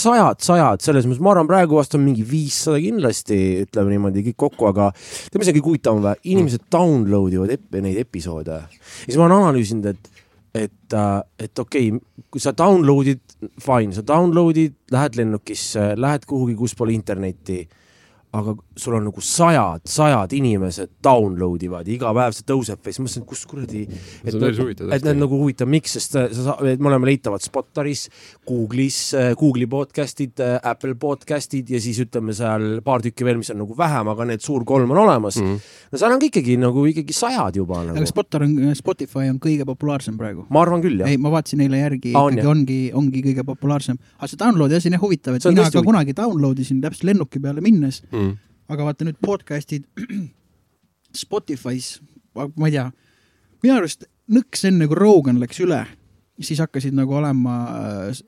sajad, sajad, selles mõttes ma arvan, praegu vast on mingi viissada kindlasti, ütleme niimoodi kõik kokku, aga tead, mis on kõige huvitavam või? inimesed download ivad ep neid episoode ja siis ma olen analüüsinud, et et, et okei okay,, kui sa download'id, fine, sa download'id, lähed lennukisse, lähed kuhugi, kus pole internetti aga sul on nagu sajad, sajad inimesed download ivad ja iga päev see tõuseb ja siis mõtlesin, et kus kuradi, et, need nagu huvitav, miks, sest sa, sa, me oleme leitavad Spotaris, Google'is, Google'i podcast'id, Apple podcast'id ja siis ütleme seal paar tükki veel, mis on nagu vähem, aga need suur kolm on olemas mm. -hmm. no seal on ka ikkagi nagu ikkagi sajad juba nagu.. aga Spotar on, Spotify on kõige populaarsem praegu? ma arvan küll, jah. ei, ma vaatasin eile järgi ah,, ikkagi on, ongi, ongi kõige populaarsem. aga see download'i asi on jah huvitav, et mina ka kunagi download isin täpselt lennuki peale minnes mm mm. aga vaata nüüd podcast'id Spotify's, ma ei tea, minu arust nõks enne kui Rogan läks üle, siis hakkasid nagu olema äh,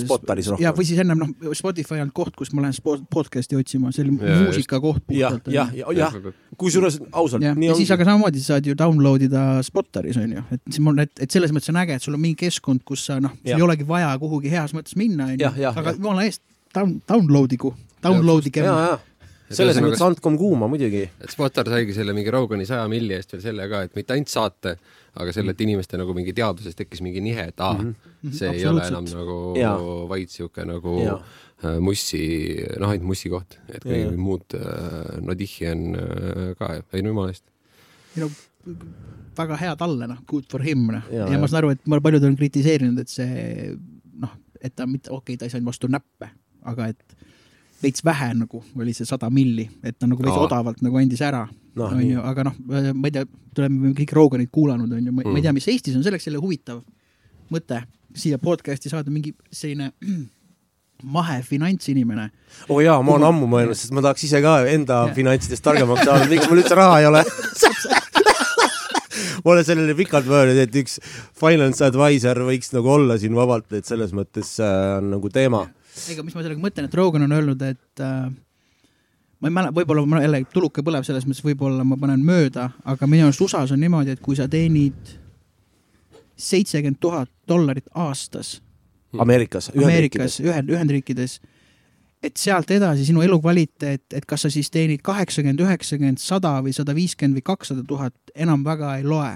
Spotaris rohkem. ja, või siis ennem noh, Spotify on koht, kus ma lähen podcast'i otsima, see oli muusikakoht. jah, jah, jah, jah, kusjuures ausalt. ja, ja siis aga samamoodi sa saad ju download ida Spotaris on ju, et siis mul, et, et selles mõttes on äge, et sul on mingi keskkond, kus sa noh, ei olegi vaja kuhugi heas mõttes minna, on ju, aga jumala eest down, download igu, download ige selles mõttes andkom kuuma muidugi. et Spotar saigi selle mingi Rogani saja milli eest veel selle ka, et mitte ainult saate, aga selle, et inimeste nagu mingi teadvuses tekkis mingi nihe, et aa mm, -hmm. see ei ole enam nagu ja. vaid sihuke nagu ja. Äh, mussi, noh, ainult mussi koht, et kui ja. muud äh, Nodihhi on äh, ka, ei no jumala eest. ei no väga hea talle, noh, good for him, noh. ja, ja ma saan aru, et paljud on kritiseerinud, et see noh, et ta mitte, okei okay,, ta ei saanud vastu näppe, aga et veits vähe nagu oli see sada milli, et ta nagu veits Aa. odavalt nagu andis ära no,, onju, aga noh, ma ei tea, tuleme kõik Roganit kuulanud, onju, ma ei tea, mis Eestis on selleks jälle huvitav mõte siia podcast'i saada mingi selline mahe finantsinimene. oo oh jaa, ma olen ammu mõelnud, sest ma tahaks ise ka enda ja. finantsidest targemaks saada, miks mul üldse raha ei ole ma olen sellele pikalt mõelnud, et üks finance advisor võiks nagu olla siin vabalt, et selles mõttes äh, on nagu teema ega mis ma sellega mõtlen, et Rogan on öelnud, et äh, ma ei mäleta, võib-olla ma jälle tuluke põleb selles mõttes, võib-olla ma panen mööda, aga minu arust USA-s on niimoodi, et kui sa teenid seitsekümmend tuhat dollarit aastas. Ameerikas, Ameerikas, ühed, Ühendriikides, et sealt edasi sinu elukvaliteet, et kas sa siis teenid kaheksakümmend, üheksakümmend, sada või sada viiskümmend või kakssada tuhat, enam väga ei loe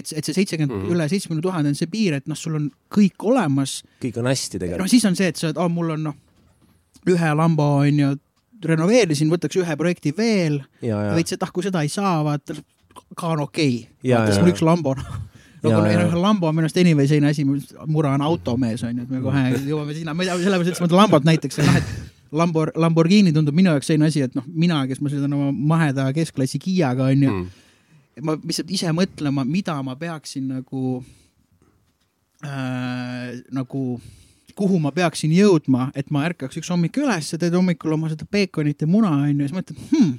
et, et see seitsekümmend mm üle seitsmekümne tuhande on see piir, et noh, sul on kõik olemas. kõik on hästi tegelikult. noh, siis on see, et sa oled, oh, mul on noh, ühe lamba on ju, renoveerisin, võtaks ühe projekti veel. veits, et ah, kui seda ei saa, vaata, ka on okei. Okay.. vaata, siis mul üks lambo noh. Nagu noh, lambo on minu arust anyway selline asi, mura on automees on ju, et me kohe jõuame sinna, ma ei tea, sellepärast et lambot näiteks, noh, et Lambor-, Lamborghini tundub minu jaoks selline asi, et noh, mina, kes ma sõidan oma maheda keskklassi Kiiaga on ju mm ma lihtsalt ise mõtlema, mida ma peaksin nagu äh,, nagu kuhu ma peaksin jõudma, et ma ärkaks üks hommik üles, teed hommikul oma seda peekonit ja muna onju, siis mõtled hmm,,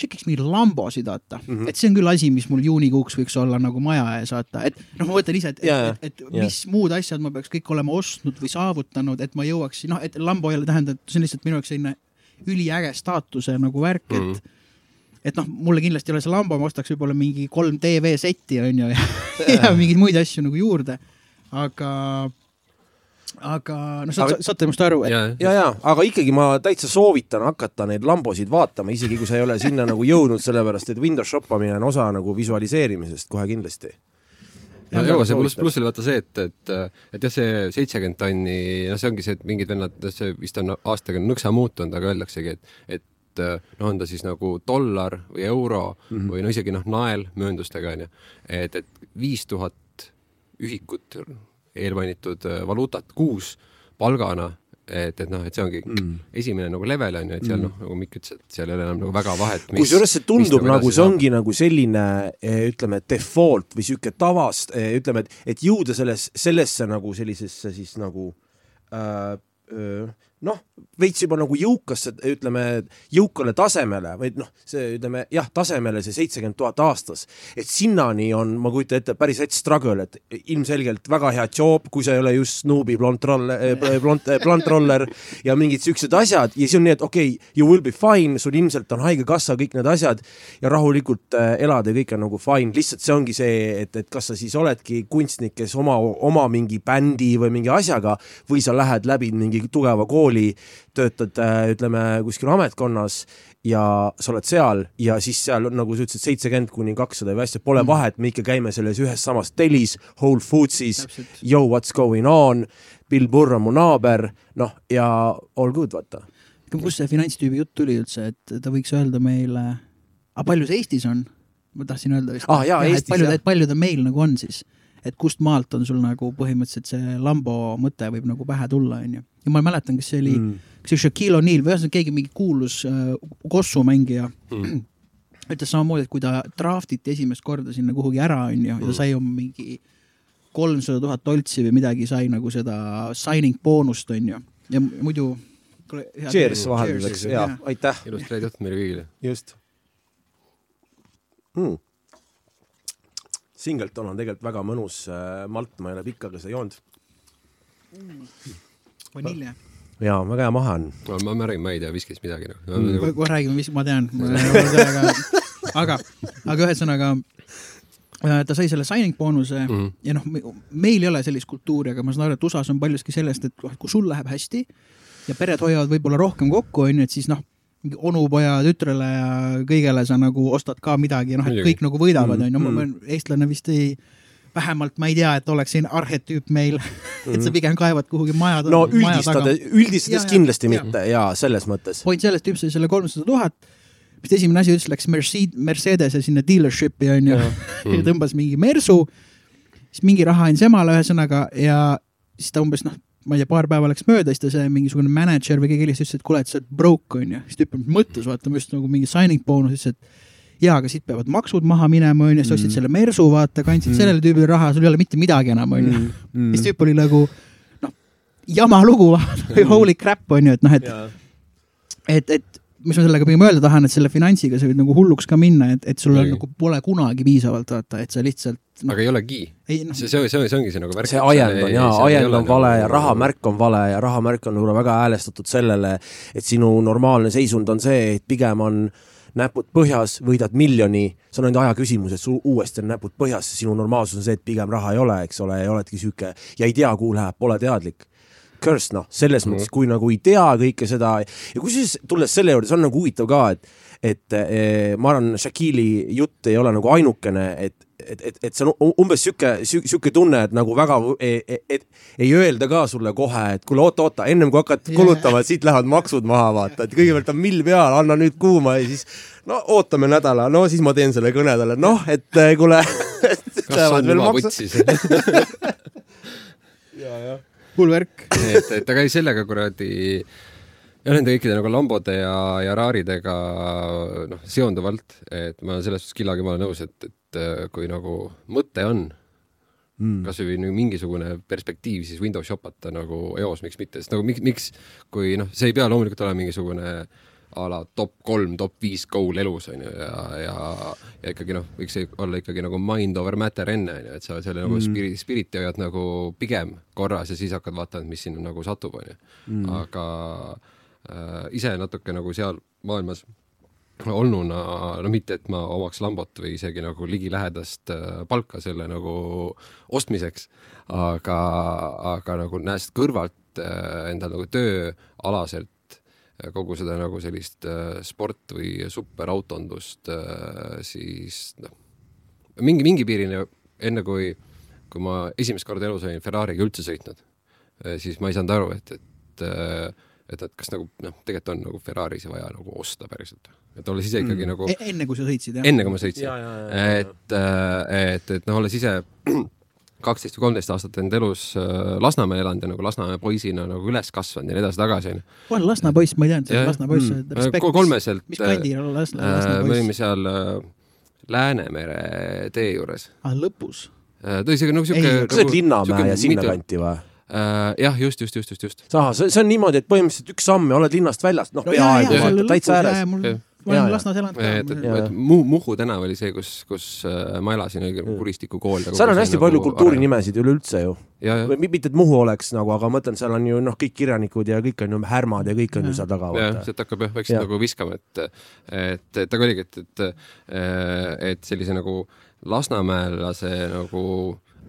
tšekiks mingeid lambosid vaata mm, -hmm. et see on küll asi, mis mul juunikuuks võiks olla nagu maja ees vaata, et noh, ma mõtlen ise, et, et, et, et mis yeah. muud asjad ma peaks kõik olema ostnud või saavutanud, et ma jõuaksin, noh, et lambo jälle tähendab, see on lihtsalt minu jaoks selline üliäge staatuse nagu värk mm, -hmm. et mhm et noh, mulle kindlasti ei ole see Lambo, ma ostaks võib-olla mingi kolm TV seti onju ja, ja mingeid muid asju nagu juurde. aga, aga noh, saate, saate minust aru et.... ja, ja, ja, aga ikkagi ma täitsa soovitan hakata neid Lambosid vaatama, isegi kui sa ei ole sinna nagu jõudnud, sellepärast et Windows shoppamine on osa nagu visualiseerimisest kohe kindlasti. Ja jõua, see pluss, pluss oli vaata see, et, et, et jah, see seitsekümmend tonni, noh, see ongi see, et mingid vennad, see vist on aastaga nõksa muutunud, aga öeldaksegi, et et noh, on ta siis nagu dollar või euro mm -hmm. või no isegi noh, nael mööndustega onju, et, et viis tuhat ühikut eelmainitud äh, valuutat kuus palgana et, et noh, et see ongi mm. esimene nagu level on ju, et seal mm. noh, nagu Mikk ütles, et seal ei ole enam nagu väga vahet. kusjuures see tundub nagu see ongi nagu selline eh, ütleme, default või sihuke tavast, eh, ütleme, et, et jõuda selles, sellesse nagu sellisesse siis nagu äh, äh, noh, veits juba nagu jõukasse, ütleme, jõukale tasemele või noh, see ütleme jah, tasemele see seitsekümmend tuhat aastas, et sinnani on, ma kujutan ette, päris rets struggle, et ilmselgelt väga hea job, kui sa ei ole just Snoopy blond roller, eh, blond, eh, blond roller ja mingid siuksed asjad. Ja siis on nii, et okei okay,, you will be fine, sul ilmselt on haigekassa, kõik need asjad ja rahulikult äh, elada ja kõik on nagu fine, lihtsalt see ongi see, et, et kas sa siis oledki kunstnik, kes oma, oma mingi bändi või mingi asjaga või sa lähed läbi mingi tugeva kooli kooli, töötad äh, ütleme kuskil ametkonnas ja sa oled seal ja siis seal on nagu sa ütlesid, seitsekümmend kuni kakssada või asja, pole mm. vahet, me ikka käime selles ühes samas telis, Whole Foodsis, yo what's going on, Bill Burr on mu naaber, noh ja all good, vaata. kust see finantstüübi jutt tuli üldse, et ta võiks öelda meile, aga palju see Eestis on? ma tahtsin öelda vist ah,. et palju, et palju ta meil nagu on siis et kust maalt on sul nagu põhimõtteliselt see Lambo mõte võib nagu pähe tulla, onju. Ja ma mäletan, kas see oli mm., kas see oli Shaquille O'Neal või ühesõnaga keegi mingi kuulus äh, kossumängija mm. ütles samamoodi, et kui ta draft iti esimest korda sinna kuhugi ära, onju, ja ta mm. sai oma mingi kolmsada tuhat toltsi või midagi, sai nagu seda signing boonust, onju. ja muidu Cheers vahelduseks, jaa, aitäh. ilusat reede õhtut meile kõigile. just mm Singleton on tegelikult väga mõnus äh, malt, ma ei ole pikka ka seda joonud mm.. Vanilje. jaa, väga hea mahe on. ma, ma räägin, ma ei tea viskist midagi noh. mm.. kohe räägime, mis ma tean aga, aga ühesõnaga äh, ta sai selle signing boonuse mm -hmm. ja noh, meil ei ole sellist kultuuri, aga ma saan aru, et USA-s on paljuski sellest, et kui sul läheb hästi ja pered hoiavad võib-olla rohkem kokku, onju, et siis noh, onupoja tütrele ja kõigele sa nagu ostad ka midagi, noh, et kõik nagu võidavad, mm, onju, mm. eestlane vist ei vähemalt ma ei tea, et oleks siin arhetüüp meil et sa mm. pigem kaevad kuhugi maja no üldistades, üldistades ja, kindlasti ja, mitte ja selles mõttes. point selles, tüüp sai selle kolmsada tuhat, vist esimene asi ütles, läks Mercedes, Mercedese sinna dealership'i onju ja mm. tõmbas mingi mersu, siis mingi raha andis emale ühesõnaga ja siis ta umbes noh, ma ei tea, paar päeva läks mööda, siis ta see mingisugune mänedžer või keegi helistas, ütles, et kuule, et sa oled broke onju. siis tüüp mõtles, vaata, just nagu mingi signing bonus, ütles, et jaa, aga siit peavad maksud maha minema, onju, sa ostsid mm. selle mersu, vaata, kandsid mm. sellele tüübile raha, sul ei ole mitte midagi enam, onju. Mm. Mm. siis tüüp oli nagu noh, jama lugu, mm. holy crap, onju, et noh, et et, et mis ma sellega pigem öelda tahan, et selle finantsiga sa võid nagu hulluks ka minna, et, et sul on, nagu pole kunagi piisavalt, vaata, et sa lihtsalt no.. aga ei olegi. No. see, see, see, see ongi see nagu värk. see ajend on jaa, ajend on vale ja nagu- rahamärk on vale ja rahamärk on võib-olla väga häälestatud sellele, et sinu normaalne seisund on see, et pigem on näpud põhjas, võidad miljoni, see on ainult aja küsimus, et sul uuesti on näpud põhjas, sinu normaalsus on see, et pigem raha ei ole, eks ole, ja oledki sihuke ja ei tea, kuhu läheb, pole teadlik curse noh, selles mm -hmm. mõttes, kui nagu ei tea kõike seda ja kusjuures tulles selle juurde, see on nagu huvitav ka, et et eh, ma arvan, Shaquille'i jutt ei ole nagu ainukene, et et, et, et see on umbes sihuke, sihuke tunne, et nagu väga, et, et, et ei öelda ka sulle kohe, et kuule, oota, oota, ennem kui hakkad kulutama, siit lähevad maksud maha, vaata, et kõigepealt on mill peal, anna nüüd kuuma ja siis no ootame nädala, no siis ma teen selle kõne talle, noh, et eh, kuule kas on juba võtsis ja, jah. hull värk et, et aga ei sellega kuradi ja nende kõikide nagu Lambode ja, ja Raaridega noh, seonduvalt, et ma selles suhtes Killaga ma olen nõus, et, et äh, kui nagu mõte on mm. kasvõi nagu mingisugune perspektiiv, siis Windows shopata nagu eos, miks mitte, sest nagu miks, miks, kui noh, see ei pea loomulikult olema mingisugune a la top kolm, top viis goal elus on ju ja, ja, ja ikkagi noh, võiks olla ikkagi nagu mind over matter enne on ju, et sa selle nagu mm. spirit, spirit'i hoiad nagu pigem korras ja siis hakkad vaatama, mis sinna nagu satub, on ju. Mm. aga ise natuke nagu seal maailmas olnuna, no mitte, et ma omaks lambot või isegi nagu ligilähedast äh, palka selle nagu ostmiseks, aga, aga nagu näes kõrvalt äh, endal nagu tööalaselt kogu seda nagu sellist sport või superautondust, siis noh, mingi, mingi piirini enne kui, kui ma esimest korda elus olin Ferrari'ga üldse sõitnud, siis ma ei saanud aru, et, et et, et kas nagu noh, tegelikult on nagu Ferrari'si vaja nagu osta päriselt. et olles ise ikkagi mm. nagu e enne kui sa sõitsid, jah? enne kui ma sõitsin. et, äh, et, et noh, olles ise kaksteist või kolmteist aastat enda elus äh, Lasnamäel elanud ja nagu Lasnamäe poisina nagu üles kasvanud ja nii edasi-tagasi, onju. olen Lasna poiss, ma ei teadnud, sa oled Lasna poiss mm., respekt. kolmeselt. mis kandil on Lasna, Lasna poiss? me olime seal Läänemere tee juures ah,. lõpus? ta isegi nagu siuke. kas see on Linnamäe ja sinnakanti või? Äh, jah, just, just, just, just, just. ahah, see, see on niimoodi, et põhimõtteliselt üks samm ja oled linnast väljas, noh, peaaegu, täitsa ääres ma olen Lasnas elanud ka. Mu-, Muhu tänav oli see, kus, kus äh, ma elasin, oli Kuristiku kool. seal on hästi nagu palju kultuurinimesid üleüldse ju. või mitte, et Muhu oleks nagu, aga ma mõtlen, seal on ju noh, kõik kirjanikud ja kõik on ju härmad ja kõik on ju seal taga. jah, sealt hakkab jah vaikselt nagu viskama, et, et, et aga oligi, et, et, et sellise nagu Lasnamäelase nagu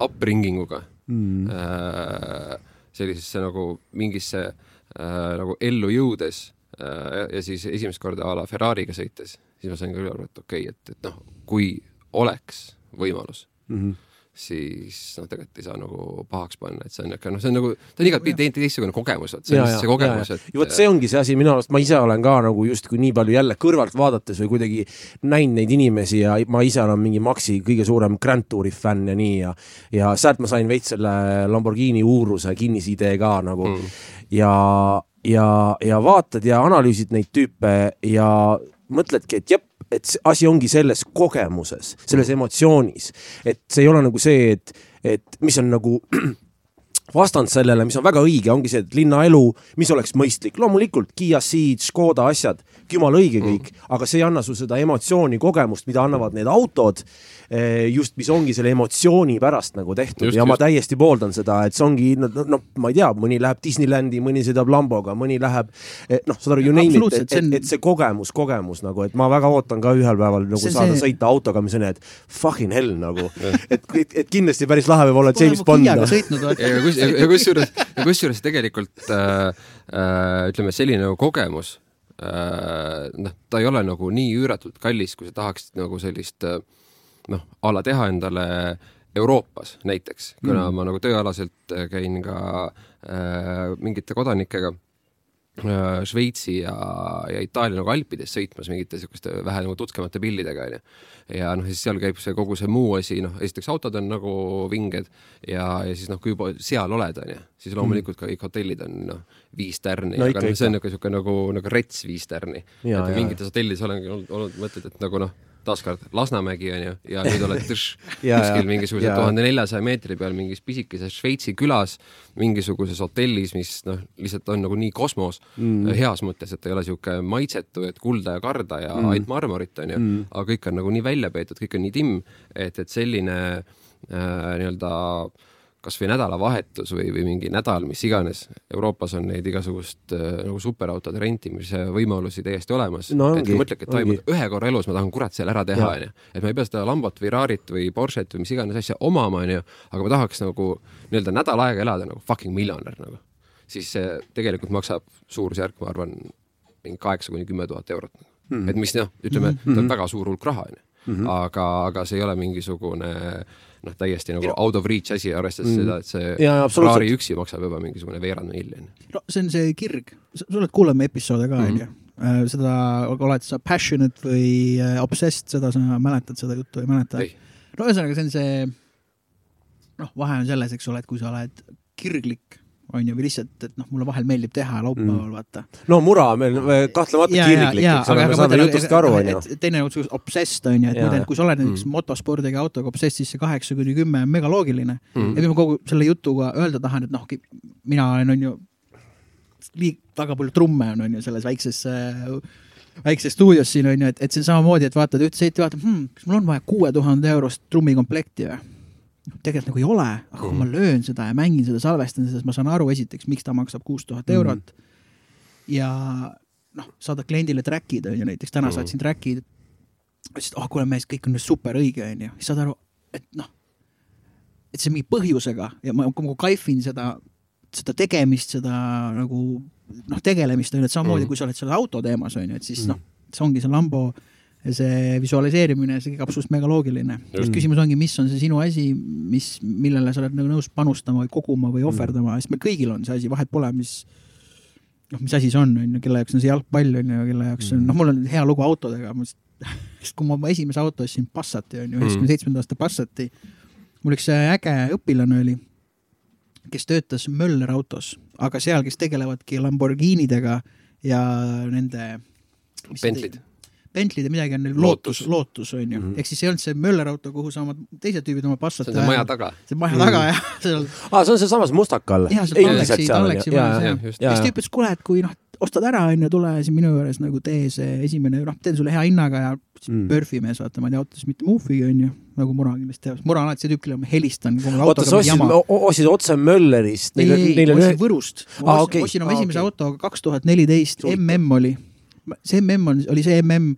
upbringing uga mm. äh, sellisesse nagu mingisse äh, nagu ellu jõudes Äh, ja siis esimest korda a la Ferrari'ga sõites, siis ma sain küll aru, et okei okay,, et, et noh, kui oleks võimalus mm, -hmm. Siis noh, tegelikult ei saa nagu pahaks panna, et see on niisugune, noh, see on nagu, ta on igatpidi teistsugune kogemus, vot see on see kogemus, et vot see ongi see asi minu arust, ma ise olen ka nagu justkui nii palju jälle kõrvalt vaadates või kuidagi näinud neid inimesi ja ma ise olen mingi Maxi kõige suurem Grand Touri fänn ja nii ja ja sealt ma sain veits selle Lamborghini uuruse kinnisidee ka nagu. Mm. ja ja, ja vaatad ja analüüsid neid tüüpe ja mõtledki, et jep, et asi ongi selles kogemuses, selles emotsioonis, et see ei ole nagu see, et, et mis on nagu vastand sellele, mis on väga õige, ongi see, et linnaelu, mis oleks mõistlik, loomulikult Kiia Ceed, Škoda asjad, jumala õige kõik mm., aga see ei anna su seda emotsiooni, kogemust, mida annavad need autod Eh, just, mis ongi selle emotsiooni pärast nagu tehtud just, ja just. ma täiesti pooldan seda, et see ongi noh no, ma ei tea, mõni läheb Disneylandi, mõni sõidab Lamboga, mõni läheb eh, noh, saad aru, you name it, et, et, et see kogemus, kogemus nagu, et ma väga ootan ka ühel päeval nagu see, saada see... sõita autoga, mis on, et fucking hell nagu et, et, et kindlasti päris lahe võib olla James Bond. ja kus, ja kusjuures, ja kusjuures tegelikult äh, äh, ütleme, selline nagu kogemus äh, noh, ta ei ole nagu nii üüratult kallis, kui sa tahaksid nagu sellist äh, noh, a la teha endale Euroopas näiteks, kuna mm. ma nagu tööalaselt käin ka äh, mingite kodanikega äh, Šveitsi ja, ja Itaalia nagu Alpides sõitmas mingite niisuguste vähe nagu tutkemate pillidega onju. ja noh, siis seal käib see kogu see muu asi, noh, esiteks autod on nagu vinged ja, ja siis noh, kui juba seal oled onju, siis loomulikult ka kõik hotellid on noh, viis tärni no,, aga noh, see on niisugune nagu, nagu rets viis tärni. et mingites hotellides olengi olnud, olnud mõtted, et nagu noh taaskord Lasnamägi onju ja nüüd oled tš, kuskil mingisuguse tuhande neljasaja meetri peal mingis pisikeses Šveitsi külas, mingisuguses hotellis, mis noh, lihtsalt on nagu nii kosmos mm. heas mõttes, et ei ole sihuke maitsetu, et kulda ja karda ja mm. ainult marmorit onju mm., aga kõik on nagu nii välja peetud, kõik on nii timm, et, et selline äh, nii-öelda äh, kasvõi nädalavahetus või, või mingi nädal, mis iganes. Euroopas on neid igasugust äh, nagu superautode rentimise võimalusi täiesti olemas no,. et mõtledki, et toimub ühe korra elus, ma tahan kurat selle ära teha, onju. et ma ei pea seda Lambot või Rarit või Porsche't või mis iganes asja omama, onju, aga ma tahaks nagu nii-öelda nädal aega elada nagu fucking miljonär nagu. siis see tegelikult maksab suurusjärk, ma arvan, mingi kaheksa kuni kümme tuhat eurot mm. -hmm. et mis noh, ütleme mm, -hmm. ta on väga suur hulk raha, onju. Mhm. aga, aga see ei ole mingisugune noh, täiesti nagu out of reach asi, arvestades mm. seda, et see Ferrari üksi maksab juba mingisugune veerand miljon. no see on see kirg, sa oled kuulanud meie episoode ka, mhm. onju. Äh, seda oled sa passionate või äh, obsessed, seda sa mäletad, seda juttu ei mäleta? no ühesõnaga, see on see, noh, vahe on selles, eks ole, et kui sa oled kirglik on ju, või lihtsalt, et noh, mulle vahel meeldib teha laupäeval mm., vaata. no mura meil kahtlemata kirglik, eks ole, me saame jutust ka aru, on ju. teine on obsessed, on ju, et muide, et kui sa oled näiteks mm. motospordiga autoga obsessed, siis see kaheksa kuni kümme on megaloogiline mm.. ja mis ma kogu selle jutuga öelda tahan, et noh, mina olen, on ju, liig-, väga palju trumme on, on ju, selles väikses väikses stuudios siin on ju, et, et see on samamoodi, et vaatad seiti, vaatad hmm,, kas mul on vaja kuue tuhande eurost trummikomplekti või tegelikult nagu ei ole, aga kui ma mhm. löön seda ja mängin seda, salvestan seda, siis ma saan aru esiteks, miks ta maksab kuus tuhat mhm. eurot mm. ja noh, saada kliendile track'id on ju, näiteks täna mm saatsin track'id. ütlesid, oh kuule mees, kõik on super õige on ju, siis saad aru, et noh, et see mingi põhjusega ja ma nagu kaifin seda, seda tegemist, seda nagu noh, tegelemist on ju, et samamoodi mm kui sa oled selle auto teemas on ju, et siis mm noh, see ongi see Lambo see visualiseerimine, see kõik absoluutselt megaloogiline. just. Küsimus ongi, mis on see sinu asi, mis, millele sa oled nagu nõus panustama või koguma või ohverdama, sest meil kõigil on see asi, vahet pole, mis noh, mis asi see on, on ju, kelle jaoks on see jalgpall, on ju, kelle jaoks on, noh, mul on hea lugu autodega, sest kui ma oma esimese auto ostsin, Passati on ju, üheksakümne seitsmenda aasta Passati, mul üks äge õpilane oli, kes töötas Möller autos, aga seal, kes tegelevadki Lamborghinidega ja nende Bentley'd Bentley'd ja midagi on neil Lootus. lootus, on ju mm -hmm., ehk siis ei olnud see Möller auto, kuhu sa oma teised tüübid oma Passat see on see maja taga. see maja taga jah, seal aa, see on sealsamas Mustakal. jah, seal Tallexi, Tallexi majas jah. siis ta ütles, kuule, et kui noh, ostad ära onju, tule siin minu juures nagu tee see esimene, noh, teen sulle hea hinnaga ja Mm. Perfi mees, vaata, ma ei tea autost mitte muufigi onju, nagu Mura kindlasti teab, Mura on alati see tüüp, kellele ma helistan, oota, sa autoga ostsid ostsid otse Möllerist? ei, ei, on ostsin Võrust. Ma okei. ostsin oma Aa, esimese okei. auto kaks tuhat neliteist, mm oli. See mm on, oli see mm,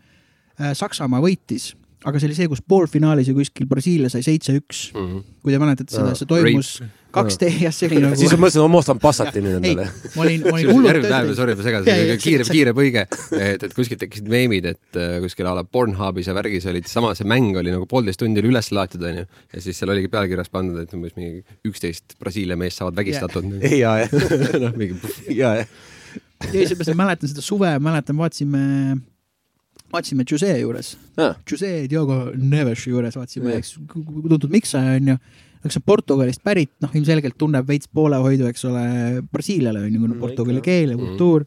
Saksamaa võitis, aga see oli see, kus poolfinaalis ja kuskil Brasiilia sai seitse-üks. kui te mäletate seda, see toimus kaks see oli nagu. siis ma mõtlesin, ma ostan Passati nüüd endale. ma olin, ma olin hullult päev, sorry, ma jaa, kiire, kiire põige, et, et kuskilt tekkisid meemid, et äh, kuskil a la Pornhubis ja värgis olid sama, see mäng oli nagu poolteist tundi oli üles laetud, onju. ja siis seal oligi pealkirjas pandud, et umbes mingi üksteist Brasiilia meest saavad vägistatud. ja, ja, noh, mingi ja, ja. ei, seepärast ma mäletan seda suve, mäletan, vaatasime, vaatasime Jose juures, Ah. Jose Diogo Neveši juures vaatasime eks tuntud miksaja onju, eks see on Portugalist pärit, noh, ilmselgelt tunneb veits poolehoidu, eks ole, Brasiiliale onju, kuna No portugali keel ja Mhm. kultuur.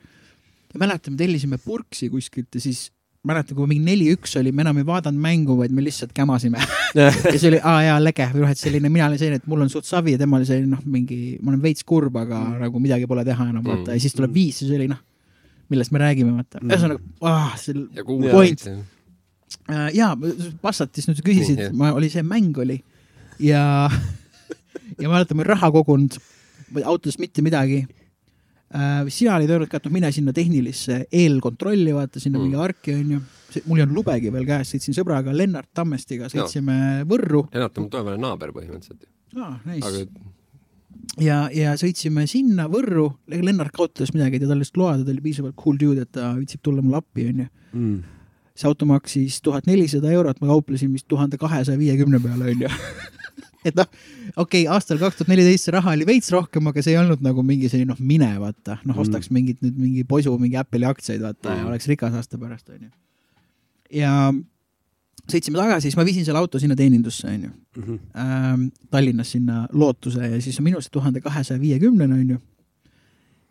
ja mäletan, me tellisime purksi kuskilt ja siis mäletan, kui mingi neli-üks oli, me enam ei vaadanud mängu, vaid me lihtsalt kämasime ja see oli, aa jaa, lege või noh, et selline, mina olin selline, et mul on suht savi ja temal oli selline noh, mingi, ma olen veits kurb, aga mm. nagu midagi pole teha enam vaata Mm. mm. ja siis tuleb viis ja see oli noh, millest me räägime, vaata Mm. mm.. ühesõnaga, ah, see Point. see äh, jaa, Passatis nüüd sa küsisid mm,, ma, oli see mäng oli ja, ja mäletan, ma olin raha kogunud, autost mitte midagi. Sina olid öelnud ka, et noh, mine sinna tehnilisse eelkontrolli, vaata sinna Mm. mingi arki onju. mul ei olnud lubegi veel käes, sõitsin sõbraga Lennart Tammestiga, sõitsime Võrru Lennart on mu tulevane naaber põhimõtteliselt. ah,. Nice. aga ja, ja sõitsime sinna Võrru, Lennart kaotas midagi, ta tal lihtsalt load, ta oli piisavalt cool dude, et ta viitsib tulla mulle appi, onju. Mm. see auto maksis tuhat nelisada eurot, ma kauplesin vist tuhande kahesaja viiekümne peale, onju. et noh, okei okay,, aastal kaks tuhat neliteist see raha oli veits rohkem, aga see ei olnud nagu mingi selline noh, mine vaata, noh, ostaks mingit nüüd mingi posu, mingi Apple'i aktsiaid vaata mm. ja Mm. oleks rikas aasta pärast, onju. ja sõitsime tagasi, siis ma viisin selle auto sinna teenindusse, onju Mhm. ähm, Tallinnas sinna Lootuse ja siis minu arust tuhande kahesaja viiekümnene onju.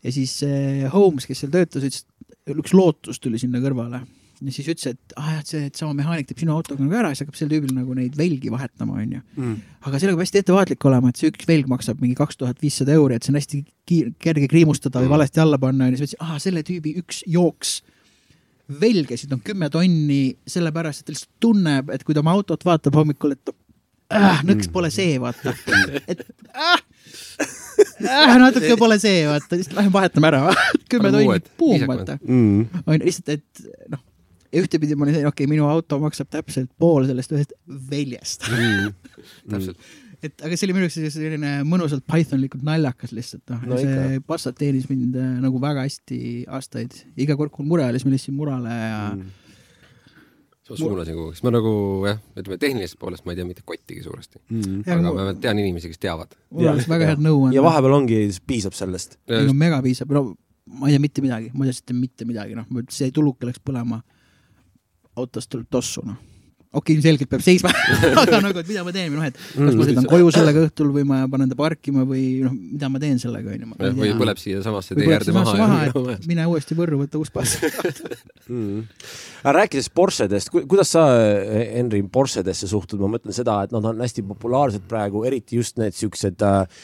ja siis see Holmes, kes seal töötas, ütles, üks Lootus tuli sinna kõrvale ja siis ütles, et ah jah, see, sama mehaanik teeb sinu autoga nagu ära siis hakkab sel tüübil nagu neid velgi vahetama onju. Mm. aga sellega peab hästi ettevaatlik olema, et see üks velg maksab mingi kaks tuhat viissada euri, et see on hästi kiir-, kerge kriimustada või Mm. valesti alla panna onju, siis ma ütlesin, ah selle tüübi üks jooks velgesid on kümme tonni sellepärast, et ta lihtsalt tunneb, et kui ta oma autot vaatab hommikul, et äh, nõks pole see, vaata. et äh, äh, natuke pole see, vaata, lihtsalt lähme vahetame ära, kümme tonni viisakad. vaata. Mm. on lihtsalt, et noh, ja ühtepidi ma olin selline, okei okay,, minu auto maksab täpselt pool sellest ühest veljest. täpselt, et aga see oli minu jaoks selline mõnusalt Pythonlikult naljakas lihtsalt noh No see Passat teenis mind äh, nagu väga hästi aastaid, iga kord, kui mure oli, siis ma läksin murale ja mm. ma suunasin kuhugi, sest ma nagu jah, ütleme tehnilisest poolest ma ei tea mitte kottigi suuresti. Mm. Ja aga ma tean inimesi, kes teavad. mul oleks väga head nõu ja anda. vahepeal ongi, piisab sellest. ei no mega piisab, no ma ei tea mitte midagi, ma ei tea mitte mitte midagi, noh, see tuluke läks põlema. Autost tuleb tossu, noh. okei okay,, ilmselgelt peab seisma aga nagu, et mida ma teen noh, et kas ma sõidan koju sellega õhtul või ma panen ta parkima või noh, mida ma teen sellega, onju. või põleb siiasamasse tee äärde maha maha, mine uuesti Võrru, võta uus pass. mm.. aga rääkides Porschedest, kuidas sa, Henri, Porschedesse suhtud, ma mõtlen seda, et nad on hästi populaarsed praegu, eriti just need siuksed äh,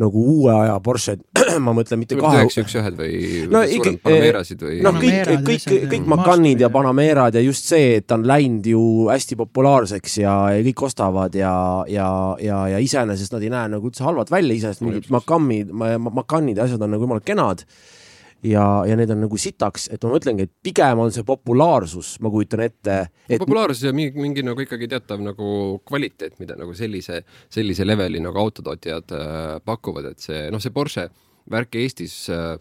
nagu uue aja Porsched, ma mõtlen mitte kahe üheksa, üks ühed või No ikka- suuremad Panamerasid või noh, kõik kõik, kõik Masterid Macanid ja Panamerad ja just see, et ta on läinud ju hästi populaarseks ja, ja kõik ostavad ja, ja, ja, ja iseenesest nad ei näe nagu üldse halvad välja, iseenesest mingid Macamid, Macanid ja asjad on nagu jumala kenad. ja, ja need on nagu sitaks, et ma mõtlengi, et pigem on see populaarsus, ma kujutan ette, et populaarsus ja mingi, mingi nagu ikkagi teatav nagu kvaliteet, mida nagu sellise, sellise leveli nagu autotootjad äh, pakuvad, et see noh, see Porsche värk Eestis äh,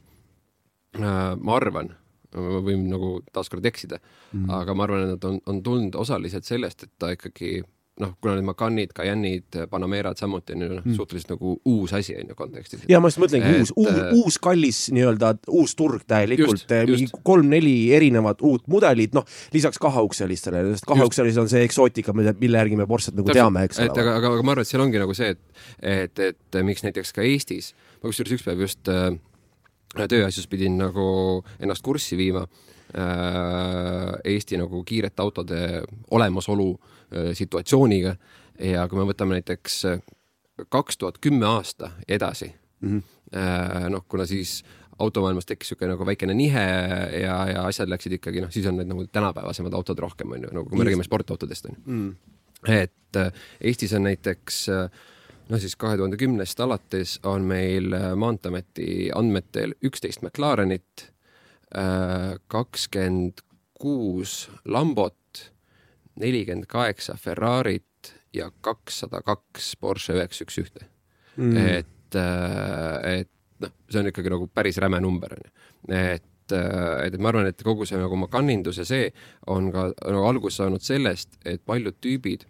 äh, ma arvan, ma võin nagu taaskord eksida mm, -hmm. aga ma arvan, et nad on, on tulnud osaliselt sellest, et ta ikkagi noh, kuna need Macanid, Cayenne'id, Panamerad samuti on ju noh, suhteliselt nagu uus asi on ju kontekstis. ja ma just mõtlengi Et, uus, uus äh,, uus kallis nii-öelda uus turg täielikult Just,, mingi kolm-neli erinevat uut mudelit, noh lisaks kaheukselistele, sest kaheukselised on see eksootika, mille, mille järgi me Porsche't nagu teame, eks ole. aga, aga, aga ma arvan, et seal ongi nagu see, et, et, et miks näiteks ka Eestis, ma kusjuures üks päev just äh, tööasjus pidin nagu ennast kurssi viima äh, Eesti nagu kiirete autode olemasolu äh, situatsiooniga. Ja kui me võtame näiteks kaks tuhat kümme aasta edasi mm, -hmm. noh, kuna siis automaailmas tekkis niisugune nagu väikene nihe ja, ja asjad läksid ikkagi noh, siis on need nagu tänapäevasemad autod rohkem on ju, nagu kui me räägime sportautodest on ju. Mm.. et Eestis on näiteks äh, no siis kahe tuhande kümnest alates on meil äh, Maanteeameti andmetel üksteist McLarenit, äh, kakskümmend kuus Lambot, nelikümmend kaheksa Ferrarit ja kakssada kaks Porsche üheksa üks ühte. Mm. et, äh, et noh, see on ikkagi nagu päris räme number onju, et et, et ma arvan, et kogu see nagu makanindus ja see on ka nagu alguse saanud sellest, et paljud tüübid,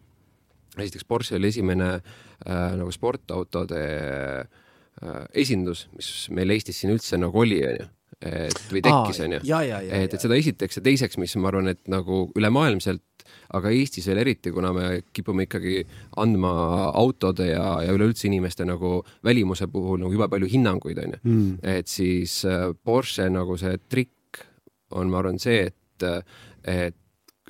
esiteks Porsche oli esimene äh, äh, nagu sportautode äh, esindus, mis meil Eestis siin üldse nagu oli, onju et või tekkis, onju. et, et seda esiteks ja teiseks, mis ma arvan, et nagu ülemaailmselt, aga Eestis veel eriti, kuna me kipume ikkagi andma autode ja, ja üleüldse inimeste nagu välimuse puhul nagu jube palju hinnanguid, onju. Mm.. et siis äh, Porsche nagu see trikk on, ma arvan, see, et, et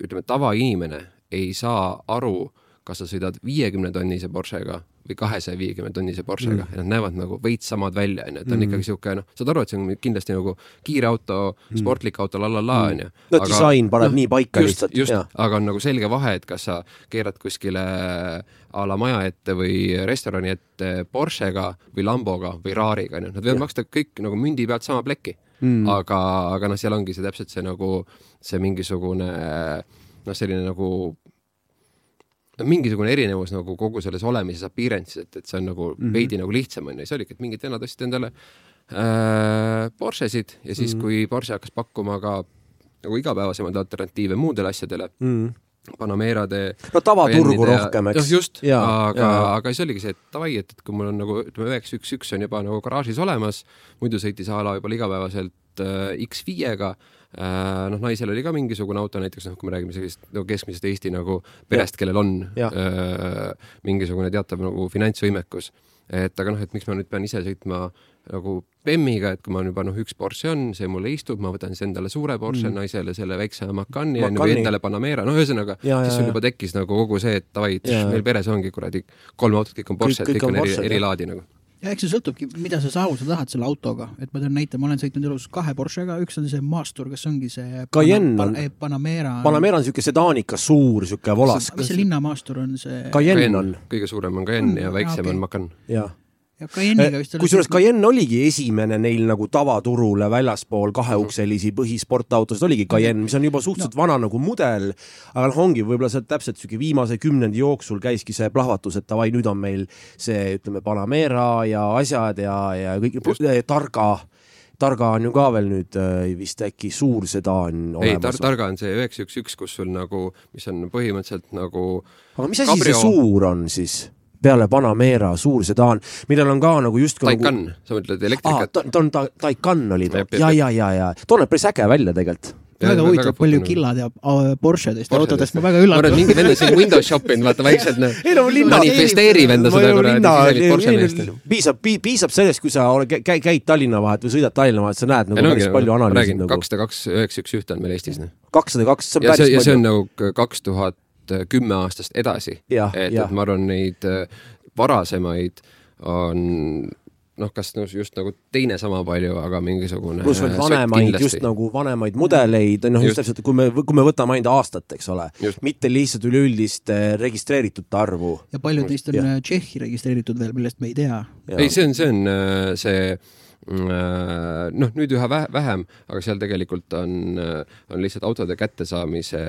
ütleme, tavainimene ei saa aru kas sa sõidad viiekümne tonnise Porschega või kahesaja viiekümne tonnise Porschega mm. ja nad näevad nagu veits samad välja, onju, et ta on mm. ikkagi sihuke noh, saad aru, et see on kindlasti nagu kiire auto mm., sportlik auto, la la la, onju. no disain paneb no, nii paika just, lihtsalt. just, aga on nagu selge vahe, et kas sa keerad kuskile a la maja ette või restorani ette Porschega või Lamboga või Rariga, onju, nad võivad maksta kõik nagu mündi pealt sama plekki mm.. aga, aga noh, seal ongi see täpselt see nagu see mingisugune noh, selline nagu no mingisugune erinevus nagu kogu selles olemises appearance'is, et, et see on nagu mm -hmm. veidi nagu lihtsam onju, siis oligi, et mingid vennad ostsid endale äh, Porschesid ja siis mm, -hmm. kui Porsche hakkas pakkuma ka nagu igapäevasemaid alternatiive muudele asjadele mm, -hmm. Panamerade. no tavaturgu rohkem, eks. just, aga, aga siis oligi see, et davai, et, et kui mul on nagu ütleme, üheksa üks üks on juba nagu garaažis olemas, muidu sõitis a la võib-olla igapäevaselt äh, X5-ga Äh, noh, naisel oli ka mingisugune auto näiteks noh, kui me räägime sellisest nagu keskmisest Eesti nagu perest, kellel on ja. äh, mingisugune teatav nagu finantsvõimekus. et aga noh, et miks ma nüüd pean ise sõitma nagu BEM-iga, et kui ma juba noh, üks Porsche on, see mulle istub, ma võtan siis endale suure Porsche mm., naisele selle väikse Macani onju või endale Panamera, no ühesõnaga, siis sul juba tekkis nagu kogu see, et davai, meil peres ongi kuradi kolm autot, kõik on Porsche, kõik, kõik on, on eri, eri laadi nagu ja eks see sõltubki, mida sa saavutada tahad selle autoga, et ma toon näite, ma olen sõitnud elus kahe Porschega, üks on see Maastur, kas ongi see Cayenne on Pan, Panamera. Panamera on niisugune sedaanikas suur, niisugune volas. mis see linnamaastur on see? Cayenne on. kõige suurem on Cayenne ja väiksem okay. on Macan. jah kusjuures Cayenne oligi esimene neil nagu tavaturule väljaspool kaheukselisi põhisportautosid oligi Cayenne, mis on juba suhteliselt no. vana nagu mudel, aga noh, ongi võib-olla see täpselt sihuke viimase kümnendi jooksul käiski see plahvatus, et davai, nüüd on meil see, ütleme, Panamera ja asjad ja, ja kõik targa Targa on ju ka veel nüüd äh, vist äkki suur sedaan olemas. ei tar, Targa on see üheksa üks üks, kus sul nagu, mis on põhimõtteliselt nagu aga mis asi see suur on siis? Peale Panamera suur sedaan, millel on ka nagu justkui Taycan nagu..., sa mõtled elektrikat ah,? ta on ta, Taycan oli ta ja, ja, ja, ja too näeb päris äge välja tegelikult väga huvitav, palju Killa teab Porschedest ja autodest, ma väga üllatunud. mingi vend on siin windows shop inud, vaata väiksed noh. ei no linna. manifesteerib enda seda kuradi piisab, piisab sellest, kui sa käid, käid Tallinna vahet või sõidad Tallinna vahet, sa näed nagu päris palju analüüsi. nagu. kakssada kaks, üheksa, üks, ühte on meil Eestis. Noh. kakssada kaks, see on päris palju. ja see on nagu kaks tuhat kümme aastast edasi. et, et ma arvan, neid varasemaid on noh, kas just nagu teine sama palju, aga mingisugune. pluss veel vanemaid, just nagu vanemaid mudeleid, noh just, täpselt, kui me, kui me võtame ainult aastat, eks ole, mitte lihtsalt üleüldist äh, registreeritute arvu. ja paljud neist on. Äh, Tšehhi registreeritud veel, millest me ei tea. ei, see on, see on äh, see äh, noh, nüüd üha vähem, aga seal tegelikult on, äh, on lihtsalt autode kättesaamise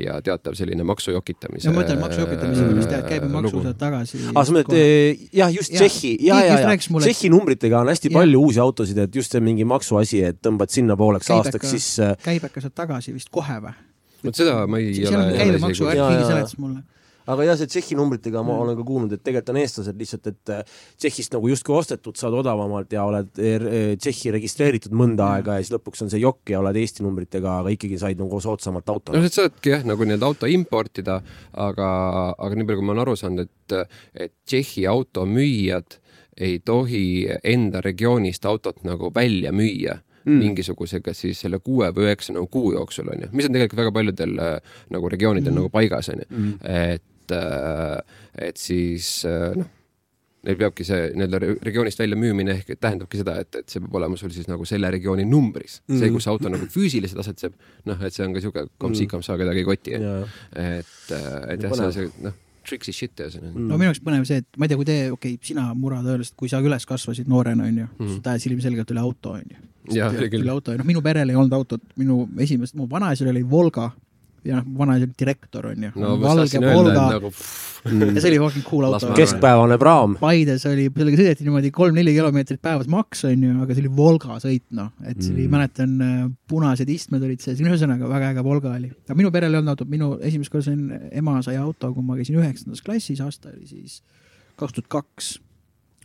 ja teatav selline maksu jokitamise. ma mõtlen maksu jokitamise, millest jääb käibemaksu sealt tagasi. aa, sa mõtled jah, just Tšehhi ja, ja, ja, Tšehhi numbritega on hästi ja. palju uusi autosid, et just see mingi maksuasi, et tõmbad sinnapooleks aastaks, siis. käibeka saad tagasi vist kohe või? vot seda ma ei ole. seal on käibemaksu värk, keegi seletas mulle aga jah, see Tšehhi numbritega ma mm. olen ka kuulnud, et tegelikult on eestlased lihtsalt, et äh, Tšehhist nagu justkui ostetud, saad odavamalt ja oled äh, Tšehhi registreeritud mõnda mm. aega ja siis lõpuks on see jokk ja oled Eesti numbritega, aga ikkagi said nagu soodsamalt auto. no sa saadki jah, nagu nii-öelda auto importida, aga, aga nii palju, kui ma olen aru saanud, et, et Tšehhi automüüjad ei tohi enda regioonist autot nagu välja müüa mm. mingisuguse, kas siis selle kuue või üheksa nagu kuu jooksul on ju, mis on tegelikult väga paljudel äh, nagu regioonidel mm. nagu paigas on ju mm., et, äh, et siis äh, noh neil peabki see nii-öelda regioonist välja müümine ehk et tähendabki seda, et, et see peab olema sul siis nagu selle regiooni numbris mm. -hmm. see, kus auto nagu füüsiliselt asetseb, noh, et see on ka siuke komsi-komsa mm. kedagi ei koti, et, et jah, see on see, noh tricksy shit ühesõnaga mm.. no minu jaoks põnev see, et ma ei tea, kui te, okei okay,, sina Mura tõenäoliselt, kui sa üles kasvasid noorena, onju mm., su tahes ilmselgelt oli auto, onju. oli auto ja noh, minu perel ei olnud autot, minu esimest, mu vanaisal oli Volga ja noh, oli direktor onju no,. valge Volga nagu, mm. ja see oli fucking cool auto. keskpäevane praam. Paides oli, sellega sõideti niimoodi kolm-neli kilomeetrit päevas maks onju, aga see oli Volga sõit noh, et see oli mm., mäletan äh, punased istmed olid sees, ühesõnaga väga äge Volga oli. aga minu perel ei olnud autot, minu esimest korda sain, ema sai auto, kui ma käisin üheksandas klassis, aasta oli siis kaks tuhat kaks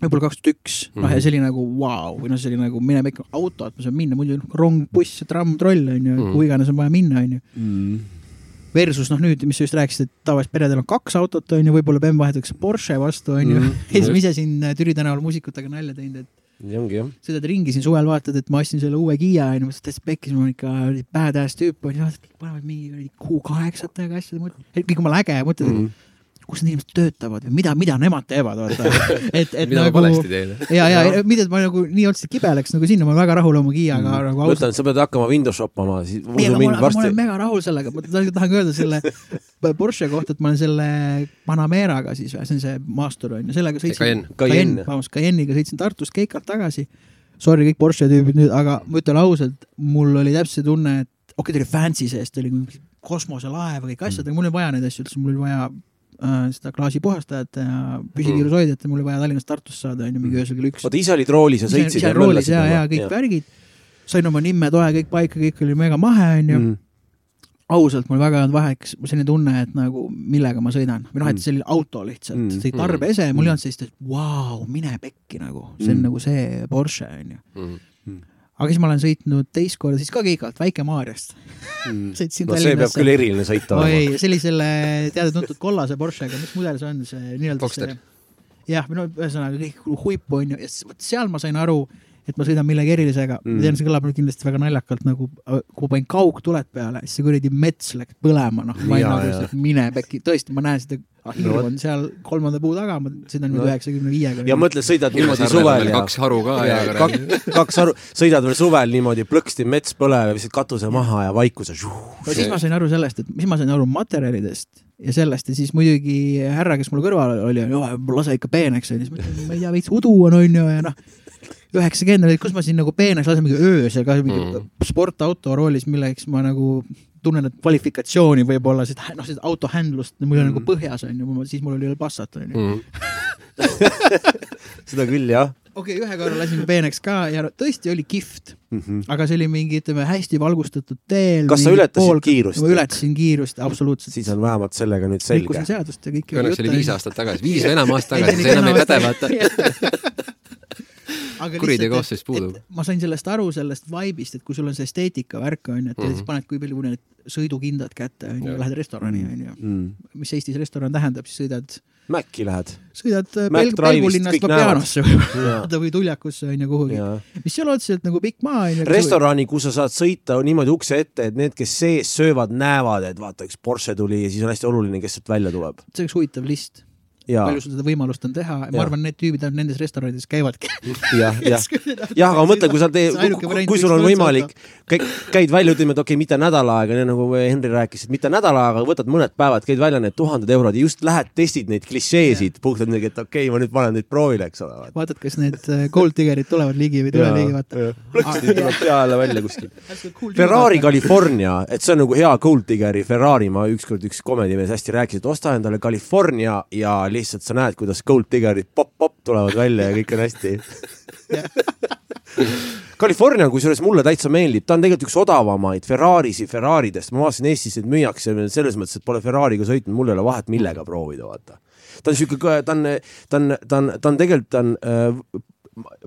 võib-olla kaks tuhat üks, noh ja mhm. see oli nagu vau wow. või noh, see oli nagu minema ikka auto, et ma saan minna, muidu rong, buss, tramm, troll on ju, kuhu iganes on vaja minna, on ju. Versus noh, nüüd, mis sa just rääkisid, et tavaliselt peredel on kaks autot, on ju, võib-olla BM vahetatakse Porsche vastu, on ju mm. -hmm. ja siis ma ise siin äh, Türi tänaval muusikutega nalja teinud, et nii ongi jah. sõidad ringi siin suvel, vaatad, et ma ostsin selle uue Kiia onju, mõtlesin, täitsa pekkis, mul on ikka badass tüüp onju, vaatad, panevad mingi Q8-tega asjade, kõik jumala äge, mõtled mm, -hmm kus need inimesed töötavad või mida, mida nemad teevad, vaata. et, et mida nagu. ja, ja, ja mida ma nagu nii otseselt kibeleks nagu sinna, ma olen väga rahul oma Kiiaga mm. nagu ausalt. mõtlen, sa pead hakkama Windows shoppama, siis usu mind varsti. ma olen mega rahul sellega, ma tahan öelda selle Porsche kohta, et ma olen selle Panameraga siis, see on see maastur on ju, sellega sõitsin. Cayenne, vabandust, Cayenne'iga sõitsin Tartust Keikalt tagasi. Sorry kõik Porsche tüübid nüüd, aga ma ütlen ausalt, mul oli täpselt see tunne, et okei okay,, ta oli fancy sees, ta oli kosmoselaev, kõik asjad mm., aga mul ei vaja neid asju üldse, mul oli vaja seda klaasipuhastajat ja püsikiirushoidjat ja mul oli vaja Tallinnast Tartusse saada, onju, mingi öösel kell üks. oota, ise olid roolis ja sõitsid? ise olin roolis ja, ja kõik värgid. sain oma nimme toe kõik paika, kõik oli mega mahe, onju mm. ausalt, mul väga ei olnud vaheks selline tunne, et nagu millega ma sõidan või noh, et mm. oli auto lihtsalt mm., see tarbeese mm., mul ei olnud sellist, et vau, mine pekki nagu, see on mm. nagu see Porsche onju mm aga siis ma olen sõitnud teist korda siis ka Kiigalt, Väike-Maarjast mm. sõitsin no, see peab küll eriline sõit olema. oi, selle teada-tuntud kollase Porschega, mis mudel see on, see nii-öelda see jah, no ühesõnaga kõik huip on ju ja seal ma sain aru, et ma sõidan millegi erilisega. Mm., ma tean, see kõlab nüüd kindlasti väga naljakalt nagu, kui ma panin kaugtuled peale, siis see kuradi mets läks põlema, noh, ma olin nagu, mine pekki, tõesti, ma näen seda ah, hirm no, on seal kolmanda puu taga, ma sõidan nüüd üheksakümne no. viiega. ja mõtle, sõidad niimoodi suvel ja kaks haru ka ja, ja kaks, kaks haru, sõidad veel suvel niimoodi, plõksti mets põleb ja viskad katuse maha ja vaikus ja no siis ma sain aru sellest, et siis ma sain aru materjalidest ja sellest ja siis muidugi härra, kes mul kõrval oli, lase ikka peeneks onju, siis ma ütlesin, ma ei tea, veits udu on onju ja noh üheksakümmend, kus ma siin nagu peeneks lasen mingi öösel ka mingi mm. sportauto roolis, milleks ma nagu tunnen, et kvalifikatsiooni võib-olla seda, noh, seda auto handlust mul oli nagu mm. nagu põhjas on ju, siis mul oli veel Passat on ju mm. seda küll jah. okei okay,, ühe korra lasin peeneks ka ja tõesti oli kihvt mm, -hmm. aga see oli mingi, ütleme, hästi valgustatud teel. kas sa ületasid pool... kiirust? ma ületasin kiirust, absoluutselt. siis on vähemalt sellega nüüd selge. rikkusin seadust ja kõike. õnneks oli viis aastat tagasi, viis või enam aastat tagasi, see enam ei päde, vaata kuriteokoosseis puudub. ma sain sellest aru, sellest vibe'ist, et kui sul on see esteetika värk, on ju, et mm -hmm. siis paned, kui palju need sõidukindad kätte, on ju, lähed restorani, on ju. Mhm. mis Eestis restoran tähendab, siis sõidad Maci lähed. sõidad Belg Belgulinnast Lopjanosse või Tuljakusse on ju kuhugi, mis ei ole otseselt nagu pikk maa on ju. restorani, kus sa saad sõita niimoodi ukse ette, et need, kes sees söövad, näevad, et vaata, üks Porsche tuli ja siis on hästi oluline, kes sealt välja tuleb. see oleks huvitav list palju sul seda võimalust on teha, ma arvan, need tüübid ainult nendes restoranides käivadki. jah, jah, jah, aga mõtle, kui sa teed, kui sul on võimalik, käid välja, ütleme, et okei okay,, mitte nädal aega, nii nagu Henri rääkis, et mitte nädal aega, võtad mõned päevad, käid välja need tuhanded eurod ja just lähed, testid neid klišeesid puhtalt midagi, et okei okay,, ma nüüd panen neid proovile, eks ole. vaatad, kas need äh, gold digger'id tulevad ligi või ei tule ligi, vaata. plõksti tuleb pea jälle välja kuskil. Ferrari California, et see on nagu hea gold digger'i Ferrari, ma ükskord üks komedimees hästi rääkis, et osta endale California ja lihtsalt sa näed, kuidas Gold Diggerid pop-pop tulevad välja ja kõik on hästi. California, kusjuures mulle täitsa meeldib, ta on tegelikult üks odavamaid Ferrarisi Ferraridest, ma vaatasin Eestis neid müüakse selles mõttes, et pole Ferrari'ga sõitnud, mul ei ole vahet, millega proovida, vaata. ta on siuke, ta on, ta on, ta on, ta on tegelikult, ta on äh,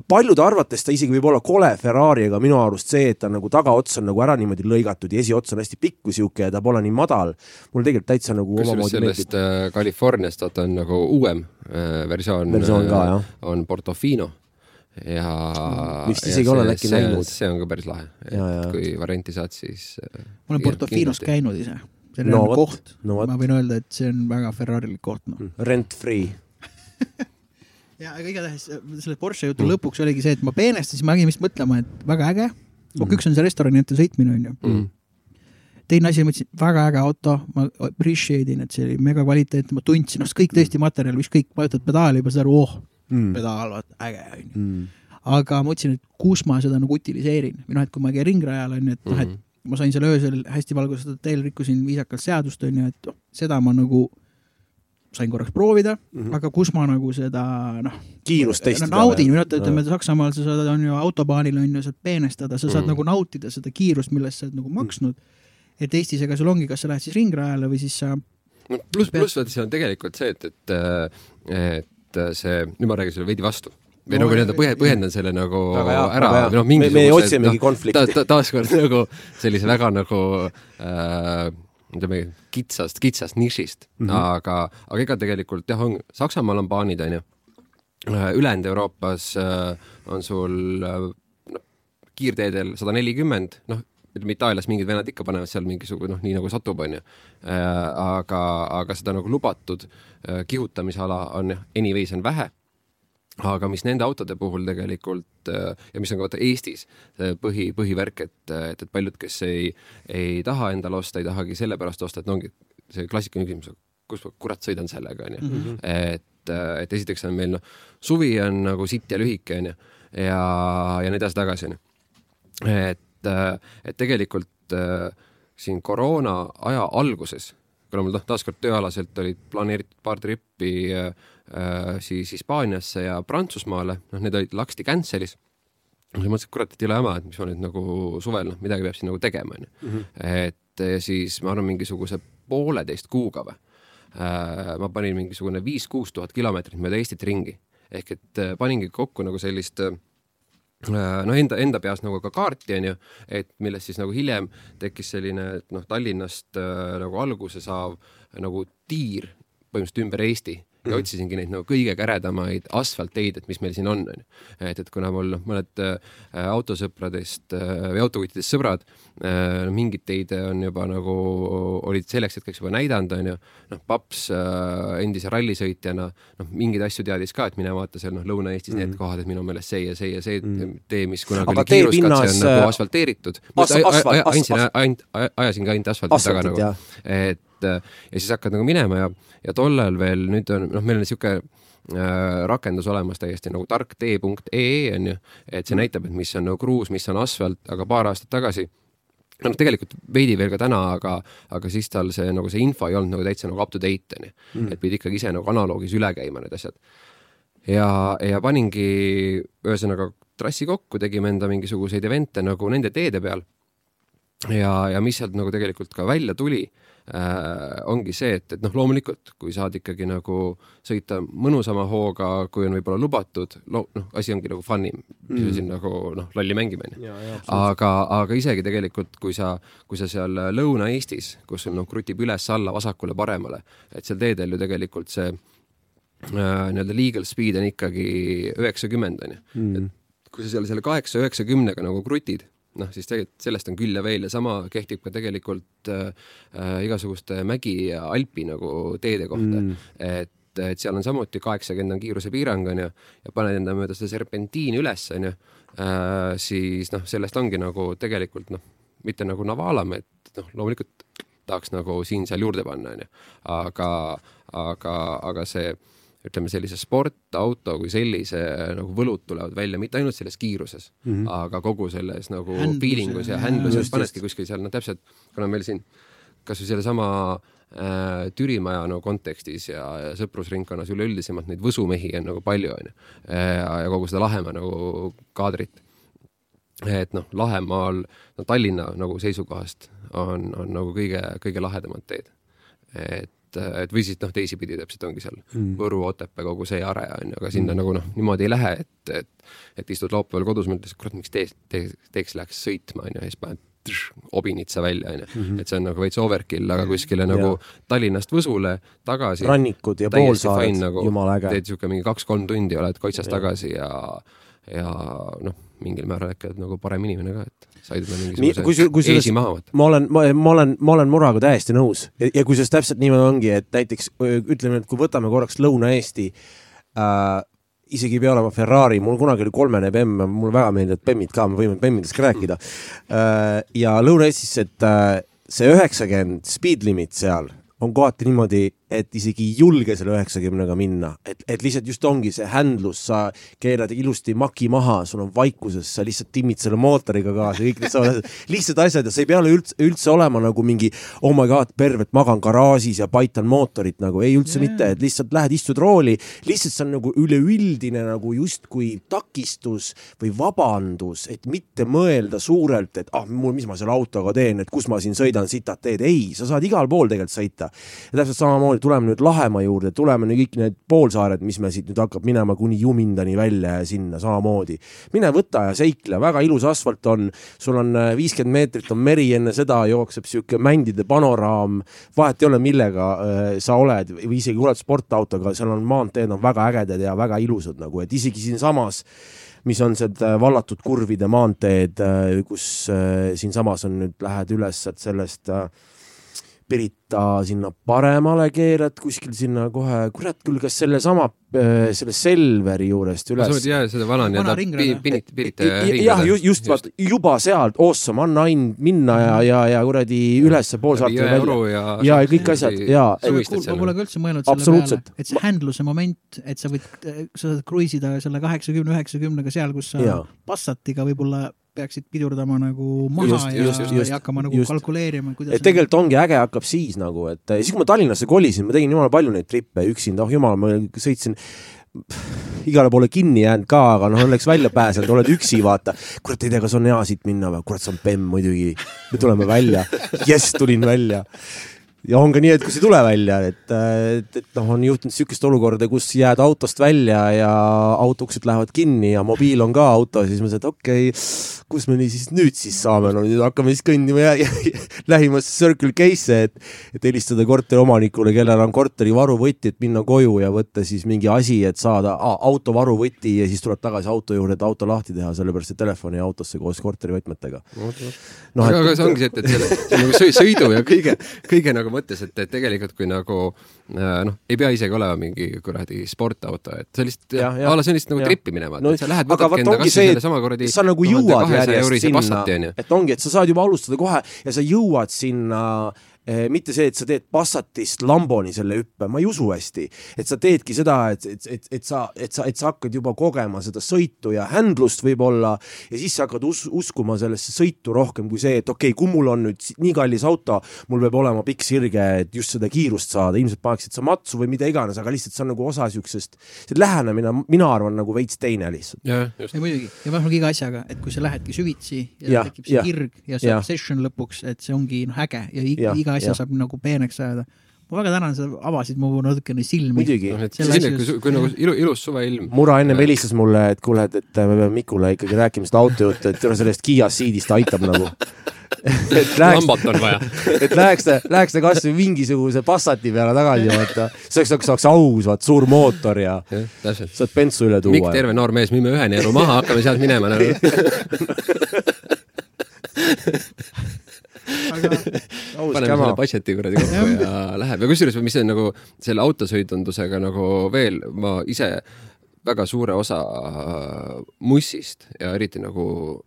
paljude arvates ta isegi võib olla kole Ferrari, aga minu arust see, et ta nagu tagaots on nagu ära niimoodi lõigatud ja esiots on hästi pikk kui sihuke ja ta pole nii madal, mulle tegelikult täitsa nagu kusjuures sellest äh, Californiast vaata on nagu uuem äh, versioon, versioon ka, jah. on Portofino. Ja vist isegi olen äkki näinud. see on ka päris lahe, et kui varianti saad, siis ma olen Portofinos käinud ise. See on no, koht. no,, ma võin öelda, et see on väga Ferrarilik koht no.. Rent free ja aga igatahes selle Porsche jutu mm. lõpuks oligi see, et ma peenestasin, ma hakkasin vist mõtlema, et väga äge. ok mm., üks on see restorani ette sõitmine onju mm. teine asi, mõtlesin, väga äge auto, ma appreciate in, et see oli mega kvaliteetne, ma tundsin, noh, kõik tõesti materjal, ükskõik, vajutad pedaali juba saad aru, oh mm., pedaal, vaata, äge onju mm. aga ma mõtlesin, et kus ma seda nagu utiliseerin või noh, et kui ma käin ringrajal onju, et noh, et mhm. ma sain seal öösel hästi valgustatud teel, rikkusin viisakalt seadust onju, et oh, seda ma nagu sain korraks proovida mm, -hmm. aga kus ma nagu seda noh. kiirust testida. naudin, arvates ütleme Saksamaal sa saad, on ju autobaanil on ju, saad peenestada, sa saad mm -hmm. nagu nautida seda kiirust, millest sa oled nagu maksnud. et Eestis, ega sul ongi, kas sa lähed siis ringrajale või siis sa. no pluss, pluss vaata, see on tegelikult see, et, et, et see, nüüd ma räägin sulle veidi vastu või no, nagu nii-öelda põhje, põhjendan selle nagu hea, ära, või noh, mingisuguse me otsimegi no, konflikti ta,. Ta, taaskord nagu sellise väga nagu äh, ütleme, kitsast, kitsast nišist mm, -hmm. aga, aga ega tegelikult jah, on, Saksamaal on baanid, onju. Äh, ülejäänud Euroopas äh, on sul äh, noh, kiirteedel sada nelikümmend, noh, ütleme Itaalias mingid vennad ikka panevad seal mingisugune noh, nii nagu satub, onju. aga, aga seda nagu lubatud kihutamisala on jah, anyways on vähe aga mis nende autode puhul tegelikult äh, ja mis on ka vaata Eestis põhi, põhivärk, et, et, et paljud, kes ei, ei taha endale osta, ei tahagi sellepärast osta, et no ongi see klassikaline küsimus, kus ma kurat sõidan sellega, onju. Mhm. et, et esiteks on meil noh, suvi on nagu sitt ja lühike, onju, ja, ja nii edasi-tagasi, onju. et, et tegelikult äh, siin koroona aja alguses, kuna mul noh, taaskord tööalaselt olid planeeritud paar trippi äh, Äh, siis Hispaaniasse ja Prantsusmaale, noh, need olid laksti cancel'is. siis mõtlesin, et kurat, et ei ole jama, et mis ma nüüd nagu suvel, noh, midagi peab siin nagu tegema, onju. Mhm. et siis ma arvan, mingisuguse pooleteist kuuga või, äh, ma panin mingisugune viis-kuus tuhat kilomeetrit mööda Eestit ringi. ehk et äh, paningi kokku nagu sellist no enda, enda peas nagu ka kaarti onju, et millest siis nagu hiljem tekkis selline, et noh, Tallinnast äh, nagu alguse saav nagu tiir põhimõtteliselt ümber Eesti ja mhm. otsisingi neid nagu kõige käredamaid asfaltteid, et mis meil siin on, onju. et, et kuna mul noh, mõned äh, autosõpradest äh, või autokuttidest sõbrad äh, mingeid teid on juba nagu, olid selleks hetkeks juba näidanud, onju. noh, paps äh, endise rallisõitjana, noh, mingeid asju teadis ka, et mine vaata seal noh, Lõuna-Eestis mm -hmm. need kohad, et minu meelest see ja see ja see mm -hmm. tee, mis kunagi oli kiiruskatse, on nagu asfalteeritud. andsin, ainult, ajasin ka ainult asfalti taga nagu, et et ja siis hakkad nagu minema ja, ja tollal veel nüüd on, noh, meil on niisugune äh, rakendus olemas täiesti nagu tarktee.ee on ju, et see näitab, et mis on nagu kruus, mis on asfalt, aga paar aastat tagasi noh, tegelikult veidi veel ka täna, aga, aga siis tal see nagu see info ei olnud nagu täitsa nagu up to date onju mm., et pidi ikkagi ise nagu analoogis üle käima need asjad. ja, ja paningi ühesõnaga trassi kokku, tegime enda mingisuguseid event'e nagu nende teede peal. ja, ja mis sealt nagu tegelikult ka välja tuli äh, ongi see, et, et noh, loomulikult, kui saad ikkagi nagu sõita mõnusama hooga, kui on võib-olla lubatud, noh, asi ongi nagu fun im mm., siin nagu noh, lolli mängime onju. aga, aga isegi tegelikult, kui sa, kui sa seal Lõuna-Eestis, kus sul noh, krutib üles-alla, vasakule-paremale, et seal teedel ju tegelikult see äh, nii-öelda legal speed on ikkagi üheksakümmend onju mm.. kui sa seal selle kaheksa-üheksakümnega nagu krutid noh, siis tegelikult sellest on küll ja veel ja sama kehtib ka tegelikult äh, äh igasuguste mägi ja alpi nagu teede kohta mm., et et seal on samuti kaheksakümmend on kiirusepiirang onju ja paned enda mööda seda serpentiini üles onju äh,, siis noh, sellest ongi nagu tegelikult noh, mitte nagu Navalame, et noh, loomulikult tahaks nagu siin-seal juurde panna onju, aga, aga, aga see ütleme sellise sportauto kui sellise nagu võlud tulevad välja mitte ainult selles kiiruses mm, -hmm. aga kogu selles nagu feeling us ja handluses panedki kuskil seal, no täpselt, kuna meil siin kasvõi sellesama äh, Türimaja no kontekstis ja, ja sõprusringkonnas üleüldisemalt neid võsumehi on nagu palju, onju. ja kogu seda Lahemaa nagu kaadrit. et noh, Lahemaal, no Tallinna nagu seisukohast on, on nagu kõige, kõige lahedamad teed. et et või siis noh, teisipidi täpselt ongi seal Mm. Võru, Otepää, kogu see are on ju, aga sinna Mm. nagu noh, niimoodi ei lähe, et, et, et istud laupäeval kodus, mõtled, kurat, miks teeks, teeks, teeks läheks sõitma on ju, ja siis paned obinitsa välja on ju, Mhm. et see on nagu veits overkill, aga kuskile nagu Tallinnast Võsule tagasi. rannikud ja poolsaared nagu, jumala äge. teed siuke mingi kaks-kolm tundi, oled Koitsast Jah. tagasi ja, ja noh, mingil määral äkki oled nagu parem inimene ka, et said endale mingisuguse kusjuures- kusjuures- eesi maha võtta. ma olen, ma, olen, ma olen Muraga täiesti nõus ja, ja kusjuures täpselt niimoodi ongi, et näiteks ütleme, et kui võtame korraks Lõuna-Eesti äh,, isegi ei pea olema Ferrari, mul kunagi oli kolmene bemm, mulle väga meeldivad bemmid ka, me võime bemmidest ka rääkida äh,. ja Lõuna-Eestis, et äh, see üheksakümmend speed limit seal on kohati niimoodi, et isegi ei julge selle üheksakümnega minna, et, et lihtsalt just ongi see händlus, sa keerad ilusti maki maha, sul on vaikuses, sa lihtsalt timmid selle mootoriga kaasa, kõik need lihtsad asjad ja sa ei pea üldse, üldse olema nagu mingi oh my god, pervert, magan garaažis ja paitan mootorit nagu, ei üldse Jaa. mitte, et lihtsalt lähed, istud rooli, lihtsalt see on nagu üleüldine nagu justkui takistus või vabandus, et mitte mõelda suurelt, et ah, mul, mis ma selle autoga teen, et kus ma siin sõidan sitad teed, ei, sa saad igal pool tegelikult sõita. ja täpselt samamoodi tuleme nüüd Lahemaa juurde, tuleme nüüd kõik need poolsaared, mis me siit nüüd hakkab minema kuni Jumindani välja ja sinna samamoodi. mine võta ja seikle, väga ilus asfalt on, sul on äh, viiskümmend meetrit on meri, enne seda jookseb sihuke mändide panoraam, vahet ei ole, millega äh, sa oled või isegi oled sportautoga, seal on maanteed on väga ägedad ja väga ilusad nagu, et isegi siinsamas mis on need äh, vallatud kurvide maanteed, kus siinsamas on nüüd, lähed üles sealt sellest äh, Pirita sinna paremale keerad kuskil sinna kohe, kurat küll, kas sellesama, selle Selveri juurest sa üles oled jah, seda vana nii-öelda ringrada. pi- Pirita, Pirita jah, just, just vaata juba sealt, awesome, anna ainult minna ja, ja, ja kuradi ülesse poolsaarte välja. jõeoru ja ja kõik asjad ja, ma pole ka üldse mõelnud selle peale, et see handluse moment, et sa võid, sa saad kruiisida selle kaheksakümne, üheksakümnega seal, kus sa. Passatiga võib-olla peaksid pidurdama nagu maha Just, ja, just, just, ja hakkama nagu just. kalkuleerima, kuidas et tegelikult ongi äge hakkab siis nagu, et siis kui ma Tallinnasse kolisin, ma tegin jumala palju neid trippe üksinda, oh jumal, ma sõitsin igale poole kinni jäänud ka, aga noh, õnneks välja pääsenud, oled üksi, vaata. kurat, ei tea, kas on hea siit minna või, kurat, see on bemm muidugi. me tuleme välja, jess, tulin välja. Ja on ka nii, et kus ei tule välja, et, et, et noh, on juhtunud sihukest olukorda, kus jääd autost välja ja auto uksed lähevad kinni ja mobiil on ka auto, siis mõtlesin, et okei okay,, kus me nii siis nüüd siis saame, no nüüd hakkame siis kõndima lähimasse Circle K-sse, et et helistada korteri omanikule, kellel on korteri varuvõti, et minna koju ja võtta siis mingi asi, et saada auto varuvõti ja siis tuleb tagasi auto juurde, et auto lahti teha, sellepärast et telefon jäi autosse koos korterivõtmetega. no, aga, aga see ongi see, et, et selle see nagu sõi- sõidu ja kõige, kõige nagu mõttes, et, tegelikult kui nagu äh, noh, ei pea isegi olema mingi kuradi sportauto, et see on lihtsalt a la see on lihtsalt nagu trippi minema, No et sa lähed, võtadki enda ongi kas see, või et sellesama kuradi sa nagu jõuad järjest sinna. et ongi, et sa saad juba alustada kohe ja sa jõuad sinna eh, mitte see, et sa teed Passatist Lamboni selle hüppe, ma ei usu hästi, et sa teedki seda, et, et, et, et sa, et sa, et sa hakkad juba kogema seda sõitu ja händlust võib-olla ja siis sa hakkad us uskuma sellesse sõitu rohkem kui see, et okei okay,, kui mul on nüüd nii kallis auto, mul peab olema pikk sirge, et just seda kiirust saada, ilmselt paneksid sa matsu või mida iganes, aga lihtsalt see on nagu osa siuksest, see lähenemine, mina arvan nagu veits teine lihtsalt. ei muidugi, ja vähemalt iga asjaga, et kui sa lähedki süvitsi ja, ja tekib see jah, kirg ja see obsession lõpuks, et see ongi noh äge. Ja iga, Jah, iga asja jah. saab nagu peeneks ajada. ma väga tänan, sa avasid mu natukene silmi. muidugi et Selle sinna, asja kui, kui nagu ilu, ilus suveilm. Mura ennem helistas mulle, et kuule, et, et me peame Mikule ikkagi rääkima seda autojuttu, et sellest Kiia Ceedist aitab nagu. et läheks, et läheks ta, läheks ta kasvõi mingisuguse Passati peale tagasi, vaata. see oleks, saaks aus, vaat suur mootor ja täpselt. saad bensu üle Mikk, tuua. terve noor mees, müüme ühe neeru maha, hakkame sealt minema nagu. aga paneme käma selle. budget'i kuradi kokku ja läheb ja kusjuures, mis on nagu selle autosõidundusega nagu veel, ma ise väga suure osa äh, mussist ja eriti nagu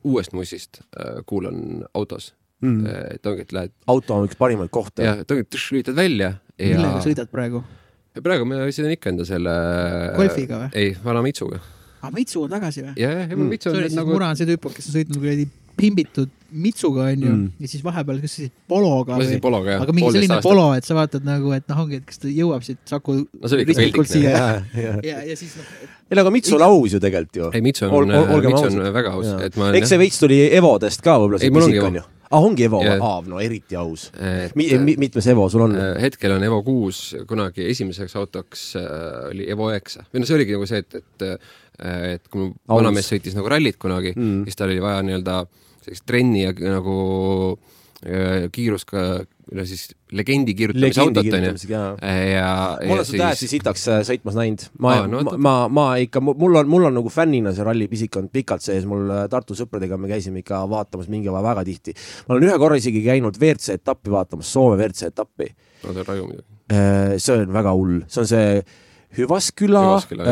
uuest mussist äh, kuulan autos mm.. et ongi, et lähed auto on üks parimaid kohti ja. et ongi, et lülitad välja ja millega sõidad praegu? praegu ma sõidan ikka enda selle. Golfiga või? ei, vana Mitsuga. aa, Mitsu on tagasi või? ja, ja, ja mul Mitsu on sorry, nüüd siis nagu Mura on see tüüp, kes on sõitnud kuradi pimbitud Mitsuga onju Mm. ja siis vahepeal, kas sõitsid Pologa või pologa jah. aga mingi selline polo, et sa vaatad nagu, et noh, ongi, et kas ta jõuab siit Saku No ristmikult siia ja, ja, ja, ja siis noh, ei no aga Mitsu on aus ju tegelikult ju. ei, Mitsu on ol-, olgem Mitsu on ausad. väga aus, et ma eks see veits tuli Evodest ka võib-olla Ei, see pisik onju. ah,. ongi Evo yeah., aa, no eriti aus et mi,. Mi, mitmes Evo sul on? Äh, hetkel on Evo kuus, kunagi esimeseks autoks äh, oli Evo üheksa või noh, see oligi nagu see, et, et äh, et kui mu vanamees sõitis nagu rallit kunagi Mm. mm., siis tal oli vaja nii-öelda sellist trenni ja nagu äh, kiirus ka, no siis legendi kirjutamise autot onju. jaa. ja, ma olen seda täiesti sitaks äh, sõitmas näinud, ma Aa,, no ma, ma, ma ikka, mul on, mul on nagu fännina see rallipisik olnud pikalt sees, mul äh, Tartu sõpradega me käisime ikka vaatamas mingi aja väga tihti. ma olen ühe korra isegi käinud WRC etappi vaatamas, Soome WRC etappi. no ta on raju muidugi. see on väga hull, see on see Hüvasküla Hüvasküla,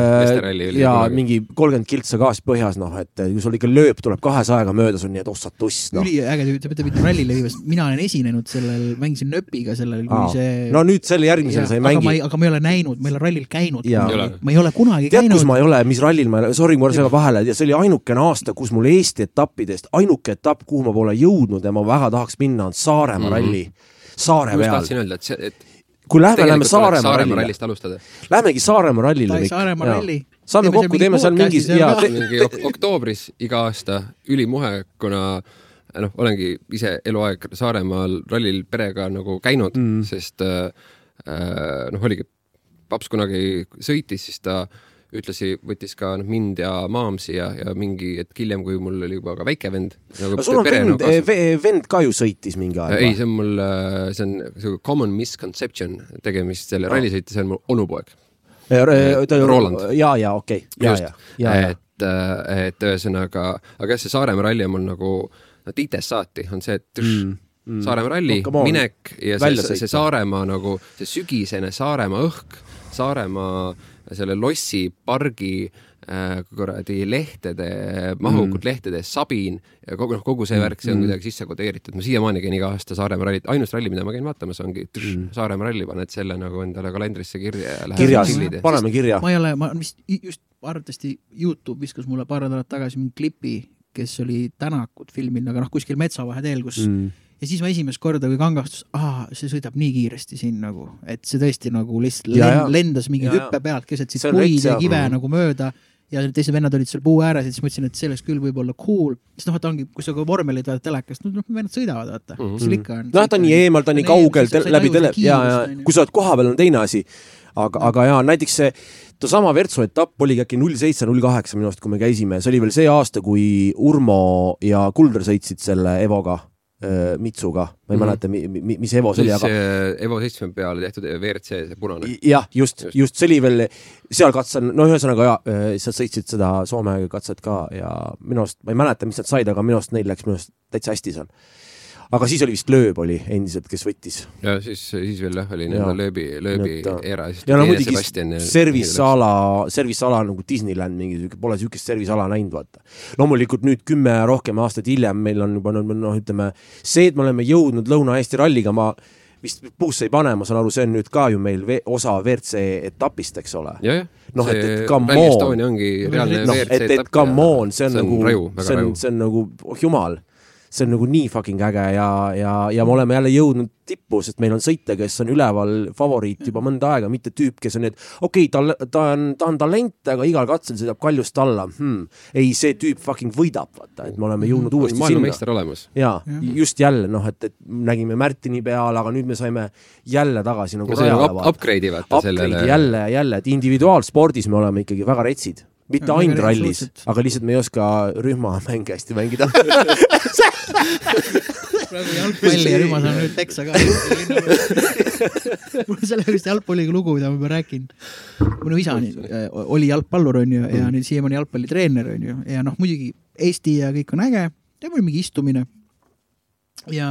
oli ja kunagi. mingi kolmkümmend kiltsa gaas põhjas, noh, et kui sul ikka lööp tuleb kahesajaga mööda, sul nii, et ossa tuss, noh. üliäge, te peate mitte rallile viimas, mina olen esinenud sellel, mängisin nööpiga sellel, Aa. kui see no nüüd selle järgmisel sa ei aga ma mängi ei, aga ma ei ole näinud, ma ei ole rallil käinud ma ei ole kunagi tead, kus käinud. ma ei ole, mis rallil ma ei ole, sorry, ma segan vahele, see oli ainukene aasta, kus mul Eesti etappidest ainuke etapp, kuhu ma pole jõudnud ja ma väga tahaks minna, on Saaremaa Mhm. ralli. Saare ma just peal, tahtsin öelda, et see, et kui lähme, lähme Saaremaa Saaremaa rallist alustada. lähmegi Saaremaa rallile. Saaremaa ralli. saame Teeme kokku, teeme seal mingi ja mingi ok oktoobris iga aasta ülimuhe, kuna noh, olengi ise eluaeg Saaremaal rallil perega nagu käinud mm., sest äh, äh, noh, oligi, paps kunagi sõitis, siis ta ühtlasi võttis ka noh, mind ja Maamsi ja, ja mingi hetk hiljem, kui mul oli juba ka väike vend nagu. sul on vend, vend ka ju sõitis mingi aeg ei, see on mul, see on see common misconception tegemist, selle rallisõitja, see on mu onupoeg Roland. ja, ja okei okay., ja, ja, ja, et, et ühesõnaga, aga jah, see Saaremaa ralli on mul nagu no tiitest saati on see, et tüš, mm, mm. Saaremaa ralli No minek ja see, see. Saaremaa nagu see sügisene Saaremaa õhk, Saaremaa selle lossi pargi äh, kuradi lehtede, mahukad mm. lehtede sabin ja kogu, noh, kogu see värk, see on kuidagi sisse kodeeritud. ma siiamaani käin iga aasta Saaremaa rallit, ainus ralli, mida ma käin vaatamas, ongi tüš, Saaremaa ralli, paned selle nagu endale kalendrisse kirja ja lähed kirjas paneme kirja. ma ei ole, ma vist just arvatavasti Youtube viskas mulle paar nädalat tagasi mingi klipi, kes oli Tänakut filminud, aga noh, kuskil metsavaheteel, kus mm. Ja siis ma esimest korda, kui kangastus, aa, see sõidab nii kiiresti siin nagu, et see tõesti nagu lihtsalt Ja, ja. lend, lendas mingi Ja, ja. hüppe pealt keset siit puid ja jah. kive Mhm. nagu mööda ja teised vennad olid seal puu ääres ja siis mõtlesin, et see oleks küll võib-olla cool, sest noh, et ongi, kui sa ka vormelit vaatad telekast, no noh, vennad sõidavad, vaata mm, -hmm. sul ikka on. noh, ta on nii eemal, ta on nii kaugel tel- läbi tele- ja, ja kui sa oled kohapeal, on teine asi. aga, aga jaa, näiteks see, seesama Virtsu etapp oligi äkki null seitse, null kaheksa minu arust, kui me käisime, see oli veel see aasta, kui Urmo ja Kulder sõitsid selle Evoga, Mitsuga, ma ei Mhm. mäleta, mis Evo see oli, aga Evo seitsme peale tehtud WRC, see punane. jah, just, just see oli veel seal katsel, no ühesõnaga ja seal sõitsid seda Soome katset ka ja minu arust, ma ei mäleta, mis nad said, aga minu arust neil läks minu arust täitsa hästi seal. Aga siis oli vist Lööb oli endiselt, kes võttis. ja siis, siis veel jah, oli nii-öelda lööbi, lööbi et era. ja no muidugi service. ala, service ala nagu Disneyland mingi siuke, pole siukest service ala näinud, vaata. loomulikult nüüd kümme rohkem aastat hiljem meil on juba noh, noh, ütleme see, et me oleme jõudnud Lõuna-Eesti ralliga, ma vist puusse ei pane, ma saan aru, see on nüüd ka ju meil ve osa WRC etapist, eks ole. Noh, et- et come on. Ongi reaalne noh, WRC et, et etapp come on, see on nagu, see on, see on nagu, oh jumal, see on nagu nii fucking äge ja, ja, ja me oleme jälle jõudnud tippu, sest meil on sõitja, kes on üleval favoriit juba mõnda aega, mitte tüüp, kes on need, okei okay,, tal, ta on, ta on talent, aga igal katsel sõidab kaljust alla hmm.. ei, see tüüp fucking võidab, vaata, et me oleme jõudnud uuesti sinna. maailmameister olemas. jaa, just jälle noh, et, et nägime Märtini peal, aga nüüd me saime jälle tagasi nagu rajale vaata. upgrade'i vaata sellele. jälle ja jälle, et individuaalspordis me oleme ikkagi väga retsid. mitte Ja, ainult rallis aga lihtsalt me ei oska rühmamänge hästi mängida. praegu jalgpalli ja nüüd ma saan nüüd peksa ka. mul on selle just jalgpalliga lugu, mida ma juba rääkinud. minu isa äh, oli jalgpallur, onju, ja nüüd siiamaani jalgpallitreener, onju, ja noh, muidugi Eesti ja kõik on äge, ja mul mingi istumine. ja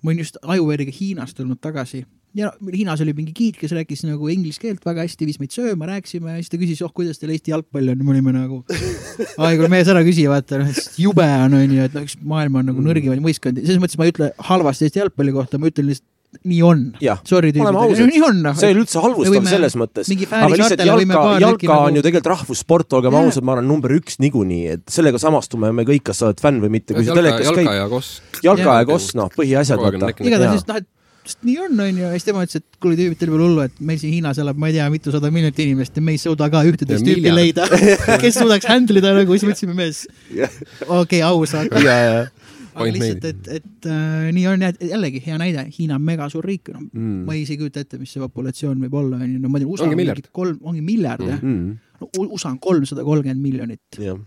ma olin just ajuveeriga Hiinast tulnud tagasi ja no, Hiinas oli mingi giid, kes rääkis nagu inglise keelt väga hästi, viis meid sööma, rääkisime ja siis ta küsis, oh, kuidas teil Eesti jalgpall on? Ja me olime nagu, ai, kuule mees ära küsi, vaata, noh, jube on, onju, et noh, üks maailma on nagu nõrgimaid võistkondi, selles mõttes ma ei ütle halvasti Eesti jalgpalli kohta, ma ütlen lihtsalt nii on. Sorry tüübid, nii on noh. see ei ole üldse halvustav selles mõttes, aga lihtsalt jalka, jalka on ju tegelikult rahvussport, olgem ausad, ma arvan number üks niikuinii, et sellega samastume me kõik, kas sa oled fänn või mitte, kui sa jalka, telekas jalka käid, ja koss. jalka ja koss, noh, põhiasjad igatahes noh, et just nii on, onju, ja siis tema ütles, et kuule tüübid, teil pole hullu, et meil siin Hiinas elab, ma ei tea, mitusada miljonit inimest ja me ei suuda ka ühteteist tüüpi leida, kes suudaks handle ida nagu, siis mõtlesime mees, okei aus, aga ja, ja, aga lihtsalt, et, et äh, nii on jah, jällegi hea näide, Hiina on mega suur riik, no mm. ma ei isegi kujuta ette, mis see populatsioon võib olla, onju, no ma tean, USA ongi on miljard. kolm, ongi miljard jah. Mm. mm. no, U- USA on kolmsada kolmkümmend miljonit, jah,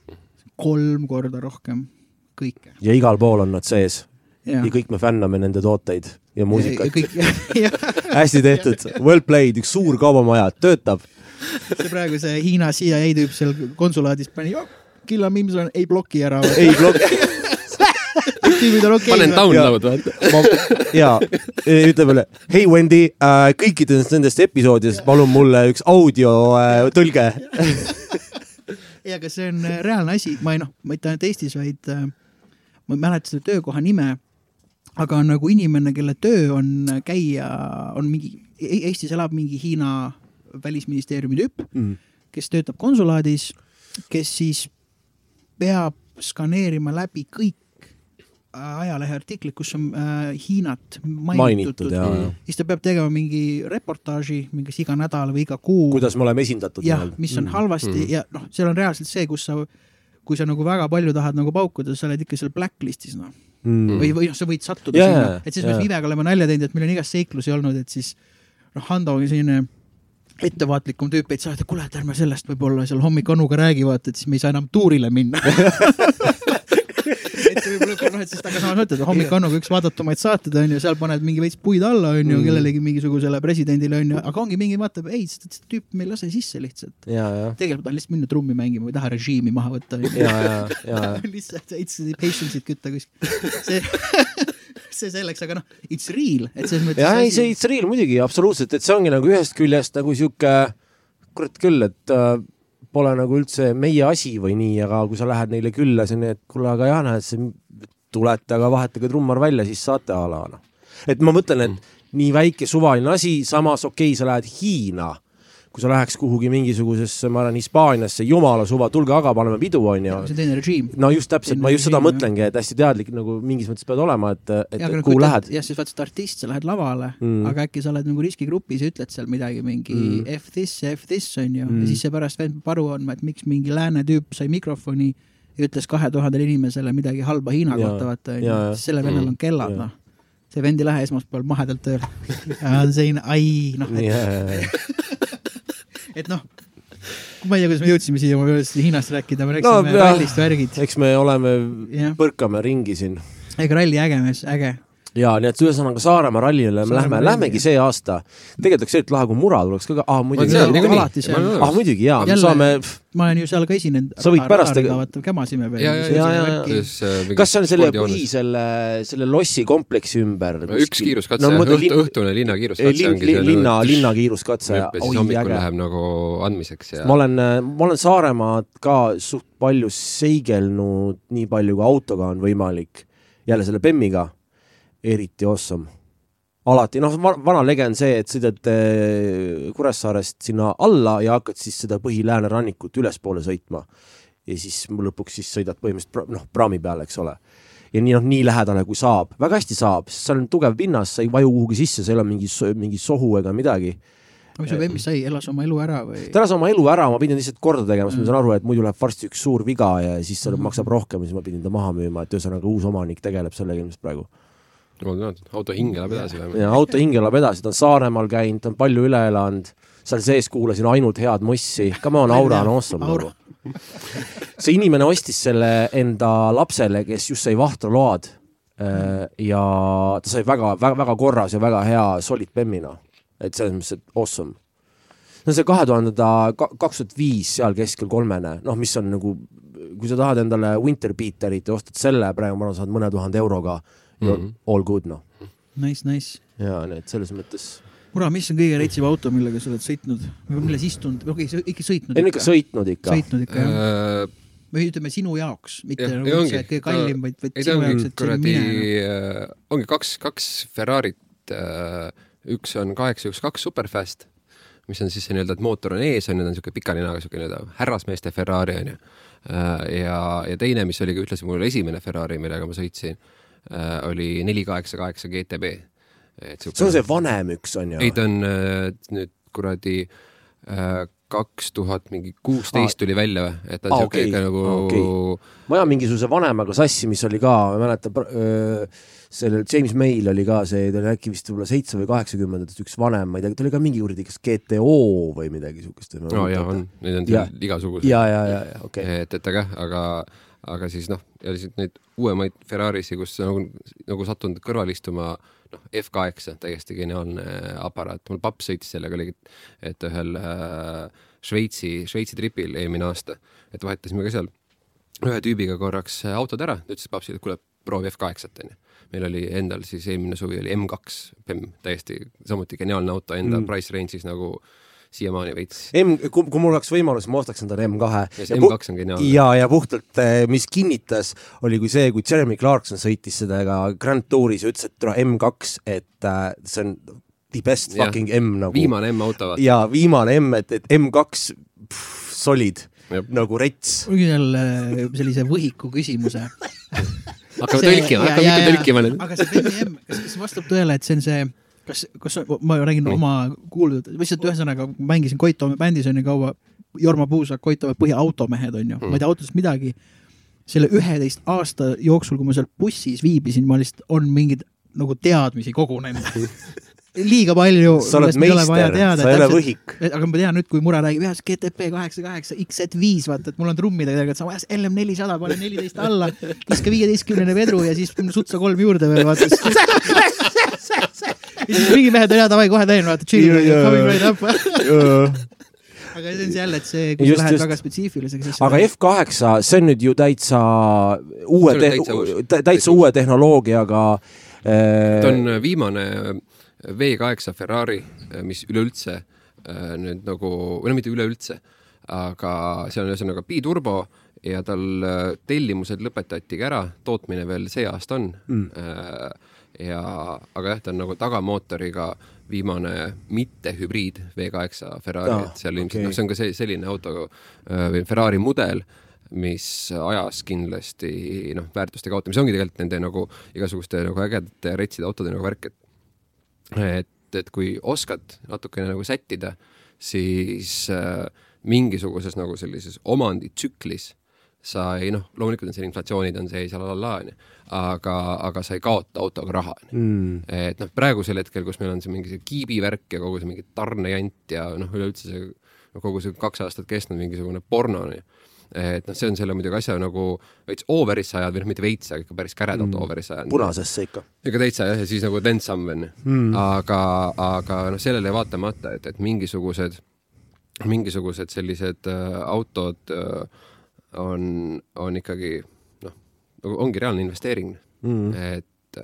kolm korda rohkem kõike. ja igal pool on nad sees ja ja kõik me fänname nende tooteid ja muusikat. hästi tehtud, well played, üks suur kaubamaja, töötab. see praegu see Hiina CIA tüüp seal konsulaadis pani, Killa Mims on, ei bloki ära. ei, tüübid on okei panen okay,. download, vaata. ja ütleb jälle, hei Wendy äh,, kõikidest nendest episoodidest palun mulle üks audiotõlge äh,. ei, aga see on äh, reaalne asi, ma ei noh, mitte ainult Eestis, vaid äh, ma ei mäleta selle töökoha nime, aga nagu inimene, kelle töö on käia, on mingi, Eestis elab mingi Hiina välisministeeriumi tüüp, Mm. kes töötab konsulaadis, kes siis peab skaneerima läbi kõik äh, ajaleheartiklid, kus on äh, Hiinat mainitud, mainitud siis ta peab tegema mingi reportaaži, mingi kas iga nädal või iga kuu. kuidas me oleme esindatud. jah, mis on mm. halvasti mm. ja noh, seal on reaalselt see, kus sa, kui sa nagu väga palju tahad nagu paukuda, sa oled ikka seal blacklist'is noh mm. või, või noh, sa võid sattuda Jaa, sinna et siis me jaa. Vivega oleme nalja teinud, et meil on igast seiklusi olnud, et siis noh, Hando on selline ettevaatlikum tüüp, et sa oled, kuule, et ärme sellest võib-olla seal hommik Anuga räägi, vaata, et siis me ei saa enam tuurile minna et see võib olla, noh, et siis aga samas mõtled, hommik Annuga üks vaadatumaid saateid on ju, seal paned mingi veits puid alla, on ju, Mm. kellelegi mingisugusele presidendile on ju, aga ongi mingi vaatab, ei, see tüüp me ei lase sisse lihtsalt. tegelikult tahan lihtsalt minna trummi mängima, ma ei taha režiimi maha võtta. lihtsalt veits patience'it kütta kuskil. see, see selleks, aga noh, it's real, et selles mõttes. ja ei, see it's real muidugi absoluutselt, et see ongi nagu ühest küljest nagu sihuke kurat küll, et äh, pole nagu üldse meie asi või nii, aga kui sa lähed neile külla, siis on nii, et kuule, aga jah, näed, see tulete, aga vahetage trummar välja, siis saate a la noh. et ma mõtlen, et nii väike suvaline asi, samas okei okay,, sa lähed Hiina, kui sa läheks kuhugi mingisugusesse, ma arvan, Hispaaniasse, jumala suva, tulge aga, paneme pidu, onju see on teine režiim. no just täpselt, ma just seda režiim, mõtlengi, et hästi teadlik nagu mingis mõttes pead olema, et, et, ja, kuhu lähed. jah, siis vaata, sa oled artist, sa lähed lavale Mm. mm., aga äkki sa oled nagu riskigrupis ja ütled seal midagi, mingi Mm. mm. F this, F this on ju Mm. mm., ja siis see pärast vend peab aru andma, et miks mingi lääne tüüp sai mikrofoni ja ütles kahe tuhandele inimesele midagi halba Hiina kohta, vaata onju, selle vennal on kellad noh. see vend ei lähe esmaspäeval mahedalt tööle. selline, ai noh, et noh, ma ei tea, kuidas me jõudsime siia, ma pean Hiinast rääkida, me rääkisime No, rallist värgid. eks me oleme, põrkame ringi siin ega ralli äge mees, äge. Ja nii et ühesõnaga Saaremaa rallile me lähme, lähmegi see aasta. tegelikult oleks eriti lahe, kui Mura tuleks ka, ah muidugi seal niikuinii. alati seal. ah muidugi jaa, me saame, ma olen ju seal ka esinenud. Sa võid pärast kämasime veel. ja. kas see on selle põhi, selle, selle lossi kompleksi ümber? üks kiiruskatse no, õhtune linna kiiruskatse ongi linna, linna kiiruskatse siis oi hommikul läheb nagu andmiseks ja ma olen, ma olen Saaremaad ka suht palju seigelnud, nii palju kui autoga on võimalik. jälle selle Bemmiga, eriti awesome. alati, noh, vana lege on see, et sõidad eh, Kuressaarest sinna alla ja hakkad siis seda põhi-lääne rannikut ülespoole sõitma. ja siis lõpuks siis sõidad põhimõtteliselt noh, praami peale, eks ole. ja nii noh, nii lähedale kui saab, väga hästi saab, sest seal on tugev pinnas, sa ei vaju kuhugi sisse, seal ei ole mingi, mingi sohu ega midagi mis su vemmis sai, elas oma elu ära või? ta elas oma elu ära, ma pidin lihtsalt korda tegema, sest ma saan aru, et muidu läheb varsti üks suur viga ja siis see Mhm. maksab rohkem ja siis ma pidin ta maha müüma, et ühesõnaga uus omanik tegeleb sellega ilmselt praegu. Auto hinge läheb edasi või? ja auto hinge elab edasi, ta on Saaremaal käinud, ta on palju üle elanud, seal sees kuulasin ainult head mossi, come on, Aura on awesome nagu. see inimene ostis selle enda lapsele, kes just sai vahtraload äh, ja ta sai väga, väga, väga korras ja väga hea solid bemmina, et selles mõttes, et awesome. No see kahe tuhandenda, kaks tuhat viis seal keskel kolmene, noh, mis on nagu, kui sa tahad endale Winterbeaterit ja ostad selle, praegu ma arvan, saad mõne tuhande euroga mm, all good noh. Nice, nice. ja nii et selles mõttes, Mura, mis on kõige reitsim auto, millega sa oled sõitnud või milles istunud, okei okay,, ikka sõitnud ei no ikka sõitnud ikka. sõitnud ikka jah. Äh, või ütleme sinu jaoks, mitte Jah, nagu üldse kõige kallim, vaid, vaid sinu jaoks, et see on kuradi mine. äh,, ongi kaks, kaks Ferrarit, üks on kaheksa, üks kaks Superfast, mis on siis nii-öelda, et mootor on ees, on ju, ta on niisugune pika ninaga niisugune nii-öelda härrasmeeste Ferrari on ju. ja, ja teine, mis oli ka ühtlasi mul esimene Ferrari, millega ma sõitsin, oli neli kaheksa kaheksa GTB. see on see vanem üks on ju? ei, ta on äh, nüüd kuradi äh, kaks tuhat mingi kuusteist tuli välja või, et ta on Aa, siuke okei, ikka nagu okei. ma ajan mingisuguse vanemaga sassi, mis oli ka, ma ei mäleta, sellel James May'l oli ka see, ta oli äkki vist võib-olla seitse või kaheksakümnendatest üks vanem, ma ei tea, ta oli ka mingi kuradi, kas GTO või midagi siukest. no jaa, on, neid on Ja. igasuguseid. ja, ja, ja, ja okei okay.. et, et aga, aga, aga siis noh, ja lihtsalt neid uuemaid Ferrari'si, kus nagu, nagu sattunud kõrval istuma, noh, F8 täiesti geniaalne aparaat, mul paps sõitis sellega, oli, et ühel äh, Šveitsi, Šveitsi tripil eelmine aasta, et vahetasime ka seal ühe tüübiga korraks autod ära, ta ütles papsile, et kuule, proovi F8-t onju. meil oli endal siis eelmine suvi oli M2 PEM, täiesti samuti geniaalne auto enda mm. price range'is nagu siiamaani veits. M, kui, kui mul oleks võimalus, ma ostaks endale M2 ja see M2 on geniaalne. ja, ja puhtalt, mis kinnitas, oli kui see, kui Jeremy Clarkson sõitis sellega Grand Touris ja ütles, et tule M2, et äh, see on the best Jah. fucking M nagu. viimane M-auto vaata. ja viimane M, et, et M2, solid nagu rets. ma küsin jälle sellise võhiku küsimuse. hakkame tõlkima, hakkame ikka tõlkima nüüd. aga see BBM, kas, kas vastab tõele, et see on see, kas, kas ma räägin Nii. oma kuuldud, lihtsalt ühesõnaga mängisin Koit Toome bändis onju kaua, Jorma Puusak, Koit Toome põhiautomehed onju Hmm. mm., ma ei tea autost midagi. selle üheteist aasta jooksul, kui ma seal bussis viibisin, ma lihtsalt on mingeid nagu teadmisi kogunenud liiga palju. sa oled meister, sa ei ole võhik. Aga ma tean nüüd, kui Mure räägib ühes GTP kaheksa kaheksa XZ5, vaata, et mul on trummidega tegelikult sama, LM nelisada, panen neliteist alla, viska viieteistkümnene vedru ja siis sutsa kolm juurde veel, vaata. ja siis mingi mehed, jaa davai, kohe teen, vaata, chill, coming right up. aga see on see jälle, et see, kui Just, sa lähed just. väga spetsiifiliseks, aga F8, see on nüüd ju täitsa uue täitsa täitsa uue tehnoloogiaga ta äh, on viimane V8 Ferrari, mis üleüldse äh, nüüd nagu, või no mitte üleüldse, aga see on ühesõnaga biturbo ja tal äh, tellimused lõpetatigi ära, tootmine veel see aasta on mm.. ja, aga jah, ta on nagu tagamootoriga viimane mittehübriid V8 Ferrari Aa, et seal ilmselt okei. noh, see on ka see selline auto äh, või Ferrari mudel, mis ajas kindlasti noh, väärtuste kaotamise ongi tegelikult nende nagu igasuguste nagu ägedate retside autode nagu värk, et et, et kui oskad natukene nagu sättida, siis äh, mingisuguses nagu sellises omanditsüklis sa ei noh, loomulikult on seal inflatsioonid on sees ja la la la onju, aga, aga sa ei kaota autoga raha onju mm, et noh, praegusel hetkel, kus meil on see mingi see kiibivärk ja kogu see mingi tarnejant ja noh, üleüldse see no kogu see kaks aastat kestnud mingisugune porno onju. Et noh, see on selle muidugi asja nagu veits over'isse ajanud või noh, mitte veits, aga ikka päris käredalt mm. over'isse ajanud. punasesse ikka. ikka täitsa jah, ja siis nagu then some onju mm.. aga, aga noh, sellele vaatamata, et, et mingisugused, mingisugused sellised äh, autod äh, on, on ikkagi noh, nagu ongi reaalne investeering mm.. et,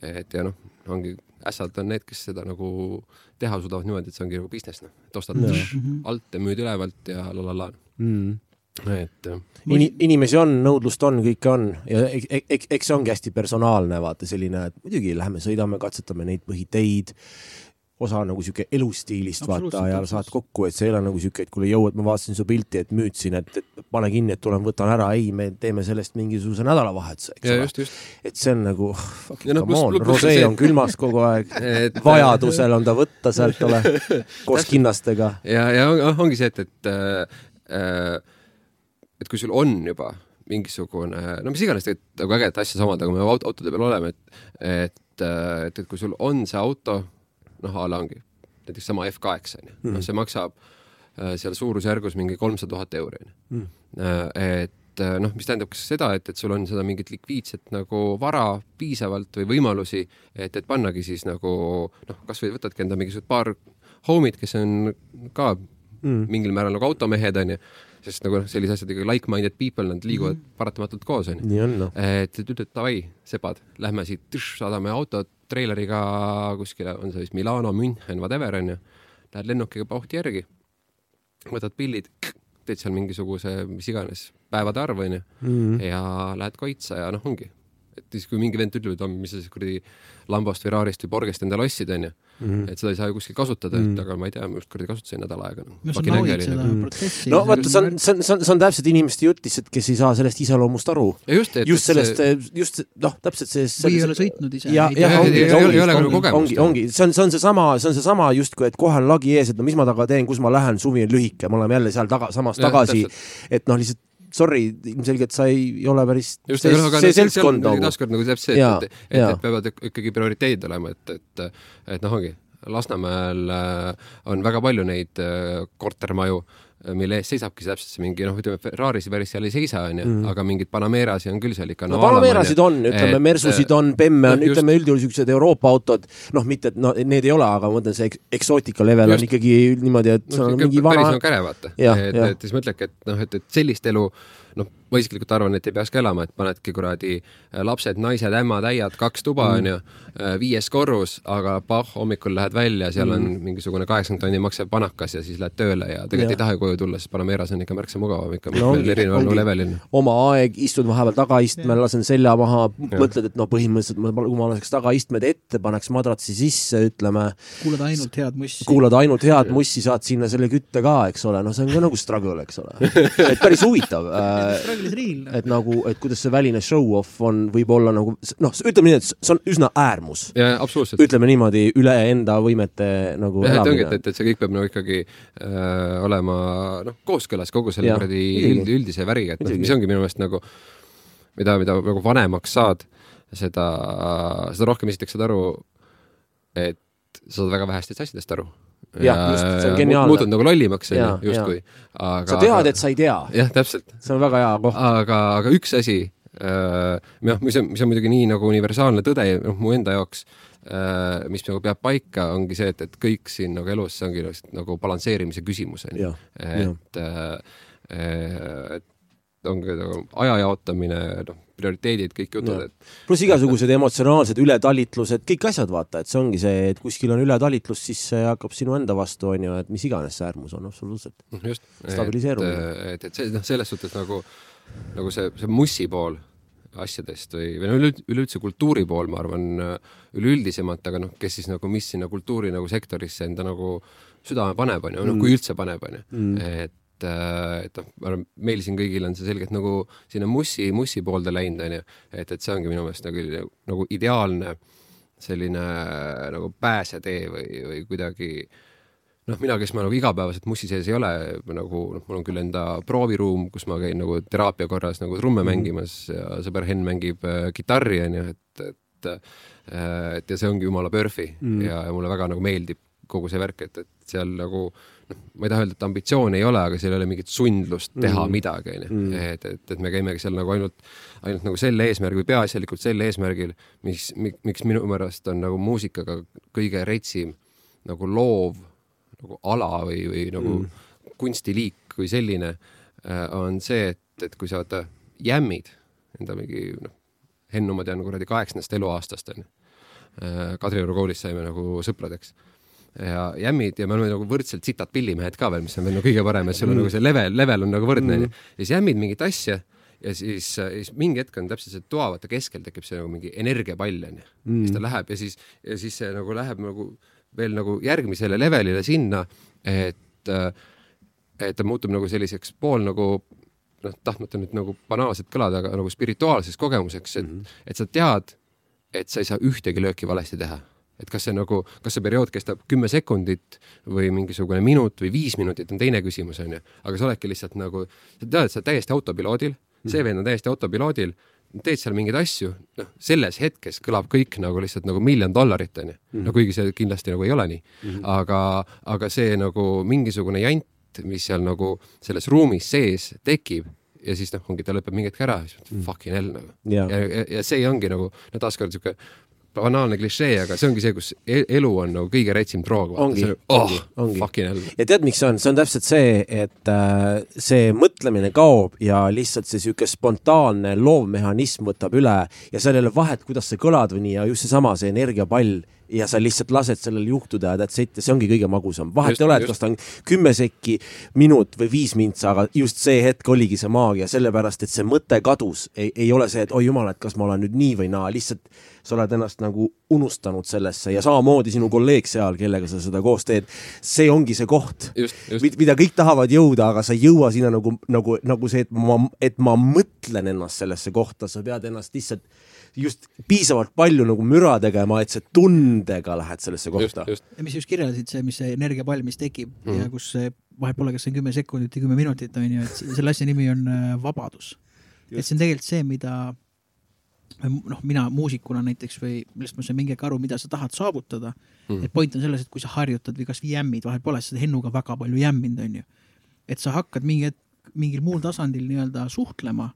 et ja noh, ongi ässad on need, kes seda nagu teha suudavad niimoodi, et see ongi nagu business noh, et ostad no. alt ja müüd ülevalt ja la la la. Mm. Et jah. Ini, inimesi on, nõudlust on, kõike on ja eks, eks, see ongi hästi personaalne, vaata selline, et muidugi lähme sõidame, katsetame neid põhiteid, osa nagu sihuke elustiilist vaata ja saad kokku, et see ei ole nagu sihuke, et kuule jõu, et ma vaatasin su pilti, et müüdsin, et, et pane kinni, et tulen võtan ära, ei, me teeme sellest mingisuguse nädalavahetuse, eks ole. et see on nagu, Ja noh, pluss- pluss rosee see- on külmas kogu aeg Et- vajadusel on ta võtta sealt, ole, koos kinnastega. ja, ja on, ongi see, et, et äh, et kui sul on juba mingisugune, no mis iganes tegelikult nagu ägedat asja samad, aga me auto, autode peal oleme, et et, et, et kui sul on see auto, noh, a la ongi näiteks sama F8 onju, noh, see maksab äh, seal suurusjärgus mingi kolmsada tuhat euri onju. et äh, noh, mis tähendab ka seda, et, et sul on seda mingit likviidset nagu vara piisavalt või võimalusi, et, et pannagi siis nagu noh, kasvõi võtadki enda mingisugused paar homid, kes on ka mm. mingil määral nagu automehed onju, sest nagu noh, sellise asjadega like-minded people, nad liiguvad mm. paratamatult koos onju. nii on noh. et, ütled davai, sebad, lähme siit, saadame autot treileriga kuskile, on see siis Milano, München, whatever onju. Lähed lennukiga Pauhti järgi, võtad pillid, teed seal mingisuguse, mis iganes päevade arv onju Mm. ja lähed Koitsa ja noh, ongi. Et siis, kui mingi vend ütleb, et mis sa siis kuradi Lambost või Raarist või Borgest endale ostsid, onju. -hmm. et seda ei saa ju kuskil kasutada mm, -hmm. aga ma ei tea, ma just kuradi kasutasin nädal aega no.. no protsessi. no vaata, see on, see on, see on, see on täpselt inimeste jutt lihtsalt, kes ei saa sellest iseloomust aru. just, just sellest see..., just noh, täpselt see, see. või ei ole sõitnud ise. ja, jah, ongi, ole nagu kogemust. ongi, ongi, see on, see on seesama, see on seesama justkui, et kohe on lagi ees, et no mis ma taga teen, kus ma lähen, suvi on lühike, me oleme jälle seal taga, samas tagasi. et noh, lihtsalt sorry, ilmselgelt sa ei ole päris just, see, see seltskond nagu. taaskord nagu täpselt see, et, et, et, et peavad ikkagi prioriteedid olema, et, et, et noh, ongi Lasnamäel äh, on väga palju neid äh, kortermaju, mille ees seisabki täpselt see mingi noh, ütleme Ferrari'si päris seal ei seisa, onju, mm. aga mingeid Panamerasi on küll seal ikka no, no Panamerasid on, ütleme, Mersusid on, Bemme on no,, ütleme üldjuhul siuksed Euroopa autod, noh, mitte et no need ei ole, aga ma mõtlen, see eksootika level just. on ikkagi niimoodi, et see on no, mingi vana. päris on käre, vaata. et, et siis mõtledki, et noh, et, et sellist elu noh, ma isiklikult arvan, et ei peakski elama, et panedki kuradi äh, lapsed, naised, ämmad, äiad, kaks tuba mm. onju mm., viies korrus, aga pah, hommikul lähed välja, seal mm. on mingisugune kaheksakümmend tonni maksev panakas ja siis lähed tööle ja tegelikult ja. ei taha koju tulla, sest Panameras on ikka märksa mugavam ikka no, mitmel erineval levelil. oma aeg, istud vahepeal tagaistmel, lasen selja maha, mõtled, et noh, põhimõtteliselt ma, kui ma laseks tagaistmed ette, paneks madratsi sisse, ütleme. kuulad ainult head mussi. kuulad ainult head mussi, saad sinna selle kütte ka, eks ole, noh, see on ka nagu struggle, eks ole. et päris huvitav äh, et nagu, et kuidas see väline show-off on, võib olla nagu noh, ütleme nii, et see on üsna äärmus. ütleme niimoodi, üle enda võimete nagu jah, et ongi, et, et see kõik peab nagu ikkagi äh, olema noh, kooskõlas kogu selle kuradi üld, üldise väriga, et noh, mis ongi minu meelest nagu mida, mida nagu vanemaks saad, seda, seda rohkem esiteks saad aru, et sa saad väga vähestest asjadest aru jah, just, see on geniaalne. muutud nagu lollimaks, onju, justkui. aga sa tead, et sa ei tea. jah, täpselt. see on väga hea koht. aga, aga üks asi äh,, noh, mis on, mis on muidugi nii nagu universaalne tõde, noh, mu enda jaoks äh,, mis nagu peab paika, ongi see, et, et kõik siin nagu elus, see ongi nagu balansseerimise küsimus, onju. et, äh, et ongi nagu aja jaotamine, noh, prioriteedid, kõik jutud, et. pluss igasugused emotsionaalsed ületalitlused, kõik asjad, vaata, et see ongi see, et kuskil on ületalitlus, siis see hakkab sinu enda vastu, on ju, et mis iganes see äärmus on, absoluutselt. just. stabiliseerumine. et, et see, noh, selles suhtes nagu, nagu see, see mussi pool asjadest või, või no üleüldse kultuuri pool, ma arvan, üleüldisemalt, aga noh, kes siis nagu, mis sinna kultuuri nagu sektorisse enda nagu südame paneb, on ju, noh, kui üldse paneb, on ju, mm. et et, äh, et noh, meil siin kõigil on see selgelt nagu sinna mussi, mussi poolde läinud, onju. et, et see ongi minu meelest nagu, nagu ideaalne selline nagu pääsetee või, või kuidagi noh, mina, kes ma nagu igapäevaselt mussi sees ei ole, nagu noh, mul on küll enda prooviruum, kus ma käin nagu teraapia korras nagu trumme mm -hmm. mängimas ja sõber Henn mängib äh, kitarri, onju, et, et äh, et ja see ongi jumala PERFi mm ja, ja mulle väga nagu meeldib kogu see värk, et, et seal nagu noh, ma ei taha öelda, et ambitsiooni ei ole, aga seal ei ole mingit sundlust teha mm. midagi, onju. Mm. et, et, et me käimegi seal nagu ainult, ainult nagu sel eesmärgil või peaasjalikult sel eesmärgil, mis, miks minu meelest on nagu muusikaga kõige retsim nagu loov nagu ala või, või nagu mm. kunstiliik kui selline äh, on see, et, et kui sa vaata jämmid enda mingi noh, Hennu ma tean kuradi kaheksandast eluaastast onju. Äh, Kadrioru koolis saime nagu sõpradeks ja jämmid ja me oleme nagu võrdselt sitad pillimehed ka veel, mis on veel nagu kõige parem, et sul on mm. nagu see level, level on nagu võrdne onju mm.. ja siis jämmid mingit asja ja siis, siis mingi hetk on täpselt see toa vaata keskel tekib see nagu mingi energiapall onju mm.. siis ta läheb ja siis, ja siis see nagu läheb nagu veel nagu järgmisele levelile sinna, et, et ta muutub nagu selliseks pool nagu noh, tahtmata nüüd nagu banaalselt kõlada, aga nagu spirituaalseks kogemuseks, et mm, -hmm. et sa tead, et sa ei saa ühtegi lööki valesti teha et kas see nagu, kas see periood kestab kümme sekundit või mingisugune minut või viis minutit, on teine küsimus, onju. aga sa oledki lihtsalt nagu, sa tead, sa oled täiesti autopiloodil, see mhm. vend on täiesti autopiloodil, teed seal mingeid asju, noh, selles hetkes kõlab kõik nagu lihtsalt nagu miljon dollarit, onju. no mhm. kuigi see kindlasti nagu ei ole nii mm, -hmm. aga, aga see nagu mingisugune jant, mis seal nagu selles ruumis sees tekib ja siis noh, ongi ta lõpeb mingi hetk ära, siis mm. fucking hell nagu. ja, ja, ja see ongi nagu, no taaskord siuke banaalne klišee, aga see ongi see, kus e-, elu on nagu kõige retsim droog. ongi, oh, ongi, ongi. Ja tead, miks see on, see on täpselt see, et äh, see mõtlemine kaob ja lihtsalt see sihuke spontaanne loovmehhanism võtab üle ja seal ei ole vahet, kuidas sa kõlad või nii ja just seesama, see energiapall ja sa lihtsalt lased sellel juhtuda ja that's it ja see ongi kõige magusam. vahet ei ole, et kas ta on kümme sekki, minut või viis mintsa, aga just see hetk oligi see maagia, sellepärast et see mõte kadus. ei, ei ole see, et oi jumal, et kas ma olen nüüd nii või naa, lihtsalt sa oled ennast nagu unustanud sellesse ja samamoodi sinu kolleeg seal, kellega sa seda koos teed, see ongi see koht mida kõik tahavad jõuda, aga sa ei jõua sinna nagu, nagu, nagu see, et ma, et ma mõtlen ennast sellesse kohta, sa pead ennast lihtsalt just piisavalt palju nagu müra tegema, et sa tundega lähed sellesse kohta. just. ja mis just kirjeldasid, see, mis see energiapall, mis tekib mm Mhm. ja kus see vahet pole, kas see on kümme sekundit või kümme minutit, on ju, et selle asja nimi on äh, vabadus. et see on tegelikult see, mida noh, mina muusikuna näiteks või millest ma sain mingi hetk aru, mida sa tahad saavutada mm. Mhm. et point on selles, et kui sa harjutad või kasvõi jämmid, vahet pole, sa oled Hennuga väga palju jämminud, on ju. et sa hakkad mingi hetk mingil muul tasandil nii-öelda suhtlema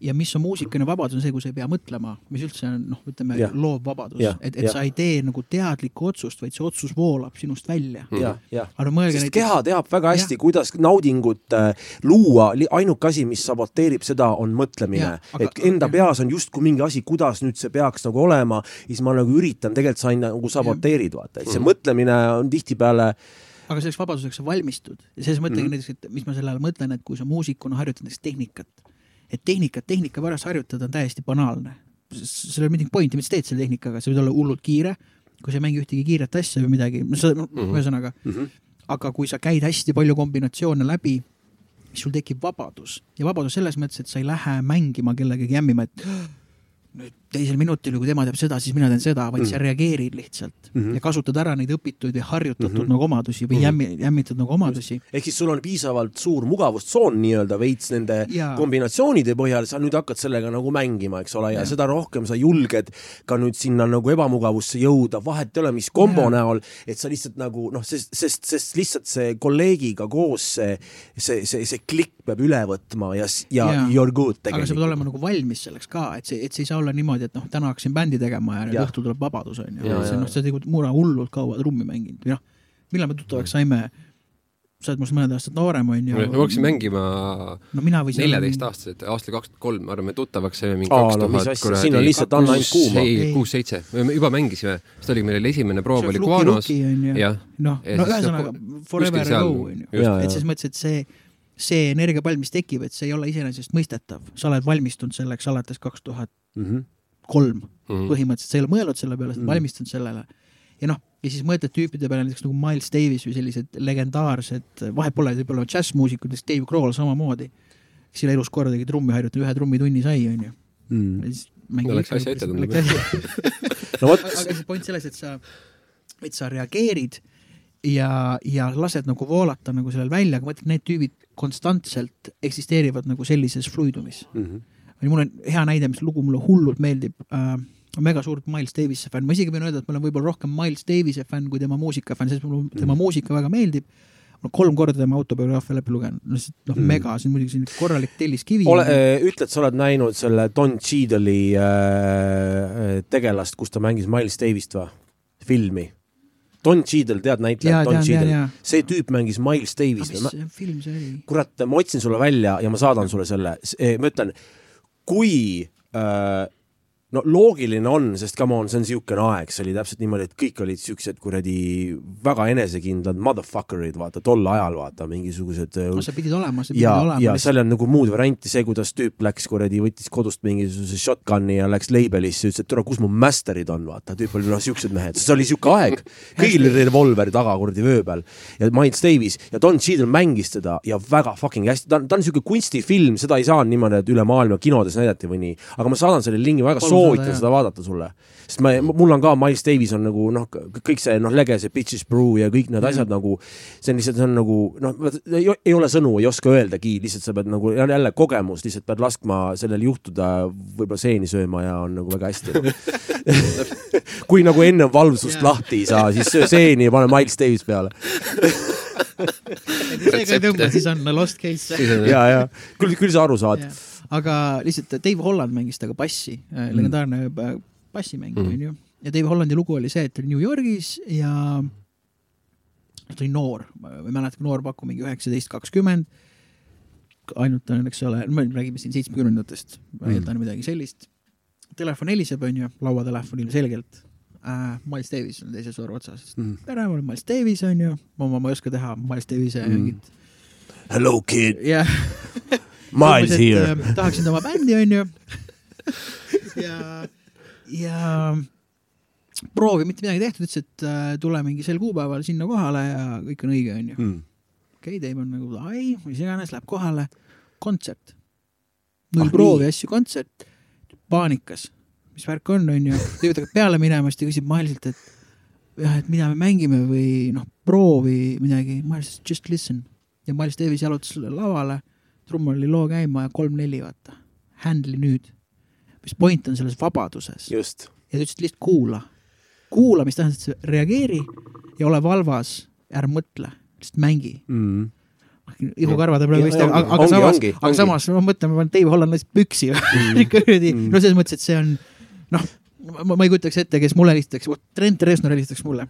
ja mis on muusikuna vabadus, on see, kui sa ei pea mõtlema, mis üldse on noh, ütleme Jah. loov vabadus, Jah, et, et jah. sa ei tee nagu teadlikku otsust, vaid see otsus voolab sinust välja. ja, ja. aga no mõelge sest näiteks, keha teab väga hästi, kuidas naudingut äh, luua, ainuke asi, mis saboteerib seda, on mõtlemine aga- et enda jah. peas on justkui mingi asi, kuidas nüüd see peaks nagu olema ja siis ma nagu üritan, tegelikult sa nagu saboteerid, vaata, et see mõtlemine on tihtipeale aga selleks vabaduseks sa valmistud ja selles mõttegi Mhm. mm -hmm. näiteks, et mis ma selle all mõtlen, et kui sa muusikuna harjutad näiteks tehnikat, et tehnikat tehnika pärast harjutada on täiesti banaalne. seal ei ole mingit pointi, mis sa teed selle tehnikaga, sa võid olla hullult kiire, kui sa ei mängi ühtegi kiiret asja või midagi, no sa, ühesõnaga mm, Mhm. -hmm. aga kui sa käid hästi palju kombinatsioone läbi, siis sul tekib vabadus ja vabadus selles mõttes, et sa ei lähe mängima kellegagi jämmima, et nüüd teisel minutil, kui tema teeb seda, siis mina teen seda, vaid mm. sa reageerid lihtsalt mm Mhm. -hmm. ja kasutad ära neid õpituid või harjutatud mm -hmm. nagu omadusi või jämmi, jämmitud nagu omadusi. ehk siis sul on piisavalt suur mugavustsoon nii-öelda veits nende Jaa. kombinatsioonide põhjal, sa nüüd hakkad sellega nagu mängima, eks ole, ja seda rohkem sa julged ka nüüd sinna nagu ebamugavusse jõuda, vahet ei ole, mis kombo Jaa. näol, et sa lihtsalt nagu noh, sest, sest, sest lihtsalt see kolleegiga koos see, see, see, see klikk peab üle võtma ja, ja Jaa. you are good aga sa pead tegelikult. olema nagu valmis selleks ka, et see, et see ei saa olla niimoodi, et noh, täna hakkasin bändi tegema ja nüüd Jah. õhtul tuleb vabadus onju. Jaa, see noh, sa tegid mure hullult kaua trummi mänginud või noh, millal me tuttavaks saime? sa oled minust mõned aastad noorem onju. me hakkasin mängima no neljateistaastaselt, aastal kaks tuhat kolm, ma arvan, me tuttavaks saime mingi kaks tuhat asja, siin on lihtsalt anna ainult kuuma. ei Ei., kuus-seitse, me juba mängisime, siis oli meil esimene proov See oli on ju. jah, noh, Ja no siis ühesõnaga nagu forever ago onju. et selles mõttes, et see, see energiapall, mis tekib, et see ei ole iseenesestmõistetav, sa oled valmistunud selleks alates kaks tuhat Kolm Mhm. põhimõtteliselt, sa ei ole mõelnud selle peale, sa oled Mm. valmistunud sellele. ja noh, ja siis mõtled tüüpide peale näiteks nagu Miles Davis või sellised legendaarsed, vahet pole, võib-olla džässmuusikud, näiteks Dave Grohl samamoodi, kes ei ole elus kordagi trummi harjutanud, ühe trummitunni sai, onju. Mm. ja siis mängib No läks asja ette asja- no vot, aga see point selles, et sa, et sa reageerid ja, ja lased nagu voolata nagu sellel välja, aga ma ütlen, need tüübid konstantselt eksisteerivad nagu sellises fluidumis. Mhm. mul on hea näide, mis lugu mulle hullult meeldib äh,. mega suur Miles Davis'e fänn, ma isegi võin öelda, et ma olen võib-olla rohkem Miles Davis'e fänn kui tema muusika fänn, sest mulle tema muusika väga meeldib. ma kolm korda tema autobiograafia läbi lugenud, no see noh Mm. mega, see on muidugi selline korralik telliskivi. ole, ütled, sa oled näinud selle Don Cheadle'i äh, tegelast, kus ta mängis Miles Davist või? filmi. Don Cheadle, tead näitlejat Don Cheadle see tüüp mängis Miles aga Davist mis see film see oli? kurat, ma otsin sulle välja ja ma saadan sulle selle, ma ütlen, kui äh, no loogiline on, sest come on, see on niisugune aeg, see oli täpselt niimoodi, et kõik olid siuksed kuradi väga enesekindlad motherfucker'id, vaata tol ajal vaata mingisugused no sa pidid olema, sa pidid ja, olema. ja seal on nagu muud varianti, see, kuidas tüüp läks kuradi, võttis kodust mingisuguse shotgun'i ja läks label'isse, ütles, et tule, kus mu master'id on, vaata, tüüp oli noh, siuksed mehed, see oli siuke aeg, kõigil oli revolver taga kuradi vöö peal. Ja Miles Davis ja Don Cheadle mängis teda ja väga fucking hästi, ta on, ta on siuke kunstifilm, seda ei saa niimoodi, et üle maailma kinodes näidati või nii, aga ma saadan selle lingi, väga Palun soovitan seda vaadata sulle, sest ma, mul on ka Miles Davis on nagu noh, kõik see noh, lege see Bitches Brew ja kõik need asjad nagu see on lihtsalt, see on nagu noh, ei, ole sõnu, ei oska öeldagi, lihtsalt sa pead nagu jälle kogemus, lihtsalt pead laskma sellel juhtuda, võib-olla seeni sööma ja on nagu väga hästi kui nagu enne valvsust Jaa. lahti ei saa, siis söö seeni ja pane Miles Davis peale. ka ei tõmba, siis on lost case. ja, ja küll, küll sa aru saad. Aga lihtsalt Dave Holland mängis temaga bassi, legendaarne äh, bassimängija Mm. onju. ja Dave Hollandi lugu oli see, et ta oli New Yorgis ja ta oli noor, ma ei mäleta, noor pakku, mingi üheksateist, kakskümmend. ainult on, eks ole, me räägime siin seitsmekümnendatest, ma Mm. eeldan midagi sellist. telefon heliseb, onju, lauatelefon ilmselgelt. äh,, Miles Davis on teise sooru otsas Mm. mm.. tere, ma olen Miles Davis onju, ma, ma ei oska teha Miles Davise Mm. mm. mingit Hello kid, jah. Miles here. äh, tahaksin tema bändi onju. ja, ja proovi mitte midagi tehtud, ütles, et äh, tule mingi sel kuupäeval sinna kohale ja kõik on õige onju. Mm. okei okay,, on nagu ai, mis iganes, läheb kohale, kontsert. null Ah, proovi asju, kontsert, paanikas, mis värk on, onju. Dave hakkab peale minema, siis ta küsib Milesilt, et jah, et mida me mängime või noh, proovi midagi, Miles, just listen. ja Miles Davis jalutas lavale, trummel oli loo käima ja kolm-neli, vaata. Handle'i nüüd. mis point on selles vabaduses just, ja ta ütles, et lihtsalt kuula. kuula, mis tähendab, et reageeri ja ole valvas, ära mõtle, lihtsalt mängi mm.. ihukarvad on praegu ja- aga, aga ongi, samas aga samas ma mõtlen, ma panen Dave Holland lihtsalt püksi Mm. kuradi, Mm. no selles mõttes, et see on noh, ma, ei kujutaks ette, kes mulle helistaks, Trent Reznor helistaks mulle.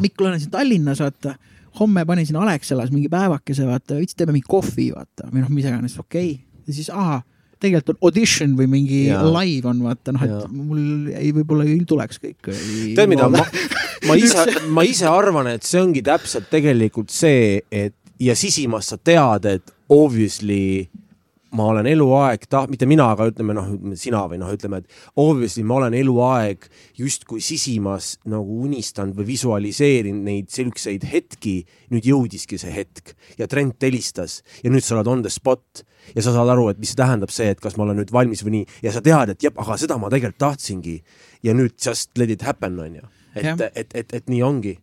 Mikk, olen siin Tallinnas, vaata, homme panin siin Alexelas mingi päevakese, vaata, võtsid teeme mingi kohvi, vaata, või noh, mis iganes, okei okay.. ja siis, ahah, tegelikult on audition või mingi Jaa. live on, vaata noh, et mul ei, võib-olla ei tuleks kõik. tead mida, ma, ma ise, ma ise arvan, et see ongi täpselt tegelikult see, et ja sisimas sa tead, et obviously ma olen eluaeg ta-, mitte mina, aga ütleme noh, sina või noh, ütleme, et obviously ma olen eluaeg justkui sisimas nagu unistanud või visualiseerinud neid siukseid hetki. nüüd jõudiski see hetk ja Trent helistas ja nüüd sa oled on the spot ja sa saad aru, et mis see tähendab see, et kas ma olen nüüd valmis või nii ja sa tead, et jep, aga seda ma tegelikult tahtsingi ja nüüd just let it happen onju, et Jah., et, et, et nii ongi.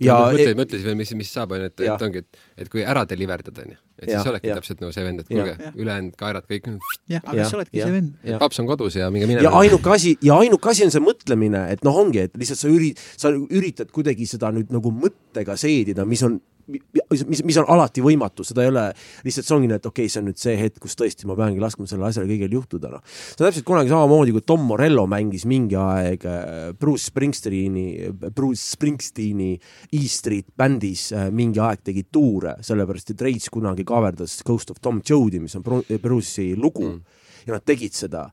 ja ja mõtle, mõtle siis veel, mis, mis saab, onju, et, Jah. et ongi, et, et kui ära deliverdada, onju, et Jah, siis olekki jah. täpselt nagu see vend, et kuulge, ülejäänud kaerad kõik, jah, aga Jah, sa oledki jah. see vend. paps on kodus ja minge ja minema. ainuke asi ja ainuke asi on see mõtlemine, et noh, ongi, et lihtsalt sa üri-, sa üritad kuidagi seda nüüd nagu mõttega seedida, mis on, mis, mis, mis on alati võimatu, seda ei ole, lihtsalt see ongi nii, et okei okay,, see on nüüd see hetk, kus tõesti ma peangi laskma sellel asjal kõigil juhtuda, noh. see on täpselt kunagi samamoodi, kui Tom Morello mängis mingi aeg äh, Bruce Springsteeni, Bruce Springsteeni E Street bändis äh, mingi aeg tegi tuure, sellepärast et Reits kunagi kaverdas Ghost of Tom Joad'i, mis on Bru- Bruce'i lugu mm. ja nad tegid seda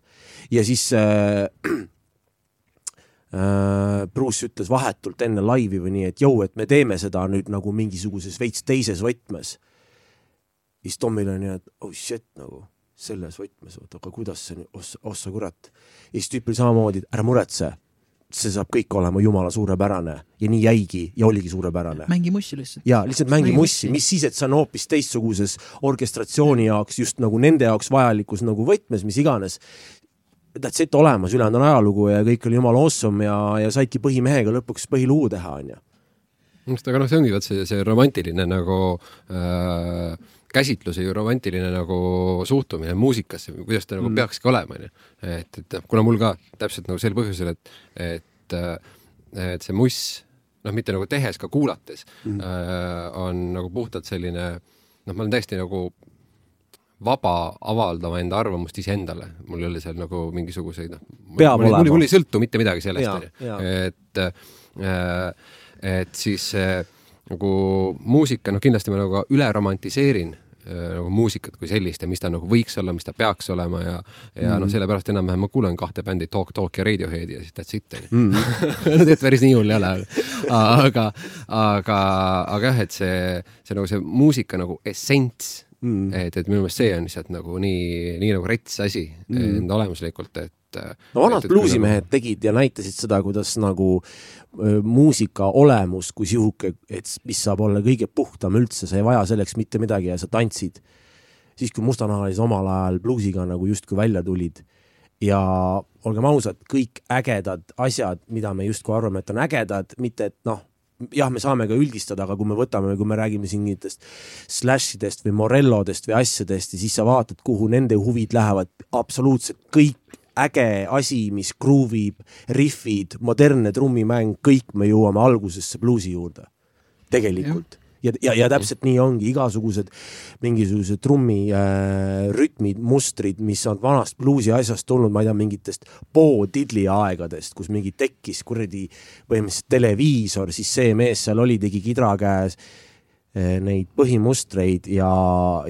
ja siis äh, äh, Bruce ütles vahetult enne laivi või nii, et jõu, et me teeme seda nüüd nagu mingisuguses veits teises võtmes. siis Tomil on nii, et oh shit nagu selles võtmes, oota, aga kuidas see nüüd, ossa, ossa kurat. ja siis tüüp oli samamoodi, et ära muretse, see saab kõik olema jumala suurepärane ja nii jäigi ja oligi suurepärane mängi mussi lihtsalt. ja lihtsalt mängi Mängi mussi, mussi. mis siis, et see on hoopis teistsuguses orkestratsiooni jaoks just nagu nende jaoks vajalikus nagu võtmes, mis iganes. That's it olemas, ülejäänud on ajalugu ja kõik oli jumala awesome ja, ja saidki põhimehega lõpuks põhilugu teha, onju. aga noh, see ongi vot see, see romantiline nagu äh, käsitlus ja romantiline nagu suhtumine muusikasse, kuidas ta nagu mm. peakski olema, onju. et, et kuna mul ka täpselt nagu sel põhjusel, et, et, et see muss, noh, mitte nagu tehes, ka kuulates mm. äh, on nagu puhtalt selline, noh, ma olen täiesti nagu vaba avaldama enda arvamust iseendale, mul ei ole seal nagu mingisuguseid noh, mul, mul, mul ei sõltu mitte midagi sellest, onju et äh, et siis äh, nagu muusika, noh kindlasti ma nagu üle romantiseerin äh, nagu muusikat kui sellist ja mis ta nagu võiks olla, mis ta peaks olema ja ja Mhm. noh, sellepärast enam-vähem ma kuulan kahte bändi Talk Talk ja Radioheadi ja siis that's it onju Mhm. no tegelikult päris nii hull ei ole, aga, aga, aga jah, et see, see nagu see muusika nagu essents Mm. et, et minu meelest see on lihtsalt nagu nii, nii nagu rets asi mm. enda olemuslikult, et no vanad et- et kui bluusimehed tegid ja näitasid seda, kuidas nagu öö, muusika olemus kui sihuke, et mis saab olla kõige puhtam üldse, sa ei vaja selleks mitte midagi ja sa tantsid. siis, kui mustanahalised omal ajal bluusiga nagu justkui välja tulid ja olgem ausad, kõik ägedad asjad, mida me justkui arvame, et on ägedad, mitte et noh, jah, me saame ka üldistada, aga kui me võtame, kui me räägime siin mingitest slashidest või morellodest või asjadest ja siis sa vaatad, kuhu nende huvid lähevad, absoluutselt kõik äge asi, mis kruuvib, rihvid, modernne trummimäng, kõik me jõuame algusesse bluusi juurde. tegelikult. ja, ja, ja täpselt nii ongi, igasugused mingisugused trummi äh, mustrid, mis on vanast bluusi asjast tulnud, ma ei tea, mingitest poodidli aegadest, kus mingi tekkis kuradi põhimõtteliselt televiisor, siis see mees seal oli, tegi kidra käes neid põhimustreid ja,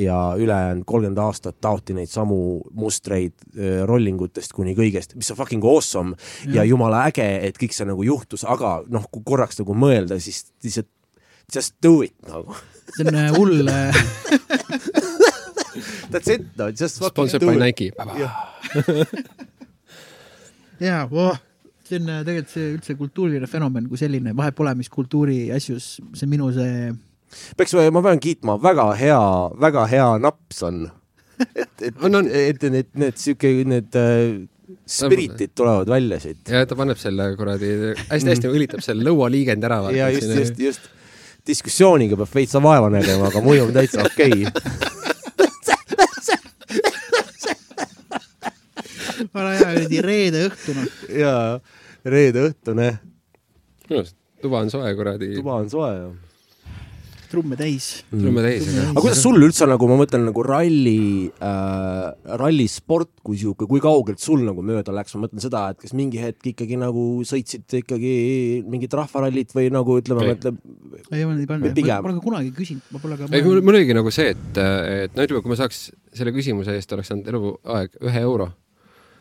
ja ülejäänud kolmkümmend aastat taoti neid samu mustreid eh, rollingutest kuni kõigest, mis on fucking awesome ja, ja jumala äge, et kõik see nagu juhtus, aga noh, kui korraks nagu mõelda, siis lihtsalt just do it nagu. see on äh, hull That's it, no just fucking Sponsored do it. Nike. jaa, voh see on tegelikult see üldse kultuuriline fenomen kui selline, vahet pole, mis kultuuri asjus, see minu see. Peaks, ma pean kiitma, väga hea, väga hea naps on. et, et, et need, need sihuke, need äh, spiritid tulevad välja siit. ja ta paneb selle kuradi hästi-hästi õlitab selle lõualiigendi ära. ja just, just, just. diskussiooniga peab veitsa vaeva nägema, aga muidu on täitsa okei okay. vana hea kuradi reede õhtune. jaa, reede õhtune. tuba on soe, kuradi. tuba on soe, jah trumme täis. Mm.. trumme täis, aga kuidas sul üldse nagu, ma mõtlen nagu ralli äh,, rallisport kui sihuke, kui kaugelt sul nagu mööda läks, ma mõtlen seda, et kas mingi hetk ikkagi nagu sõitsid ikkagi mingit rahvarallit või nagu ütleme, mõtleb. ei, ma ei pannud, ma pole ka kunagi küsinud, ma pole ka. ei, mul oligi nagu see, et, et no ütleme, kui ma saaks selle küsimuse eest oleks saanud eluaeg ühe euro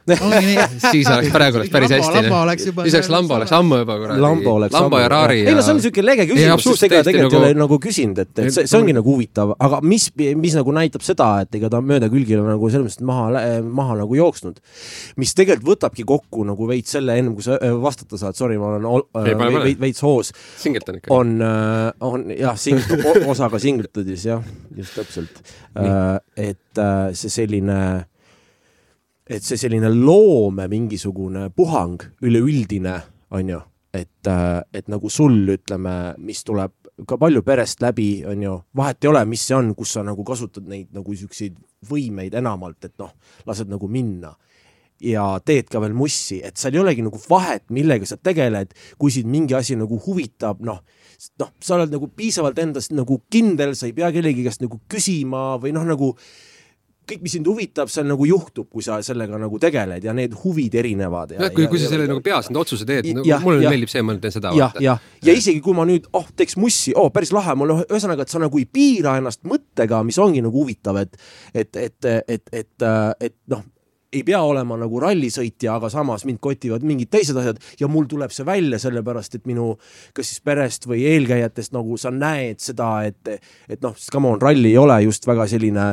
siis oleks praegu oleks päris hästi. juba. siis oleks lamba oleks ammu juba kuradi. lamba oleks. lamba ja Rari ja. ei no see on niisugune lege küsimus, sest ega tegelikult nagu... ei ole nagu küsinud, et, et see, see ongi nagu huvitav, aga mis, mis nagu näitab seda, et ega ta on mööda külgile nagu selles mõttes maha, maha nagu jooksnud. mis tegelikult võtabki kokku nagu veits selle, ennem kui sa äh, vastata saad, sorry, ma olen äh, veits, hoos. Singleton ikka. on, äh, on jah, osaga Singletodis jah, just täpselt. et see selline et see selline loome mingisugune puhang üleüldine, on ju, et, äh, et nagu sul, ütleme, mis tuleb ka palju perest läbi, on ju, vahet ei ole, mis see on, kus sa nagu kasutad neid nagu siukseid võimeid enamalt, et noh, lased nagu minna. Ja teed ka veel mussi, et seal ei olegi nagu vahet, millega sa tegeled, kui sind mingi asi nagu huvitab, noh, noh, sa oled nagu piisavalt endast nagu kindel, sa ei pea kellegi käest nagu küsima või noh, nagu kõik, mis sind huvitab, seal nagu juhtub, kui sa sellega nagu tegeled ja need huvid erinevad. jah, kui, kui sa selle nagu peas need otsuse teed, mulle ja, meeldib see, ma teen seda. jah, ja, ja isegi kui ma nüüd, oh, teeks mussi, oh, päris lahe, mul ühesõnaga, et sa nagu ei piira ennast mõttega, mis ongi nagu huvitav, et, et, et, et, et, et, et noh ei pea olema nagu rallisõitja, aga samas mind kotivad mingid teised asjad ja mul tuleb see välja sellepärast, et minu kas siis perest või eelkäijatest nagu sa näed seda, et, et noh, come on, ralli ei ole just väga selline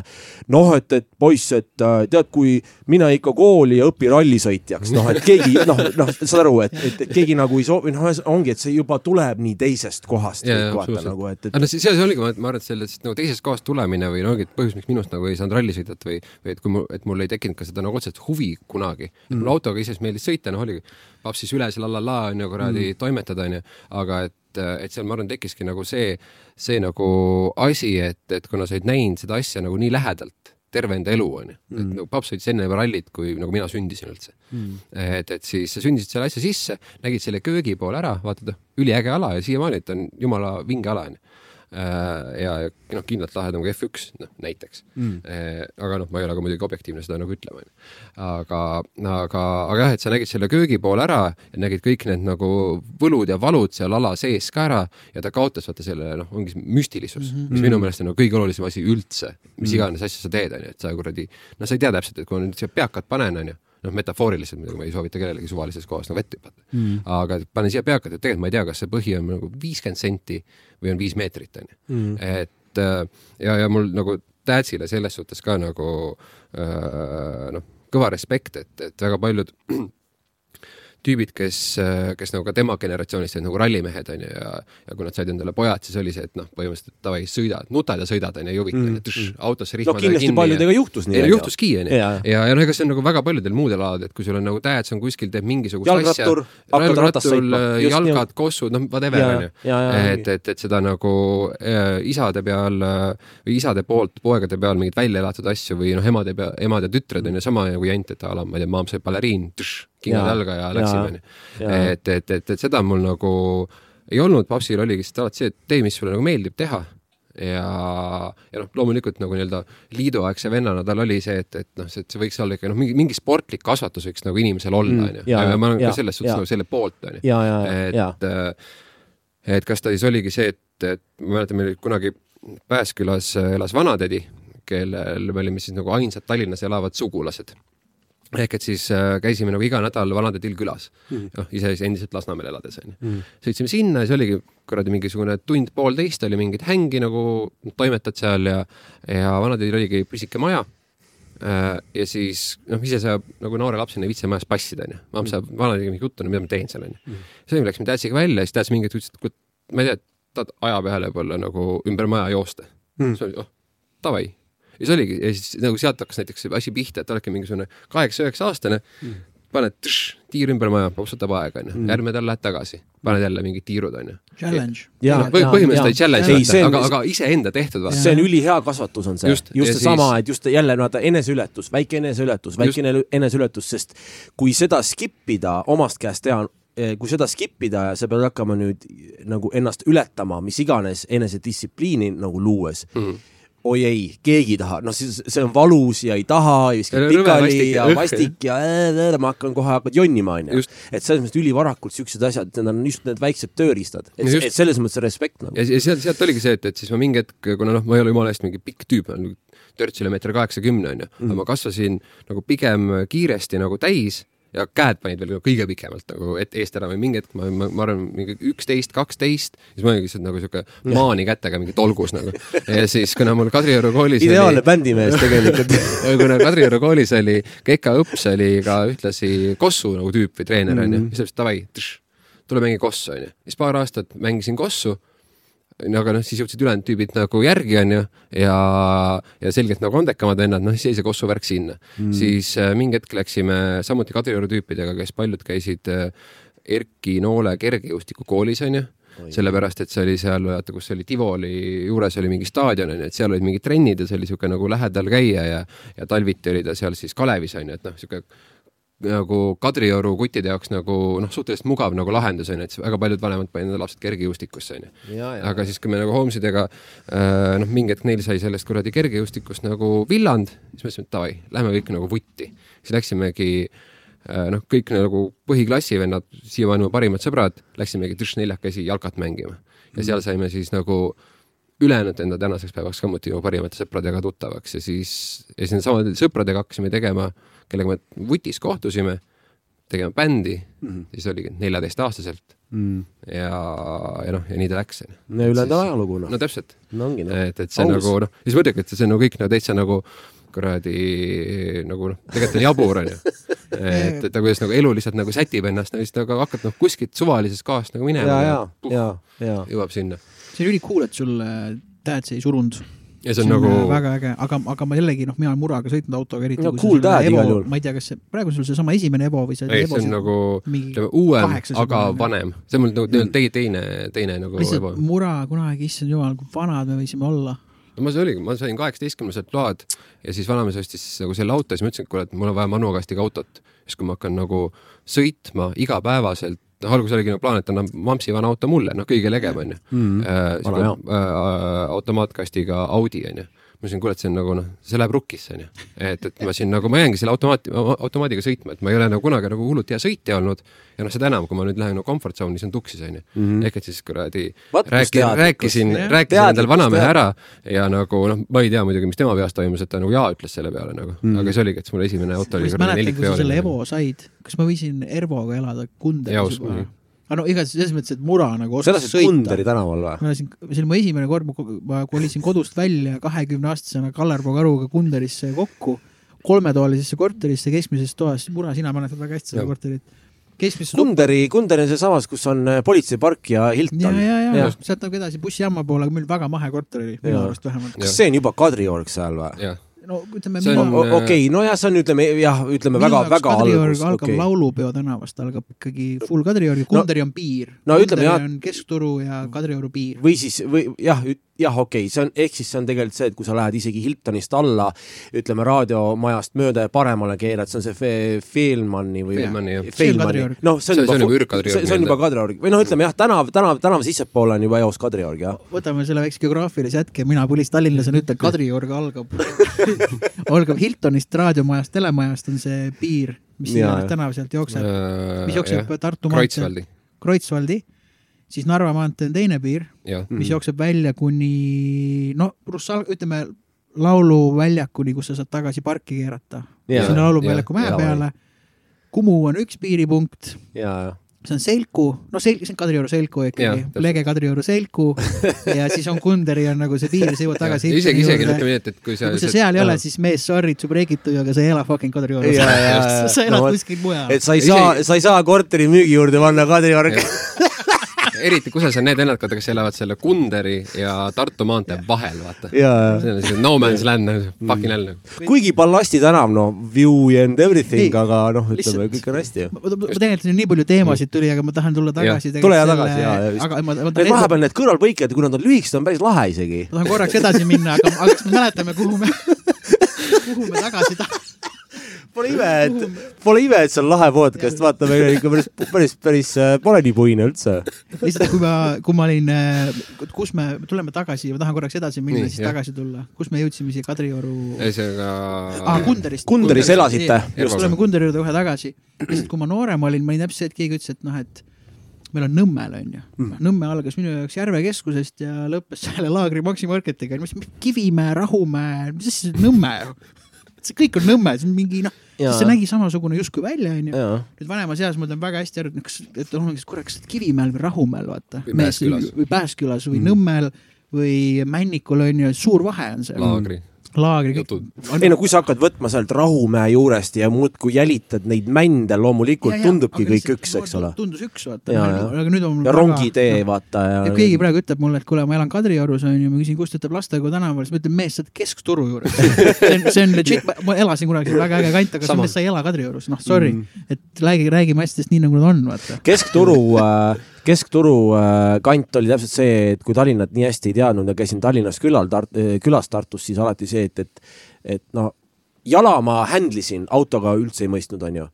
noh, et, et poiss, et äh, tead, kui mine ikka kooli ja õpi rallisõitjaks, noh, et keegi noh, noh, saad aru, et, et, et keegi nagu ei soovi, noh, ongi, et see juba tuleb nii teisest kohast. vaata nagu, et, et. no see, see oligi, ma arvan, et sellest nagu teisest kohast tulemine või no ongi põhjus, miks minust nagu ei saanud rallisõitjat või, või et kui mul, et mul ei tekkinud ka seda nagu otseselt otseselt huvi kunagi. Mm.. mul autoga iseenesest meeldis sõita, noh oligi papsis üles la la la onju kuradi mm. toimetada onju, aga et, et seal ma arvan, tekkiski nagu see, see nagu asi, et, et kuna sa olid näinud seda asja nagu nii lähedalt terve enda elu onju mm., et nagu paps sõitis enne rallit, kui nagu mina sündisin üldse. Mm.. et, et siis sa sündisid selle asja sisse, nägid selle köögi poole ära, vaatad, üliäge ala ja siiamaani, et on jumala vinge ala onju ja noh, kindlalt lahedam kui F1, noh näiteks mm.. Äh, aga noh, ma ei ole ka muidugi objektiivne seda nagu ütlema, onju. aga, aga, aga jah, et sa nägid selle köögi poole ära ja nägid kõik need nagu võlud ja valud seal ala sees ka ära ja ta kaotas vaata selle noh, ongi müstilisus mm, -hmm. mis minu meelest on nagu kõige olulisem asi üldse, mis mm. iganes asja sa teed, onju, et sa kuradi, no sa ei tea täpselt, et kui ma nüüd siia peakad panen, onju noh, metafooriliselt muidugi ma ei soovita kellelegi suvalises kohas nagu vett hüpata mm.. aga panen siia peakad, et tegelikult ma ei tea, kas see põhi on nagu viiskümmend senti või on viis meetrit, onju. Mm. et äh, ja, ja mul nagu Tähtsile selles suhtes ka nagu äh, noh, kõva respekt, et, et väga paljud tüübid, kes, kes nagu ka tema generatsioonist olid nagu rallimehed onju ja, ja kui nad said endale pojad, siis oli see, et noh, põhimõtteliselt davai, sõidad, nutad ja sõidad onju, ei huvita mm, mm. autosse rihma no, kindlasti paljudega juhtus nii. juhtuski onju. ja, ja, ja noh, ega see on nagu väga paljudel muudel aladel, et kui sul on nagu dad, see on kuskil, teeb mingisugust jalgrattur, hakkad ratast sõitma. jalgad, kossud, noh, whatever onju. et, et, et seda nagu äh, isade peal äh, või isade poolt poegade peal mingeid välja elatud asju või noh, emade pea, emad ja tütred onju, sama nagu jant, et a la ma ei tea, maam sai baleriin, kingad jalga ja läksime, onju. et, et, et, et seda mul nagu ei olnud, papsil oligi lihtsalt alati see, et tee, mis sulle nagu meeldib teha. Ja, ja noh, loomulikult nagu nii-öelda liiduaegse vennana tal oli see, et, et noh, see, see võiks olla ikka noh, mingi, mingi sportlik kasvatus võiks nagu inimesel olla, mm, onju. ja ma olen ka selles suhtes nagu selle poolt, onju. et, äh, et kas ta siis oligi see, et, et ma mäletan, meil kunagi Pääskülas elas vanatädi, kellel me olime siis nagu ainsad Tallinnas elavad sugulased ehk et siis äh, käisime nagu iga nädal vanatädil külas mm -hmm., noh ise siis endiselt Lasnamäel elades onju mm. -hmm. sõitsime sinna ja see oligi kuradi mingisugune tund-poolteist oli mingit hängi nagu toimetad seal ja, ja vanatädil oligi pisike maja äh,. ja siis noh, ise sa nagu noore lapsena ei viitsi majas passida onju, mamm saab mm -hmm. vanatädiga mingi juttu, no mida ma teen seal onju mm. -hmm. siis me läksime tätsiga välja, siis täts mingi hetk ütles, et ma ei tea, tahad aja peale võib-olla nagu ümber maja joosta mm. -hmm. siis oli, oh davai ja see oligi ja siis nagu sealt hakkas näiteks see asi pihta, et oledki mingisugune kaheksa-üheksa aastane mm., paned tš, tiir ümber maja, popsutab aega onju mm., järgmine nädal lähed tagasi, paned jälle mingid tiirud onju. Challenge. põhimõtteliselt challenge, aga, aga iseenda tehtud see on ülihea kasvatus on see, just, just seesama siis..., et just jälle vaata eneseületus, väike eneseületus, väike eneseületus, sest kui seda skip ida, omast käest teha, eh, kui seda skip ida ja sa pead hakkama nüüd nagu ennast ületama, mis iganes enesedistsipliini nagu luues mm, oi ei, keegi ei taha, noh, siis see on valus ja ei taha ja viskab pikali ja vastik ja äh, ma hakkan kohe, hakkad jonnima, onju. et selles mõttes ülivarakult siuksed asjad, need on just need väiksed tööriistad, et, et selles mõttes respekt nagu. ja, ja sealt, sealt oligi see, et, et siis ma mingi hetk, kuna noh, ma ei ole jumala eest mingi pikk tüüp, ma olen törtsile meeter kaheksakümne onju, aga mm. ma kasvasin nagu pigem kiiresti nagu täis ja käed panid veel kõige pikemalt nagu et eest ära või mingi hetk ma, ma, ma arvan mingi üksteist, kaksteist, siis ma olin lihtsalt nagu siuke maani kätega mingi tolgus nagu. ja siis, kuna mul Kadrioru koolis ideaalne oli... bändimees tegelikult kuna Kadrioru koolis oli Keka Õps oli ka ühtlasi Kossu nagu tüüp või treener onju mm -hmm., siis ta ütles davai, tule mängi Kossu onju. siis paar aastat mängisin Kossu aga noh, siis jõudsid ülejäänud tüübid nagu järgi, onju, ja, ja selgelt nagu andekamad vennad, noh siis jäi see Kossu värk sinna. Mm.. siis äh, mingi hetk läksime samuti Kadrioru tüüpidega, kes paljud käisid äh, Erki Noole kergejõustikukoolis, onju sellepärast, et see oli seal, vaata, kus oli Tivoli juures oli mingi staadion onju, et seal olid mingid trennid ja see oli siuke nagu lähedal käia ja, ja talviti oli ta seal siis Kalevis onju, et noh, siuke nagu Kadrioru kuttide jaoks nagu noh, suhteliselt mugav nagu lahendus onju, et väga paljud vanemad panid enda lapsed kergejõustikusse onju. aga siis, kui me nagu Holmesidega äh, noh, mingi hetk neil sai sellest kuradi kergejõustikust nagu villand, siis mõtlesime, et davai, lähme kõik nagu vutti. siis läksimegi äh, noh, kõik nagu põhiklassi vennad, siiamaani mu parimad sõbrad, läksimegi tšš neljakesi jalkat mängima ja seal saime siis nagu ülejäänud enda tänaseks päevaks samuti mu parimate sõpradega tuttavaks ja siis, ja siis nendesamade sõpradega hakkasime tegema äh, kellega me vutis kohtusime, tegema bändi mm, -hmm. siis oligi neljateistaastaselt mm. ja, ja noh, ja nii ta läks. no ülejäänud ajalugu noh. no täpselt no,. et, et see Aus. nagu noh, siis muidugi, et see on nagu kõik nagu täitsa nagu kuradi nagu noh, tegelikult on jabur onju. et, et kuidas nagu elu lihtsalt nagu sätib ennast, no siis nagu hakkad noh kuskilt suvalisest kohast nagu minema ja, ja, ja, ja, jõuab sinna. see on ülikool, et sul dad ei surunud ja see on, see on nagu väga äge, aga, aga ma jällegi noh, mina olen Muraga sõitnud autoga, eriti no, cool dad igal juhul. ma ei tea, kas see, praegu on sul seesama esimene Evo või see ei, see on nagu ütleme uuem, aga vanem. see on mul nagu mm. teine, teine, teine nagu lihtsalt Evo. Mura kunagi, issand jumal, kui vanad me võisime olla no ma see oligi, ma sain kaheksateistkümneselt load ja siis vanamees ostis nagu selle auto ja siis ma ütlesin, et kuule, et mul on vaja manukastiga autot. siis kui ma hakkan nagu sõitma igapäevaselt noh, alguses oligi nagu plaan, et annab Mampsi vana auto mulle, noh, kõige legem mm. -hmm. äh, äh, automaatkastiga Audi onju ma ütlesin, kuule, et see on nagu noh, see läheb rukkisse onju. et, et ma siin nagu, ma jäängi selle automaati, automaadiga sõitma, et ma ei ole nagu kunagi nagu hullult hea sõitja olnud. ja noh, seda enam, kui ma nüüd lähen no comfort zone'i, see on tuksis onju mm -hmm.. ehk et siis kuradi rääki, rääkisin, rääkisin endale vanamehe ära ja nagu noh, ma ei tea muidugi, mis tema peas toimus, et ta nagu jaa ütles selle peale nagu mm, -hmm. aga see oligi, et siis mul esimene auto oli. ma mäletan, kui sa selle Evo said, kas ma võisin Ervoga elada Kunderis juba? Aga no igatahes selles mõttes, et Mura nagu oskas sõita. Kunderi tänaval või? ma elasin, see oli mu esimene kord, ma kolisin kodust välja kahekümne aastasena Kallerpuu karuga Kunderisse kokku, kolmetoalisesse korterisse keskmises toas, Mura, sina mäletad väga hästi seda korterit keskmises Kunderi, Kunderi on sealsamas, kus on äh, politseipark ja Hilton. ja, ja, ja, ja. sealt nagu edasi bussijaama poole, aga meil väga mahe korter oli, minu arust vähemalt. kas see on juba Kadriorg seal või? No ütleme see on okei okay,, nojah, see on, ütleme jah, ütleme väga, väga algus. algab okay. Laulupeo tänavast, algab ikkagi full Kadriorg Kunderi on piir. no ütleme jah. keskturu ja Kadrioru piir. või siis, või jah, jah, okei okay., see on, ehk siis see on tegelikult see, et kui sa lähed isegi Hiltonist alla, ütleme raadiomajast mööda ja paremale keerad, see on see Fe Feelmanni või. Feelmanni, noh, see on juba, see, see, on juba Kadriorg või noh, ütleme jah, tänav, tänav, tänava sissepoole on juba eos Kadriorg, jah. võtame selle väikse geograafilise hetke, mina põlistallinlasena ütlen, Kadriorg algab algab Hiltonist raadiomajast, telemajast on see piir, mis tänav sealt jookseb, mis jookseb Tartu maanteel. Kreutzwaldi. Siis Narva maantee on teine piir, mis Mhm. jookseb välja kuni no Russal, ütleme lauluväljakuni, kus sa saad tagasi parki keerata. Sinna lauluväljaku mäe peale. Kumu on üks piiripunkt, see on Selku, no Sel-, see on Kadrioru Selku ikkagi. Lege Kadrioru Selku ja siis on Kunderi on nagu see piir, sa jõuad tagasi. isegi, isegi ütleme nii, et, et kui sa kui sa seal ei ole, siis mees, sorry, su breegitu, aga sa ei ela fucking Kadriorus sa elad No kuskil mujal. et sa ei saa, sa ei saa korteri müügi juurde panna Kadriorg. eriti kusagil on need vaata, kes elavad selle Kunderi ja Tartu maantee vahel, vaata. ja, ja see on selline no man's land, fucking hell. kuigi Ballasti tänav, no view and everything, aga noh, ütleme kõik on hästi ju. ma tegelikult siin nii palju teemasid tuli, aga ma tahan tulla tagasi. Tule ja tagasi, jaa, ja ma, ma Need tahan, vahepeal need kõrvalpõiked, kui nad on lühikesed, on päris lahe isegi. ma tahan korraks edasi minna, aga, aga kas me mäletame, kuhu me, kuhu me tagasi tahame? Pole ime, et, pole ime, et see on lahe podcast, vaata, meil on ikka päris, päris, päris, pole nii puine üldse. lihtsalt kui ma, kui ma olin, kus me tuleme tagasi, ma tahan korraks edasi minna, siis jah. tagasi tulla, kus me jõudsime siia Kadrioru ühesõnaga ah,. Kunderist. Kunderis elasite, just. tuleme Kunderi juurde kohe tagasi. lihtsalt kui ma noorem olin, ma olin täpselt see, et keegi ütles, et noh, et meil on Nõmmel onju mm.. Nõmme algas minu jaoks Järve keskusest ja lõppes selle laagri Maxi Marketiga. Kivimäe, Rahumäe, mis asja see on Nõmme ju? See kõik on Nõmme, see on mingi noh, see nägi samasugune justkui välja onju. nüüd vanemas eas ma tean väga hästi aru, et kas, et on kurat, kas Kivimäel või Rahumäel vaata. Või Pääskülas. või Pääskülas või mm. Nõmmel või Männikul on ju, suur vahe on seal. laagri. laagri, Jutud. kõik. ei no kui sa hakkad võtma sealt Rahumäe juurest ja muudkui jälitad neid mände, loomulikult tundubki kõik üks, eks ole. tundus üks, vaata. Aga nüüd on mul ja rongitee, vaata ja ja keegi praegu ütleb mulle, et kuule, ma elan Kadriorus onju, ma küsin, kust ta ütleb Lastekodu tänaval, siis ma ütlen, mees, sa oled keskturu juures. see on, see on legit, ma elasin kunagi väga äge kant, aga Sama. samas sa ei ela Kadriorus, noh sorry mm., et räägi, räägime asjadest nii, nagu nad on, vaata. keskturu, keskturu äh, kant oli täpselt see, et kui Tallinnat nii hästi ei teadnud ja käisin Tallinnas külal Tart-, külas Tartus, siis alati see, et, et, et no jala ma händlisin, autoga üldse ei mõistnud, onju.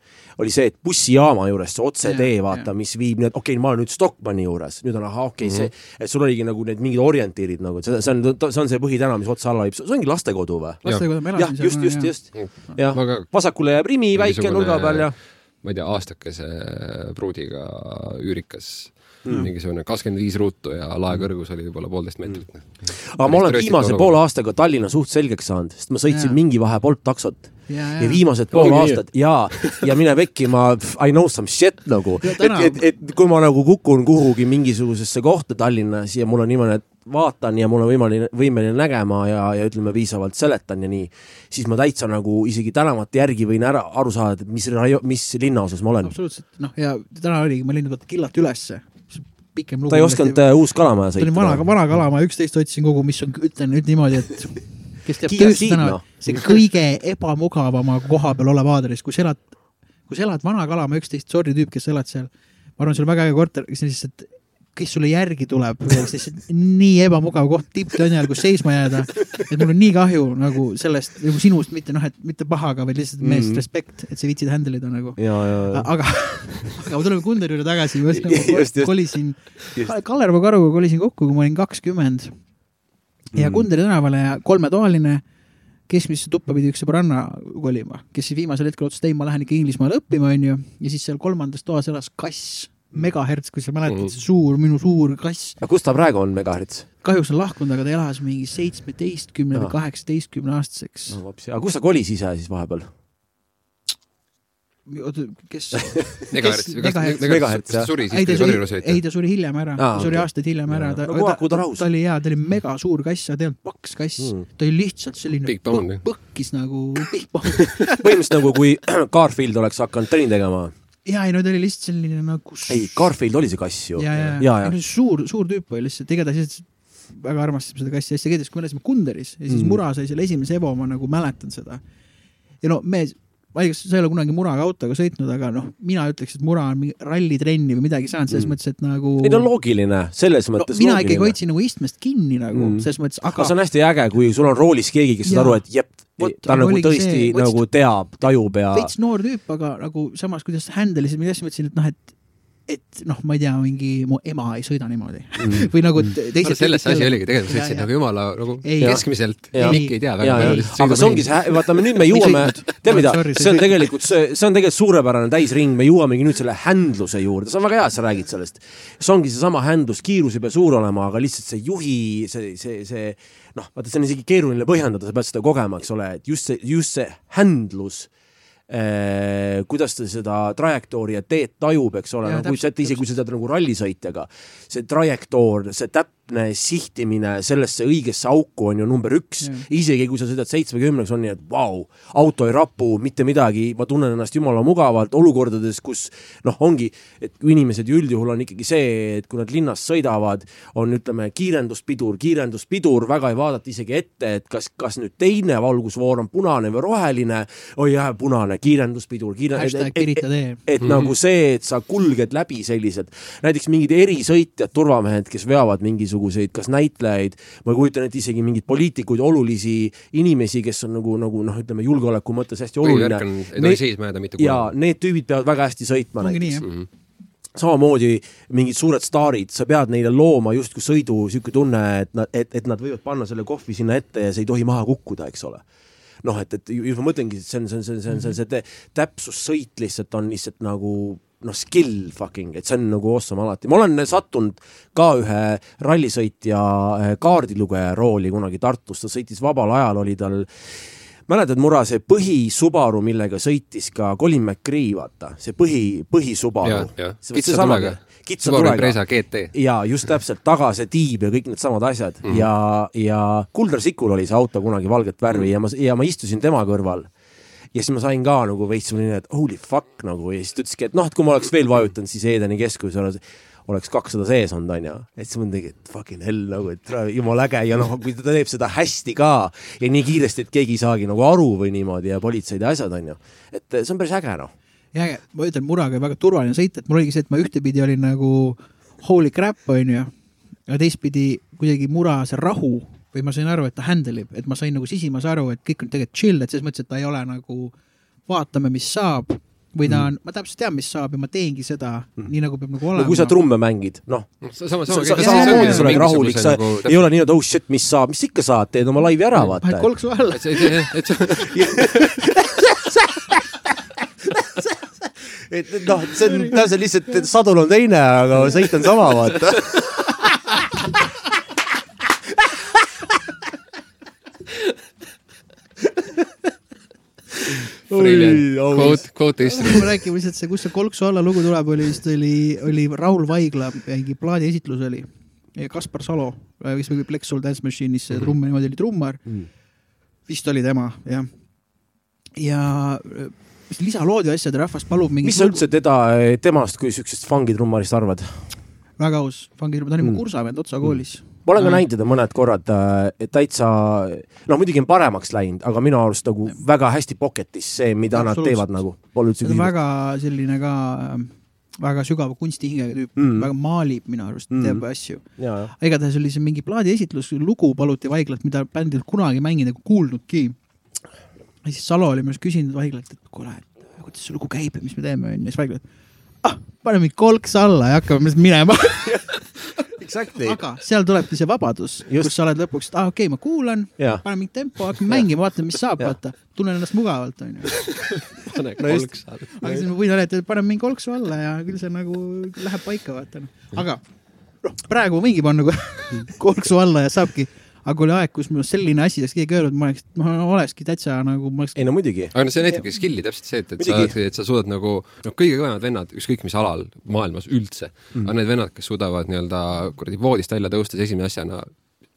oli see, et bussijaama juures see otsetee, vaata, mis viib et okei okay,, ma olen nüüd Stockmanni juures, nüüd on ahah, okei okay,, see, et sul oligi nagu need mingid orientiirid nagu, et see, see on, see on see põhitänav, mis otsa alla viib, see ongi lastekodu või? Lastekodu ma jah elasin, just, just, just. jah vasakule jääb Rimi väike nurga peal ja ma ei tea, aastakese pruudiga üürikas mm., mingisugune kakskümmend viis ruutu ja lae kõrgus oli võib-olla poolteist meetrit mm.. aga ma olen viimase poole aastaga Tallinna suht selgeks saanud, sest ma sõitsin Jaa. mingi vahe Bolt taksot ja, ja ja, viimased pool nii, aastat ja, ja mine pekki, ma I know some shit nagu, et et, et kui ma nagu kukun kuhugi mingisugusesse kohta Tallinnas ja mul on niimoodi, et vaatan ja mul on võimaline, võimeline nägema ja, ja ütleme piisavalt seletan ja nii, siis ma täitsa nagu isegi tänavate järgi võin ära aru saada, et mis rajo-, mis linnaosas ma olen. absoluutselt, noh ja täna oligi, ma olin killalt ülesse, pikem lugu. ta ei osanud äh, Uus-Kalamaja ta oli vana, sõita. vana Kalama, üksteist otsisin kogu, mis on, ütlen nüüd niimoodi, et kes teab tööst täna see kõige ebamugavama koha peal olev aadress, kui sa elad, kui sa elad Vana Kalama üksteist, sorry tüüp, kes sa elad seal, ma arvan, sul on väga äge korter, lihtsalt, kes sulle järgi tuleb, nii ebamugav koht tipptonni ajal, kus seisma jääda, et mul on nii kahju nagu sellest nagu sinust, mitte noh, et mitte pahaga, vaid lihtsalt Mhm. meest respekt, et sa viitsid handle ida nagu aga, aga tuleme Kunderi juurde tagasi, ma Just, just. kolisin Kallermaa Karuga kolisin kokku, kui ma olin kakskümmend. Ja Mm. Kunderi tänavale ja kolmetoaline, keskmisse tuppa pidi üks sõbranna kolima, kes siis viimasel hetkel otsustas, ei, ma lähen ikka Inglismaale õppima, onju, ja siis seal kolmandas toas elas kass, megahertz, kui sa mäletad, see suur, minu suur kass, aga kus ta praegu on, Megahertz? kahjuks on lahkunud, aga ta elas mingi seitsmeteistkümne või kaheksateistkümne aastaseks. no vapsi, aga kus ta kolis ise siis vahepeal? oota, kes? Megahertz, Megahertz. Megahertz, jah. suri ei, siis, ta kui suri Kadriorus, olite ei? ta suri hiljem ära ta suri okei. aastaid hiljem ära, ta No ta rahus. ta oli jaa, ta oli mega suur kass, aga ta ei olnud paks kass Mm. ta oli lihtsalt selline põkkis nagu põhimõtteliselt nagu kui Garfield oleks hakanud trenni tegema. Ja ei no ta oli lihtsalt selline nagu ei, Garfield oli see kass ju. ja, ja, ja, ja suur, suur tüüp oli lihtsalt, igatahes lihtsalt väga armastab seda kassi hästi, igatahes kui me elasime Kunderis ja siis Mm. Mura sai selle esimese ebo, ma nagu mäletan seda. ja no mees, ma ei tea, kas sa ei ole kunagi Muraga autoga sõitnud, aga noh, mina ütleks, et Mura on mingi rallitrenni või midagi saanud, selles Mm. mõttes, et nagu ei no loogiline, selles no, mõttes mina ikkagi hoidsin nagu istmest kinni nagu Mm. selles mõttes, aga see on hästi äge, kui sul on roolis keegi, kes saab aru, et jep, Vot, ta nagu tõesti see- nagu teab, tajub ja. veits noor tüüp, aga nagu samas, kuidas handle isid, mida siis mõtlesin, et noh, et et noh, ma ei tea, mingi mu ema ei sõida niimoodi mm. või nagu te- teised. selles see asi oligi, tegelikult sa ütlesid nagu jumala nagu Ei. keskmiselt. Mikk ei tea väga palju. aga see ongi see, vaata, nüüd me jõuame, tead mida see on see- tegelikult, see, see on tegelikult suurepärane täisring, me jõuamegi nüüd selle händluse juurde, see on väga hea, et sa räägid sellest. see ongi seesama händlus, kiirus ei pea suur olema, aga lihtsalt see juhi, see, see, see noh, vaata, see on isegi keeruline põhjendada, sa pead seda kogema, eks ole, et just see, just see händlus kuidas ta seda trajektoori ja teed tajub, eks ole, no täpselt, ette, isegi kui sa tead nagu rallisõitjaga, see trajektoor, see täpne sihtimine sellesse õigesse auku on ju number üks Jah. isegi kui sa sõidad seitsmekümneks, on nii, et vau, auto ei rapu mitte midagi, ma tunnen ennast jumala mugavalt olukordades, kus noh, ongi, et inimesed ju üldjuhul on ikkagi see, et kui nad linnas sõidavad, on ütleme kiirenduspidur, kiirenduspidur, väga ei vaadata isegi ette, et kas, kas nüüd teine valgusfoor on punane või roheline, oi jah, punane, kiirenduspidur, hashtag Pirita tee. et mm -hmm. nagu see, et sa kulged läbi sellised, näiteks mingid erisõitjad, turvamehed, kes veavad mingisuguseid, kas näitlejaid, ma kujutan ette isegi mingeid poliitikuid, olulisi inimesi, kes on nagu, nagu noh, ütleme julgeoleku mõttes hästi oluline ei tohi seisma jääda mitte ja kunagi. need tüübid peavad väga hästi sõitma ongi nii näiteks. jah. samamoodi mingid suured staarid, sa pead neile looma justkui sõidu sihuke tunne, et nad, et, et nad võivad panna selle kohvi sinna ette ja see ei tohi maha kukkuda, eks ole noh, et, et ju- juba mõtlengi, et see on, see on, see on, see on, see on see täpsussõit lihtsalt on lihtsalt nagu noh, skill fucking, et see on nagu awesome alati, ma olen sattunud ka ühe rallisõitja eh, kaardilugeja rooli kunagi Tartus, ta sõitis vabal ajal, oli tal mäletad, Mura, see põhi-Subaru, millega sõitis ka Colin McRae, vaata, see põhi, põhi-Subaru. Kitsa tulega. kitsa Subaru tulega. Ja just täpselt taga see tiib ja kõik needsamad asjad. Mm -hmm. ja, ja Kuldar Sikul oli see auto kunagi valget värvi ja ma, ja ma istusin tema kõrval. Ja siis ma sain ka nagu veits selline, et holy fuck nagu ja siis ta ütleski, et noh, et kui ma oleks veel vajutanud, siis Edeni keskus oleks, oleks kakssada sees olnud, onju. et siis ma mõtlengi, et fucking hell nagu, et jumala äge ja noh, kui ta teeb seda hästi ka ja nii kiiresti, et keegi ei saagi nagu aru või niimoodi ja politseid ja asjad, onju. et see on päris äge noh. ja äge, ma ütlen, muraga väga turvaline sõita, et mul oligi see, et ma ühtepidi olin nagu holy crap, onju. ja teistpidi kuidagi mura see rahu või ma sain aru, et ta handle ib, et ma sain nagu sisimas aru, et kõik on tegelikult chill, et selles mõttes, et ta ei ole nagu vaatame, mis saab või ta on, ma täpselt tean, mis saab ja ma teengi seda mm. nii nagu peab nagu olema. no kui sa trumme mängid, noh, samamoodi sa oled rahulik, sa nagu ei ole nii, et oh shit, mis saab, mis sa ikka saad, teed oma laivi ära, paned vaata. kolksu alla et. see, et see, noh, see on lihtsalt, sadul on teine, aga sõit on sama, vaata. quote, quote history. me räägime lihtsalt see, kust see kolksu alla lugu tuleb, oli vist oli, oli Raul Vaigla mingi plaadiesitlus oli. ja Kaspar Salo, kes mängib Plex Soul Dance Machine'is see trumm, niimoodi oli trummar. vist oli tema, jah. ja äh, mis lisalood ja asjad, rahvas palub mingi. mis sa üldse teda, temast kui siuksest fangidrummarist arvad? väga aus, fangirühm, ta oli mu kursavend Otsa koolis. Ma olen ka näinud teda mõned korrad, et täitsa, noh muidugi on paremaks läinud, aga minu arust nagu väga hästi pocket'is see, mida nad teevad nagu, pole üldse küsimust. väga selline ka, väga sügava kunstihingega tüüp Mm. mm., väga maalib minu arust Mm. mm., teeb asju. igatahes oli see mingi plaadiesitlus, lugu paluti Vaiglalt, mida bänd ei olnud kunagi mänginud ega kuulnudki. ja siis Salo oli minu arust küsinud Vaiglalt, et kuule, et kuidas see lugu käib ja mis me teeme, onju, siis Vaigla, ah, pane mingi kolks alla ja hakkame minema. Exactly. aga seal tulebki see vabadus, Just. kus sa oled lõpuks, et ah okei okay,, ma kuulan, panen mingi tempo, hakkame mängima, vaatame, mis saab, vaata. tunnen ennast mugavalt, onju. pane No just. kolks alla. aga siis ma võin öelda, et panen mingi kolksu alla ja küll see nagu läheb paika, vaata noh. aga noh, praegu ma võingi panna kolksu alla ja saabki, aga kui oli aeg, kus mul selline asi oleks keegi öelnud, ma oleks, ma olekski täitsa nagu, ma oleks ei no muidugi. aga no see näitabki skill'i täpselt see, et, et sa Muidugi., et sa suudad nagu noh, kõige kõvemad vennad, ükskõik mis alal maailmas üldse mm., on need vennad, kes suudavad nii-öelda kuradi voodist välja tõustes esimese asjana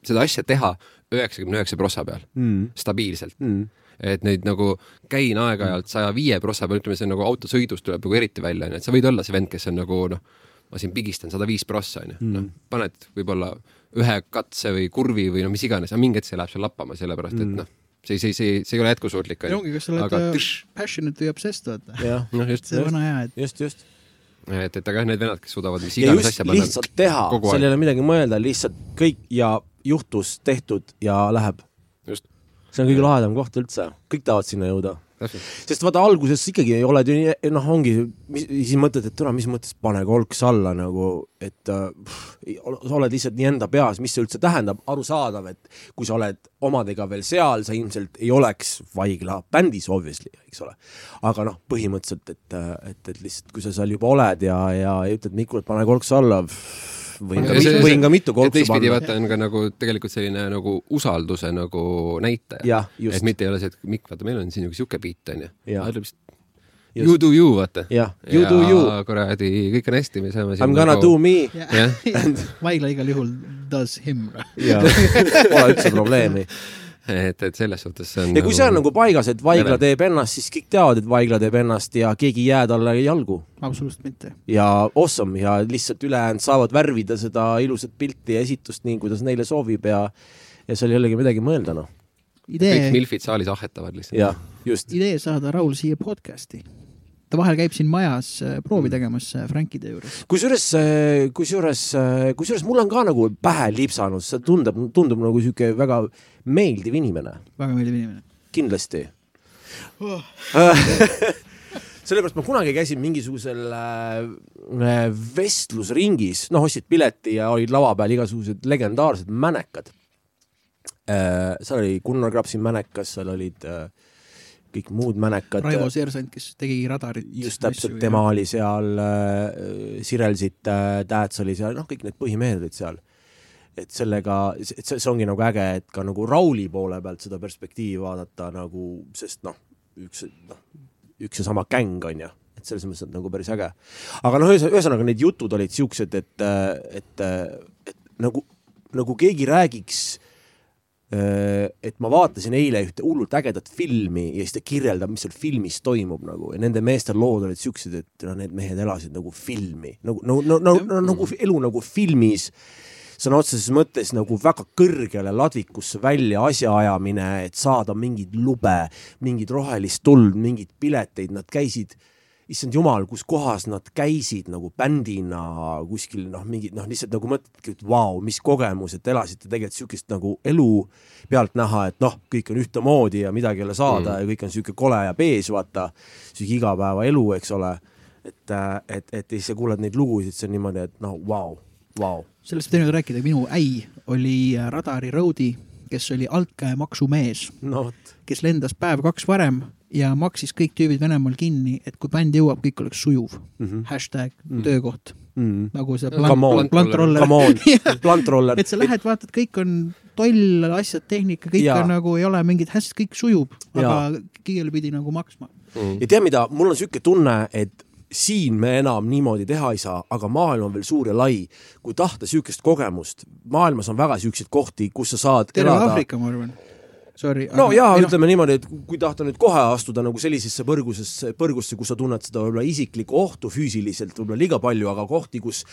seda asja teha üheksakümne üheksa prossa peal Mm. stabiilselt. Mm. et neid nagu käin aeg-ajalt saja viie prossa peal, ütleme, see on nagu autosõidus tuleb nagu eriti välja, onju, et sa võid olla see vend, kes on nagu noh, ma siin pigistan sada viis prossa, onju, noh, paned võib-olla ühe katse või kurvi või no mis iganes, aga mingi hetk see läheb sul lappama, sellepärast et noh, see, see, see, see ei ole jätkusuutlik, ongi, kas sa oled aga äh, passionate või obsessed, vaata. noh just, see vana hea, et just, just. et, et aga jah, need vennad, kes suudavad mis ja iganes asja panna lihtsalt teha, seal ei ole midagi mõelda, lihtsalt kõik ja juhtus, tehtud ja läheb. just, see on kõige lahedam koht üldse, kõik tahavad sinna jõuda. Sest vaata alguses ikkagi ju nii- noh, ongi, siis mõtled, et türa, mis mõttes pane kolks alla nagu, et äh, pff, oled lihtsalt nii enda peas, mis see üldse tähendab, arusaadav, et kui sa oled omadega veel seal, sa ilmselt ei oleks Vaigla bändis obviously, eks ole. aga noh, põhimõtteliselt, et, et, et lihtsalt kui sa seal juba oled ja, ja ütled Mikule, et pane kolks alla, võin ka Ja see-, võin ka mitu ja kolksu teistpidi panna. vaata on ka nagu tegelikult selline nagu usalduse nagu näitaja. et, mitte ei ole see, et Mikk, vaata, meil on siin üks sihuke beat onju. You do you, vaata. jah, you do you, kuradi, kõik on hästi, me saame I m gonna do me jah, Vaigla igal juhul does him. ja pole üldse probleemi. et, et selles suhtes see on ja kui see on nagu paigas, et Vaigla Mere. teeb ennast, siis kõik teavad, et Vaigla teeb ennast ja keegi ei jää talle jalgu absoluutselt mitte. ja awesome ja lihtsalt ülejäänud saavad värvida seda ilusat pilti ja esitust nii, kuidas neile soovib ja ja seal ei olegi midagi mõelda, noh. kõik milfid saalis ahhetavad lihtsalt. jah, just. idee saada Raul siia podcast'i. Ta vahel käib siin majas äh, proovi tegemas äh, Frankide juures. kusjuures, kusjuures, kusjuures mul on ka nagu pähe lipsanud, see tundub, tundub nagu sihuke väga meeldiv inimene, väga meeldiv inimene. kindlasti Oh. sellepärast ma kunagi käisin mingisugusel äh, vestlusringis, noh, ostsid pileti ja olid lava peal igasugused legendaarsed mänekad äh,. seal oli Gunnar Krapsi mänekas, seal olid äh, kõik muud mänekad. Raivo Seersant, kes tegi radarit. just täpselt, tema oli seal äh,, Sirelsit äh,, Täats oli seal, noh, kõik need põhimehed olid seal. et sellega, et see, ongi nagu äge, et ka nagu Rauli poole pealt seda perspektiivi vaadata nagu, sest noh, üks, noh, üks ja sama gäng on ju, et selles mõttes on nagu päris äge. aga noh, ühesõnaga need jutud olid siuksed, et, et, et nagu, nagu keegi räägiks et ma vaatasin eile ühte hullult ägedat filmi ja siis ta kirjeldab, mis seal filmis toimub nagu. Ja nende meeste lood olid siuksed, et no need mehed elasid nagu filmi, nagu, nagu, nagu, nagu, nagu elu nagu filmis sõna otseses mõttes nagu väga kõrgele ladvikusse välja asjaajamine, et saada mingeid lube, mingit rohelist tuld, mingeid pileteid, nad käisid issand jumal, kus kohas nad käisid nagu bändina kuskil noh, mingid noh, lihtsalt nagu mõtledki, et vau, mis kogemus, et elasite tegelikult siukest nagu elu pealt näha, et noh, kõik on ühtemoodi ja midagi ei ole saada mm. ja kõik on sihuke kole ja pees, vaata, sihuke igapäevaelu, eks ole. et, et, et siis sa kuuled neid lugusid, see on niimoodi, et noh, vau, vau. sellest võin nüüd rääkida, minu äi oli äh, Radari Roadi, kes oli altkäemaksumees, no kes lendas päev-kaks varem ja maksis kõik tüübid Venemaal kinni, et kui bänd jõuab, kõik oleks sujuv mm. -hmm. hashtag mm. töökoht mm.. nagu see Come on, plantroller. plantroller. et sa lähed, vaatad, kõik on toll, asjad, tehnika, kõik ja. on nagu ei ole mingit hästi, kõik sujub, aga kõigile pidi nagu maksma. ja tead mida, mul on sihuke tunne, et siin me enam niimoodi teha ei saa, aga maailm on veel suur ja lai. kui tahta siukest kogemust, maailmas on väga siukseid kohti, kus sa saad terve elada Aafrika, ma arvan. Sorry. no jaa, ütleme niimoodi, et kui tahta nüüd kohe astuda nagu sellisesse põrgusesse, põrgusse, kus sa tunned seda võib-olla isiklikku ohtu füüsiliselt võib-olla liiga palju, aga kohti, kus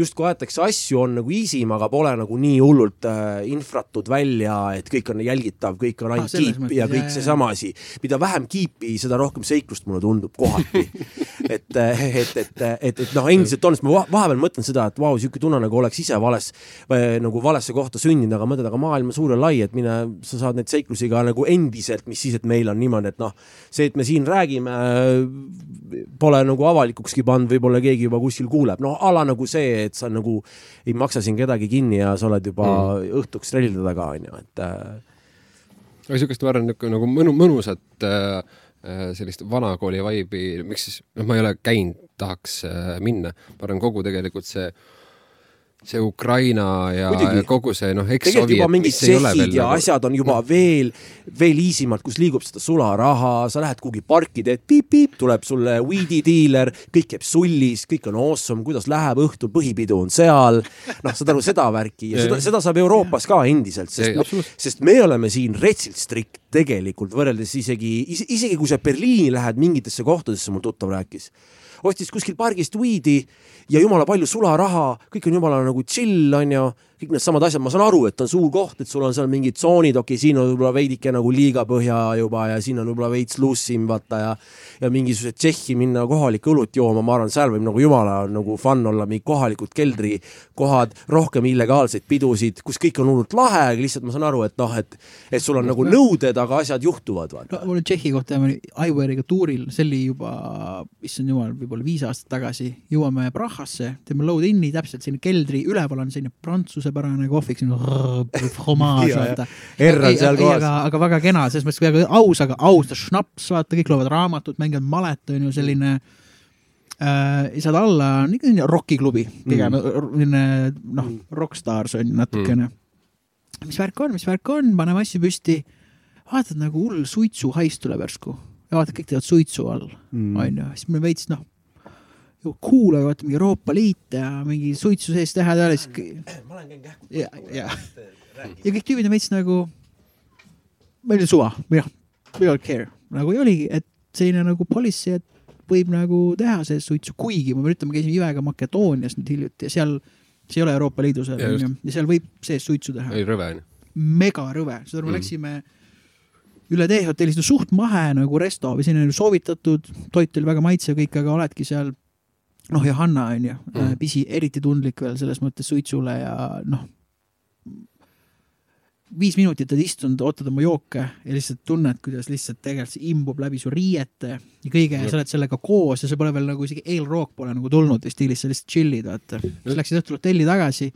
justkui aetakse asju, on nagu easy, aga pole nagu nii hullult äh, infratud välja, et kõik on jälgitav, kõik on ainult Ah, kiip mõttes, ja kõik seesama asi. mida vähem kiipi, seda rohkem seiklust mulle tundub kohati. et, et, et, et, et noh, endiselt on, sest ma va- vahepeal mõtlen seda, et vau, sihuke tunne nagu oleks ise vales, nagu valesse kohta sündinud, aga mõtled, aga maailm on suur ja lai, et mine, sa saad neid seiklusi ka nagu endiselt, mis siis, et meil on niimoodi, et noh, see, et me siin räägime, pole nagu avalikukski pannud, võib-olla keegi juba kuskil kuuleb, no ala nagu see, et sa nagu ei maksa siin kedagi kinni ja sa oled juba mm. õhtuks trellide taga, onju, et äh, aga siukest, ma arvan, niisugune nagu mõnu, mõnusat äh, äh, sellist vanakooli vaibi, miks siis, noh, ma ei ole käinud, tahaks äh, minna, ma arvan, kogu tegelikult see see Ukraina ja, ja kogu see noh, tegelikult juba mingid sehhid ja nagu... asjad on juba veel, veel easy malt, kus liigub seda sularaha, sa lähed kuhugi parki, teed piip-piip, tuleb sulle weed'i diiler, kõik käib sullis, kõik on awesome, kuidas läheb õhtul, põhipidu on seal. noh, saad aru, seda värki ja seda, seda saab Euroopas ka endiselt, sest absoluutselt., sest me oleme siin retsilt strikt tegelikult võrreldes isegi, isegi kui sa Berliini lähed mingitesse kohtadesse, mul tuttav rääkis ostis kuskil pargist weed'i ja jumala palju sularaha, kõik on jumala nagu chill, onju kõik needsamad asjad, ma saan aru, et on suur koht, et sul on seal mingid tsoonid, okei okay,, siin on võib-olla veidike nagu liiga põhja juba ja siin on võib-olla veits loose im vaata ja ja mingisugused Tšehhi minna kohalikku õlut jooma, ma arvan, seal võib nagu jumala nagu fun olla, mingid kohalikud keldrikohad, rohkem illegaalseid pidusid, kus kõik on hullult lahe, aga lihtsalt ma saan aru, et noh, et et sul on nagu nõuded, aga asjad juhtuvad, vaata. no mul on Tšehhi kohta, ma olin Iwariga tuuril, see oli juba, issand jumal, võib-olla viis aastat tagasi, jõuame Prahasse, teeme load-in'i, täpselt sinna keldri üleval on selline prantsuse prantsuse-pärane kohvik, selline fromaaž, vaata. R on seal kohas. aga, aga väga kena, selles mõttes väga aus, aga aus, ta šnaps, vaata, kõik loevad raamatut, mängivad malet, on ju, selline äh, saad alla, on ikka selline rokiklubi, pigem mm. selline noh, rokkstaars on ju natukene mm.. mis värk on, mis värk on, paneme asju püsti, vaatad nagu hull suitsuhais tuleb järsku ja vaatad, kõik teevad suitsu all mm., on ju, siis me veits noh aga vaata mingi Euroopa Liit ja mingi suitsu sees teha ja siis. ma olen käinud kähku. ja, ja, ja kõik tüübid on veits nagu, meil on suva, või noh, we don't care, nagu ei oligi, et selline nagu policy, et võib nagu teha sees suitsu, kuigi ma pean ütlema, käisime Ivega Makedoonias nüüd hiljuti ja seal, see ei ole Euroopa Liidus, onju, ja seal võib sees suitsu teha. ei, rõve on ju. mega rõve, seda me mm. läksime üle tee hotellis, no suht mahe nagu resto või selline soovitatud, toit oli väga maitsev kõik, aga oledki seal noh, Johanna on ju mm., pisi, eriti tundlik veel selles mõttes suitsule ja noh, viis minutit oled istunud, ootad oma jooke ja lihtsalt tunned, kuidas lihtsalt tegelikult see imbub läbi su riiete ja kõige ja sa oled sellega koos ja see pole veel nagu isegi eelrook pole nagu tulnud stiilis, sa lihtsalt chill'id, vaata. siis läksid õhtul hotelli tagasi,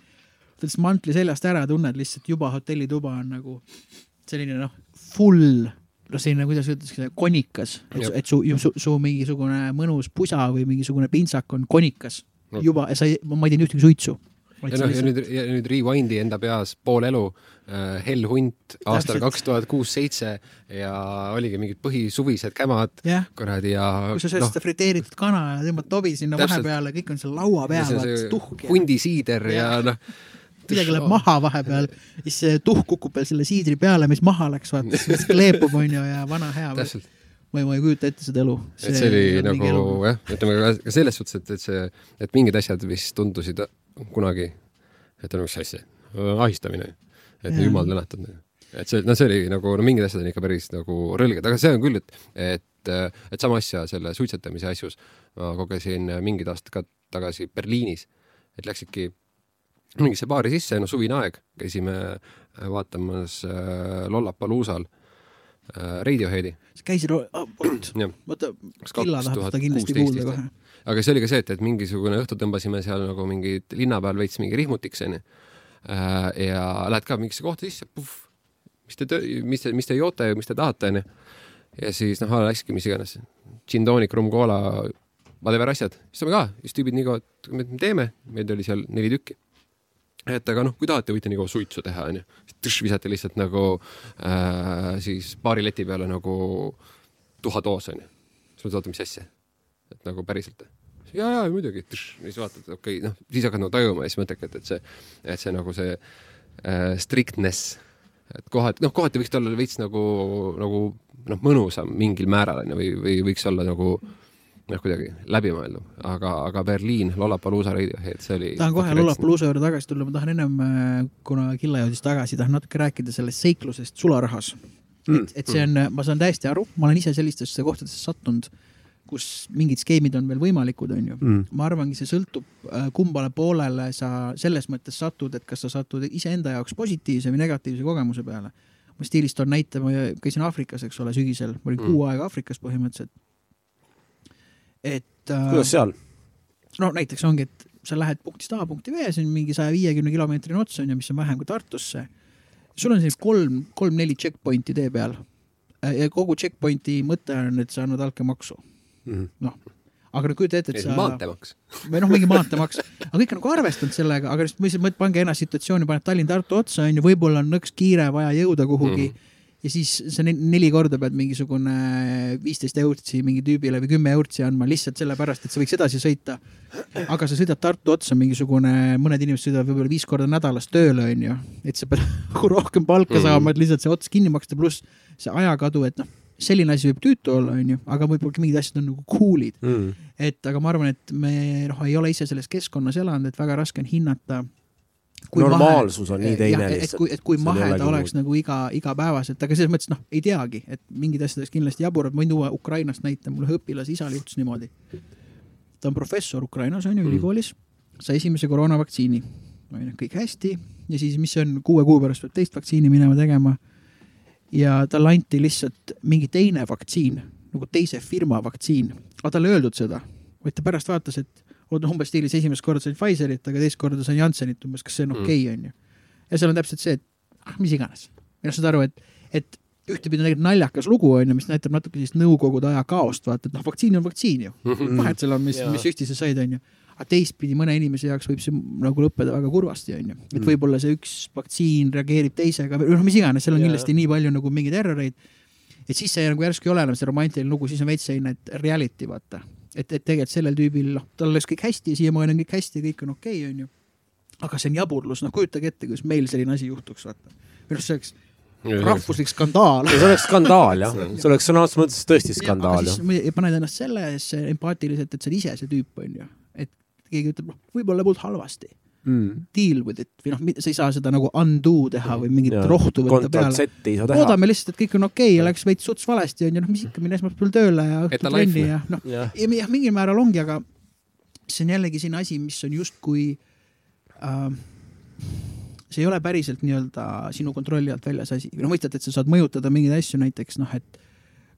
võtad siis mantli seljast ära, tunned lihtsalt juba hotellituba on nagu selline noh, full noh, selline, kuidas öeldakse, konikas, et, su, su, su mingisugune mõnus pusa või mingisugune pintsak on konikas no. juba, sa ei, ma ei teinud ühtegi suitsu. ja noh, ja nüüd, ja nüüd rewind'i enda peas pool elu äh,, Hell hunt aastal kaks tuhat kuus-seitse ja oligi mingid põhisuvised kämad yeah. kuradi ja. kui sa sööd no, seda friteeritud kana ja tõmbad tobi sinna täpselt. vahepeale, kõik on seal laua peal, tuhk. hundisiider ja, ja noh midagi läheb maha vahepeal, siis see tuhk kukub veel selle siidri peale, mis maha läks, vaata, siis kleepub, onju, ja vana hea. ma ei, ma ei kujuta ette seda elu. et see oli nagu jah, ütleme ka selles suhtes, et, et see, et mingid asjad, mis tundusid kunagi, et no mis asja, ahistamine, et ja. jumal tänatud et see, no see oli nagu, no mingid asjad on ikka päris nagu rõlged, aga see on küll, et, et, et sama asja selle suitsetamise asjus ma kogesin mingid aastad ka tagasi Berliinis, et läksidki mingisse baari sisse, no suvine aeg, käisime äh, vaatamas äh, Lollapaloozal äh, Radioheadi. sa käisid oh,, oota, Killa tahab seda kindlasti kuulda kohe. aga see oli ka see, et, et mingisugune õhtu tõmbasime seal nagu mingid linna peal veits mingi rihmutiks onju äh,. ja lähed ka mingisse kohta sisse, mis te, mis te, mis te joote ja mis te tahate onju. ja siis noh, läkski mis iganes, gin tonic, rum cola, whatever asjad, siis me ka, siis tüübid nii kaua, et me teeme, meid oli seal neli tükki et aga noh, kui tahate, võite nii kaua suitsu teha, onju. visati lihtsalt nagu äh, siis baarileti peale nagu tuhatoos, onju. siis mõtled, oota, mis asja. et nagu päriselt. ja, ja muidugi, siis vaatad, okei okay,, noh, siis hakkad nagu tajuma ja siis mõtledki, et, see, et see nagu see äh, strictness, et kohati, noh, kohati võiks ta olla veits nagu, nagu noh, mõnusam mingil määral onju või, või võiks olla nagu äh, noh, kuidagi läbimõeldav, aga, aga Berliin, Lollapalooza Radiohead, see oli. tahan kohe Lollapalooza juurde tagasi tulla, ma tahan ennem, äh, kuna Killa jõudis tagasi, tahan natuke rääkida sellest seiklusest sularahas mm.. et, et see on, ma saan täiesti aru, ma olen ise sellistesse kohtadesse sattunud, kus mingid skeemid on veel võimalikud, on ju mm.. ma arvangi, see sõltub, äh, kumbale poolele sa selles mõttes satud, et kas sa satud iseenda jaoks positiivse või negatiivse kogemuse peale. ma stiilis toon näite, ma käisin Aafrikas, eks ole, sügisel, ma olin mm. kuu aega Aafrikas põhimõtteliselt et äh, kuidas seal? no näiteks ongi, et sa lähed punktist A punkti B, see on mingi saja viiekümne kilomeetrine ots on ju, mis on vähem kui Tartusse. sul on selline kolm, kolm-neli checkpoint'i tee peal. Ja kogu checkpoint'i mõte on, et sa annad altkäemaksu mm -hmm.. noh, aga no kujuta ette, et sa. maanteemaks. või noh, mingi maanteemaks, aga kõik on nagu arvestanud sellega, aga lihtsalt pange ennast situatsiooni, paned Tallinn-Tartu otsa on ju, võib-olla on nõks kiire, vaja jõuda kuhugi mm. -hmm ja siis sa neli korda pead mingisugune viisteist eurtsi mingi tüübile või kümme eurtsi andma lihtsalt sellepärast, et sa võiks edasi sõita. aga sa sõidad Tartu otsa, mingisugune, mõned inimesed sõidavad võib-olla viis korda nädalas tööle, onju. et sa pead nagu rohkem palka -hmm. saama, et lihtsalt see ots kinni maksta, pluss see ajakadu, et noh, selline asi võib tüütu olla, onju, aga võib-olla mingid asjad on nagu cool'id mm. et aga ma arvan, et me noh, ei ole ise selles keskkonnas elanud, et väga raske on hinnata kui normaalsus on nii teine jah, et lihtsalt. kui, et kui See on mahe ta oleks muud. nagu iga, igapäevaselt, aga selles mõttes noh, ei teagi, et mingid asjad oleks kindlasti jaburad, ma võin tuua Ukrainast näite, mul ühe õpilase isal juhtus niimoodi. ta on professor Ukrainas on ju Mm. ülikoolis, sai esimese koroonavaktsiini, on ju, kõik hästi ja siis, mis see on, kuue kuu pärast peab teist vaktsiini minema tegema. ja talle anti lihtsalt mingi teine vaktsiin, nagu teise firma vaktsiin, aga talle ei öeldud seda, vaid ta pärast vaatas, et umbes stiilis esimest korda sain Pfizerit, aga teist korda sain Janssenit umbes, kas see on Mm. okei okay,, onju. ja seal on täpselt see, et ah, mis iganes. ja saad aru, et, et ühtepidi on tegelikult naljakas lugu, onju, mis näitab natuke sellist nõukogude aja kaost, vaata, et noh, vaktsiin on vaktsiin ju Mhm. vahet seal on, mis, mis süsti sa said, onju. aga teistpidi mõne inimese jaoks võib see nagu lõppeda väga kurvasti, onju. et Mm. võib-olla see üks vaktsiin reageerib teisega või noh, mis iganes, seal on Jaa. kindlasti nii palju nagu mingeid erroreid. et siis see nagu järsku ei ole enam see romantiline lugu, siis on veits selline, et reality, vaata. Et, et tegelikult sellel tüübil, noh, tal oleks kõik hästi, siiamaani on kõik hästi, kõik on okei okay,, onju. aga see on jaburlus, noh, kujutage ette, kuidas meil selline asi juhtuks, vaata. minu arust see oleks rahvuslik skandaal see oleks skandaal jah, see oleks sõna otseses mõttes tõesti skandaal paned ennast sellesse empaatiliselt, et sa oled ise see tüüp, onju. et keegi ütleb, noh, võib-olla polnud halvasti. mm.. Deal with it. Või noh, sa ei saa seda nagu undo teha või mingit rohtu võtta peale. Loodame lihtsalt, et kõik on okei okay ja läks veits suts valesti onju, noh mis ikka, mine esmaspäeval tööle ja õhtul trenni life, ja noh, ja jah, mingil määral ongi, aga see on jällegi selline asi, mis on justkui äh, see ei ole päriselt nii-öelda sinu kontrolli alt väljas asi. Noh, mõistad, et sa saad mõjutada mingeid asju, näiteks noh, et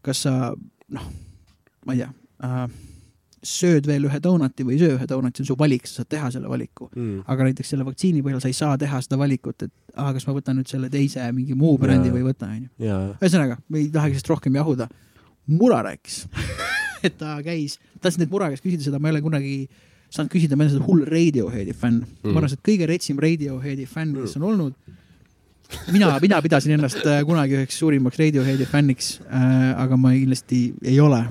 kas sa noh, ma ei tea äh,, sööd veel ühe donut'i või ei söö ühe donut'i, see on su valik, sa saad teha selle valiku. mm.. aga näiteks selle vaktsiini põhjal sa ei saa teha seda valikut, et aa, kas ma võtan nüüd selle teise mingi muu brändi Jaa. või ei võta, onju. ja, ühesõnaga, me ei tahagi sellest rohkem jahuda. Mura rääkis, et ta käis, tahtsin teilt Mura käest küsida seda, ma ei ole kunagi saanud küsida, ma olen seda hull Radioheadi fänn mm.. Mm. ma arvan, et kõige retsim Radioheadi fänn, kes on olnud. mina, mina pidasin ennast äh, kunagi üheks suurimaks Radioheadi fänniks äh,, aga ma kindlasti ei ole.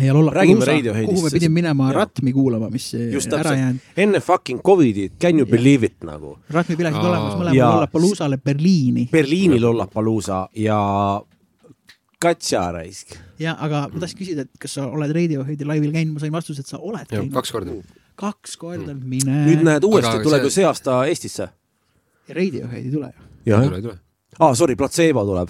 Ei ole Räägime Radioheadist, kuhu me pidime minema jaa. Ratmi kuulama, mis Just ära jäänud. enne fucking Covidit, can you believe it nagu. Ratmi piletid olemas mõlemale Ja- Lollapaloozale Berliini. Berliini Lollapalooza ja Katja raisk. ja aga ma tahtsin küsida, et kas sa oled Radioheadi laivil käinud, ma sain vastuse, et sa oled jah, käinud. kaks korda. kaks korda, mine. nüüd näed uuesti tuleb ju see aasta Eestisse. Radiohead ei tule ju. ei jah, tule, ei tule. aa, sorry, Placebo tuleb.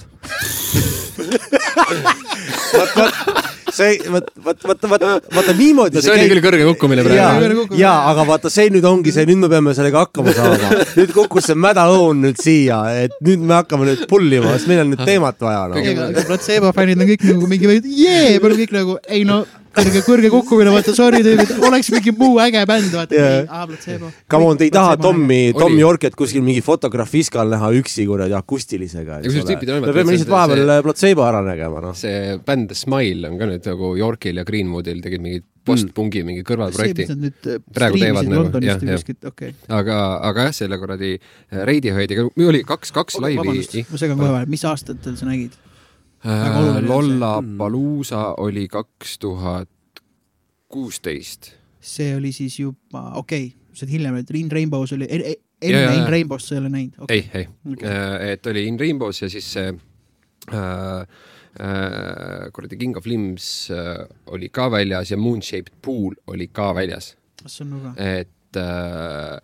vot, vot, see, vot, vot, vot, vot, vaata niimoodi no see oli küll kõrge kukkumine praegu., jaa, aga vaata, see nüüd ongi see, nüüd me peame sellega hakkama saama. nüüd kukkus see mädaõun nüüd siia, et nüüd me hakkame nüüd pullima, sest meil on nüüd teemat vaja no.. Placebo fännid on kõik nagu mingi, jee, me oleme kõik nagu, ei no kõrge, kõrge kukkumine, vaata sorry tüübid, oleks mingi muu äge bänd, vaata yeah.. Come on, te ei taha Tommi, Oli. Tom Yorket kuskil mingi fotografiskal näha üksi kuradi akustilisega, me peame lihtsalt vahepeal see- Placebo ära nägema, noh. see bänd Smile on ka nüüd nagu Yorkil ja Greenwoodil tegid mingit postpungi mingi kõrvalprojekti mis. nad nüüd äh, Praegu teevad nagu, jah, jah. aga, aga jah, selle kuradi äh, Radioheadiga, meil oli kaks, kaks laivi. ma segan kohe vahele, mis aastatel sa nägid? Äh, see. Lollapalooza oli kaks tuhat kuusteist. see oli siis juba, okei okay,, see oli hiljem, et In Rainbows oli, enne Jaa, jaa, In jaa. Rainbow's sa ei ole näinud okay.? ei, ei okay., et oli In Rainbows ja siis see äh, äh, kuradi King of Limbs äh, oli ka väljas ja Moonshaped Pool oli ka väljas, et äh,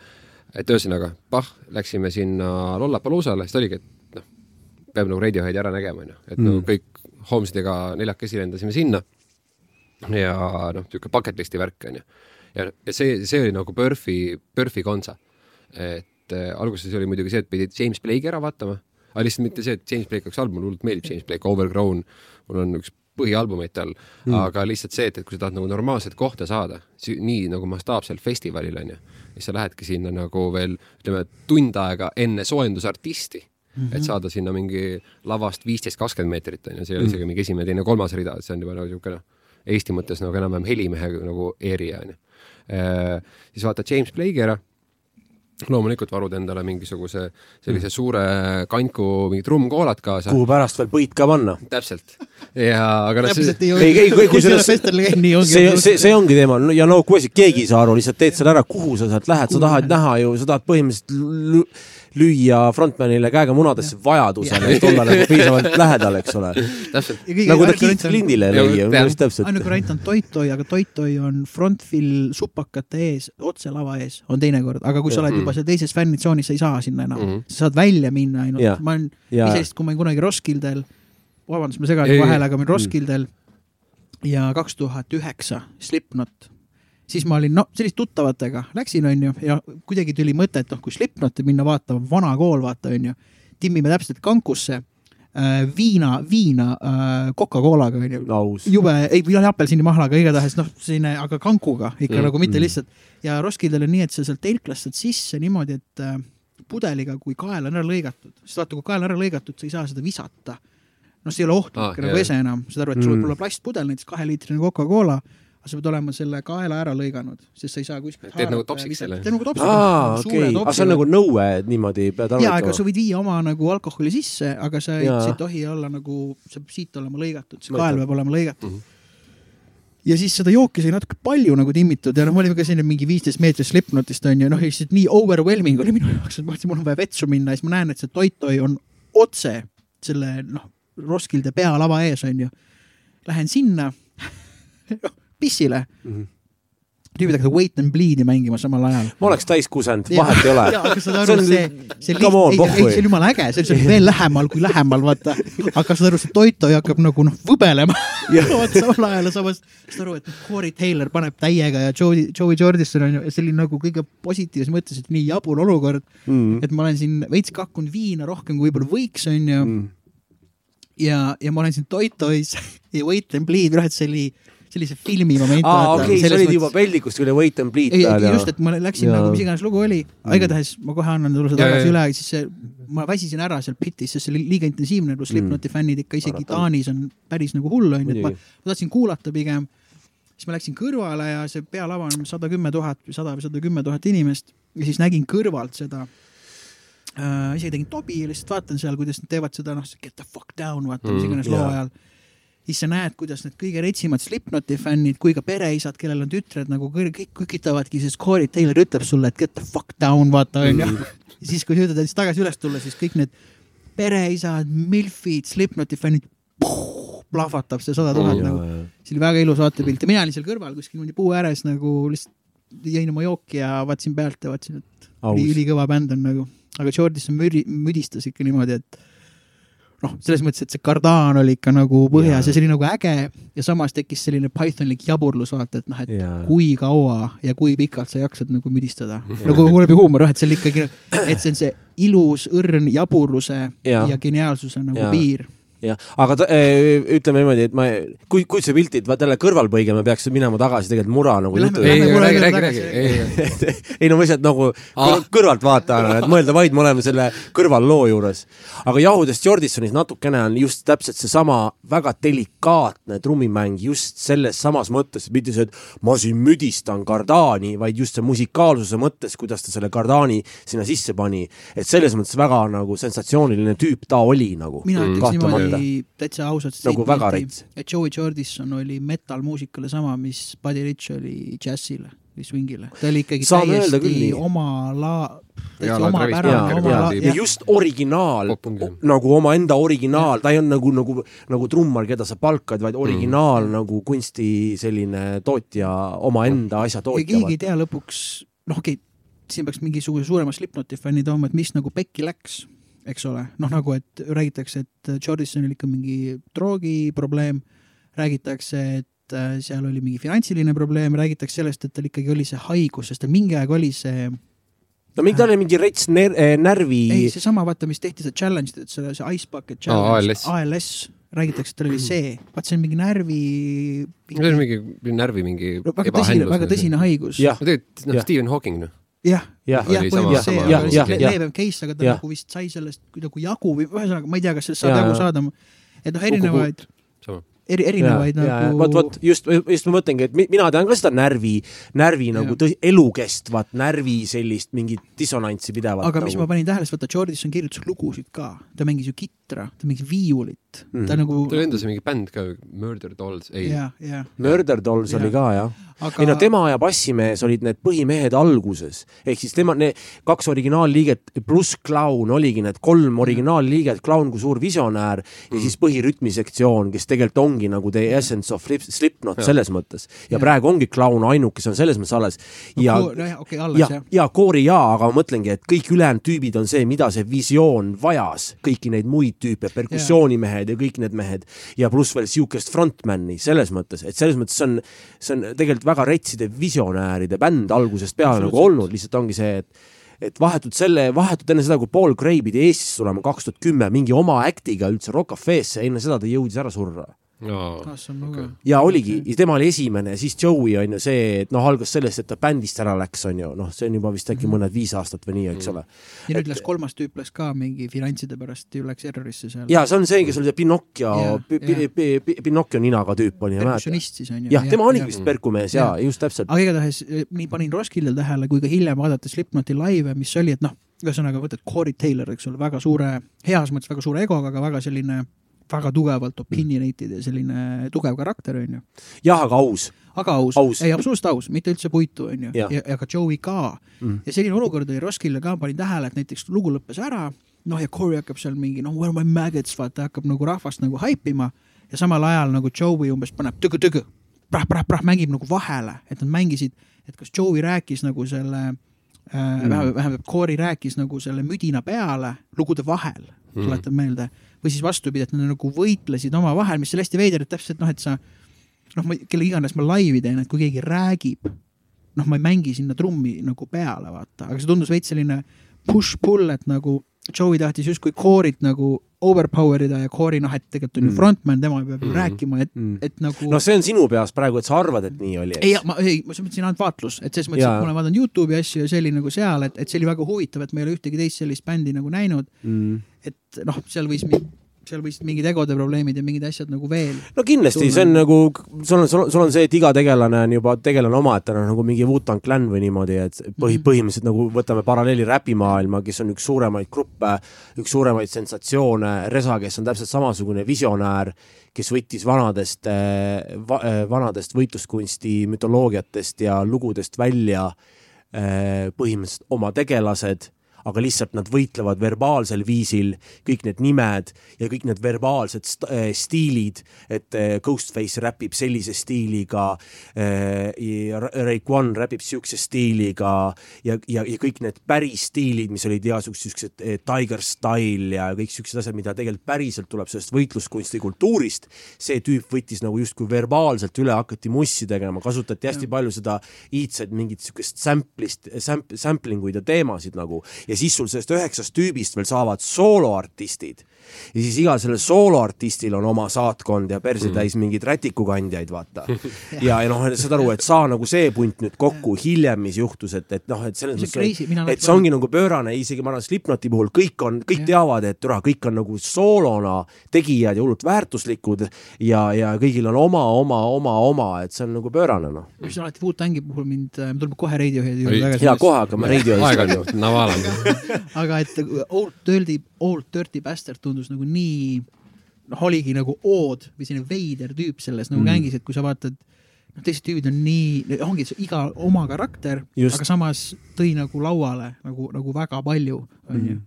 et ühesõnaga, pah, läksime sinna Lollapaloozale, siis ta oligi, et peab nagu Radioheadi ära nägema, onju, et mm. Mm. nagu kõik Holmesidega neljakesi lendasime sinna ja noh, niisugune bucket list'i värk onju. ja, ja see, see oli nagu Perfy, Perfy kontsa. et äh, alguses oli muidugi see, et pidid James Blake'i ära vaatama, aga lihtsalt mitte see, et James Blake oleks halb, mulle hullult meeldib James Blake, Overgrown, mul on üks põhialbumeid tal mm., aga lihtsalt see, et, et kui sa tahad nagu normaalset kohta saada, nii nagu mastaapsel festivalil onju, siis sa lähedki sinna nagu veel ütleme tund aega enne soojendusartisti mm, -hmm. et saada sinna mingi lavast viisteist, kakskümmend meetrit onju, see ei ole isegi mingi esimene, teine, kolmas rida, et see on juba nagu niisugune Eesti mõttes nagu enam-vähem helimehe nagu area onju. siis vaatad James Blake'i ära loomulikult varud endale mingisuguse sellise suure kanku mingi trummkoolat kaasa. kuhu pärast veel põit ka panna. täpselt. ja, aga noh, täpselt see, ei ei, ei, kui- sellest- nii ongi. see, see, see ongi teema ja no kui keegi ei saa aru, lihtsalt teed selle ära, kuhu sa sealt lähed, sa tahad näha ju, sa tahad põhimõtteliselt lüüa frontmanile käega munadesse vajadusel, et olla nagu piisavalt lähedal, eks ole. nagu ta Keith Flintile lõi, just täpselt. ainuke variant on Toitoi, aga Toitoi on frontfill supakate ees, otse lava ees, on teinekord, aga kui sa oled juba seal teises fännitsoonis, sa ei saa sinna enam. Mm. sa saad välja minna ainult, ma olen ise, kui ma olin kunagi Roskildel, vabandust, ma segan vahele, aga ma olin Roskildel ja kaks tuhat üheksa Slipknot siis ma olin, no sellist tuttavatega läksin, onju, ja kuidagi tuli mõte, et noh, kui Slipknoti minna vaatama, vana kool, vaata, onju, timmime täpselt kankusse äh, viina, viina äh, Coca-Colaga onju jube, ei, apelsinimahlaga igatahes noh, selline, aga kankuga ikka mm, nagu mitte mm. lihtsalt. ja Roskildel on nii, et sa sealt telklast saad sisse niimoodi, et äh, pudeliga, kui kael on ära lõigatud, sest vaata, kui kael on ära lõigatud, sa ei saa seda visata. noh, see ei ole ohtlik ah, nagu ese enam, saad aru, et sul võib mm. olla plastpudel, näiteks kaheliitrine Coca-Cola aga sa pead olema selle kaela ära lõiganud, sest sa ei saa kuskilt teed nagu topsiks selle? teed nagu topsiks. aa, okei, aga see on nagu nõue, et niimoodi pead jaa, aga sa võid viia oma nagu alkoholi sisse, aga sa ei, see ei tohi olla nagu, see peab siit olema lõigatud, see kael peab olema lõigatud mm. -hmm. ja siis seda jooki sai natuke palju nagu timmitud ja noh, me olime ka selline mingi viisteist meetrit Slipknotist onju, noh lihtsalt nii overwhelming oli minu jaoks, et ma mõtlesin, mul on vaja vetsu minna ja siis ma näen, et see Toitoi on otse selle noh, Roskilde pealava ees onju. Lähen sinna pissile mm. -hmm tüübid hakkasid Wait and Bleed'i mängima samal ajal. ma oleks täis kusend, vahet ei ole. saad aru, see, see, see, ei, ei, see on jumala äge, see on veel lähemal kui lähemal, vaata. aga saad aru, see Toitoi hakkab nagu noh, võbelema vaata samal ajal ja samas saad aru, et Corey Taylor paneb täiega ja Joey, Joey Jordison on ju, see oli nagu kõige positiivses mõttes, et nii jabur olukord mm., et ma olen siin veits kakkunud viina rohkem kui võib-olla võiks, on ju mm. ja, ja ma olen siin Toitois ja Wait and Bleed, noh, et see oli sellise filmi moment. aa, okei, sa olid juba peldikust üle Wait and Bleed peal. just, et ma läksin ja. nagu, mis iganes lugu oli, aga mm. igatahes ma kohe annan sulle seda tagasi üle, siis see, ma väsisin ära seal pitis, sest see oli liiga intensiivne, pluss Slipknoti mm. fännid ikka isegi Aratan. Taanis on päris nagu hull, onju, et ma, ma tahtsin kuulata pigem. siis ma läksin kõrvale ja see pealava on sada kümme tuhat või sada või sada kümme tuhat inimest ja siis nägin kõrvalt seda äh,. isegi tegin tobi ja lihtsalt vaatan seal, kuidas nad teevad seda, noh, get the fuck down, vaata mm, mis iganes yeah. loo ajal siis sa näed, kuidas need kõige retsimad Slipknoti fännid kui ka pereisad, kellel on tütred nagu kõik kükitavadki, sest Corey Taylor ütleb sulle, et get the fuck down, vaata onju. Mhm. ja siis, kui sa ütled siis tagasi üles tulla, siis kõik need pereisad, milfid, Slipknoti fännid, plahvatab see sada tuhat nagu. see oli väga ilus vaatepilt ja mina olin seal kõrval kuskil niimoodi puu ääres nagu lihtsalt jõin oma jooki ja vaatasin pealt ja vaatasin, et ülikõva bänd on nagu. aga Jordison müdi, müdistas ikka niimoodi, et noh, selles mõttes, et see kardaan oli ikka nagu põhjas ja, ja see oli nagu äge ja samas tekkis selline Pythonlik jaburlus, vaata, et noh, et ja. kui kaua ja kui pikalt sa jaksad nagu müdistada. nagu läbi huumor, jah, et see oli ikkagi, et see on see ilus õrn jaburluse ja, ja geniaalsuse nagu ja. piir jah, aga ta, äh, ütleme niimoodi, et ma, kui, kui see piltid talle kõrvalpõige, me peaks minema tagasi tegelikult mura nagu jutu. ei, räägi, räägi, räägi. ei no ma lihtsalt nagu ah. kõrvaltvaatajana, et mõelda vaid, me oleme selle kõrvalloo juures. aga Jahudest Jordisonis natukene on just täpselt seesama väga delikaatne trummimäng just selles samas mõttes, mitte see, et ma siin müdistan kardaani, vaid just see musikaalsuse mõttes, kuidas ta selle kardaani sinna sisse pani. et selles mõttes väga nagu sensatsiooniline tüüp ta oli nagu. mina ütleks niimoodi oli täitsa ausalt nagu väga rets. et Joey Jordison oli metal-muusikale sama, mis Buddy Rich oli džässile või swingile. ta oli ikkagi Saame täiesti oma la-, täitsa omapärane, oma la-. ja just originaal, nagu omaenda originaal, ta ei olnud nagu, nagu, nagu trummar, keda sa palkad, vaid originaal mm. nagu kunsti selline tootja, omaenda asja tootja. keegi ei tea lõpuks, noh, okei okay,, siin peaks mingisuguse suurema Slipknoti fänni tooma, et mis nagu pekki läks eks ole, noh nagu, et räägitakse, et Jordisonil ikka mingi droogiprobleem, räägitakse, et äh, seal oli mingi finantsiline probleem, räägitakse sellest, et tal ikkagi oli see haigus, sest tal mingi aeg oli see no mingi, tal oli mingi rets ner äh, närvi. ei, seesama, vaata, mis tehti, see challenge, see, see Ice Bucket Challenge oh,, ALS, ALS, räägitakse, et tal oli see, vaat see on mingi närvi. see on mingi närvi mingi no,. väga tõsine, väga tõsine haigus. tegelikult noh, Stephen Hawking noh jah, jah, leebem case, aga ta nagu vist sai sellest kuidagi jagu või ühesõnaga, ma ei tea, kas sellest saab jagu saada. et noh, erinevaid, eri, erinevaid ja, nagu. vot, vot just, just ma mõtlengi, et mina tean ka seda närvi, närvi ja. nagu tõsi, elukestvat närvi sellist mingit dissonantsi pidevat. aga mis nagu. ma panin tähele, siis vaata Jordison kirjutas lugusid ka, ta mängis ju kitra, ta mängis viiulit mm., ta Mhm. nagu tal endal see mingi bänd ka, Murder Dolls, ei, Murder Dolls Jah. oli ka jah aga ei no tema ja bassimees olid need põhimehed alguses, ehk siis tema, need kaks originaalliiget pluss Clown oligi need kolm originaalliiget, Clown kui suur visionäär ja siis põhirütmisektsioon, kes tegelikult ongi nagu the essence of Slip- Slipknot selles mõttes. ja Jah. praegu ongi Clown ainuke, kes on selles mõttes alles. ja, nojah, okei, alles ja jah,, ja koori jaa, aga ma mõtlengi, et kõik ülejäänud tüübid on see, mida see visioon vajas, kõiki neid muid tüüpe, perkussioonimehed ja kõik need mehed ja pluss veel siukest frontman'i selles mõttes, et selles mõttes see on, see on tegelikult väga retside visionääride bänd algusest peale nagu Absoluutselt. olnud, lihtsalt ongi see, et et vahetult selle, vahetult enne seda, kui Paul Gray pidi Eestisse tulema kaks tuhat kümme mingi oma act'iga üldse Rock Cafe'sse, enne seda ta jõudis ära surra no, ja oligi, ja tema oli esimene siis Joey on ju see, et noh, algas sellest, et ta bändist ära läks, on ju, noh, see on juba vist äkki mõned viis aastat või nii, eks ole. ja nüüd läks kolmas tüüp läks ka mingi finantside pärast ju läks errorisse seal. ja see on see, kes oli see Pinocchio. Pinocchio ninaga tüüp oli, perkussionist siis on ju. jah, tema oligi vist perkumees ja just täpselt. aga igatahes eh, nii panin Roskildel tähele kui ka hiljem vaadates Slipknoti laive, mis oli, et noh, ühesõnaga võtad Corey Taylor, eks ole, väga suure, heas mõttes väga suure egoga, aga väga selline väga tugevalt opinionated ja selline tugev karakter, onju. jah, aga aus. aga aus, Aus. ei absoluutselt aus, mitte üldse puitu, onju, Jah. ja, ja ka Joey ka Mm. ja selline olukord oli Roskildel ka, panin tähele, et näiteks lugu lõppes ära, noh ja Corey hakkab seal mingi noh, where my maggots, vaata hakkab nagu rahvast nagu haipima ja samal ajal nagu Joey umbes paneb tõgõ-tõgõ, prah-prah-prah mängib nagu vahele, et nad mängisid, et kas Joey rääkis nagu selle äh, Mm. vähemalt, vähemalt Corey rääkis nagu selle müdina peale lugude vahel, Mm. tuletan meelde, või siis vastupidi, et nad nagu võitlesid omavahel, mis oli hästi veider, et täpselt noh, et sa noh, ma, kelle iganes ma laivi teen, et kui keegi räägib, noh, ma ei mängi sinna trummi nagu peale, vaata, aga see tundus veits selline push-pull, et nagu Joey tahtis justkui Cory't nagu overpower ida ja Cory noh, et tegelikult on ju Mm. frontman, tema peab ju Mhm. rääkima, et, Mm. et nagu no see on sinu peas praegu, et sa arvad, et nii oli, ei ma ei, ma mõtlesin ainult vaatlus, et selles mõttes, et ma olen vaadanud Youtube'i asju ja see oli nagu seal, et, et see oli väga huvitav, et ma ei ole ühtegi teist sellist bändi nagu näinud, Mm. et noh, seal võis, seal võisid mingid egode probleemid ja mingid asjad nagu veel. no kindlasti, see on nagu, sul on, sul on, see, et iga tegelane on juba tegelane omaette, nagu mingi Wu-Tang Clan või niimoodi, et põhi, Mhm. põhimõtteliselt nagu võtame paralleeli räpimaailma, kes on üks suuremaid gruppe, üks suuremaid sensatsioone, Resa, kes on täpselt samasugune visionäär, kes võttis vanadest va,, vanadest võitluskunsti mütoloogiatest ja lugudest välja eh, põhimõtteliselt oma tegelased aga lihtsalt nad võitlevad verbaalsel viisil, kõik need nimed ja kõik need verbaalsed äh, stiilid, et äh, Ghostface räpib sellise stiiliga äh,, Raekwon räpib siukse stiiliga ja, ja, ja kõik need päris stiilid, mis olid igasugused siuksed Tiger Style ja kõik siuksed asjad, mida tegelikult päriselt tuleb sellest võitluskunsti kultuurist, see tüüp võttis nagu justkui verbaalselt üle, hakati mussi tegema, kasutati hästi palju seda iidset mingit siukest sample'ist, samp-, sampling uid ja teemasid nagu. ja siis sul sellest üheksast tüübist veel saavad sooloartistid ja siis igal sellel sooloartistil on oma saatkond ja perse täis mingeid rätikukandjaid, vaata. ja, ja noh, saad aru, et saa nagu see punt nüüd kokku hiljem, mis juhtus, et, et noh, et selles mõttes, et see ongi nagu pöörane, isegi ma arvan, Slipknoti puhul kõik on, kõik ja. teavad, et türa, kõik on nagu soolona tegijad ja hullult väärtuslikud ja, ja kõigil on oma, oma, oma, oma, et see on nagu pöörane, noh. mis alati Wu-Tangi puhul mind, me tuleme kohe Radioheadi juurde tagasi. hea kohe hakkame Radioheadi aeg on ju, Naval on. aga et Old Dirty, Old Dirty Bastard tundus nagu nii, noh, oligi nagu ood või selline veider tüüp selles nagu mm. gängis, et kui sa vaatad, noh, teised tüübid on nii, ongi iga oma karakter, aga samas tõi nagu lauale nagu, nagu väga palju, onju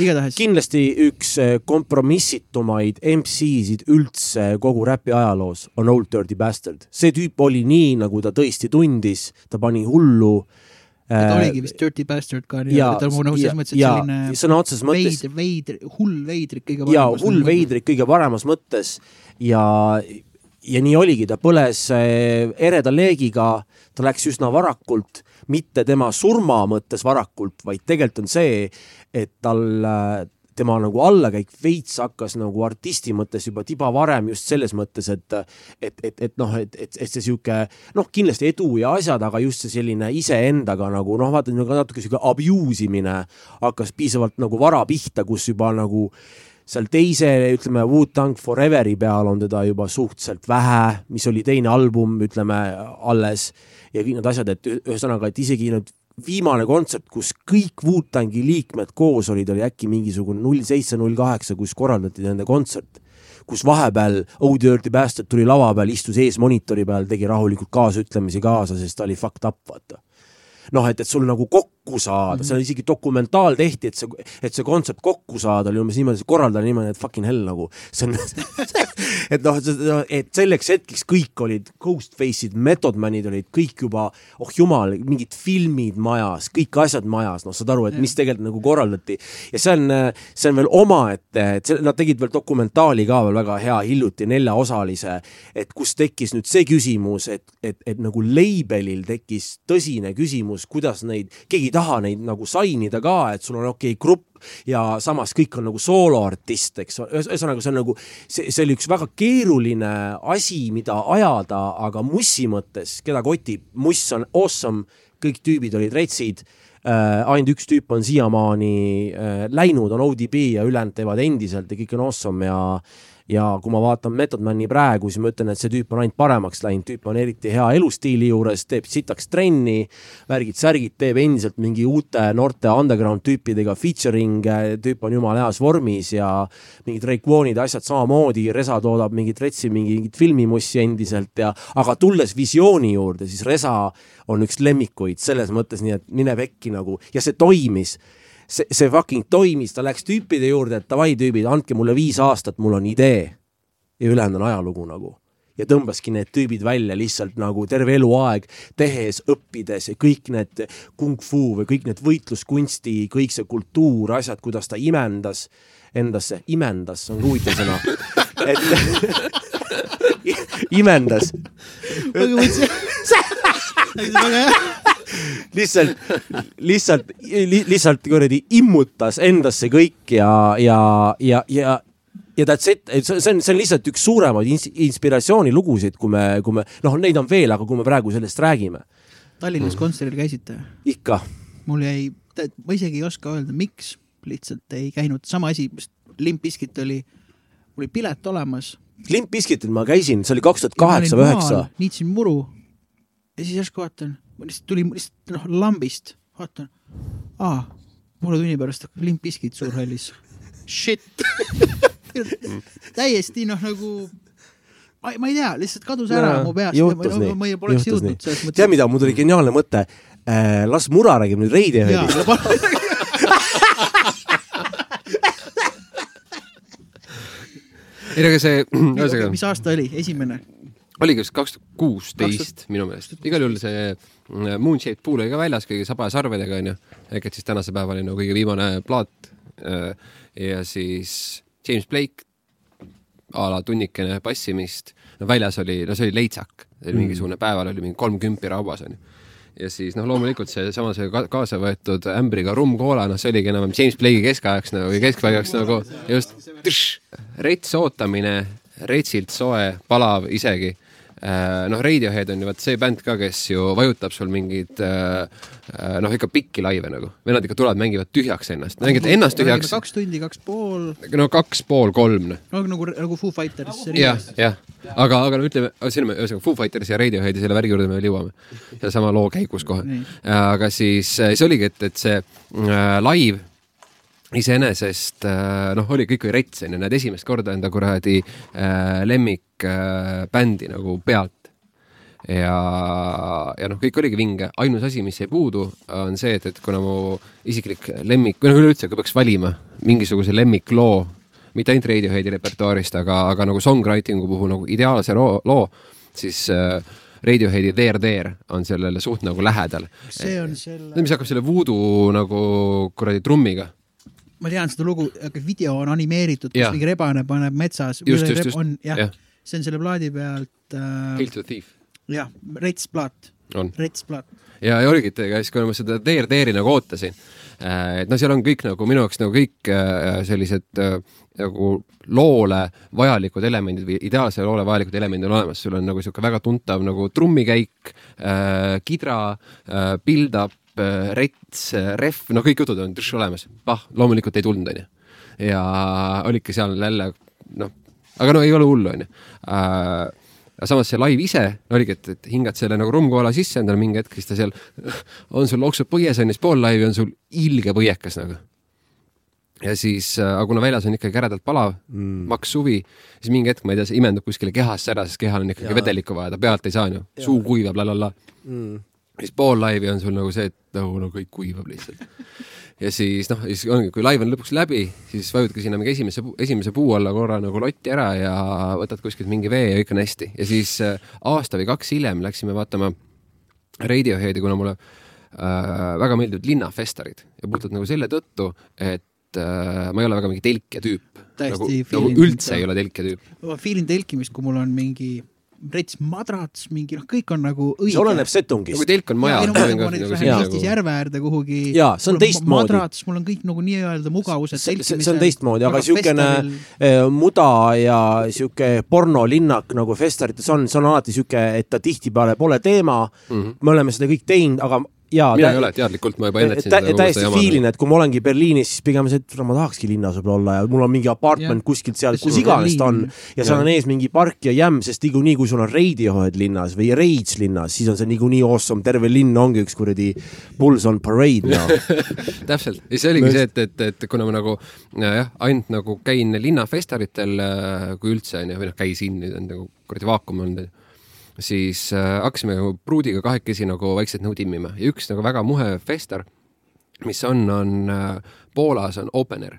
igatahes. kindlasti üks kompromissitumaid MC-sid üldse kogu räpi ajaloos on Old Dirty Bastard. see tüüp oli nii, nagu ta tõesti tundis, ta pani hullu ta oligi vist Dirty Bastard ka nii-öelda, ta nagu selles mõttes, et selline sõna otseses mõttes veider, veider, hull veidrik kõige paremas ja hull veidrik kõige paremas mõttes. Ja ja nii oligi, ta põles ereda leegiga, ta läks üsna varakult, mitte tema surma mõttes varakult, vaid tegelikult on see, et tal tema nagu allakäik veits hakkas nagu artisti mõttes juba tiba varem just selles mõttes, et et, et, et noh, et, et, et see sihuke noh, kindlasti edu ja asjad, aga just see selline iseendaga nagu noh, vaata nagu natuke sihuke abuse imine hakkas piisavalt nagu vara pihta, kus juba nagu seal teise, ütleme, Wu-Tang Foreveri peal on teda juba suhteliselt vähe, mis oli teine album, ütleme, alles ja kõik need asjad, et ühesõnaga, et isegi need viimane kontsert, kus kõik Wu-Tangi liikmed koos olid, oli äkki mingisugune null seitse, null kaheksa, kus korraldati nende kontsert. Kus vahepeal Oh Dirty Bastard tuli lava peal, istus ees monitori peal, tegi rahulikult kaasütlemisi kaasa, sest ta oli fucked up, vaata. Noh, et, et sul nagu kokku saada mm, -hmm. seal isegi dokumentaal tehti, et see, et see kontsept kokku saada oli umbes niimoodi, see korraldaja niimoodi, et fucking hell nagu, see on et noh, et selleks hetkeks kõik olid Ghostface'id, Method Manid olid kõik juba, oh jumal, mingid filmid majas, kõik asjad majas, noh, saad aru, et mis tegelikult nagu korraldati. ja see on, see on veel omaette, et nad tegid veel dokumentaali ka veel väga hea hiljuti, neljaosalise, et kus tekkis nüüd see küsimus, et, et, et nagu label'il tekkis tõsine küsimus, kuidas neid, keegi taha neid nagu sign ida ka, et sul on okei okay, grupp ja samas kõik on nagu sooloartist, eks, ühesõnaga see on nagu, see, see oli üks väga keeruline asi, mida ajada, aga Mussi mõttes, keda kotib, Muss on awesome, kõik tüübid olid retsid äh,, ainult üks tüüp on siiamaani äh, läinud, on ODB ja ülejäänud teevad endiselt ja kõik on awesome ja ja kui ma vaatan Method Mani praegu, siis ma ütlen, et see tüüp on ainult paremaks läinud, tüüp on eriti hea elustiili juures, teeb sitaks trenni, värgid-särgid, teeb endiselt mingi uute noorte underground tüüpidega featuring'e, tüüp on jumala heas vormis ja mingid Raekwonid, asjad samamoodi, Resa toodab mingit retsi, mingit filmimussi endiselt ja, aga tulles visiooni juurde, siis Resa on üks lemmikuid selles mõttes, nii et mine pekki nagu. Ja see toimis see, see fucking toimis, ta läks tüüpide juurde, et davai tüübid, andke mulle viis aastat, mul on idee. ja ülejäänud on ajalugu nagu. ja tõmbaski need tüübid välja lihtsalt nagu terve eluaeg tehes, õppides ja kõik need kung fu või kõik need võitluskunsti, kõik see kultuur, asjad, kuidas ta imendas endasse, imendas, on huvitav sõna et imendas. lihtsalt, lihtsalt li,, lihtsalt kuradi immutas endasse kõik ja, ja, ja, ja ja that's it, see on, see on lihtsalt üks suuremaid ins inspiratsioonilugusid, kui me, kui me, noh, neid on veel, aga kui me praegu sellest räägime. Tallinnas mm. kontserdil käisite? ikka. mul jäi, ma isegi ei oska öelda, miks, lihtsalt ei käinud, sama asi, Limp Bizkit oli, mul oli pilet olemas. Limp Bizkitil ma käisin, see oli kaks tuhat kaheksa või üheksa. niitsin muru ja siis järsku vaatan ma lihtsalt tuli lihtsalt noh lambist, vaatan, aa, poole tunni pärast hakkab Limp Bizkit Suurhallis. Shit täiesti noh, nagu ma, ma ei tea, lihtsalt kadus ära ja, mu peast. juhtus nii. ma ei poleks jõudnud selles mõttes. tead, mida, mul tuli geniaalne mõte äh,. las Mura räägib nüüd Radioheadi. ei, aga see, ühesõnaga. mis aasta oli esimene? Oligi vist kaks tuhat kuusteist minu meelest, igal juhul see mm, Moonshaped Pool oli ka väljas kõigi saba ja sarvedega onju, ehk et siis tänase päevani nagu kõige viimane plaat. Äh, ja siis James Blake a la tunnikene passimist, no väljas oli, no see oli leitsak, see mm. mingisugune päeval oli mingi kolm kümpi rauas onju. Ja siis noh, loomulikult seesama see kaasa võetud ämbriga rumm-koola, noh, see oligi enam-vähem James Blake'i keskajaks nagu, keskpaigaks nagu just rets ootamine, retsilt soe, palav isegi noh, Radiohead on ju vaat see bänd ka, kes ju vajutab sul mingeid äh, äh, noh, ikka pikki laive nagu. vennad ikka tulevad, mängivad tühjaks ennast, mängivad ennast tühjaks. kaks tundi, kaks pool. no kaks pool, kolm. no nagu, nagu Foo Fighters. jah, jah, aga, aga no ütleme, sinna me, ühesõnaga Foo Fighters ja Radioheadi selle värgi juurde me veel jõuame. sellesama loo käigus kohe. aga siis see oligi, et, et see äh, live iseenesest noh, oli kõik oli rets onju, näed esimest korda enda kuradi äh, lemmikbändi äh, nagu pealt. ja, ja noh, kõik oligi vinge, ainus asi, mis jäi puudu, on see, et, et kuna mu isiklik lemmik või noh, üleüldse, kui peaks valima mingisuguse lemmikloo, mitte ainult Radioheadi repertuaarist, aga, aga nagu songwriting'u puhul nagu ideaalse loo, loo, siis äh, Radioheadi There There on sellele suht nagu lähedal. see on selle. mis hakkab selle voodoo nagu kuradi trummiga ma tean seda lugu, aga video on animeeritud, kus mingi rebane paneb metsas. on jah ja., see on selle plaadi pealt äh,. Hail to Thief. jah, Rets plaat. Rets plaat. ja, ja oligi, et ega siis, kui ma seda Teer Teeri nagu ootasin äh,, et noh, seal on kõik nagu minu jaoks nagu kõik äh, sellised äh, nagu loole vajalikud elemendid või ideaalsele loole vajalikud elemendid on olemas, sul on nagu sihuke väga tuntav nagu trummikäik äh,, kidra äh,, build-up Äh, rets, äh, ref, no kõik jutud on tšš olemas. ah, loomulikult ei tulnud, onju. ja olidki seal jälle, noh, aga no ei ole hullu, onju. Äh, aga samas see live ise oligi, et, et hingad selle nagu rummkoala sisse endale mingi hetk, siis ta seal on sul loksub põies on ja siis pool laivi on sul ilge põiekas nagu. ja siis, äh, aga kuna väljas on ikkagi äredalt palav mm., maks suvi, siis mingi hetk, ma ei tea, see imendub kuskile kehasse ära, sest kehal on ikkagi ja. vedelikku vaja, ta pealt ei saa on ju, suu kuivab la la la mm.. Siis pool laivi on sul nagu see, et nagu no kõik kuivab lihtsalt ja siis noh, siis ongi, kui live on lõpuks läbi, siis vajutadki sinna mingi esimese, esimese puu alla korra nagu lotti ära ja võtad kuskilt mingi vee ja kõik on hästi. ja siis äh, aasta või kaks hiljem läksime vaatama Radioheadi, kuna mulle äh, väga meeldivad linnafestarid ja puhtalt nagu selle tõttu, et äh, ma ei ole väga mingi telkija tüüp. nagu, nagu üldse ei ole telkija tüüp. ma feelin telkimist, kui mul on mingi rets madrats, mingi noh, kõik on nagu õige. see oleneb setungist. kui telk on maja. No, ma nagu näiteks lähen Eestis järve äärde kuhugi. jaa, see on teistmoodi. madrats, mul on kõik nagu nii-öelda mugavused. see, see on teistmoodi, aga siukene eh, muda ja sihuke pornolinnak nagu festarites on, see on alati sihuke, et ta tihtipeale pole teema mm. -hmm. me oleme seda kõik teinud, aga jaa, mina ei ole teadlikult, ma juba ennetasin tä seda. täiesti fiilin, et kui ma olengi Berliinis, siis pigem see, et ma tahakski linnas võib-olla olla ja mul on mingi apartment yeah. kuskilt seal, kus iganes ta on ja seal on ees mingi park ja jämm, sest niikuinii, kui sul on Radiohead linnas või Rage linnas, siis on see niikuinii awesome, terve linn ongi üks kuradi Bulls on parade no. täpselt, ja see oligi see, et, et, et kuna ma nagu jah, ainult nagu käin linnafestaritel, äh, kui üldse onju, või noh, käisin, nüüd on nagu kuradi vaakum olnud siis äh, hakkasime nagu pruudiga kahekesi nagu vaikselt nagu timmima ja üks nagu väga muhe fester, mis on, on äh, Poolas on Opener.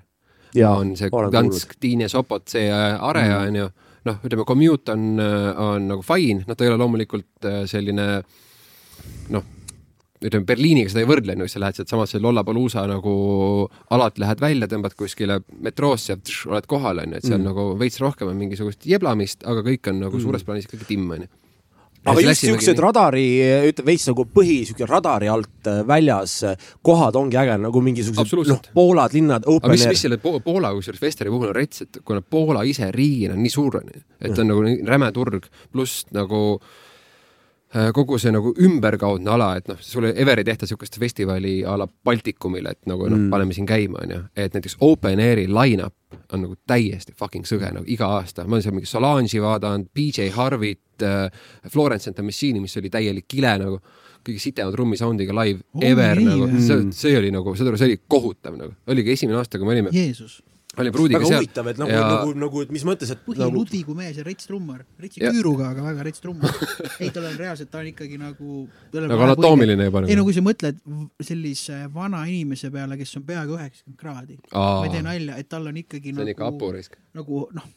on see Gdansk, Tiine Sopot, see äh, area mm. on ju, noh, ütleme commute on, äh, on nagu fine, noh, ta ei ole loomulikult äh, selline noh, ütleme Berliiniga seda ei võrdle, no sa lähed sealtsamast Lollapalooza nagu alalt lähed välja, tõmbad kuskile metroosse oled kohal, onju, et seal mm. nagu veits rohkem on mingisugust jeblamist, aga kõik on nagu mm. suures plaanis ikkagi timm, onju aga just siuksed radari, ütleme veits nagu põhi, siuke radari alt äh, väljas äh, kohad ongi äge, nagu mingisugused noh, Poolad, linnad, open aga mis, mis selle Poola kusjuures festivali puhul on rets, et kuna Poola ise riigina on nii suur, et ta on nagu räme turg, pluss nagu äh, kogu see nagu ümberkaudne ala, et noh, sulle ever ei tehta niisugust festivali a la Baltikumile, et nagu noh mm., paneme siin käima, onju. et näiteks Open Airi line-up on nagu täiesti fucking sõge nagu iga aasta, ma olen seal mingi Solange'i vaadanud, BJ Harvit äh,, Florence and the Machine'i, mis oli täielik kile nagu, kõige sitema trummisoundiga live oh, ever nii, nagu, see, see oli nagu, saad aru, see oli kohutav nagu, oligi esimene aasta, kui me olime. Jeesus oli pruudiga väga seal. huvitav, et nagu ja..., nagu, nagu, et mis mõttes, et põhi nagu... Ludvigu mees ja rets trummar, retsi ja. küüruga, aga väga rets trummar ei, tal on reaalselt, ta on ikkagi nagu nagu anatoomiline juba. ei no kui sa mõtled sellise vana inimese peale, kes on peaaegu üheksakümmend kraadi, ma ei tee nalja, et tal on ikkagi see on nagu, ikka apurisk. nagu noh,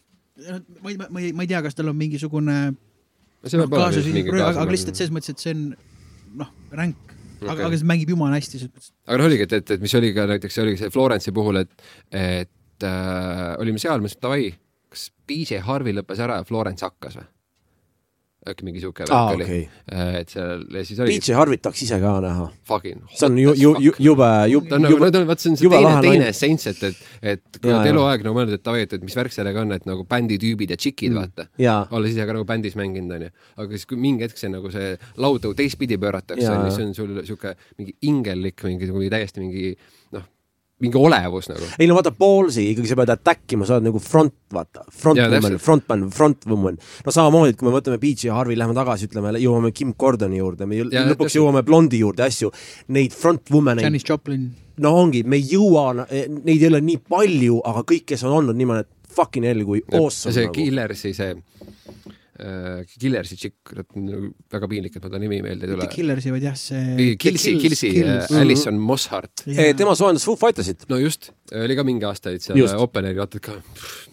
ma ei, ma ei, ma ei tea, kas tal on mingisugune no, kaasas, aga lihtsalt selles mõttes, et see on noh, ränk okay. aga, aga see mängib jumala hästi. aga noh, oligi, et, et, et mis oli ka näiteks, oligi see Florence'i puhul, et, et äh, olime seal, mõtlesime davai, kas BJ Harvey lõppes ära ja Florence hakkas või? äkki mingi siuke värk ah, oli okay.. Äh, et seal ja siis oli. BJ Harvit tahaks ise ka näha. Fucking. see on ju, ju, ju, jube, jube. ta on nagu, vaat see on see teine, teine essents, et, et, et kui oled eluaeg nagu mõelnud, et davai, et, et mis värk sellega on, et nagu bänditüübid ja tšikid mm., vaata. olles ise ka nagu bändis mänginud, onju. aga siis, kui mingi hetk see nagu see laud nagu teistpidi pööratakse, onju, siis on sul siuke mingi ingellik, mingi, mingi täiesti mingi noh mingi olevus nagu. ei no vaata, balls'i ikkagi sa pead attack ima, sa oled nagu front, vaata, front ja, woman, frontman, front woman. no samamoodi, et kui me võtame Beach'i ja Harvey, läheme tagasi, ütleme, jõuame Kim Gordoni juurde, me ja, lõpuks täpselt. jõuame Blondi juurde, asju. Neid front woman Janis Joplin. no ongi, me ei jõua, neid ei ole nii palju, aga kõik, kes on olnud niimoodi, et fucking hell, kui awesome. see nagu. Killersi see Killersi tšikk, väga piinlik, et ma ta nimi meelde ei tule. mitte Killersi, vaid jah, see Kilsi, Kilsi, äh, Alison mm -hmm. Mosshart tema soojendas Foo Fightersit. no just, oli ka mingi aastaid seal Open Airi, vaatad ka,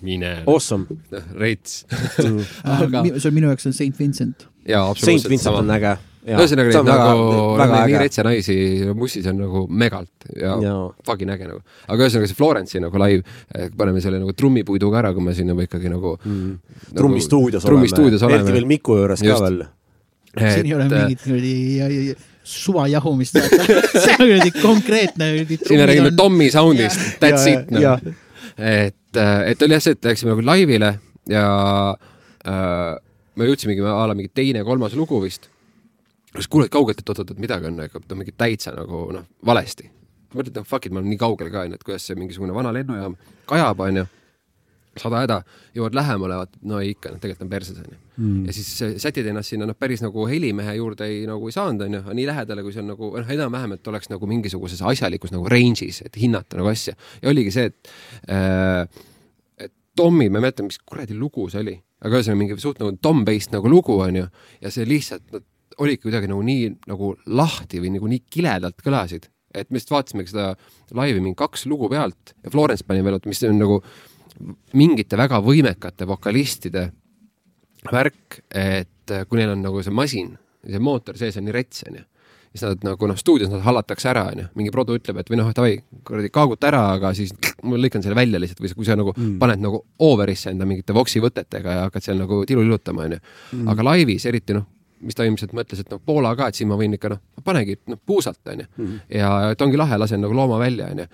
mine. Awesome. noh, reits mm. see on minu jaoks on Saint Vincent. jaa, absoluutselt. Saint Vincent on äge ühesõnaga neid nagu, väga nii retse naisi mussis on nagu megalt ja, ja. fucking äge nagu. aga ühesõnaga see Florence'i nagu live, eh, paneme selle nagu trummipuiduga ära, kui me siin juba ikkagi nagu mm. nagu, trummistuudios oleme. eriti veel Miku juures ka veel. siin ei ole mingit kuradi suva jahumist, see on kuradi konkreetne. siin me räägime Tommy sound'ist, that's ja, it noh. et, eh, et oli jah see, et läksime nagu laivile ja äh, me jõudsimegi a la mingi teine, kolmas lugu vist siis kuuled kaugelt, et oot-oot, et midagi on nagu, mingi täitsa nagu noh, valesti. mõtled, noh fuck it, ma olen nii kaugel ka onju, et kuidas see mingisugune vana lennujaam kajab onju. sada häda, jõuad lähemale, vaatad, no ei ikka, noh tegelikult on perses onju mm.. ja siis sätid ennast sinna noh, päris nagu helimehe juurde ei nagu ei saanud onju, nii lähedale, kui see on nagu noh, enam-vähem, et oleks nagu mingisuguses asjalikus nagu range'is, et hinnata nagu asja. ja oligi see, et äh, Tommi, ma ei mäleta, mis kuradi lugu see oli, aga ühesõnaga mingi suht nagu Tom-based nagu lugu onju ja see lihtsalt no, olidki kuidagi nagu nii nagu lahti või nagu nii kiledalt kõlasid et me lihtsalt vaatasimegi seda laivi mingi kaks lugu pealt ja Florence pani veel, mis on nagu mingite väga võimekate vokalistide värk, et kui neil on nagu see masin, see mootor sees on nii rets, onju siis nad nagu noh, stuudios nad hallatakse ära, onju, mingi produ ütleb, et või noh, davai, kuradi kaaguta ära, aga siis ma lõikan selle välja lihtsalt või kui sa nagu mm. paned nagu over'isse enda mingite voksi võtetega ja hakkad seal nagu tilu lillutama, onju. Mm. aga laivis eriti noh, mis ta ilmselt mõtles, et noh, Poola ka, et siin ma võin ikka noh, panegi noh, puusalt onju mm. ja et ongi lahe, lasen nagu looma välja onju.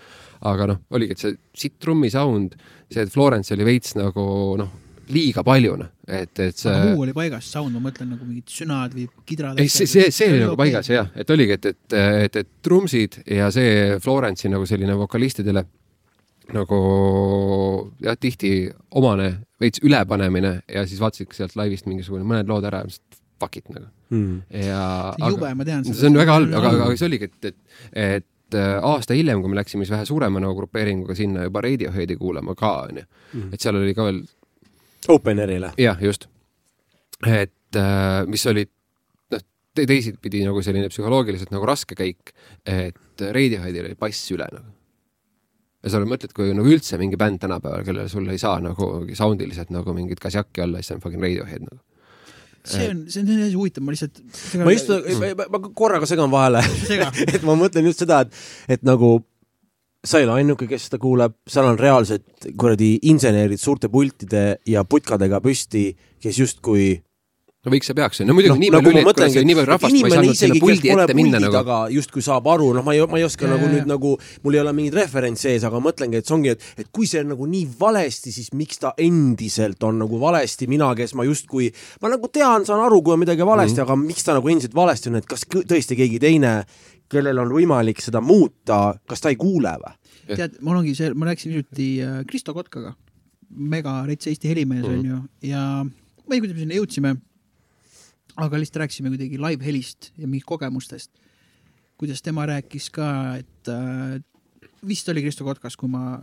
aga noh, oligi, et see sitt trummi sound, see, et Florence oli veits nagu noh, liiga palju noh, et, et see. muu oli paigas, sound, ma mõtlen nagu mingid sünad või kidrad. ei, see, see, see oli nagu okay. paigas jah, et oligi, et, et, et, et trumsid ja see Florence'i nagu selline vokalistidele nagu jah, tihti omane veits ülepanemine ja siis vaatasidki sealt laivist mingisugune mõned lood ära ja fuck it nagu mm.. ja. jube, ma tean. see on väga halb, aga, aga see oligi, et, et, et äh, aasta hiljem, kui me läksime siis vähe suurema nagu grupeeringuga sinna juba Radioheadi kuulama ka onju mm., et seal oli ka veel. Open Airile. jah, just. et äh, mis oli noh te, teisipidi nagu selline psühholoogiliselt nagu raske käik, et Radioheadil oli bass üle nagu ja sa mõtled, kui nagu üldse mingi bänd tänapäeval, kellele sul ei saa nagu soundiliselt nagu mingit kasjakki olla, siis see on fucking Radiohead nagu see on, see on selline asi huvitav, ma lihtsalt. ma just, ma korraga segan vahele et ma mõtlen just seda, et, et nagu sa ei ole ainuke, kes seda kuuleb, seal on reaalselt kuradi insenerid suurte pultide ja putkadega püsti, kes justkui no võiks ja peaks, no muidugi no, nii palju nagu üli, nii palju rahvast, ma ei saanud sinna puldi ette minna nagu. justkui saab aru, noh, ma ei, ma ei oska ja, nagu ja. nüüd nagu, mul ei ole mingit referentsi ees, aga mõtlengi, et see ongi, et, et kui see on nagu nii valesti, siis miks ta endiselt on nagu valesti, mina, kes ma justkui, ma nagu tean, saan aru, kui on midagi valesti mm, -hmm. aga miks ta nagu endiselt valesti on, et kas tõesti keegi teine, kellel on võimalik seda muuta, kas ta ei kuule või? tead, mul ongi see, ma rääkisin hiljuti äh, Kristo Kotkaga, mega rets Eesti helimees mm -hmm. on ju, ja ma ei tea, kuidas me sinna jõudsime aga lihtsalt rääkisime kuidagi live-helist ja mingit kogemustest. kuidas tema rääkis ka, et äh, vist oli Kristo Kotkas, kui ma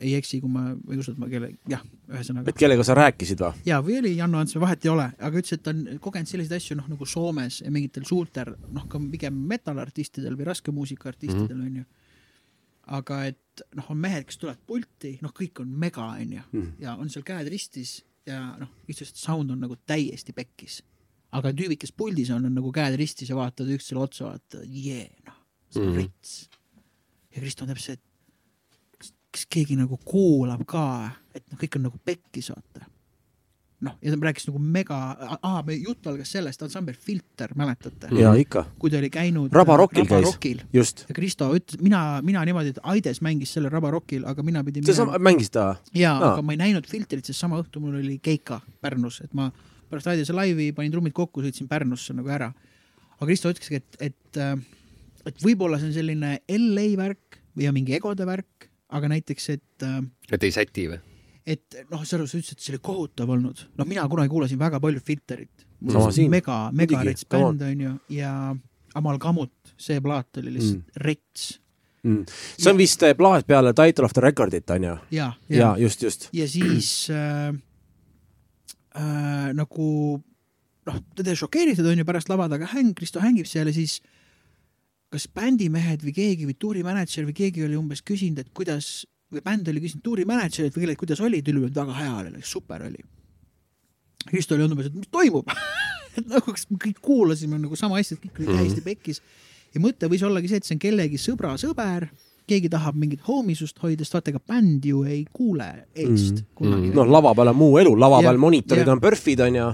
ei eksi, kui ma, ei usu, et ma kelle, jah, ühesõnaga. et kellega sa rääkisid või? jaa, või oli Janno Ants, vahet ei ole, aga ütles, et on kogenud selliseid asju, noh nagu Soomes ja mingitel suurtel, noh ka pigem metalartistidel või raske muusika artistidel mm, onju -hmm. aga et noh, on mehed, kes tulevad pulti, noh, kõik on mega, onju, mhm. ja on seal käed ristis ja noh, lihtsalt sound on nagu täiesti pekkis aga tüübid, kes puldis on, on nagu käed ristis ja vaatavad üksteisele otsa, vaatavad, jee, noh, see on mm -hmm. rits. ja Kristo on täpselt, et kas keegi nagu kuulab ka, et noh, kõik on nagu pekkis, vaata. noh, ja ta rääkis nagu mega, aa, me jutt algas sellest, ansambel Filter, mäletate? jaa, ikka. kui ta oli käinud Rabarokil käis, just. ja Kristo ütles, mina, mina niimoodi, et Aides mängis selle Rabarokil, aga mina pidin see sama, mängis ta? jaa, aga ma ei näinud Filterit, sest sama õhtu mul oli Keika Pärnus, et ma pärast Aidese laivi panin trummid kokku, sõitsin Pärnusse nagu ära. aga Kristo ütleski, et, et, äh, et võib-olla see on selline LA värk või mingi egode värk, aga näiteks, et. Äh, et ei säti või? et noh, selles suhtes, et see oli kohutav olnud, noh, mina kunagi kuulasin väga palju Filterit. mega, mega rets bänd onju ja Amal Kamut, see plaat oli lihtsalt mm. rets mm.. see on vist äh, plaat peale Title of the Record'it onju? ja, ja, ja, just, just. ja siis äh, äh, nagu noh, teda šokeeritud on ju pärast lava taga häng, Kristo hängib seal ja siis kas bändimehed või keegi või tuurimänedžer või keegi oli umbes küsinud, et kuidas või bänd oli küsinud tuurimänedžerilt või kellelt, kuidas oli, tuli, et väga hea oli, super oli. Kristo oli umbes, et mis toimub et nagu kas me kõik kuulasime nagu sama et kõik oli mhm. täiesti pekkis. ja mõte võis ollagi see, et see on kellegi sõbra sõber keegi tahab mingit hoomisust hoida, sest vaata, ega bänd ju ei kuule eest mm. kunagi mm.. noh, lava peal on muu elu, lava peal monitorid ja. on PERFid onju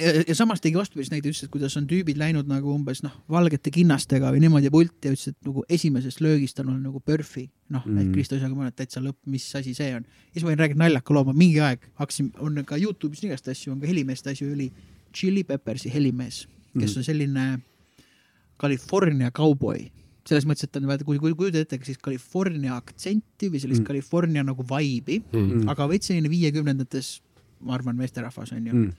ja, ja samas tegi vastupidist näite, ütles, et kuidas on tüübid läinud nagu umbes noh, valgete kinnastega või niimoodi pulti ja ütles, et nagu esimesest löögist on olnud nagu PERFi. noh mm., et Kristo isaga mõelnud, täitsa lõpp, mis asi see on. ja siis ma võin rääkida naljaka loo, ma mingi aeg hakkasin, on ka Youtube'is igast asju, on ka helimeeste asju, oli Chili Peppersi helimees, kes mm. on selline California kauboi selles mõttes, et on vaata, kui, kui kujutad ette siis California aktsenti või sellist Mm. California nagu vibe'i Mm. mm., aga veits selline viiekümnendates, ma arvan, meesterahvas on ju Mm.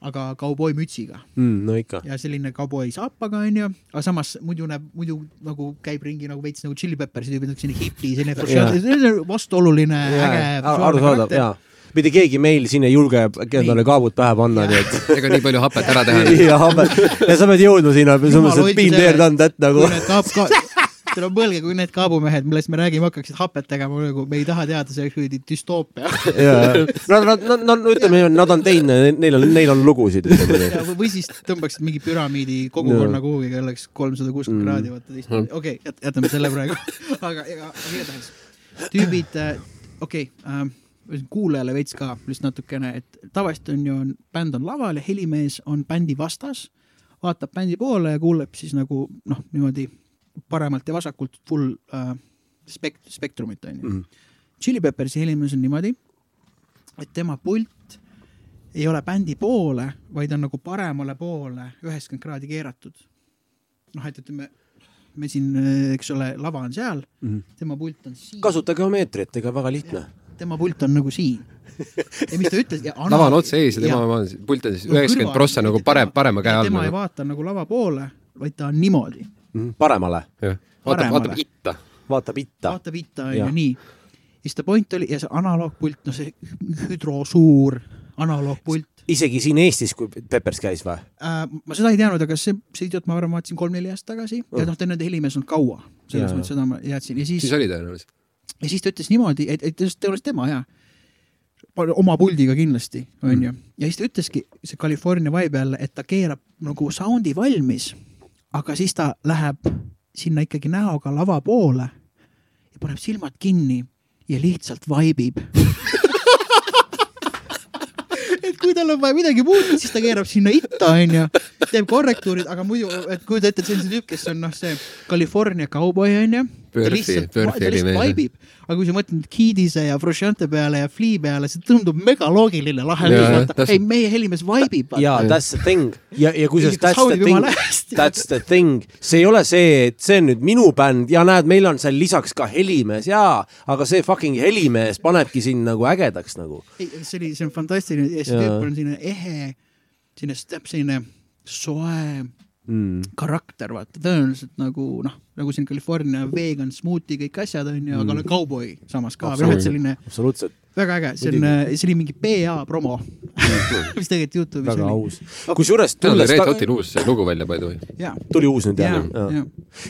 aga kauboimütsiga mm,. no ikka. ja selline kauboi saapaga onju, aga samas muidu näeb, muidu nagu käib ringi nagu veits nagu Chili Peppers, selline hipi, selline Jaa. selline vastuoluline, äge. arusaadav, jaa. Mitte keegi meil siin ei julge endale kaabut pähe panna, nii et ega nii palju hapet ära teha. ja, ja sa pead jõudma sinna, sa mõtlesid, et been selle there done that nagu no mõelge, kui need kaabumehed, millest me räägime, hakkaksid hapet tegema nagu, me ei taha teada, see oleks kuradi düstoopia. ja, nad, nad, nad, nad, ütleme, nad on teinud, neil on, neil on lugusid, või siis tõmbaksid mingi püramiidi kogukonna kuhugi, kelleks kolmsada kuuskümmend Mm. kraadi, vaata teistpidi, okei okay,, jätame selle praegu. aga, igatahes tüübid, okei okay,, kuulajale veits ka lihtsalt natukene, et tavaliselt on ju, on bänd on laval ja helimees on bändi vastas, vaatab bändi poole ja kuuleb siis nagu noh, niimoodi paremalt ja vasakult full äh, spekt-, spektrumit onju mm. -hmm. Chili Peppersi helimees on niimoodi, et tema pult ei ole bändi poole, vaid on nagu paremale poole üheksakümmend kraadi keeratud. noh, et ütleme, me siin, eks ole, lava on seal mm, -hmm. tema pult on siin, kasuta geomeetriat, ega väga lihtne. Tema pult on nagu siin. ja mis ta ütles. lava on otse ees ja tema oma pult on siis üheksakümmend prossa nagu parem, parema käe all tema ei nagu. vaata nagu lava poole, vaid ta on niimoodi, paremale, jah, vaatab, paremale. vaatab itta. vaatab itta. vaatab itta Jah. onju, nii. siis ta point oli ja see analoogpult, no see hüdrosuur analoogpult isegi siin Eestis, kui Peppers käis või? äh,. ma seda ei teadnud, aga see, see idioot, ma arvan, vaatasin kolm-neli aastat tagasi ja noh, ta on nende helimees olnud kaua, selles Jaa. mõttes seda ma teadsin ja siis siis oli tõenäoliselt. Ja siis ta ütles niimoodi, et, et just tõenäoliselt tema ja oma puldiga kindlasti, onju. ja siis ta ütleski, see California vibe jälle, et ta keerab nagu sound'i valmis, aga siis ta läheb sinna ikkagi näoga lava poole ja paneb silmad kinni ja lihtsalt vaibib. et kui tal on vaja midagi muuta, siis ta keerab sinna itta, onju, teeb korrektuurid, aga muidu, et kujuta ette, et see on see tüüp, kes on noh, see California kauboi onju. Lihtsalt helimees. vaibib, aga kui sa mõtled Kiidise ja Frusciante peale ja Flea peale, see tundub megaloogiline lahe Jaa, viis, vaata, ei meie helimees vaibib. ja that's the thing. Ja, ja kusjuures that's the thing. that's the thing, see ei ole see, et see on nüüd minu bänd. Ja näed, meil on seal lisaks ka helimees. Jaa, aga see fucking helimees panebki sind nagu ägedaks nagu. see oli, see on fantastiline. Ja see Jaa. tüüp on selline ehe, selline, selline soe Mm. karakter, vaata, tõenäoliselt nagu noh, nagu siin California vegan smoothie kõik asjad on ju, aga Mm. mm. kauboi samas ka, et selline absoluutselt, väga äge, see on, see oli mingi PA promo, mis tegelikult Youtube'is väga oli. aus. kusjuures tulles Red Hotil uus lugu välja, by the way. tuli uus nüüd jaa.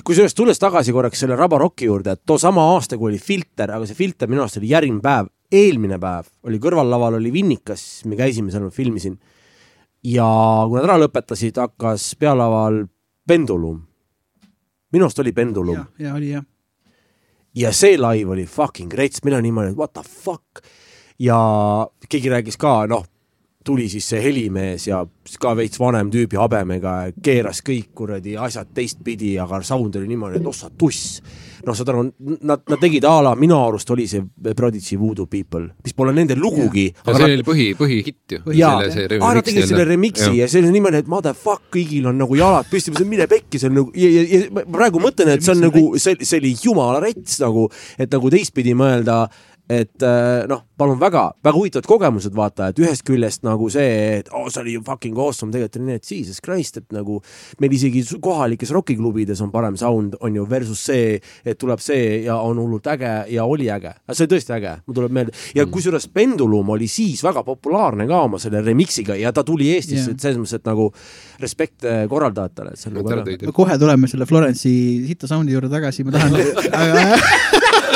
kusjuures tulles tagasi korraks selle Raba Rocki juurde, et too sama aasta, kui oli filter, aga see filter minu arust oli järgmine päev, eelmine päev oli kõrvallaval oli Vinnikas, me käisime seal, ma filmisin. Ja kui nad ära lõpetasid, hakkas pealaval Pendulum. minu arust oli Pendulum ja, oli jah. ja see live oli fucking rets, meil on niimoodi, et what the fuck. ja keegi rääkis ka, noh, tuli siis see helimees ja ka veits vanem tüüp ja habemega, keeras kõik kuradi asjad teistpidi, aga sound oli niimoodi, et ossa tuss. noh, saad aru, nad, nad tegid a la, minu arust oli see Prodigy Voodoo People, mis pole nende lugugi. ja see oli põhi, põhihitt ju. jaa, aa nad tegid selle remix'i ja see oli niimoodi, et motherfuck, kõigil on nagu jalad püsti, ma ütlesin, mine pekki, see on nagu ja, ja, ja ma praegu mõtlen, et see on nagu, see, see oli jumala rets nagu, et nagu teistpidi mõelda, et äh, noh, palun väga, väga huvitavad kogemused, vaata, et ühest küljest nagu see, et oh, see oli ju fucking awesome, tegelikult oli nii, et jesus christ, et nagu meil isegi kohalikes rokiklubides on parem sound, on ju, versus see, et tuleb see ja on hullult äge ja oli äge. see oli tõesti äge, mul tuleb meelde ja Mm. kusjuures Pendulum oli siis väga populaarne ka oma selle remix'iga ja ta tuli Eestisse yeah., et selles mõttes, et nagu respekt äh, korraldajatele, et see on nagu äge. kohe tuleme selle Florence'i sita sound'i juurde tagasi, ma tahan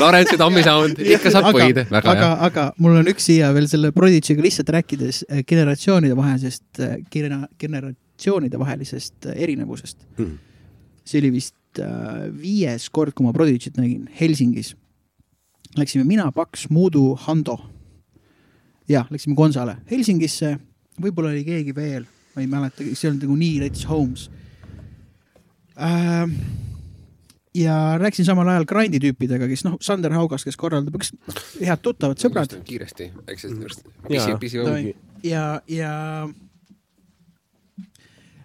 Lorentsi Tammi sound, ikka saab aga, põhida, väga aga hea., aga mul on üks siia veel selle Prodigy'ga lihtsalt rääkides eh, generatsioonide vahelisest, genera-, generatsioonide vahelisest eh, erinevusest Mhm. see oli vist äh, viies kord, kui ma Prodigy't nägin Helsingis. Läksime mina, Paks, Muudu, Hando. jah, läksime Gonzale Helsingisse, võib-olla oli keegi veel, ma ei mäleta, see oli nagu nii rets Holmes äh,. Ja rääkisin samal ajal Grindi tüüpidega, kes noh, Sander Haugas, kes korraldab, üks head tuttavad sõbrad kiiresti, eks see Jaa. pisi, pisi Davai. ja, ja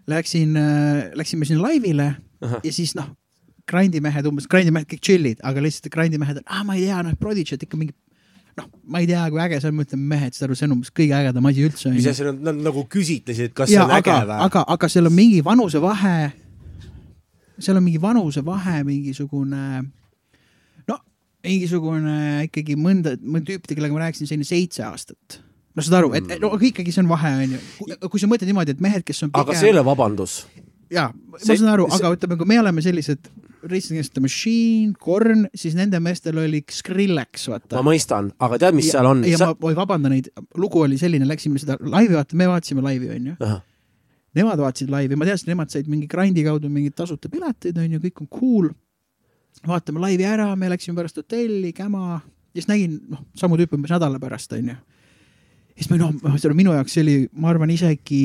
läksin, läksime sinna laivile Ahah. ja siis noh, grindimehed umbes, grindimehed kõik chill'id, aga lihtsalt grindimehed on, aa, ma ei tea, noh, Prodigy, et ikka mingi noh, ma ei tea, kui äge see on, ma ütlen, mehed, saad aru, see on umbes kõige ägedam asi üldse. mis asi, nad nad nagu küsitlesid, kas see ja on äge aga, või? aga, aga seal on mingi vanusevahe, seal on mingi vanusevahe, mingisugune no mingisugune ikkagi mõnda, mõnda tüüpide, kellega ma rääkisin, selline seitse aastat. no saad aru, et no aga ikkagi see on vahe, onju. kui sa mõtled niimoodi, et mehed, kes on aga see ei ole vabandus. jaa, ma see- saan aru, see- aga ütleme, kui me oleme sellised Racing Against the Machine, Korn, siis nende meestel oli Skrillex, vaata ma. mõistan, aga tead, mis seal on? ja ma, ma ei vabanda neid, lugu oli selline, läksime seda laivi vaata, me vaatasime laivi, onju. Nemad vaatasid laivi, ma teadsin, nemad said mingi grandi kaudu mingeid tasuta pileteid, onju, kõik on cool. vaatame laivi ära, me läksime pärast hotelli, käma, ja siis nägin, noh, samu tüüpe umbes nädala pärast, onju. ja siis ma noh, seda minu jaoks see oli, ma arvan isegi,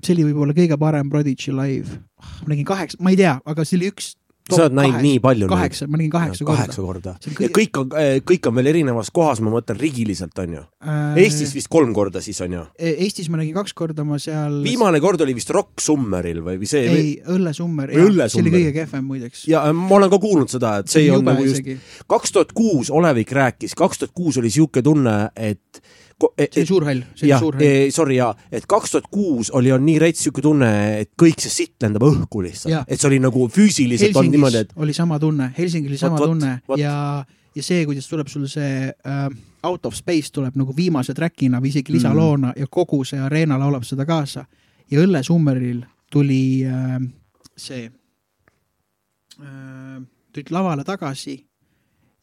see oli võib-olla kõige parem Prodigy live. ma nägin kaheksa, ma ei tea, aga see oli üks. Sa oled näinud nii palju kaheksa, ma nägin kaheksa korda. kaheksa korda. See on ja kõige- kõik on, kõik on veel erinevas kohas, ma mõtlen rigiliselt, on ju. Eestis vist kolm korda siis, on ju. Äh, Eestis ma nägin kaks korda ma seal. viimane kord oli vist Rock Summeril või, see ei, Õllesummer, see oli kõige kehvem muideks. ja äh, ma olen ka kuulnud seda, et see olnud Jube nagu just kaks tuhat kuus Olevik rääkis, kaks tuhat kuus oli sihuke tunne, et e- see oli suur hall, see oli suur, hall. sorry jaa, et kaks tuhat kuus oli, on nii rets sihuke tunne, et kõik see sitt lendab õhku lihtsalt, et see oli nagu füüsiliselt on niimoodi, Helsingis et oli sama tunne, Helsingil oli sama vot, tunne vot. ja, ja see, kuidas tuleb sul see äh, Out of Space tuleb nagu viimase track'ina või isegi lisaloona mm. ja kogu see areena laulab seda kaasa. ja Õllesummeril tuli äh, see äh,, tulid lavale tagasi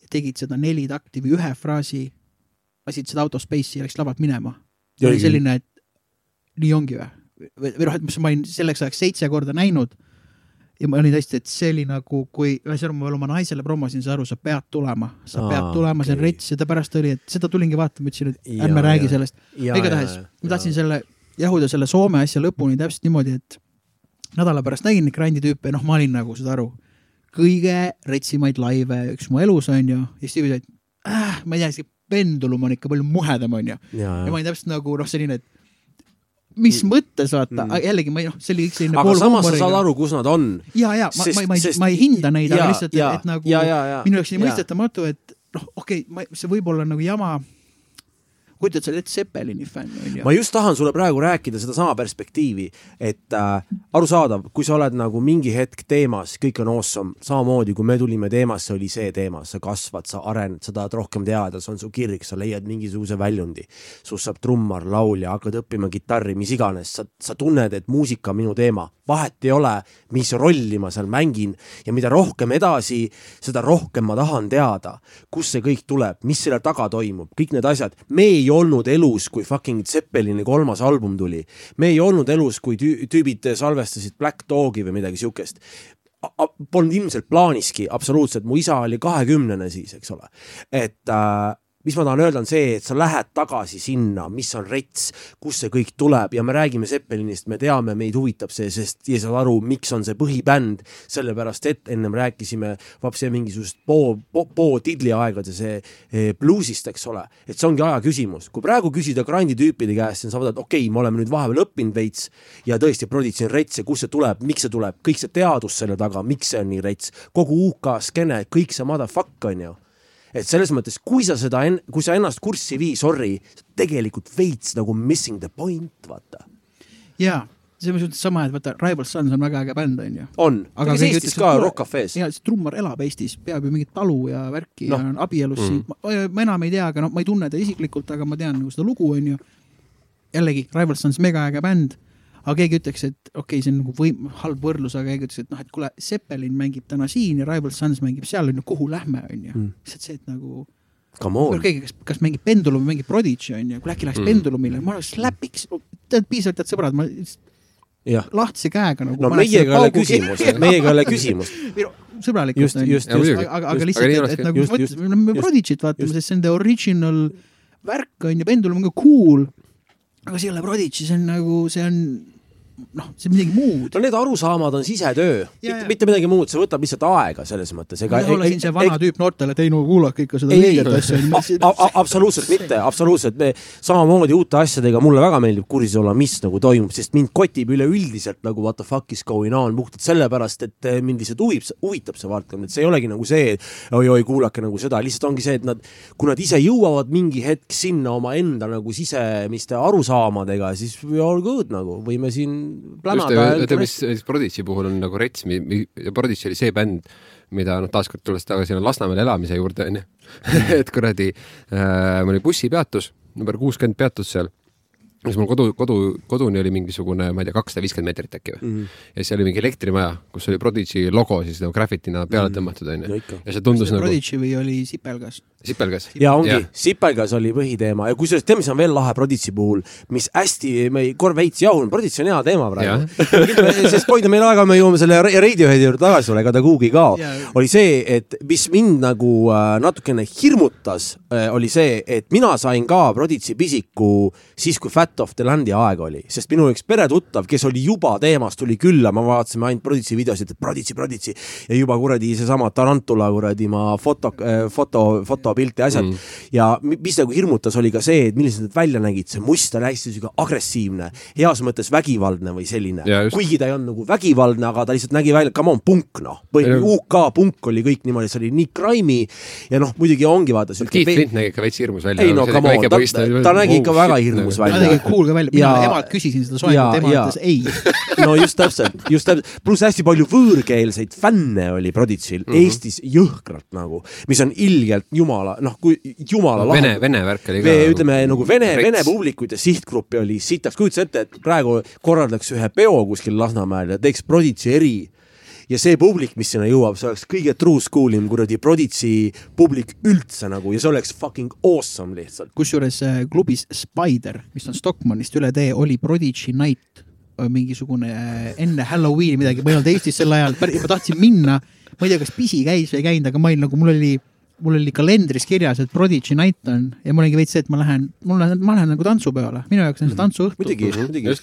ja tegid seda neli takti või ühe fraasi, lasid seda Out of Space'i ja läks lavalt minema. Ja oli selline, et nii ongi või? või noh, et mis ma olin selleks ajaks seitse korda näinud ja ma olin tõesti, et see oli nagu, kui, ühesõnaga ma veel oma naisele promosin, sa aru, sa pead tulema, sa Aa, pead tulema, see on rets ja ta pärast oli, et seda tulingi vaatama, ütlesin, et ärme räägi jaa. sellest. Igatahes ma tahtsin selle, jahuda selle Soome asja lõpuni täpselt niimoodi, et nädala pärast nägin neid grandi tüüpe ja noh, ma olin nagu, saad aru, kõige retsimaid laive üks mu elus on ju, ja siis tüübid olid äh,, ma ei tea, pendulum on ikka palju muhedam on ju. ja ma olin täpselt nagu noh, selline, et mis mõttes vaata mm., jällegi ma ei noh, see oli kõik selline aga samas sa saad aru, kus nad on. ja, ja ma, Sest- ma, ma ei sest-, ma ei hinda neid, aga lihtsalt, et nagu jaa, jaa, jaa, minu jaoks jaa. mõistetamatu, et noh, okei okay,, see võib olla nagu jama. Kujutad sa Led Zeppelini fänn onju ma. just tahan sulle praegu rääkida sedasama perspektiivi, et äh, arusaadav, kui sa oled nagu mingi hetk teemas, kõik on awesome, samamoodi kui me tulime teemasse, oli see teema, sa kasvad, sa arened, sa tahad rohkem teada, see on su kirg, sa leiad mingisuguse väljundi. sinust saab trummar, laulja, hakkad õppima kitarri, mis iganes, sa, sa tunned, et muusika on minu teema, vahet ei ole, mis rolli ma seal mängin ja mida rohkem edasi, seda rohkem ma tahan teada, kust see kõik tuleb, mis selle taga toimub, kõik need asjad. me ei olnud elus, kui fucking Zeppelini kolmas album tuli. me ei olnud elus, kui tüü- tüübid salvestasid Black Dogi või midagi siukest. Polnud ilmselt plaaniski absoluutselt, mu isa oli kahekümnene siis, eks ole. et äh, mis ma tahan öelda, on see, et sa lähed tagasi sinna, mis on rets, kust see kõik tuleb. Ja me räägime Zeppelinist, me teame, meid huvitab see, sest ja saad aru, miks on see põhibänd, sellepärast et ennem rääkisime vapsi mingisugusest po, po, po tidliaegade see eh, bluusist, eks ole, et see ongi aja küsimus. kui praegu küsida grandi tüüpide käest, siis saavad, et okei okay,, me oleme nüüd vahepeal õppinud veits ja tõesti, Prodigy on rets ja kust see tuleb, miks see tuleb, kõik see teadus selle taga, miks see on nii rets, kogu UK skeene, kõik see motherfuck on ju et selles mõttes, kui sa seda, kui sa ennast kurssi vii, sorry, tegelikult veits nagu missing the point, vaata. jaa, selles mõttes sama, et vaata, Rival Sons on väga äge bänd onju. on, Aga aga keegi Eestis ütles, ka Rock Cafe's. ja see trummar elab Eestis, peab ju mingit talu ja värki no. Noh. ja on abielus mm. siin, ma enam ei tea, aga noh, ma ei tunne teda isiklikult, aga ma tean nagu seda lugu onju. jällegi, Rival Sons mega äge bänd, aga keegi ütleks, et okei okay,, see on nagu võim-, halb võrdlus, aga keegi ütleks, et noh, et kuule, Zeppelin mängib täna siin ja Rival Sons mängib seal onju, kuhu lähme onju Mm. mm.. lihtsalt see, et nagu on, keegi, kas, kas mängib Pendulum või mängib Prodigy onju, kuule äkki läheks mm. Pendulumile, ma oleks läpiks, tead piisavalt head sõbrad, ma lahtise käega nagu. no meiega ei ole küsimust, meiega ei ole küsimust. sõbralikult Just- just- just- aga, aga, lihtsalt, et, et nagu just- just, me just- Prodigy't vaatame, sest see on the original värk on ju, Pendulum on ka cool. aga see ei ole Prodigy, see on nagu, see on noh, see on midagi muud. No need arusaamad on sisetöö, mitte midagi muud, see võtab lihtsalt aega selles mõttes, ega ma ei ole siin see vana tüüp noortele, et ei no kuulake ikka seda ei, ei õiget asja. absoluutselt mitte, absoluutselt, me samamoodi uute asjadega, mulle väga meeldib kursis olla, mis nagu toimub, sest mind kotib üleüldiselt nagu what the fuck is going on puhtalt sellepärast, et eh, mind lihtsalt huvib, huvitab see valdkond, et see ei olegi nagu see, oi-oi, kuulake nagu seda, lihtsalt ongi see, et nad, kui nad ise jõuavad mingi hetk sinna omaenda nagu sisemiste arusaamadega, siis we all good nagu, võime siin plänada ütleme, mis mis Prodigy puhul on nagu rets, Prodigy oli see bänd, mida noh, taaskord tulles tagasi Lasnamäel elamise juurde onju, et kuradi äh,, mul oli bussipeatus, number kuuskümmend peatus seal siis mul kodu, kodu, koduni oli mingisugune, ma ei tea, kakssada viiskümmend meetrit äkki või mm. -hmm. ja siis oli mingi elektrimaja, kus oli Prodigy logo siis nagu graffitina peale tõmmatud onju No ja see tundus nagu Prodigy või oli Sipelgas? sipelgas. ja ongi. Sipelgas oli põhiteema. Ja kusjuures tead, mis on veel lahe Prodigy puhul, mis hästi, me ei- korra veits jahunud, Prodigy on hea teema praegu. sest hoida meil aega, me jõuame selle Ra- Radioheadi juurde tagasi tulla, ega ta kuhugi ei kao. Oli see, et mis mind nagu äh, natukene hirmutas äh,, oli see, et mina sain ka Prodigy pisiku siis, kui Fat of the Land'i aeg oli, sest minu üks peretuttav, kes oli juba teemas, tuli külla, me vaatasime ainult Prodigy videosid, et Prodigy, Prodigy. Ja juba kuradi seesama Tarantula kuradi ma foto, foto, fotopilte ja asjad mm.. ja mi- mis nagu hirmutas, oli ka see, et millised need välja nägid, see must oli hästi sihuke agressiivne, heas mõttes vägivaldne või selline kuigi ta ei olnud nagu vägivaldne, aga ta lihtsalt nägi välja, come on, punk noh, UK punk oli kõik niimoodi, see oli nii crime'i ja noh, muidugi ongi vaata Keith Flint nägi ikka veits hirmus välja. ei no come on, ta, ta nägi ikka väga hirmus ta välja tegi. cool ka välja, mina emalt küsisin seda soengut, ema ütles ei. no just täpselt, just täpselt, pluss hästi palju võõrkeelseid fänne oli Prodigy'l mm -hmm. Eestis jõhkralt nagu, mis on ilgelt jumala, noh, kui jumala lahe Vene, Vene värk oli ka. Ütleme nagu vene, vene publikuid ja sihtgruppi oli sitaks, kujuta ette, et praegu korraldaks ühe peo kuskil Lasnamäel ja teeks Prodigy eri ja see publik, mis sinna jõuab, see oleks kõige true school im kuradi Prodigy publik üldse nagu ja see oleks fucking awesome lihtsalt. kusjuures äh, klubis Spider, mis on Stockmannist üle tee, oli Prodigy Night, mingisugune äh, enne Halloweeni midagi, ma ei olnud Eestis sel ajal, ma tahtsin minna, ma ei tea, kas pisi käis või ei käinud, aga ma olin nagu, mul oli mul oli kalendris kirjas, et Prodigy Night on ja mul oligi veits see, et ma lähen, mul on, ma lähen nagu tantsupeole, minu jaoks on see tantsuõhtu. muidugi, Mhm, muidugi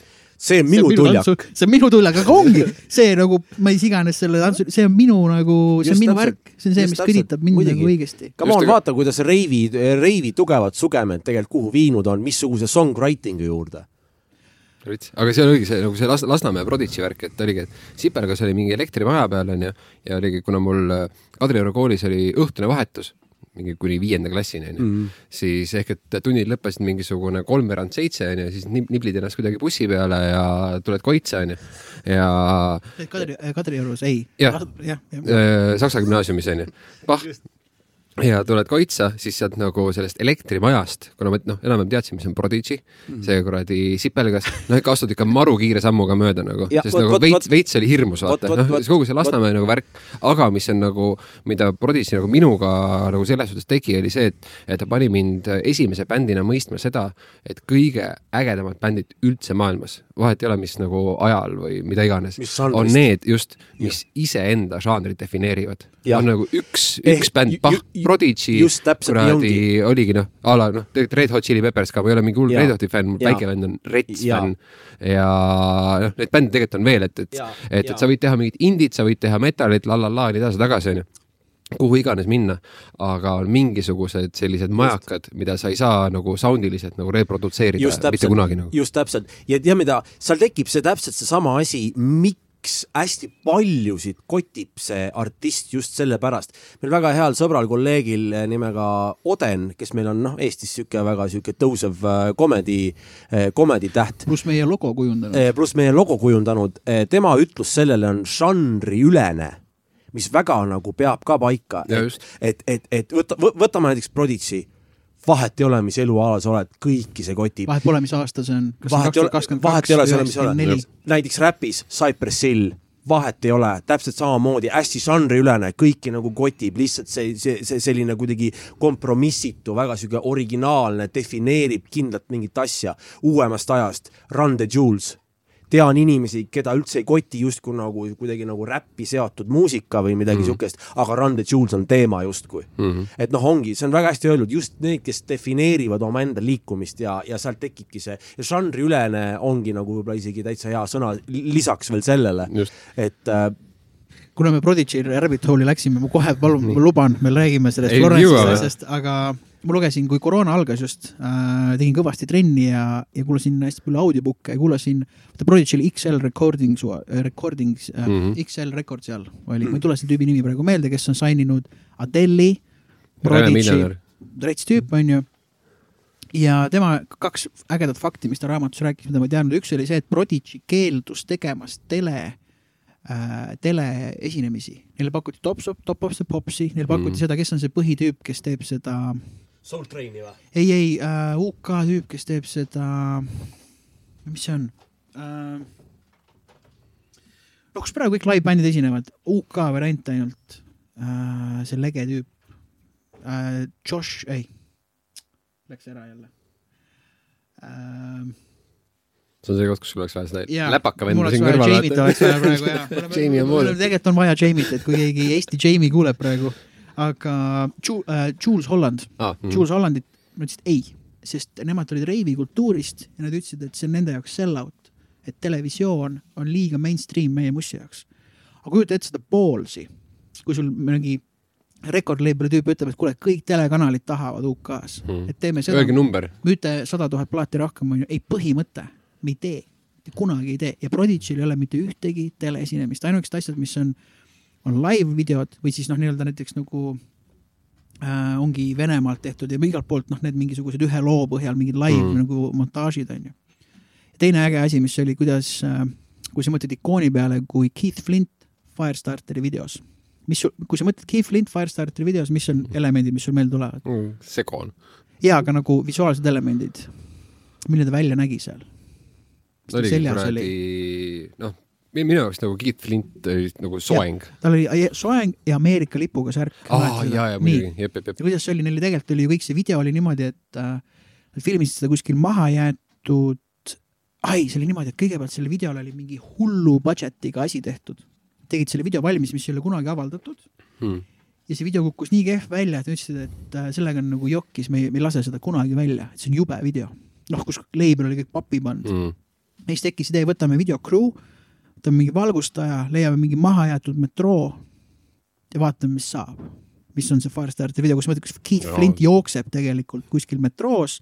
see on minu tuljak. see on minu tuljak, aga ongi see nagu, mis iganes selle tantsu, see on minu nagu, see on minu värk, see on see, mis kõditab mind Muidugi. nagu õigesti. Come on, vaata, kuidas reivi, reivi tugevad sugemed tegelikult kuhu viinud on, missuguse songwriting'i juurde. Aga see oligi see nagu see Las-, Lasnamäe Prodigy värk, et oligi, et Sipelgas oli mingi elektrimaja peal onju ja oligi, kuna mul äh, Kadrioru koolis oli õhtune vahetus, mingi kuni viienda klassini onju mm., siis ehk et tunnid lõppesid mingisugune kolmveerand seitse onju, siis nib- niblid ennast kuidagi bussi peale ja tuled Koitsa onju ja Kadri, Kadriorus, ei. Jah. jah, jah. äh, Saksa gümnaasiumis onju, pah, ja tuled Koitsa, siis sealt nagu sellest elektrimajast, kuna ma noh, enam-vähem teadsin, mis on Prodigy mm., see kuradi sipelgas, noh ikka astud ikka maru kiire sammuga mööda nagu, sest vot- nagu vot- veits, veits oli hirmus vaata, noh kogu see Lasnamäe nagu värk, aga mis on nagu, mida Prodigy nagu minuga nagu selles suhtes tegi, oli see, et, et ta pani mind esimese bändina mõistma seda, et kõige ägedamad bändid üldse maailmas, vahet ei ole, mis nagu ajal või mida iganes on need just, mis iseenda žanrit defineerivad. On nagu üks, Ehk üks bänd ju-, Prodigy, täpselt kuradi oligi noh, a la noh, tegelikult Red Hot Chili Peppers ka, ma ei ole mingi hull. Red Hoti fänn, mu Jaa. väike vend on Rets fänn. Ja noh, neid bände tegelikult on veel, et, et, et, et sa võid teha mingit indit, sa võid teha metalit, la la la, nii edasi-tagasi onju. Kuhu iganes minna, aga on mingisugused sellised majakad, mida sa ei saa nagu soundiliselt nagu reprodutseerida just mitte kunagi täpselt nagu,. just täpselt. Ja tea mida, seal tekib see täpselt seesama asi, miks hästi paljusid kotib see artist just sellepärast. meil väga heal sõbral, kolleegil eh, nimega Oden, kes meil on noh, Eestis sihuke väga sihuke tõusev äh, komedi, komedi täht pluss meie logo kujundanud. Eh, pluss meie logo kujundanud, tema ütlus sellele on žanriülene, mis väga nagu peab ka paika, et et, et, et võta, võtame näiteks Prodigy, vahet ei ole, mis eluala sa oled, kõiki see kotib. vahet pole, mis aasta see on. vahet ei ole, vahet ei ole, mis ei ole. näiteks räpis Cypress Hill, vahet ei ole, täpselt samamoodi hästi žanriülene, kõiki nagu kotib, lihtsalt see, see, see selline kuidagi kompromissitu, väga sihuke originaalne, defineerib kindlalt mingit asja uuemast ajast. Run the Jewels, tean inimesi, keda üldse ei koti justkui nagu kuidagi nagu räppi seotud muusika või midagi Mhm. siukest, aga Run the Jewels on teema justkui mm. Mhm. et noh, ongi, see on väga hästi öeldud, just need, kes defineerivad omaenda liikumist ja, ja sealt tekibki see ja žanriülene ongi nagu võib-olla isegi täitsa hea sõna lisaks veel sellele, just, et äh, kuna me Prodigy Rabbit Hole'i läksime, ma kohe palun, ma luban, me räägime sellest Ei, Florence'ist jõuame. asjast, aga ma lugesin, kui koroona algas just äh,, tegin kõvasti trenni ja, ja kuulasin hästi palju audiobook'e ja kuulasin, vaata Prodigy'l XL Recordings, Recordings äh, mm, Mhm. -hmm. XL Record seal oli, ma ei tule selle tüübi nimi praegu meelde, kes on sign inud Adele'i, Prodigy rets tüüp onju. ja tema kaks ägedat fakti, mis ta raamatus rääkis, mida ma ei teadnud, üks oli see, et Prodigy keeldus tegemast tele äh, teleesinemisi, neile pakuti Top, top of the Popsi, neile pakuti mm. Mm. seda, kes on see põhitüüp, kes teeb seda, Soul Traini või? ei, ei äh, UK tüüp, kes teeb seda, mis see on äh,? no kus praegu kõik live-bändid esinevad, UK variant ainult äh,, see lege tüüp äh,, Josh, ei, läks ära jälle äh,. see on see koht, kus sul oleks vaja seda läpaka mul venda siin kõrval Jamie't oleks vaja praegu jah. Jamie on pool. tegelikult on vaja Jamie't, et kui keegi Eesti Jamie kuuleb praegu, aga äh, Jules Holland, ah,. Jules Hollandit, ma ütlesin et ei, sest nemad olid reivi kultuurist ja nad ütlesid, et see on nende jaoks sell-out, et televisioon on liiga mainstream meie mussi jaoks. aga kujuta ette seda poolsi, kui sul mingi record label'i tüüp ütleb, et kuule, kõik telekanalid tahavad UK-s, Mhm. et teeme seda öelge, number. müüte sada tuhat plaati rohkem, onju, ei põhimõte, me ei tee, kunagi ei tee ja Prodigy'l ei ole mitte ühtegi teleesinemist, ainukesed asjad, mis on, on live videod või siis noh, nii-öelda näiteks nagu äh, ongi Venemaalt tehtud ja igalt poolt noh, need mingisugused ühe loo põhjal mingid live mm. Mm. nagu montaažid onju. teine äge asi, mis oli, kuidas äh,, kui sa mõtled ikooni peale, kui Keith Flint Firestarteri videos, mis sul, kui sa mõtled Keith Flint Firestarteri videos, mis on elemendid, mis sul meelde tulevad? segon. jaa, aga nagu visuaalsed elemendid, milline ta välja nägi seal? mis tal seljas oli? noh, minu jaoks nagu Keith Flint oli nagu soeng. tal oli soeng ja Ameerika lipuga särk. aa, ja, ja muidugi, jep, jep, jep. ja kuidas see oli, neil tegelikult oli ju kõik see video oli niimoodi, et äh, filmisid seda kuskil maha jäetud, ai, see oli niimoodi, et kõigepealt sellel videol oli mingi hullu budget'iga asi tehtud. tegid selle video valmis, mis ei ole kunagi avaldatud Hmm. ja see video kukkus nii kehv välja, et ütlesid, et äh, sellega on nagu jokkis, me ei, me ei lase seda kunagi välja, et see on jube video. noh, kus label oli kõik pappi pannud mm.. Mm. ja siis tekkis idee, võtame video crew, võtame mingi valgustaja, leiame mingi mahajäetud metroo ja vaatame, mis saab. mis on see Firestarteri video, kus ma ütlen, kus Keith Jaa. Flint jookseb tegelikult kuskil metroos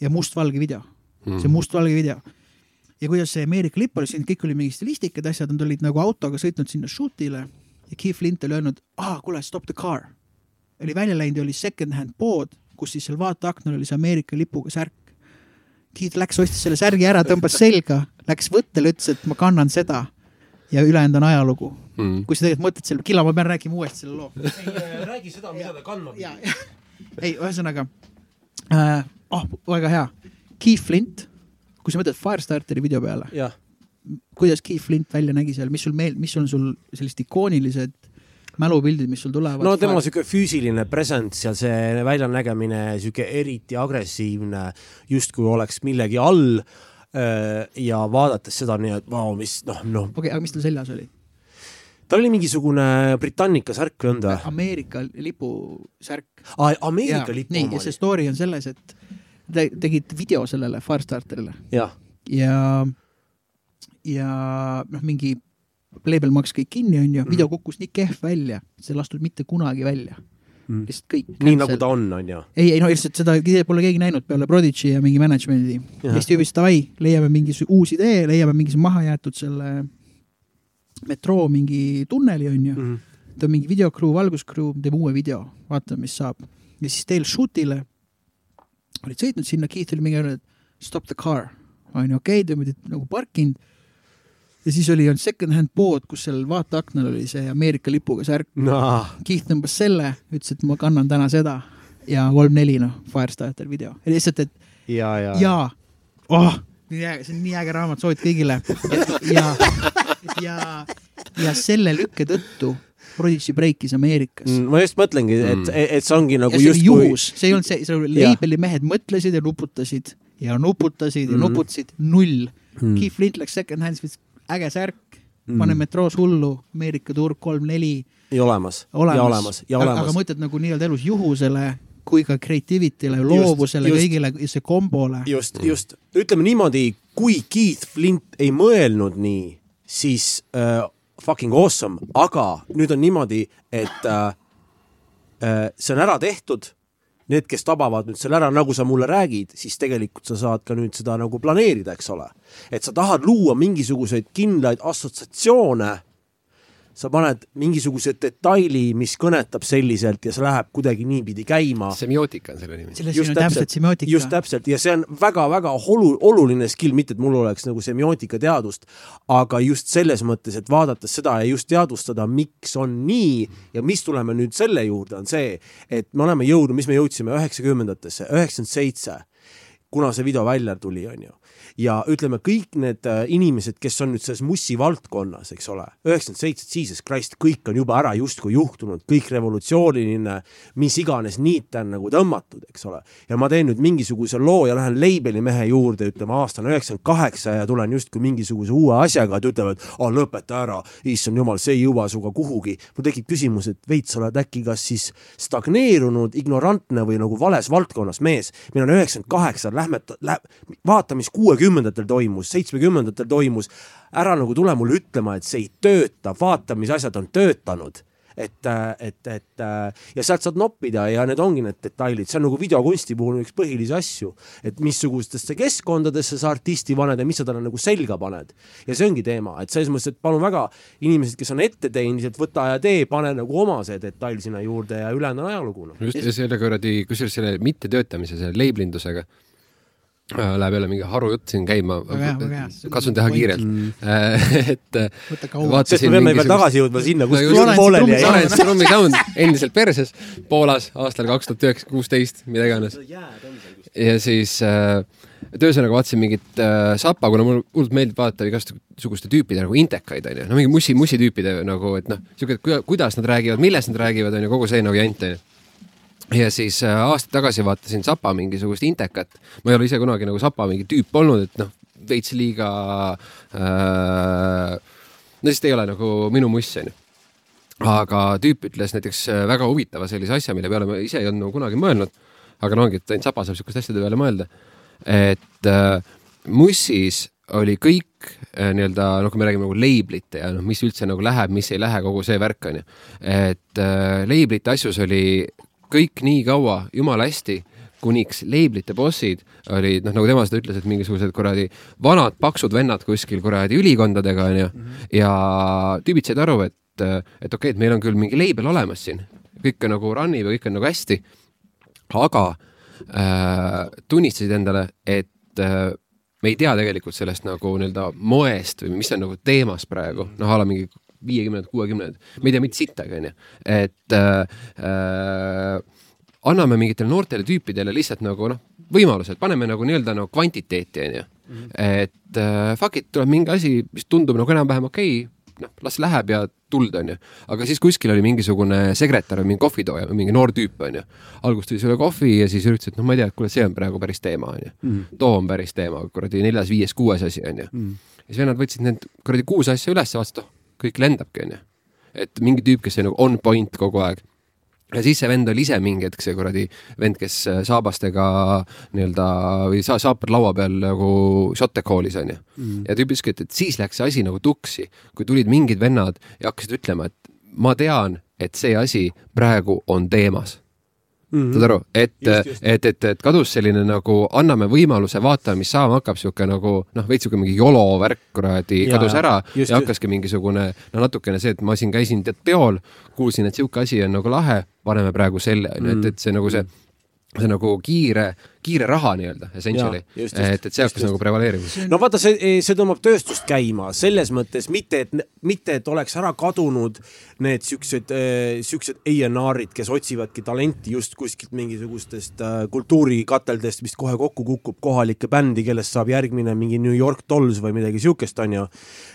ja mustvalge video mm., see Mm. mustvalge video. ja kuidas see Ameerika lipp oli siin, kõik oli mingi stilistikad, asjad, nad olid nagu autoga sõitnud sinna shoot'ile ja Keith Flint oli öelnud, aa kuule, stop the car. oli välja läinud ja oli second hand pood, kus siis seal vaateaknal oli see Ameerika lipuga särk. Keith läks, ostis selle särgi ära, tõmbas selga, läks võttele, ütles, et ma kannan seda ja ülejäänud on ajalugu. Mm. kui sa tegelikult mõtled selle, Killa, ma pean rääkima uuesti selle loo. räägi seda, mida ta kandma ja, ei, ühesõnaga äh,, oh, väga hea. Keith Flint, kui sa mõtled Firestarteri video peale, kuidas Keith Flint välja nägi seal, mis sul meel-, mis on sul sellised ikoonilised mälupildid, mis sul tulevad? no tema sihuke füüsiline presence ja see väljanägemine sihuke eriti agressiivne, justkui oleks millegi all. ja vaadates seda nii, et vau, mis noh, noh, okei okay,, aga mis tal seljas oli? tal oli mingisugune Britannica särk või on ta? Ameerika lipusärk. Ameerika lipp nii, oma ja see story on selles, et te tegid video sellele Firestarterile jah, ja, ja noh, mingi label maksis kõik kinni, onju, video kukkus nii kehv välja, see ei lastud mitte kunagi välja. Mm. lihtsalt kõik. nii nagu ta on, on ju. ei, ei no lihtsalt seda pole keegi näinud peale Prodigy ja mingi management'i. siis tüübid, davai, leiame mingi uus idee, leiame mingi mahajäetud selle metroo mingi tunneli, onju. Mhm. teeb mingi videocrew, valguscrew, teeb uue video, vaatame, mis saab. ja siis teil shoot'ile olid sõitnud sinna, Keith oli mingi öelnud, stop the car, onju, okei okay,, te olite nagu parkinud. Ja siis oli olnud second hand pood, kus seal vaateaknal oli see Ameerika lipuga särk. noh, Keith tõmbas selle, ütles, et ma kannan täna seda ja kolm-neli noh, Firestarter video. lihtsalt, et ja, ja, ja oh,, nii äge, see on nii äge raamat, soovitan kõigile. ja, ja, ja selle lükke tõttu Prodigy breikis Ameerikas mm.. Mm, ma just mõtlengi, et Mm., et see ongi nagu justkui juhus, see ei olnud see, see oli label'i mehed mõtlesid ja nuputasid ja nuputasid ja Mhm. nuputasid, null. mm.. Keith Flint läks second hand's with äge särk. Mm., pane metroos hullu, Ameerika turg kolm-neli. Ja olemas, olemas, ja olemas, ja aga, aga olemas. mõtled nagu nii-öelda elus juhusele kui ka creativity'le, loovusele, kõigile, see kombole. just, just, ütleme niimoodi, kui Keith Flint ei mõelnud nii, siis äh, fucking awesome, aga nüüd on niimoodi, et äh, äh, see on ära tehtud. Need, kes tabavad nüüd selle ära, nagu sa mulle räägid, siis tegelikult sa saad ka nüüd seda nagu planeerida, eks ole. et sa tahad luua mingisuguseid kindlaid assotsiatsioone sa paned mingisuguse detaili, mis kõnetab selliselt ja see läheb kuidagi niipidi käima. Semiootika on selle nimi. selles on täpselt semiootika. just täpselt. Ja see on väga-väga olu-, oluline skill, mitte et mul oleks nagu semiootika teadust, aga just selles mõttes, et vaadates seda ja just teadvustada, miks on nii ja mis tuleme nüüd selle juurde, on see, et me oleme jõudnud, mis me jõudsime üheksakümnendatesse, üheksakümmend seitse, kuna see video välja tuli, on ju ja ütleme, kõik need äh, inimesed, kes on nüüd selles mussi valdkonnas, eks ole, üheksakümmend seitse, jesus christ, kõik on juba ära justkui juhtunud, kõik revolutsiooniline, mis iganes niit on nagu tõmmatud, eks ole. ja ma teen nüüd mingisuguse loo ja lähen label'i mehe juurde, ütleme aastane üheksakümmend kaheksa ja tulen justkui mingisuguse uue asjaga, et ütlevad, aa lõpeta ära, issand jumal, see ei jõua sinuga kuhugi. mul tekib küsimus, et veits oled äkki kas siis stagneerunud, ignorantne või nagu vales valdkonnas mees. meil on üheksakümmend kaheksa, lähme, vaata, mis kuuekümnendatel toimus, seitsmekümnendatel toimus. ära nagu tule mulle ütlema, et see ei tööta, vaata, mis asjad on töötanud et, et, et ja sealt saad noppida ja need ongi need detailid, see on nagu videokunsti puhul üks põhilisi asju, et missugustesse keskkondadesse sa artisti paned ja mis sa talle nagu selga paned. ja see ongi teema, et selles mõttes, et palun väga, inimesed, kes on etteteenised, võta ja tee, pane nagu oma see detail sinna juurde ja ülejäänu on ajalugu no.. just, ja selle kuradi, kusjuures selle mittetöötamise, selle leiblindusega äh, läheb jälle mingi harujutt siin käima. Katsun teha kiirelt. Mm. et äh, vaatasin sest me peame veel mingisugust- tagasi jõudma sinna, kus No pooleli jäi. Lawrence Trummi Sound. Endiselt perses. Poolas aastal kaks tuhat üheksa, kuusteist, mida iganes. ja siis äh, et ühesõnaga vaatasin mingit äh, sappa, kuna mulle hullult meeldib vaadata igasuguste tüüpide nagu intekaid onju, no mingi mussi, mussi-tüüpide nagu, et noh, siuke, kuidas nad räägivad, millest nad räägivad, onju, kogu see nagu jant onju ja siis äh, aasta tagasi vaatasin Sapa mingisugust intekat, ma ei ole ise kunagi nagu Sapa mingi tüüp olnud, et noh, veits liiga äh,, no lihtsalt ei ole nagu minu muss onju aga tüüp ütles näiteks äh, väga huvitava sellise asja, mille peale ma ise ei olnud nagu kunagi mõelnud, aga no ongi, et ainult saba saab sihukeste asjade peale mõelda. et äh, mussis oli kõik äh, nii-öelda, noh, kui me räägime nagu leiblite ja noh, mis üldse nagu läheb, mis ei lähe, kogu see värk onju. et äh, leiblite asjus oli kõik nii kaua jumala hästi, kuniks leiblite bossid olid, noh, nagu tema seda ütles, et mingisugused kuradi vanad paksud vennad kuskil kuradi ülikondadega onju. Mm -hmm. ja tüübid said aru, et, et okei okay,, et meil on küll mingi leibel olemas siin, kõik on nagu run ib ja kõik on nagu hästi, aga äh, tunnistasid endale, et äh, me ei tea tegelikult sellest nagu nii-öelda moest või mis on nagu teemas praegu, noh, a la mingi viiekümnendad, kuuekümnendad, me ei tea mitte sittagi, onju, et äh, äh, anname mingitele noortele tüüpidele lihtsalt nagu noh, võimalused, paneme nagu nii-öelda nagu kvantiteeti, onju. et äh, fuck it, tuleb mingi asi, mis tundub nagu enam-vähem okei okay,, noh, las läheb ja tuld, onju. aga siis kuskil oli mingisugune sekretär või mingi kohvitooja või mingi noor tüüp, onju. alguses tuli sulle kohvi ja siis ütles, et noh, ma ei tea, kuule, see on praegu päris teema, onju. too on päris teema, kuradi neljas, viies, kuues asi, onju. ja siis vennad võtsid need kuradi kuus asja üles, vaatasid, oh, kõik lendabki, onju. et mingi tüüp, kes oli nagu on point kogu aeg ja siis see vend oli ise mingi hetk see kuradi vend, kes äh, saabastega nii-öelda või sa-, saapad laua peal nagu šotte koolis onju mm.. ja tüüp ütleski, et, et siis läks see asi nagu tuksi, kui tulid mingid vennad ja hakkasid ütlema, et ma tean, et see asi praegu on teemas mm. -hmm. saad aru, et, et, et, et kadus selline nagu anname võimaluse, vaatame, mis saama hakkab, sihuke nagu noh, veits sihuke mingi YOLO värk kuradi kadus ära just, ja hakkaski mingisugune no natukene see, et ma siin käisin tead peol, kuulsin, et sihuke asi on nagu lahe, paneme praegu selle onju, et, et see nagu see see nagu kiire, kiire raha nii-öelda essentially, et, et see hakkas nagu prevaleerima. no vaata, see, see tõmbab tööstust käima selles mõttes mitte, et, mitte, et oleks ära kadunud need siuksed, siuksed A&R-id, kes otsivadki talenti just kuskilt mingisugustest äh, kultuurikateldest, mis kohe kokku kukub, kohalikke bändi, kellest saab järgmine mingi New York Dolls või midagi siukest, onju.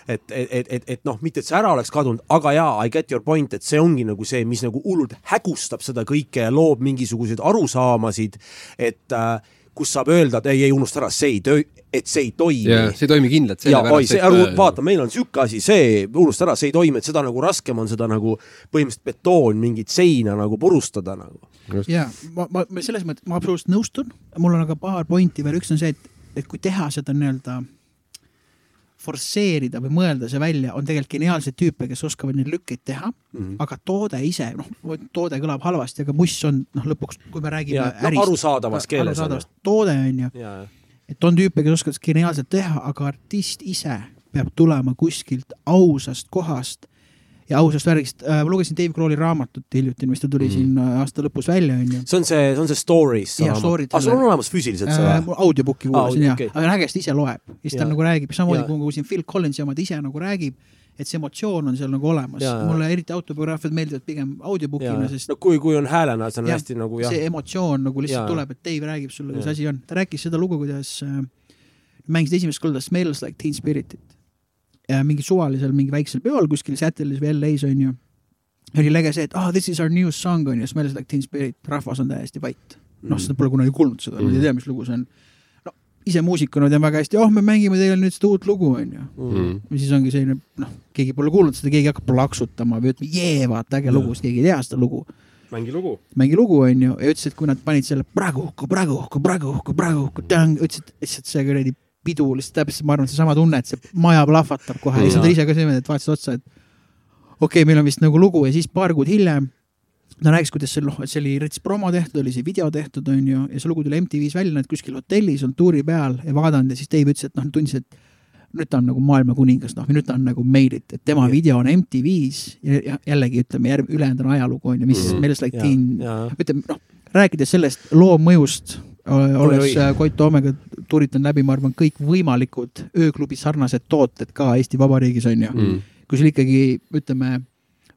et, et, et, et, et noh, mitte et see ära oleks kadunud, aga jaa, I get your point, et see ongi nagu see, mis nagu hullult hägustab seda kõike ja loob mingisuguseid arusaamasid, et äh, kus saab öelda, et ei, ei unusta ära, see ei töö, et see ei toimi. See ei toimi kindlalt ja oi, see, vaata, meil on sihuke asi, see, unusta ära, see ei toimi, et seda nagu raskem on seda nagu põhimõtteliselt betoon, mingit seina nagu purustada nagu. ja ma, ma, ma selles mõttes, ma absoluutselt nõustun, mul on aga paar pointi veel, üks on see, et, et kui teha seda nii-öelda forsseerida või mõelda see välja, on tegelikult geniaalseid tüüpe, kes oskavad neid lükkeid teha mm, -hmm. aga toode ise, noh, toode kõlab halvasti, aga muss on, noh, lõpuks, kui me räägime ja, ärist no,. arusaadavas keeles. arusaadavast toode on ju et on tüüpe, kes oskavad geniaalselt teha, aga artist ise peab tulema kuskilt ausast kohast ja ausast värgist äh,. ma lugesin Dave Grohli raamatut hiljuti, mis ta tuli mm. siin äh, aasta lõpus välja, onju. see on see, see on see Stories. Storyteller. aga sul on olemas füüsiliselt see äh, või? audiobook'i kuulasin ah, okay., aga ägesti ise loeb ja siis ta nagu räägib, samamoodi kui ma kuulsin Phil Collinsi oma, ta ise nagu räägib et see emotsioon on seal nagu olemas. mulle eriti autobiograafiad meeldivad pigem audiobook'ina, sest no kui, kui on häälena, see on ja, hästi nagu jah. see emotsioon nagu lihtsalt ja. tuleb, et Dave räägib sulle, kuidas asi on. ta rääkis seda lugu, kuidas äh, mängisid esimest korda Smells like teen spirit'it. Mingi suvalisel, mingi väiksel peol kuskil Seattle'is või LA-s onju. oli lege see, et ah oh, this is our new song onju, Smells like teen spirit, rahvas on täiesti vait. noh, seda pole kunagi kuulnud seda mm., ei tea, mis lugu see on ise muusikuna tean väga hästi, oh, me mängime teile nüüd seda uut lugu, onju. Mm. ja siis ongi selline, noh, keegi pole kuulnud seda, keegi hakkab plaksutama või ütleb, jee, vaata äge lugu, siis keegi ei tea seda lugu. mängi lugu. mängi lugu, onju, ja ütles, et kui nad panid selle praegu uhku, praegu uhku, praegu uhku, praegu uhku, ütles, et lihtsalt see kuradi pidu lihtsalt täpselt, ma arvan, seesama tunne, et see maja plahvatab kohe. Ja siis nad ise ka niimoodi, et vaatasid otsa, et okei okay,, meil on vist nagu lugu ja siis paar kuud hiljem ta rääkis, kuidas see noh, see oli rets promo tehtud, oli see video tehtud, on ju, ja see lugu tuli MTV-s välja, nad kuskil hotellis on tuuri peal ja vaadanud ja siis Dave ütles, et noh, tundis, et nüüd ta on nagu maailma kuningas, noh, nüüd ta on nagu made it, et tema ja. video on MTV-s ja jällegi ütleme, järg, ülejäänud on ajalugu, on ju, mis mm -hmm. Smells Like Teen, ütleme noh, rääkides sellest loo mõjust, olles äh, Koit Toomega tuuritanud läbi, ma arvan, kõikvõimalikud ööklubi sarnased tooted ka Eesti Vabariigis, on ju. Mm. kui sul ikkagi, ütleme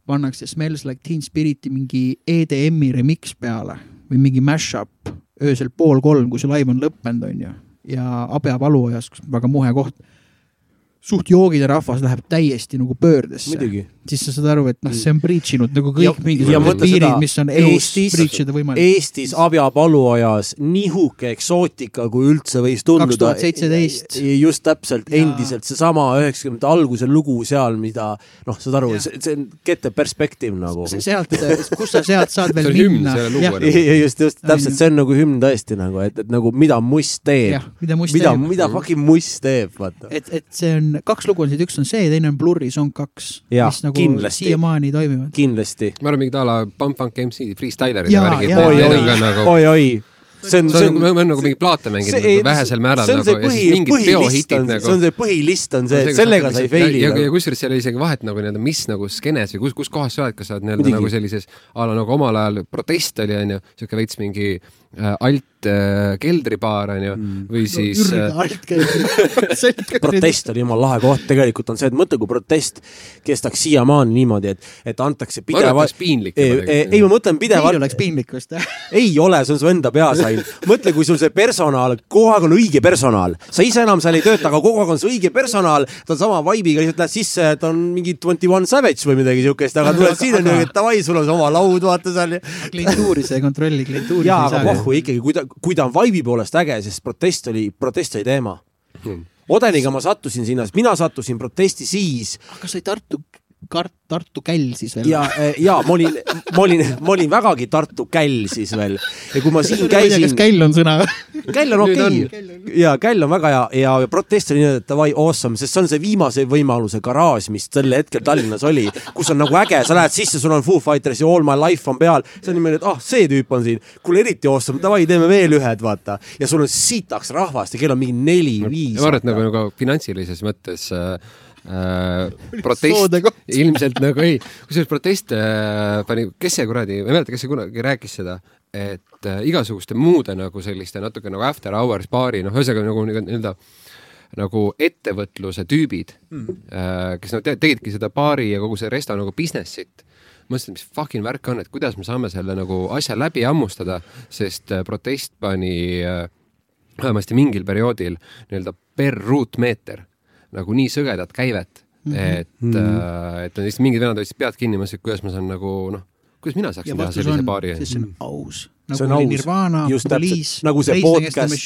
pannakse Smells Like Teen Spiriti mingi EDM-i remix peale või mingi mash-up öösel pool kolm, kui see live on lõppenud, on ju, ja Abja Paluojas, väga muhe koht suht joogide rahvas läheb täiesti nagu pöördesse. siis sa saad aru, et noh, see on breach inud nagu kõik mingisugused piirid, mis on elus breach ida võimalik. Eestis Abja Paluojas nihuke eksootika, kui üldse võis tunduda. kaks tuhat seitseteist. just täpselt, endiselt seesama üheksakümnendate alguse lugu seal, mida noh, saad aru, see, see on kette perspektiiv nagu. sealt, kust sa sealt saad veel minna. just, just täpselt, see on nagu hümn tõesti nagu, et, et nagu mida Muss teeb. mida mida, mida fucking Muss teeb, vaata. et, et see on kaks lugu on siit, üks on see, teine on Blurry Song kaks, mis nagu siiamaani toimivad. kindlasti. ma arvan, mingid a la Pump Funk MC freestylerid ja värgid. oi-oi, nagu- oi-oi see on, see on, nagu, nagu mingi plaate mängida nagu vähesel määral nagu ja siis mingid peohitid nagu. see on see põhilist on see, et sellega sa ei fail'i. ja, ja, ja kusjuures seal ei isegi vahet nagu nii-öelda, mis nagu skeenes või kus, kus kohas sa oled, kas sa oled nii-öelda nagu sellises a la nagu omal ajal protest oli onju, siuke veits mingi alt äh, keldribaar onju mm. või siis äh, protest oli jumala lahe koht, tegelikult on see, et mõtle, kui protest kestaks siiamaani niimoodi, et, et antakse pidevalt. piinlik. ei, ma mõtlen pidevalt. meil oleks piinlik vist ei ole, see on su enda peas ainult. mõtle, kui sul see personal, kogu aeg on õige personal, sa ise enam seal ei tööta, aga kogu aeg on see õige personal, ta on sama vibe'iga, lihtsalt lähed sisse, ta on mingi Twenty One Savage või midagi siukest, aga tuled siin on ju, et davai, sul on oma laud, vaata seal. klientuuri sa ei kontrolli, klientuuri sa ei saa pohhu ikkagi, kui ta, kui ta on vibe'i poolest äge, sest protest oli, protest oli teema. Hmm.. Odeniga ma sattusin sinna, mina sattusin protesti siis. kas sa ei Tartu kart-, Tartu käll siis veel. ja, ja ma olin, ma olin, ma olin vägagi Tartu käll siis veel ja kui ma siin käisin. kas käll on sõna? käll on okei okay. ja käll on väga hea ja, ja protest oli nii, et davai, awesome, sest see on see viimase võimaluse garaaž, mis sel hetkel Tallinnas oli, kus on nagu äge, sa lähed sisse, sul on Foo Fighters ja All My Life on peal, see on niimoodi, et ah, see tüüp on siin, kuule eriti awesome, davai, teeme veel ühed, vaata. ja sul on sitaks rahvast ja kell on mingi neli-viis. ma arvan, et nagu, nagu finantsilises mõttes äh, protest, ilmselt nagu ei, kusjuures protest äh, pani, kes see kuradi, ma ei mäleta, kes see kunagi rääkis seda, et äh, igasuguste muude nagu selliste natuke nagu after hours baari, noh, ühesõnaga nagu nii-öelda nagu ettevõtluse tüübid mm., äh, kes nagu tegidki seda baari ja kogu see resto nagu business'it mõtlesin, mis fucking värk on, et kuidas me saame selle nagu asja läbi hammustada, sest äh, protest pani äh, vähemasti mingil perioodil nii-öelda per ruutmeeter nagu nii sõgedat käivet -hmm. et mm, -hmm. et lihtsalt mingid vennad hoidsid pead kinni, mõtlesid, kuidas ma saan nagu noh, kuidas mina saaksin teha sellise on, baari. sest see on aus See on nagu oli aus. Nirvana, Just täpselt. Nagu see podcast.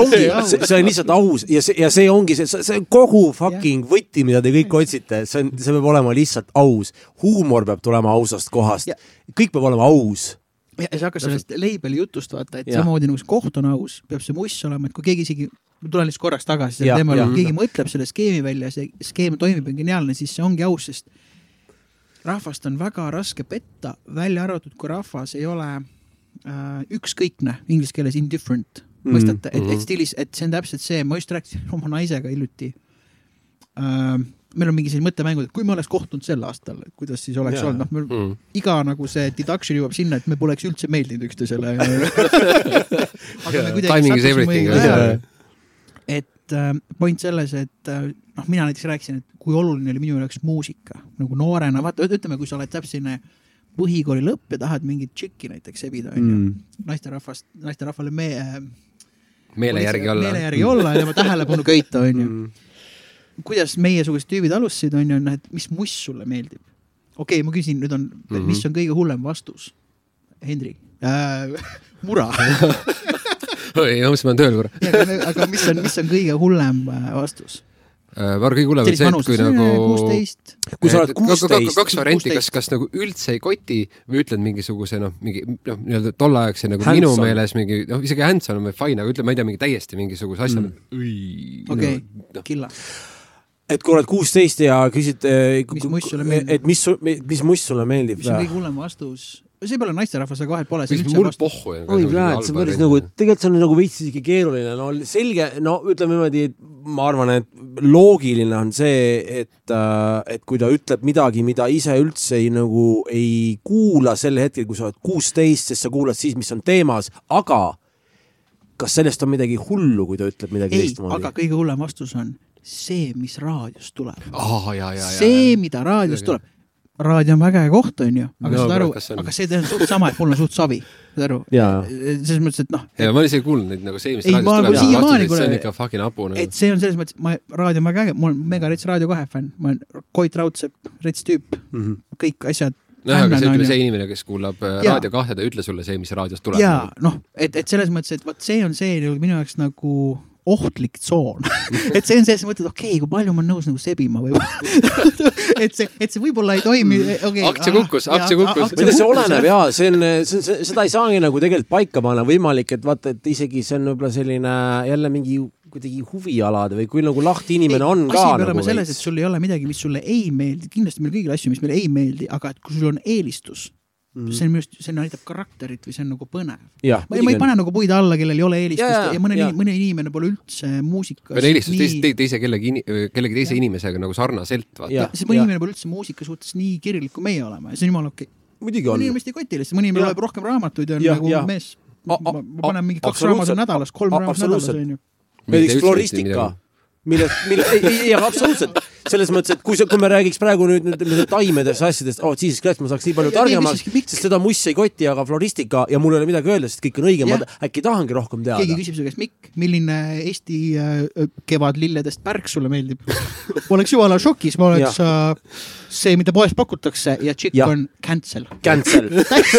ongi, see, see on lihtsalt aus ja see, ja see ongi see, see on kogu fucking võti, mida te kõik otsite, see on, see peab olema lihtsalt aus. huumor peab tulema ausast kohast Ja., kõik peab olema aus. Ja see hakkas sellest label'i jutust vaata, et Jah. samamoodi nagu see koht on aus, peab see muss olema, et kui keegi isegi, ma tulen lihtsalt korraks tagasi selle teema juurde, keegi mõtleb selle skeemi välja, see skeem toimib ja on geniaalne, siis see ongi aus, sest rahvast on väga raske petta, välja arvatud, kui rahvas ei ole äh, ükskõikne, inglise keeles indifferent, mõistate, et, et stiilis, et see on täpselt see, ma just rääkisin oma naisega hiljuti äh,. Meil on mingi selline mõttemängud, et kui me oleks kohtunud sel aastal, kuidas siis oleks Jaa. olnud, noh, meil Mm. iga nagu see deduction jõuab sinna, et me poleks üldse meeldinud üksteisele. aga me kuidagi Timing is sattusime everything, õigel jah. ajal. et äh, point selles, et äh, noh, mina näiteks rääkisin, et kui oluline oli minu jaoks muusika nagu noorena, vaata ütleme, kui sa oled täpselt selline põhikooli lõpp ja tahad mingit tšikki näiteks sebida, onju. Mm. naisterahvast, naisterahvale me äh, meele järgi olla. meele järgi olla ja tema tähelepanu köita, onju. Kuidas meiesugused tüübid alustasid, onju, noh, et mis muss sulle meeldib? okei okay,, ma küsin, nüüd on mm, Mhm. -hmm. mis on kõige hullem vastus? Hendrik äh, mura. oi, ma mõtlesin, ma olen tööl korra. aga, aga mis on, mis on kõige hullem äh, vastus? ma arvan, kõige hullem on see, et kui nagu kuusteist. kui sa oled kaks- kuusteist, kaks varianti, kas, 16. kas nagu üldse ei koti või ütled mingisuguse noh, mingi noh, nii-öelda tolleaegse nagu Hands minu on. meeles mingi noh, isegi hands on on veel fine, aga ütle, ma ei tea, mingi täiesti mingisuguse asja Mm. okei noh, killa. Et kui oled kuusteist ja küsid, Mis muss sulle meeldib? et mis, mis muss sulle meeldib mis on kõige hullem vastus? see pole naisterahvas, aga vahet pole, see mul pohhu on. oi kurat, see on päris nagu, tegelikult see on nagu veits isegi keeruline, no selge, no ütleme niimoodi, et ma arvan, et loogiline on see, et, et kui ta ütleb midagi, mida ise üldse ei nagu ei kuula sel hetkel, kui sa oled kuusteist, sest sa kuulad siis, mis on teemas, aga kas sellest on midagi hullu, kui ta ütleb midagi ei, teistmoodi aga? kõige hullem vastus on see, mis raadiost tuleb. ja, ja, ja, see, mida raadiost tuleb. raadio on väga hea koht, onju, aga No saad aru aga see on suht sama, et mul on suht savi, saad aru? Jaa. selles mõttes, et noh, ja ma isegi kuulnud neid nagu see, mis Ei, raadiost tuleb, siiamaani see on ikka fucking hapu nagu et. see on selles mõttes, ma, raadio on väga äge, ma olen mega rets Raadio kahe fänn, ma olen Koit Raudsepp, rets tüüp, Mhm. kõik asjad. nojah, aga see, ütleme, see inimene, kes kuulab äh, Jaa. Raadio kahte, ta ei ütle sulle see, mis raadiost tuleb. ja noh, et, et selles mõttes, et vot see on see nagu minu jaoks nagu ohtlik tsoon et see on selles mõttes, et okei okay,, kui palju ma olen nõus nagu sebima või et see, et see võib-olla ei toimi okay,. Aktsia kukkus, aktsia kukkus. ei see oleneb jaa, see on, see on, seda ei saagi nagu tegelikult paika panna, võimalik, et vaata, et isegi see on võib-olla selline jälle mingi kuidagi huvialade või kui nagu lahti inimene on asi ka peab nagu olema selles, et sul ei ole midagi, mis sulle ei meeldi, kindlasti meil kõigil asju, mis meile ei meeldi, aga et kui sul on eelistus mm, see on minu arust, see näitab karakterit või see on nagu põnev. ma ei, ma ei pane nagu puid alla, kellel ei ole eelistust ja, jaa, ja mõne mõne inimene pole üldse muusikas. või on eelistus teise, teise kellegi, kellegi teise inimesega nagu sarnaselt, mõni jah. inimene pole üldse muusika suhtes nii kirglik, kui meie oleme ja see on jumala okei okay.. muidugi on mõni. inimest ei koti lihtsalt, mõni inimene loeb rohkem raamatuid ja on Jah, nagu jah. mees. Ma panen mingi kaks raamatut nädalas, kolm raamatut nädalas onju. näiteks floristika, millest, mille, ei, ei, absoluutselt, selles mõttes, et kui sa, kui me räägiks praegu nüüd nendest taimedest, asjadest, oh jesus christ, ma saaks nii palju targemaks. sest seda muss ei koti, aga floristika ja mul ei ole midagi öelda, sest kõik on õige, ma äkki tahangi rohkem keegi teada. küsib su käest, Mikk, milline Eesti äh, kevadlilledest pärk sulle meeldib? oleks jumala šokis, ma oleks see, mida poes pakutakse ja tšikk Jah. on cancel. Cancel.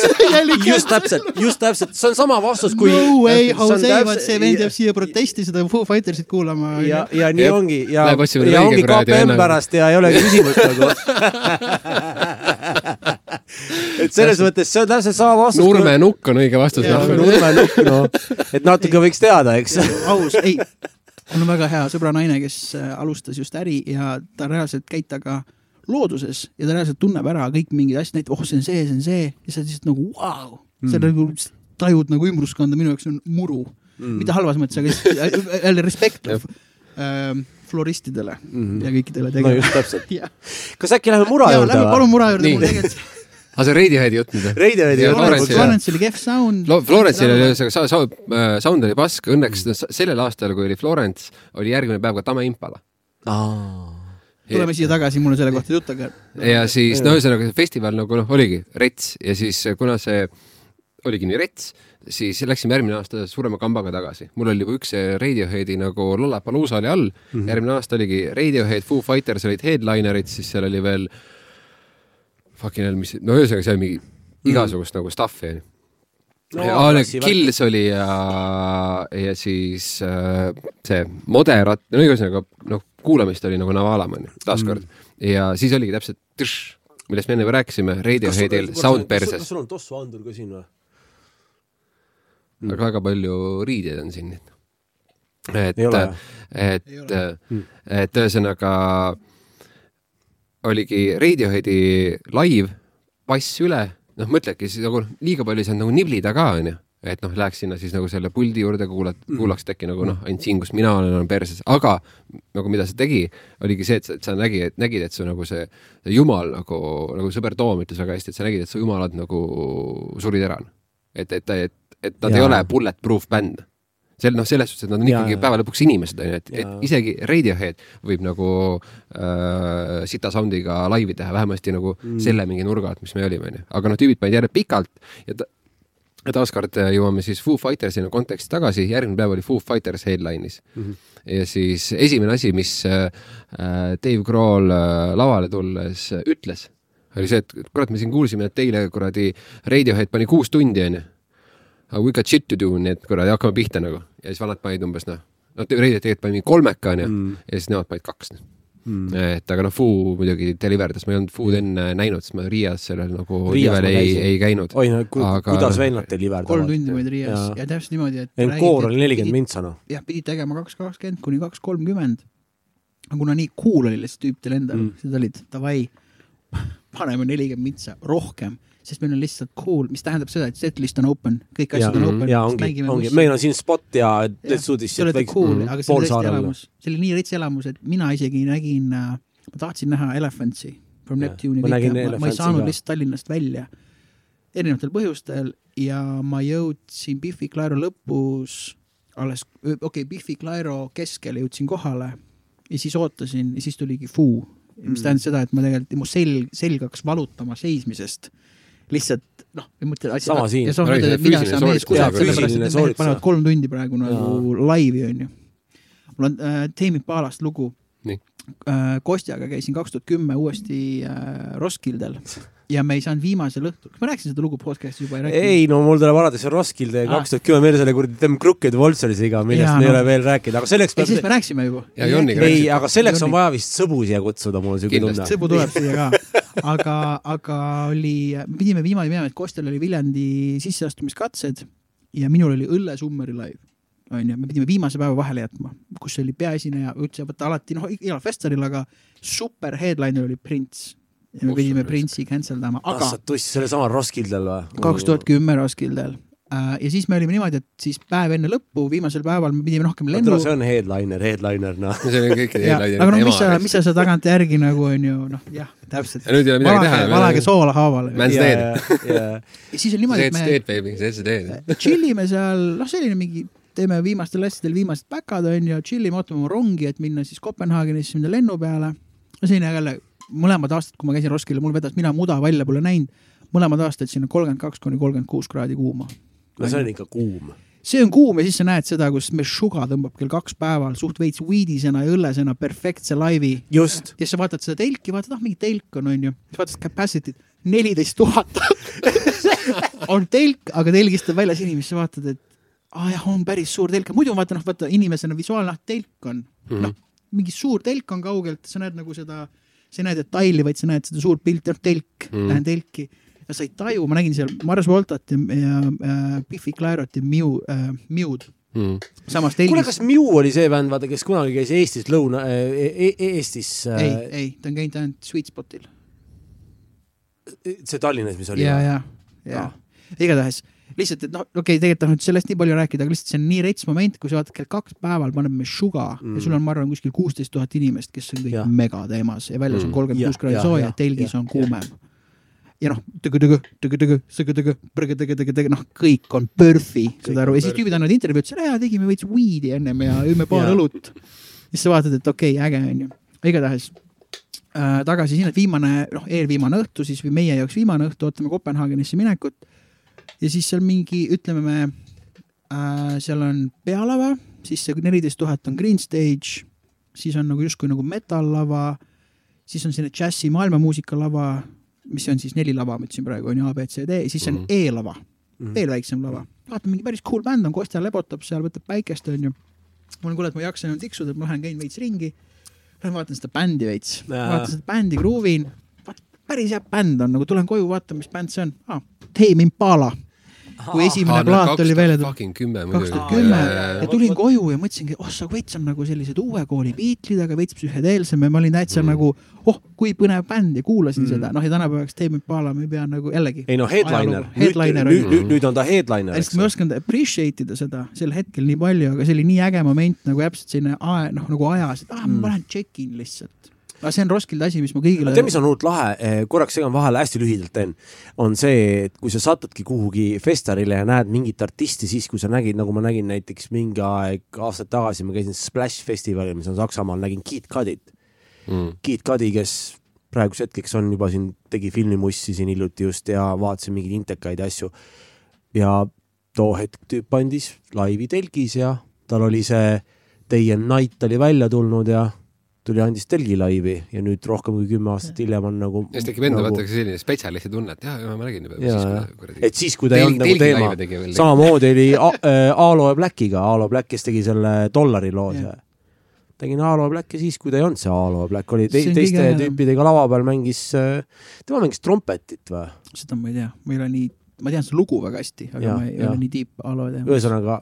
just täpselt, just täpselt, see on sama vastus, kui. no way, Jose, vaat see vend jääb siia protesti seda Foo Fightersit kuulama. ja, ja nii Jep. ongi ja, ja ongi KPM pärast ja ei olegi küsimust nagu. et selles mõttes see on täpselt sama vastus. Nurme nukk on õige vastus. Jaa, Nurme nukk, noh, et natuke võiks teada, eks. aus, ei, mul on väga hea sõbra naine, kes äh, alustas just äri ja ta reaalselt käib temaga looduses ja ta reaalselt tunneb ära kõik mingid asjad, näitab, oh, see on see, see on see ja sa lihtsalt nagu vau wow., sa nagu tajud nagu ümbruskonda, minu jaoks on muru mm., mitte halvas mõttes, aga lihtsalt jälle respekt ähm, floristidele mm -hmm. ja kõikidele no just täpselt. kas äkki läheme mura juurde lähme palun mura juurde, mul tegelikult aga see on Radioheadi jutt nüüd või? Radioheadi Ja juurde Florence'i- lõpuks. Florence oli kehv sound. Flo-, Florence'il oli ühesõnaga sa-, sa-, sound oli pask, õnneks sellel aastal, kui oli Florence, oli järgmine päev ka Tame Impala. Tuleme siia tagasi, mul on selle kohta jutt, aga ja siis no ühesõnaga see festival nagu noh, oligi rets ja siis kuna see oligi nii rets, siis läksime järgmine aasta suurema kambaga tagasi. mul oli juba üks Radioheadi nagu Lollapalooza oli all mm, -hmm. järgmine aasta oligi Radiohead, Foo Fighters olid headlinerid, siis seal oli veel fucking hell, mis, no ühesõnaga seal mingi igasugust nagu stuff'i onju No. Kills oli ja, ja siis äh, see Moderat, no ühesõnaga noh, kuulamist oli nagu Navala onju, taaskord mm.. ja siis oligi täpselt tšš, millest me enne juba rääkisime, Radioheadil Sound kas perses, sul on tossu andur ka siin või? aga väga palju riideid on siin. et et ole., et ühesõnaga oligi Radioheadi live, bass üle, noh, mõtledki siis nagu liiga palju ei saanud nagu niblida ka onju et noh, läheks sinna siis nagu selle puldi juurde, kuulad, kuulaks äkki nagu noh, ainult siin, kus mina olen, on perses, aga nagu mida see tegi, oligi see, et sa, et sa nägi, et nägid, et su nagu see, see jumal nagu, nagu sõber Toom ütles väga hästi, et sa nägid, et su jumalad nagu surid ära. et, et, et, et nad Jaa. ei ole bulletproof bänd. sel-, noh, selles suhtes, et nad on ikkagi jaa. päeva lõpuks inimesed, onju, et, et Jaa. isegi Radiohead võib nagu äh, sita sound'iga laivi teha, vähemasti nagu mm. selle mingi nurga alt, mis me olime, onju. aga noh, tüübid panid järjest pikalt ja ta, ja taaskord äh, jõuame siis Foo Fightersina konteksti tagasi, järgmine päev oli Foo Fighters headline'is mm. -hmm. ja siis esimene asi, mis äh, äh, Dave Grohl lavale tulles ütles, oli see, et kurat, me siin kuulsime, et teile kuradi Radiohead pani kuus tundi, onju. aga we got shit to do, nii et kuradi hakkame pihta nagu. ja siis vanad panid umbes noh, noh, Radiohead tegelikult pani kolmeka, onju, ja siis nemad panid kaks. Mm. et aga noh, Foo muidugi deliverdas, ma ei olnud Food enne näinud, sest ma Riias sellel nagu Riias ei, ei käinud. oi no ku, Aga- kuidas vennad teil liverdavad? kolm tundi olid Riias Jaa. ja täpselt niimoodi, et koor oli nelikümmend mintsa noh. jah, pidid tegema kaks kakskümmend kuni kaks kolmkümmend. aga kuna nii cool oli lihtsalt tüüpidel endal Mm. siis nad olid davai, paneme nelikümmend mintsa rohkem, sest meil on lihtsalt cool, mis tähendab seda, et setlist on open, kõik ja, asjad on open. ja ongi, ongi, meil on siin spot ja Dead Sudis see olete cool, aga see oli tõesti elamus, see oli nii rets elamus, et mina isegi nägin, ma tahtsin näha Elephantsi from Jah, Neptune'i kõike, ma, ma ei saanud ka. lihtsalt Tallinnast välja erinevatel põhjustel ja ma jõudsin Biffi Clyro lõpus alles, okei okay,, Biffi Clyro keskel jõudsin kohale ja siis ootasin ja siis tuligi Foo, mis Mm. tähendas seda, et ma tegelikult, mu selg, selg hakkas valutama seismisest lihtsalt noh, ei mõtle asja. Sama siin. ja sa mõtled, et mida sa mees kusagil, sellepärast et need mehed panevad kolm tundi praegu nagu laivi onju. mul on äh, Teemi Paalast lugu äh,. Kostjaga käisin kaks tuhat kümme uuesti äh, Roskildel ja me ei saanud viimasel õhtul, kas ma rääkisin seda lugu podcast'is juba ei no mul tuleb alati see Roskilde Ah. kaks tuhat kümme meelde selle kuradi Them Crooked Vultures'iga, millest Jaa, me ei ole veel rääkinud, aga selleks ei, siis peab me rääkisime juba. Ei, aga selleks on vaja vist sõbu siia kutsuda, mul on siuke tunne. sõbu tuleb siia ka, aga, aga oli, me pidime viimane minema, et Kostel oli Viljandi sisseastumiskatsed ja minul oli Õllesummeri live, onju, me pidime viimase päeva vahele jätma, kus oli peaesineja, üldse vaata alati noh, igal festivalil, aga super headliner oli Prince. Ja me pidime. Prince'i cancel dama, aga sa tuss, sellel samal Roskildel või? kaks tuhat kümme Roskildel. ja siis me olime niimoodi, et siis päev enne lõppu, viimasel päeval me pidime rohkem lennu see on headliner, headliner noh. see oli kõikide ja, eellaine aga noh, mis sa, mis sa seal tagantjärgi nagu onju, noh jah, täpselt. ja nüüd ei ole midagi teha. valage soola haavale. Man's dead., ja, ja siis oli niimoodi, et me dead baby, that's dead. tšillime seal, noh, selline mingi, teeme viimastel asjadel viimased päkad onju, tšillime, ootame oma rongi, et minna siis Kopenhaagenisse minna lennu peale. selline jälle mõlemad aastad, kui ma käisin Roskildel, mul vedas, mina muda välja pole näinud, mõlemad aastad sinna kolmkümmend kaks kuni kolmkümmend kuus kraadi kuuma. no see on ikka kuum. see on kuum ja siis sa näed seda, kus Meshuga tõmbab kell kaks päeval suht veits weedisena ja õllesena perfektse laivi. Just, ja siis sa vaatad seda telki, vaatad, ah mingi telk on, onju, siis vaatad capacity't, neliteist tuhat. On telk, aga telgist tuleb väljas inimesi, sa vaatad, et aa ah, jah, on päris suur telk, muidu ma vaatan, noh, vaata inimesena visuaalne, ah telk on. Mm, -hmm. noh, mingi suur telk on kaugelt, sa näed nagu seda, sa ei näe detaili, vaid sa näed seda suurt pilti, noh telk. Mm, lähen telki. Ja sa ei taju, ma nägin seal Mars Voltat ja, ja äh, Biffi Clyrot ja Mew äh,, Mew'd. Samas kuule, telgis kas Mew oli see bänd, vaata, kes kunagi käis Eestis lõuna e, e, Eestis äh, ei, ei, ta on käinud ainult Sweet Spotil. see Tallinnas, mis oli? ja, ja, ja. Igatahes lihtsalt, et noh, okei okay,, tegelikult on nüüd sellest nii palju rääkida, aga lihtsalt see on nii rets moment, kui sa vaatad kell kaks päeval paneb Meshuga mm. ja sul on, ma arvan, kuskil kuusteist tuhat inimest, kes on kõik Jah. mega teemas ja väljas on Mm. kolmkümmend Jah, kuus kraadi sooja telgis jah, on kuumem. ja noh, tõgõ-tõgõ, tõgõ-tõgõ, sõgõ-tõgõ, põrgõ-tõgõ-tõgõ, noh, kõik on perf'i, saad aru, on ja siis tüübid annavad intervjuud, ütlesid, jaa, tegime veits weed'i ennem ja jõime paar õlut. siis sa vaatad, et okei okay,, äge onju, igatahes äh, tagasi sinna, et viimane, noh, eelviimane õhtu siis või meie jaoks viimane õhtu, ootame Kopenhaagenisse minekut. Ja siis seal mingi, ütleme me äh,, seal on pealava, siis see neliteist tuhat on green stage, siis on nagu justkui nagu metal lava, siis on selline džässi maailmamuusika lava, mis on siis neli lava, ma ütlesin praegu on ju A, B, C, D, siis on mm -hmm. E-lava mm, -hmm. veel väiksem lava. vaatan, mingi päris cool bänd on, Kostja lebotab seal, võtab päikest, onju. ma olen, kuule, et ma ei jaksa enam tiksuda, et ma lähen käin veits ringi. Lähen vaatan seda bändi veits, vaatan seda bändi, kruuvin. päris hea bänd on, nagu tulen koju, vaatan, mis bänd see on ah,. Tame Impala kui esimene plaat oli välja tulnud. kaks tuhat kümme ja tulin koju ja mõtlesingi, oh sa veits on nagu sellised uue kooli Beatlesid, aga veits psühhedeelsem ja ma olin täitsa mm. nagu, oh kui põnev bänd ja kuulasin mm. seda, noh ja tänapäevaks Tame Impala ma ei pea nagu jällegi. ei no headliner, nüüd, nüüd, nüüd, nüüd on ta headliner. ma ei osanud appreciate ida seda sel hetkel nii palju, aga see oli nii äge moment nagu täpselt selline ae, noh nagu ajas, et ah mm. ma lähen check in lihtsalt aga see on Roskilde asi, mis ma kõigile. tead, mis on hullult lahe, eh, korraks segan vahele, hästi lühidalt teen, on see, et kui sa satudki kuhugi festivalile ja näed mingit artisti, siis kui sa nägid, nagu ma nägin näiteks mingi aeg aastaid tagasi, ma käisin Splash festivalil, mis on Saksamaal, nägin Kid Cudit mm.. Kid Cudi, kes praeguseks hetkeks on juba siin, tegi filmimussi siin hiljuti just ja vaatasin mingeid intekaid ja asju. ja too hetk tüüp andis laivi telgis ja tal oli see Day and Night oli välja tulnud ja tuli, andis telgi laivi ja nüüd rohkem kui kümme aastat hiljem on nagu. siis tekib enda nagu... vaata selline spetsialisti tunne, et jah, ma nägin juba. et siis, kui ta ei olnud nagu teema, samamoodi oli Aalo ja Blackiga, Aalo Black, kes tegi selle dollari loo seal tegin Aalo Blacki siis, kui ta ei olnud see Aalo Black, oli te teiste kõige... tüüpidega lava peal mängis, tema mängis trompetit või? seda ma ei tea, ma ei ole nii, ma tean seda lugu väga hästi, aga ja, ma ei ja. ole nii tiip Aalo teemas. ühesõnaga,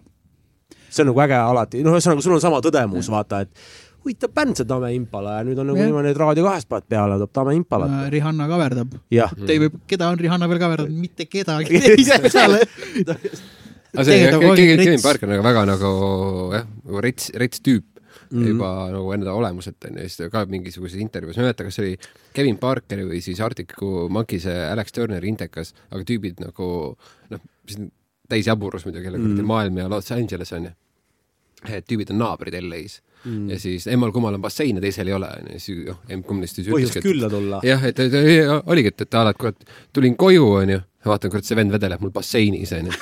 see on nagu äge alati, noh, ühesõnaga sul on sama tõdemus, vaata, et huvitav bänd, see Tame Impala ja nüüd on nagu niimoodi, et Raadio kahest paned peale, toob Tame Impalat äh,. Rihanna kaverdab. Te või keda on Rihanna veel kaverdanud, mitte kedagi teist peale aga see Kevin Parker on nagu väga nagu jah, nagu rets, rets tüüp mm -hmm. juba nagu enda olemuselt onju, siis ka mingisuguses intervjuus, ma ei mäleta, kas see oli Kevin Parkeri või siis Arctic Monkey'se Alex Turneri intekas, aga tüübid nagu noh, täis jaburus muidugi, kelle kuradi mm -hmm. maailm ja Los Angeles onju. et tüübid on naabrid LA-s mm. ja siis emmal-kummal on bassein ja teisel ei ole, onju, siis noh, emb-kumb neist siis põhjust külla tulla. jah, et, et, et oligi, et, et alati, kurat, tulin koju, onju, vaatan, kurat, see vend vedeleb mul basseinis, onju.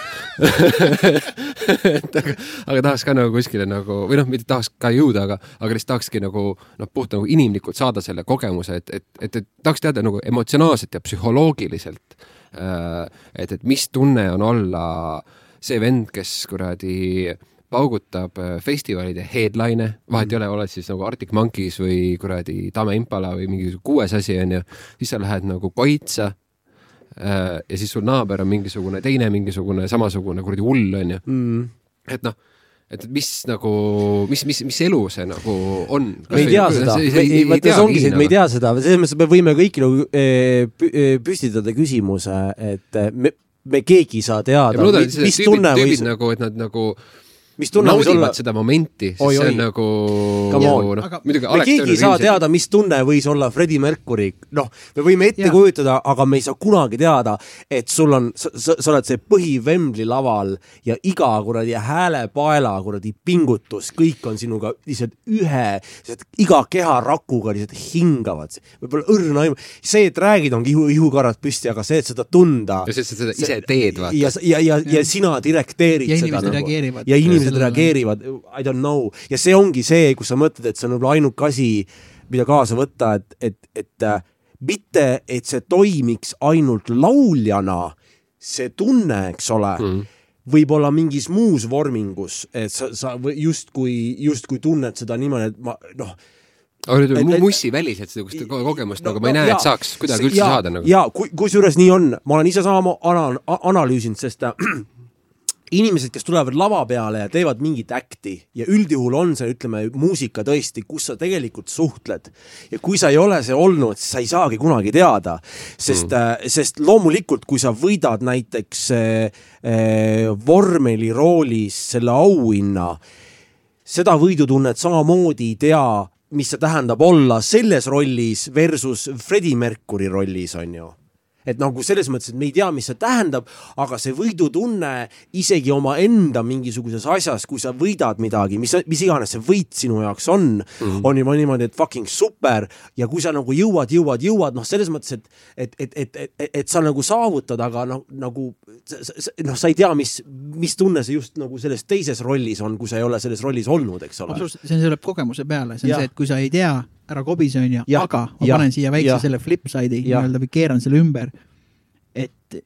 et aga, aga tahaks ka nagu kuskile nagu, või noh, mitte tahaks ka jõuda, aga, aga lihtsalt tahakski nagu noh, puht nagu inimlikult saada selle kogemuse, et, et, et, et tahaks teada nagu emotsionaalselt ja psühholoogiliselt, äh, et, et mis tunne on olla see vend, kes kuradi äh, paugutab äh, festivalide headline'e, vahet ei ole, oled siis nagu Arctic Monkeys või kuradi Tame Impala või mingi kuues asi onju, siis sa lähed nagu Koitsa äh, ja siis sul naaber on mingisugune teine mingisugune samasugune kuradi hull onju. Mm.. et noh, et mis nagu, mis, mis, mis elu see nagu on? me ei tea seda, vaata see ongi see, et me ei tea seda, selles mõttes me võime kõik nagu eh, püstitada küsimuse, et me, me keegi ei saa teada, mis tunne võis. nagu, et nad nagu mis tunne võis olla. seda momenti, sest oi, see on nagu. noh, muidugi. keegi ei saa teada, mis tunne võis olla Freddie Mercury, noh, me võime ette ja. kujutada, aga me ei saa kunagi teada, et sul on, sa, oled see põhi-Wembley laval ja iga kuradi häälepaela kuradi pingutus, kõik on sinuga lihtsalt ühe, iga keharakuga lihtsalt hingavad. võib-olla õrna aimu, see, et räägid, ongi ihu, ihukarvad püsti, aga see, et seda tunda. ja see, et sa seda ise teed, vaata. ja, ja, ja, ja, ja sina direkteerid ja seda nagu. ja inimesed inimesed reageerivad, I don't know, ja see ongi see, kus sa mõtled, et see on võib-olla ainuke asi, mida kaasa võtta, et, et, et äh, mitte, et see toimiks ainult lauljana, see tunne, eks ole mm., võib-olla mingis muus vormingus, et sa, sa justkui, justkui tunned seda niimoodi, et ma noh aga nüüd mussiväliselt seda kogemust no, nagu ma ei no, näe, et saaks kuidagi üldse ja, saada nagu. ja kusjuures nii on, ma olen ise sama ana analüüsinud, sest äh, inimesed, kes tulevad lava peale ja teevad mingit äkti ja üldjuhul on see, ütleme, muusika tõesti, kus sa tegelikult suhtled. ja kui sa ei ole see olnud, siis sa ei saagi kunagi teada, sest mm., sest loomulikult, kui sa võidad näiteks äh, äh, vormeliroolis selle auhinna, seda võidutunnet samamoodi ei tea, mis see tähendab olla selles rollis versus Freddie Mercury rollis, on ju et nagu selles mõttes, et me ei tea, mis see tähendab, aga see võidutunne isegi omaenda mingisuguses asjas, kui sa võidad midagi, mis, mis iganes see võit sinu jaoks on mm, -hmm. on juba niimoodi, et fucking super ja kui sa nagu jõuad, jõuad, jõuad, noh, selles mõttes, et, et, et, et, et, et, et sa nagu saavutad, aga noh, nagu noh, sa ei tea, mis, mis tunne see just nagu selles teises rollis on, kui sa ei ole selles rollis olnud, eks ole. see tuleb kogemuse peale, see on ja. see, et kui sa ei tea ära kobise, onju, aga ma jah, panen siia väikse jah. selle flip side'i nii-öelda või keeran selle ümber. et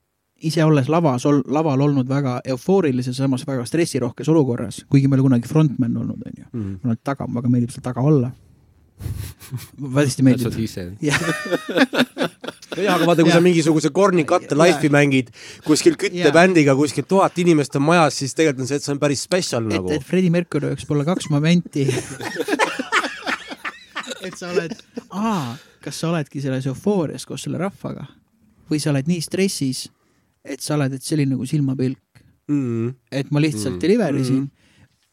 ise olles lavas, laval olnud väga eufoorilises, samas väga stressirohkes olukorras, kuigi ma ei ole kunagi frontman olnud, onju. mm.. ma olen taga, väga meeldib seal taga olla. hästi That's meeldib jah, aga vaata, kui sa Jah. mingisuguse Korni katte Jah. life'i mängid kuskil küttebändiga, kuskil tuhat inimest on majas, siis tegelikult on see, et see on päris spetsial et, nagu et. Freddie Mercury jaoks pole kaks momenti. et sa oled, aa, kas sa oledki selles eufoorias koos selle rahvaga või sa oled nii stressis, et sa oled, et see oli nagu silmapilk, Mm. et ma lihtsalt Mm. mm. deliver isin Mm.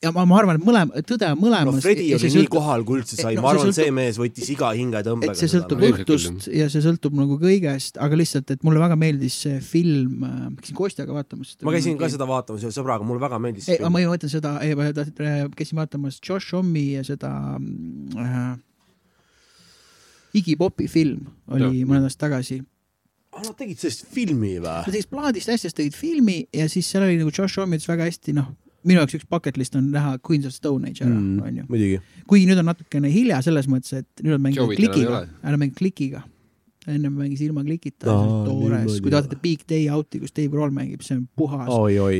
ja ma, ma arvan, et mõlema, tõde on mõlemas. no Fredi oli nii kohal, kui üldse sai, no ma see arvan, sõltub- see mees võttis iga hingetõmbega. et see sõltub Ilmselt õhtust ja see sõltub nagu kõigest, aga lihtsalt, et mulle väga meeldis see film, ma käisin Kostjaga vaatamas. ma käisin ka seda vaatamas ühe sõbraga, mulle väga meeldis ei, ma ei mõtle seda, käisin vaatamas Josh Hommi ja seda äh, Iggy Popi film oli Jah. mõned aastad tagasi. ah,. Nad tegid sellest filmi või Nad? tegid plaadist asjast, tegid filmi ja siis seal oli nagu Josh Homme ütles väga hästi, noh, minu jaoks üks bucket list on näha Queens of Stone Age ära mm., onju. muidugi. kuigi nüüd on natukene hilja selles mõttes, et nüüd on mänginud klikiga ära mängi klikiga. Ennem mängis ilma klikita Aa,, toores, kui te vaatate Big Day Out'i, kus Dave Roll mängib, see on puhas.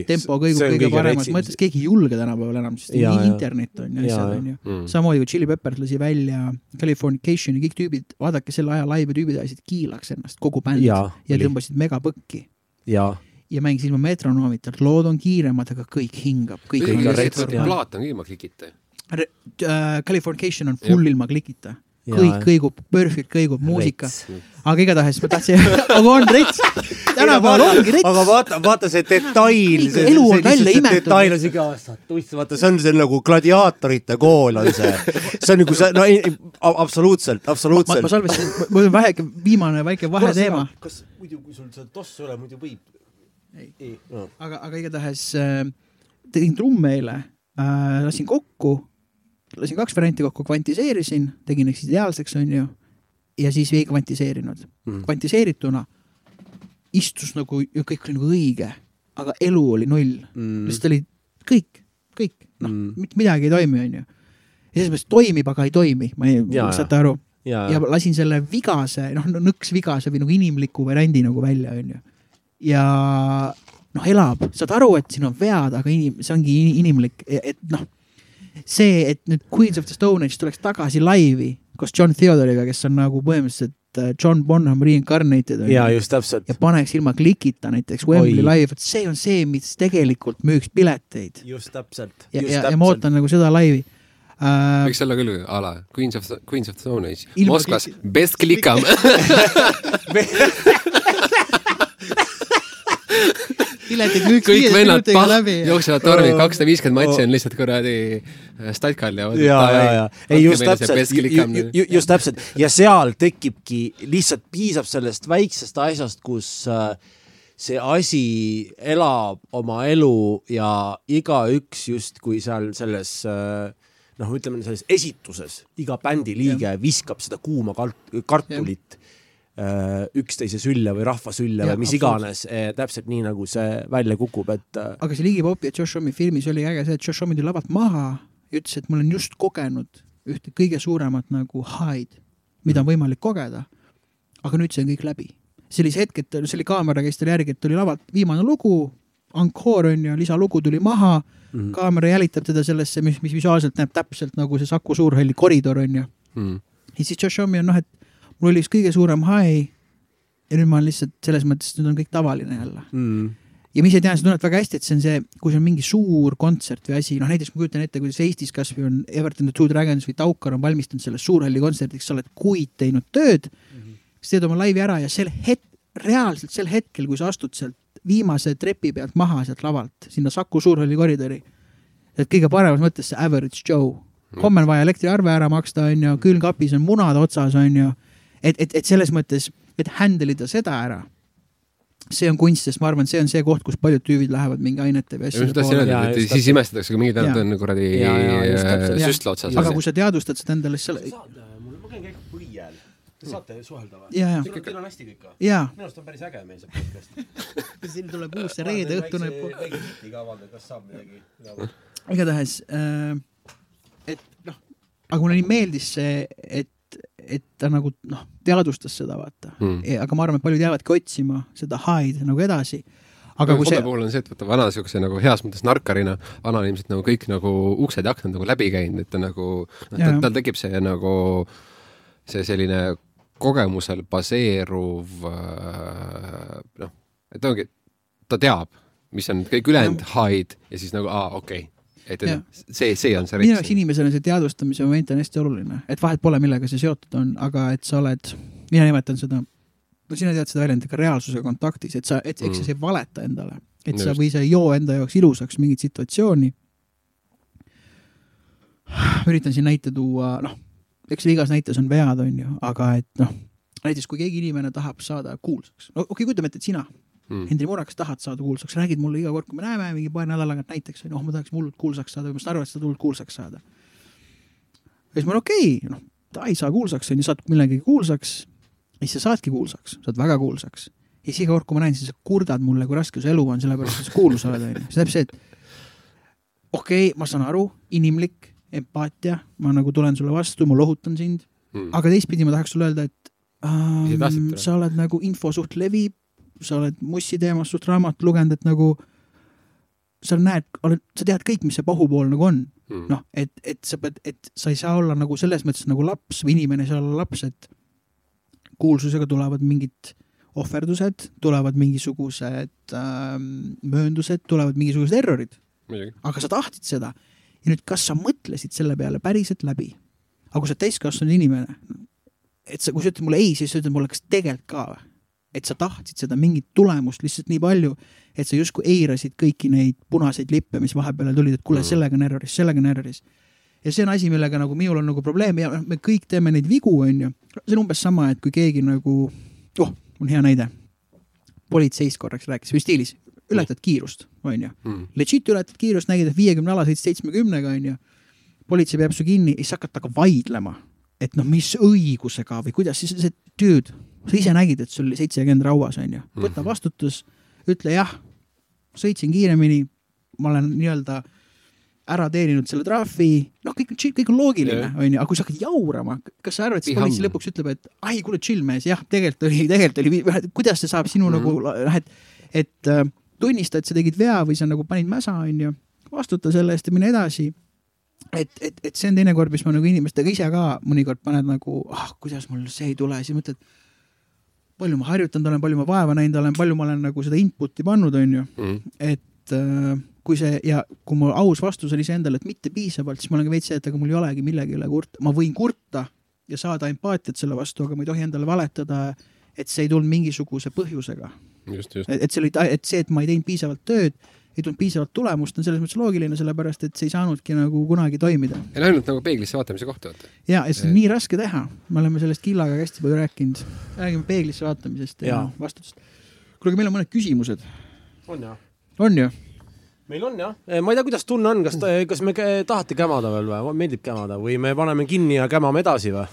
Tempo kõigub kõige paremas mõttes, keegi ei julge tänapäeval enam, sest Jaa, nii internet on ja asjad on ju. Mm. samamoodi kui Chili Peppers lasi välja Californication'i, kõik tüübid, vaadake selle aja laive tüübid ajasid kiilaks ennast, kogu bänd ja, ja tõmbasid megapõkki jaa. ja mängisid ilma metronoomita, lood on kiiremad, aga kõik hingab, kõik on lihtsalt plaat on ilma klikita. Äh, Californication on full ilma klikita. Kõik kõigub, perfect kõigub, muusika, aga igatahes ma tahtsin, aga on rets, tänapäeval ongi rets. aga vaata, vaata see detail, see, Elu on välja imetud. detail on siuke aastatuist, vaata, see on see nagu gladiaatorite kool on see, see on nagu see, no ei, ei, a- absoluutselt, ma, ma absoluutselt. salvestasin, mul on väike, viimane väike vaheteema, kas muidu, kui sul seda tossu ei ole, muidu võib? Ei. ei no.. aga, aga igatahes äh, tegin trumme eile äh,, lasin kokku, lasin kaks varianti kokku, kvantiseerisin, tegin eks ideaalseks, onju, ja siis ei kvantiseerinud Mm. kvantiseerituna istus nagu, kõik oli nagu õige, aga elu oli null mm., lihtsalt oli kõik, kõik, noh Mm. mm., mitte midagi ei toimi, onju. ja selles mõttes toimib, aga ei toimi, ma ei saate aru, ja, ja lasin selle vigase, noh, nõks vigase või nagu inimliku variandi nagu välja, onju. ja noh, elab, saad aru, et siin on vead, aga inim-, see ongi in- inimlik, et noh, see, et nüüd Queens of the Stone Age tuleks tagasi laivi koos John Theodoriga, kes on nagu põhimõtteliselt äh, John Bonham reincarnated ja just täpselt ja. paneks ilma klikita näiteks Wembley live, vot see on see, mis tegelikult müüks pileteid just täpselt. ja, ja, ja ma ootan nagu seda laivi äh,. võiks olla küll a la Queens of, Queens of the Stone Age. Moskvas best klikam. piletid müüks kõik viie vennad minutiga pah- läbi. jooksevad tormi, kakssada viiskümmend matši on lihtsalt kuradi äh, Statkal ja. ja, ja, ja, ei just täpselt, just täpselt. Ja seal tekibki, lihtsalt piisab sellest väiksest asjast, kus äh, see asi elab oma elu ja igaüks justkui seal selles äh, noh, ütleme selles esituses iga bändi liige viskab seda kuuma kart-, kartulit äh, üksteise sülle või rahva sülle Jah, või mis iganes, täpselt nii nagu see välja kukub, et äh, aga see Ligi Popi ja Josh Homme filmis oli äge see, et Josh Homme tuli lavalt maha ja ütles, et ma olen just kogenud ühte kõige suuremat nagu high'd, mida on võimalik kogeda. aga nüüd see on kõik läbi. see oli see hetk, et see oli kaamera käis talle järgi, et tuli lavalt viimane lugu, ankoor on ju, lisalugu tuli maha mm, -hmm. kaamera jälitab teda sellesse, mis, mis visuaalselt näeb täpselt nagu see Saku Suurhalli koridor on ju. Mm. ja siis Josh Homme on noh, et mul oli üks kõige suurem high ja nüüd ma olen lihtsalt selles mõttes, nüüd on kõik tavaline jälle mm, ja ma ise tean seda tunnet väga hästi, et see on see, kui see on mingi suur kontsert või asi, noh näiteks ma kujutan ette, kuidas Eestis kasvõi on Everton the Two Dragons või Taukar on valmistunud sellest suurhalli kontserdiks, sa oled kuid teinud tööd mm, -hmm. sa teed oma laivi ära ja sel het-, reaalselt sel hetkel, kui sa astud sealt viimase trepi pealt maha sealt lavalt sinna Saku Suurhalli koridori, et kõige paremas mõttes see average Joe. homme on vaja elektriarve ära maksta, onju, külmkapis on munad otsas, onju. et, et, et selles mõttes, et handle ida seda ära see on kunst, sest ma arvan, et see on see koht, kus paljud tüübid lähevad mingi ainete või ja asjade poole. siis imestatakse, kui mingid Jaa. on kuradi äh, süstla otsas. aga kui sa teadvustad seda endale, siis sa, ma käin käigu põiel. Te saate suhelda või? ja, ja, Teil on hästi kõik või? minu arust on päris äge meil see podcast. siin tuleb uus see reede õhtune. väike hitti ka avaldada, kas saab midagi? igatahes äh,, et noh, aga mulle nii meeldis see, et et ta nagu noh, teadvustas seda, vaata Mm. aga ma arvan, et paljud jäävadki otsima seda high'd nagu edasi. aga kui see, puhul on see, et vaata vana siukse nagu heas mõttes narkarina, vana on ilmselt nagu kõik nagu uksed ja aknad nagu läbi käinud, et ta nagu, noh, tal tal tekib see nagu see selline kogemusel baseeruv äh, noh, et ongi, ta teab, mis on kõik ülejäänud high'd ja siis nagu aa, okei okay., et et see, see on see minu jaoks inimesele see teadvustamise moment on hästi oluline, et vahet pole, millega see seotud on, aga et sa oled, mina nimetan seda, no sina tead seda väljendit ka reaalsusega kontaktis, et sa, et eks Mm. sa ei valeta endale, et sa Just. või sa ei joo enda jaoks ilusaks mingit situatsiooni. üritan siin näite tuua, noh, eks igas näites on vead, on ju, aga et noh, näiteks kui keegi inimene tahab saada kuulsaks, no okei okay,, kujutame ette, et sina mm.. Hendrik Murakas tahad saada kuulsaks, räägid mulle iga kord, kui me näeme mingi paari nädala tagant näiteks, oh ma tahaks hullult kuulsaks saada või ma saan aru, et sa tahad hullult kuulsaks saada. ja siis ma olen okei okay,, noh, ta ei saa kuulsaks, on ju, saad millegagi kuulsaks, ja siis sa saadki kuulsaks, saad väga kuulsaks. ja siis iga kord, kui ma näen, siis sa kurdad mulle, kui raske su elu on, sellepärast et sa kuulus oled, on ju. see tähendab see, et okei okay,, ma saan aru, inimlik, empaatia, ma nagu tulen sulle vastu, ma lohutan sind, Mm. aga teistpidi ma tahaks sulle öelda, et ähm, sa oled nagu info suht levib, sa oled Mussi teemast suht raamat lugenud, et nagu sa näed, oled, sa tead kõik, mis see pahupool nagu on. Mm. noh, et, et sa pead, et sa ei saa olla nagu selles mõttes nagu laps või inimene ei saa olla laps, et kuulsusega tulevad mingid ohverdused, tulevad mingisugused ähm, mööndused, tulevad mingisugused errorid, aga sa tahtsid seda. ja nüüd, kas sa mõtlesid selle peale päriselt läbi? aga kui sa oled täiskasvanud inimene, et sa, kui sa ütled mulle ei, siis sa ütled mulle, kas tegelikult ka või? Et sa tahtsid seda mingit tulemust lihtsalt nii palju, et sa justkui eirasid kõiki neid punaseid lippe, mis vahepeale tulid, et kuule, Mm. sellega on erroris, sellega on erroris. ja see on asi, millega nagu minul on nagu probleem ja me kõik teeme neid vigu, onju. see on umbes sama, et kui keegi nagu, oh, on hea näide. politseist korraks rääkis või stiilis, ületad kiirust, onju Mm. legit ületad kiirust, nägid, et viiekümne ala sõitsid seitsmekümnega, onju. politsei peab su kinni ja siis hakkad temaga vaidlema, et noh, mis õigusega või kuidas siis see dude, sa ise nägid, et sul oli seitsekümmend rauas, onju. võta Mhm. vastutus, ütle jah, sõitsin kiiremini, ma olen nii-öelda ära teeninud selle trahvi, noh, kõik on chill, kõik on loogiline onju, aga kui sa hakkad jaurama, kas sa arvad, et siis politsei lõpuks ütleb, et ai, kuule, chill mees, jah, tegelikult oli, tegelikult oli, kuidas see saab sinu Mhm. mm -hmm. nagu, noh, et, et äh, tunnista, et sa tegid vea või sa nagu panid mäsa, onju, vastuta selle eest ja mine edasi. et, et, et see on teinekord, mis ma nagu inimestega ise ka mõnikord paned nagu, ah, kuidas mul see ei tule, siis mõtled, palju ma harjutanud olen, palju ma vaeva näinud olen, palju ma olen nagu seda input'i pannud, onju Mm. et äh, kui see ja kui mul aus vastus oli iseendale, et mitte piisavalt, siis ma olen ka veits see, et aga mul ei olegi millegi üle kurta, ma võin kurta ja saada empaatiat selle vastu, aga ma ei tohi endale valetada, et see ei tulnud mingisuguse põhjusega. just. et see oli, et see, et ma ei teinud piisavalt tööd, ei tulnud piisavalt tulemust, on selles mõttes loogiline, sellepärast et see ei saanudki nagu kunagi toimida. ja no ainult nagu peeglisse vaatamise kohta, vaata. ja, ja see on nii raske teha, me oleme sellest Killaga hästi palju rääkinud, räägime peeglisse vaatamisest ja, ja vastutust. kuule, aga meil on mõned küsimused, on jah? on ju? meil on jah, ma ei tea, kuidas tunne on, kas, kas me tahate kämada veel või, meeldib kämada või me paneme kinni ja kämame edasi või?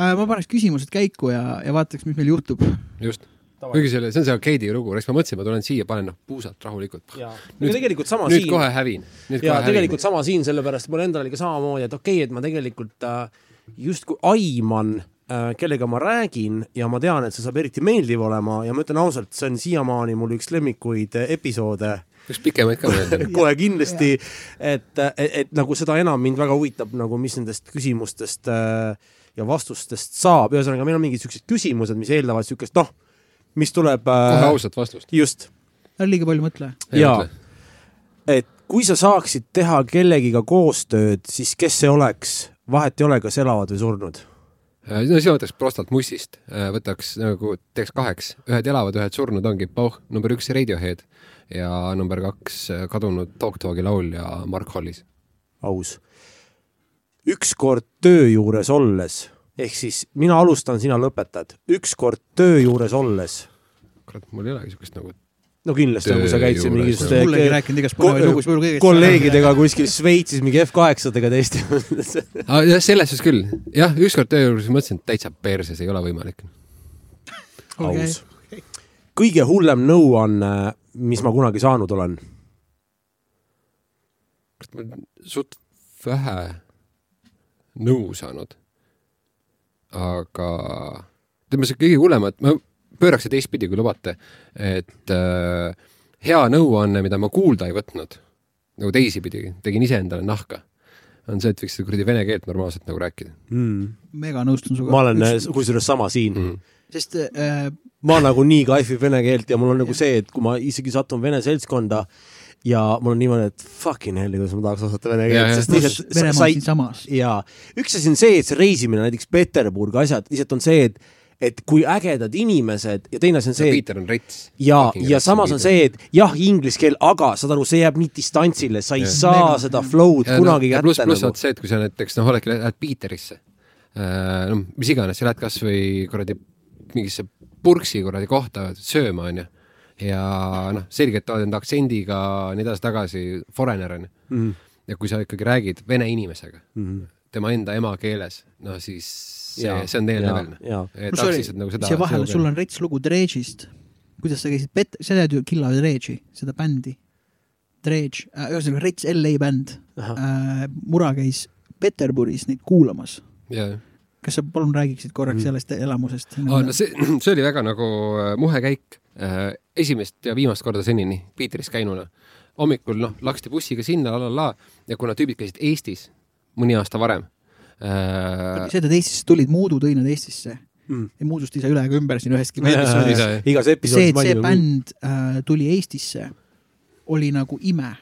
Äh, ma paneks küsimused käiku ja, ja vaataks, mis meil juhtub. just. Kuigi selle, see on see arkeedi lugu, eks ma mõtlesin, ma tulen siia, panen noh, puusalt rahulikult. Nüüd- tegelikult sama nüüd siin kohe hävin. ja kohe hävin. tegelikult sama siin, sellepärast mul endal oli ka samamoodi, et okei okay,, et ma tegelikult äh, justkui aiman äh,, kellega ma räägin ja ma tean, et see saab eriti meeldiv olema ja ma ütlen ausalt, see on siiamaani mul üks lemmikuid äh, episoode üks pikemaid ka veel. kohe kindlasti, et, et, et nagu seda enam mind väga huvitab nagu, mis nendest küsimustest äh, ja vastustest saab, ühesõnaga meil on mingid siuksed küsimused, mis eeldavad siukest noh, mis tuleb kohe äh, ausat vastust. just, ära liiga palju mõtle. Jaa. et kui sa saaksid teha kellegiga koostööd, siis kes see oleks, vahet ei ole, kas elavad või surnud. no siis ma võtaks prostalt Mussist, võtaks nagu, teeks kaheks, ühed elavad, ühed surnud ongi Pauh, number üks Radiohead ja number kaks äh, kadunud Dog Dogi laulja Mark Hollis. aus. ükskord töö juures olles, ehk siis mina alustan, sina lõpetad, ükskord töö juures olles, kurat, mul ei olegi siukest nagu no kindlasti, kui sa Töö käid siin võib-olla kõigest. kolleegidega kuskil Šveitsis mingi F8-dega teiste ah,. jah, selles suhtes küll, jah, ükskord töö juures mõtlesin, et täitsa perses ei ole võimalik. aus. kõige hullem nõuanne, mis ma kunagi saanud olen, suht vähe nõu saanud. Aga ütleme, see kõige hullem, et ma pööraks seda teistpidi, kui lubate, et äh, hea nõuanne, mida ma kuulda ei võtnud, nagu teisipidi, tegin iseendale nahka, on see, et võiks kuradi vene keelt normaalselt nagu rääkida mm.. mega nõustun sinuga. ma olen Üks... kusjuures sama siin mm.. sest äh, ma nagu nii kaifin vene keelt ja mul on nagu see, et kui ma isegi satun vene seltskonda ja mul on niimoodi, et fucking hell, kuidas ma tahaks osata vene Ja, ja. keelt, sest lihtsalt Venemaa sa on ei, siinsamas. jaa, üks asi on see, et see reisimine näiteks Peterburgi asjad, lihtsalt on see, et et kui ägedad inimesed ja teine asi on see, et on rets. ja, ja samas on see, et jah, inglise keel, aga saad aru, see jääb nii distantsile, sa ei Jah. saa Mega. seda flow'd kunagi kätte pluss, pluss nagu see, et kui sa näiteks noh, oledki, lähed Piiterisse, no mis iganes, sa lähed kasvõi kuradi mingisse purksi kuradi kohta sööma, onju, ja noh, selgelt oled enda aktsendiga nii edasi-tagasi, foreigner onju Mhm. ja kui sa ikkagi räägid vene inimesega Mhm. tema enda emakeeles, no siis see see on teine level. nagu seda. siia vahele, sul on rets lugu Dredžist. kuidas sa käisid pet-, sa tead ju Killa Dredži, seda bändi. Dredž äh,, ühesõnaga Rets LA bänd äh,. Mura käis Peterburis neid kuulamas. jaa kas sa palun räägiksid korraks Mhm. sellest elamusest oh,? no see, see oli väga nagu äh, muhe käik. Esimest ja viimast korda senini Piiteris käinuna. hommikul noh, laksti bussiga sinna la la la ja kuna tüübid käisid Eestis mõni aasta varem äh,. see, et nad Eestisse tulid, Muudu tõi nad Eestisse Mm. ja Muudust ei saa üle ega ümber siin üheski episoodis. igas see, episoodis et see bänd äh, tuli Eestisse, oli nagu ime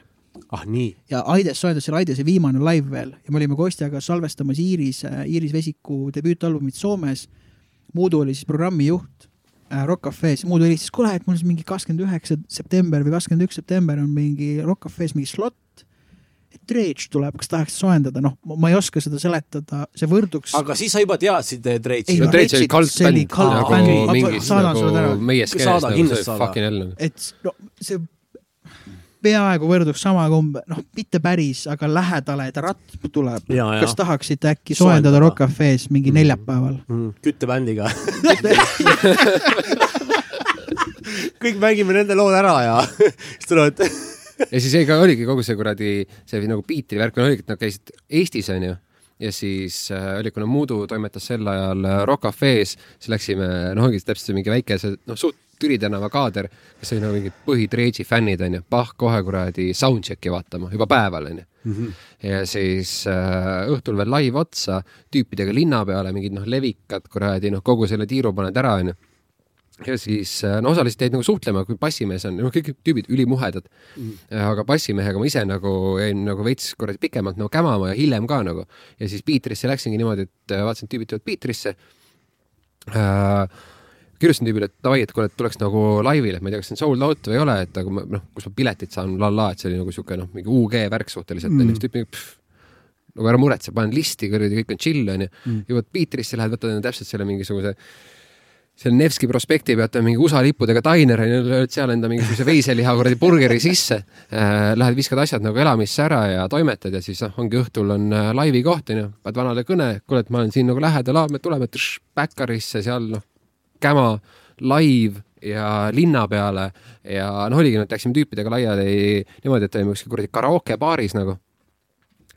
ah nii, ja Aides soetas selle Aidese viimane live veel ja me olime Kostjaga salvestamas Iiris, Iiris Vesiku debüütalbumit Soomes. Muudu oli siis programmijuht äh, Rock Cafe's, Muudu helistas, kuule, et mul siis mingi kakskümmend üheksa september või kakskümmend üks september on mingi Rock Cafe's mingi slot. et Dredž tuleb, kas tahaks soojendada, noh, ma ei oska seda seletada, see võrduks. aga siis sa juba teadsid Ei, Dreidsi no Dreidž oli kaltbänd nagu mingis nagu meie skeenes Saada, nagu kindlasti see fucking hell et no see peaaegu võrduks sama kumb, noh, mitte päris, aga lähedale ta ratt tuleb. kas tahaksite äkki Soojendada. Rock Cafe's mingi Mm. neljapäeval? mm, küttebändiga kõik mängime nende lood ära ja siis tulevad ja siis ega oligi kogu see kuradi, see nagu Piitri värk oligi, et nad käisid Eestis onju ja siis äh, oli, kuna Muudu toimetas sel ajal äh, Rock Cafe's, siis läksime, noh, ongi täpselt see mingi väikese, noh, suht Türi tänava kaader, kes oli nagu mingid põhitreidži fännid onju, pah kohe kuradi soundcheck'i vaatama juba päeval onju. ja siis äh, õhtul veel live otsa tüüpidega linna peale mingid noh, levikad kuradi noh, kogu selle tiiru paned ära onju ja siis äh, no osaliselt jäid nagu suhtlema, kui bassimees on, noh, kõik tüübid ülimuhedad mm.. aga bassimehega ma ise nagu jäin nagu veits kuradi pikemalt nagu kämama ja hiljem ka nagu. ja siis Piitrisse läksingi niimoodi, et äh, vaatasin, et tüübid tulevad Piitrisse äh,. Kirjutasin tüübile, et davai, et kuule, et tuleks nagu laivile, et ma ei tea, kas see on sold out või ei ole, et aga ma noh, kus ma piletit saan, la la, et see oli nagu siuke noh, mingi UG värk suhteliselt Mm. onju, siis tüüp mingi nagu ära muretse, panen listi, kuradi kõik on chill onju Mm. jõuad Piitrisse, lähed võtad endale täpselt selle mingisuguse seal Nevski prospekti pealt on mingi USA lippudega dainer on ju, lööd seal enda mingisuguse veiseliha kuradi burgeri sisse äh,. Lähed viskad asjad nagu elamisse ära ja toimetad ja siis noh, ongi õhtul on äh, laivi koht onju, paned vanale kõne, kuule, et ma olen siin nagu lähedal, me tuleme tš, Baccarisse seal noh, käma, live ja linna peale ja noh, oligi, et läksime tüüpidega laiali niimoodi, et olime kuskil kuradi karaokebaaris nagu.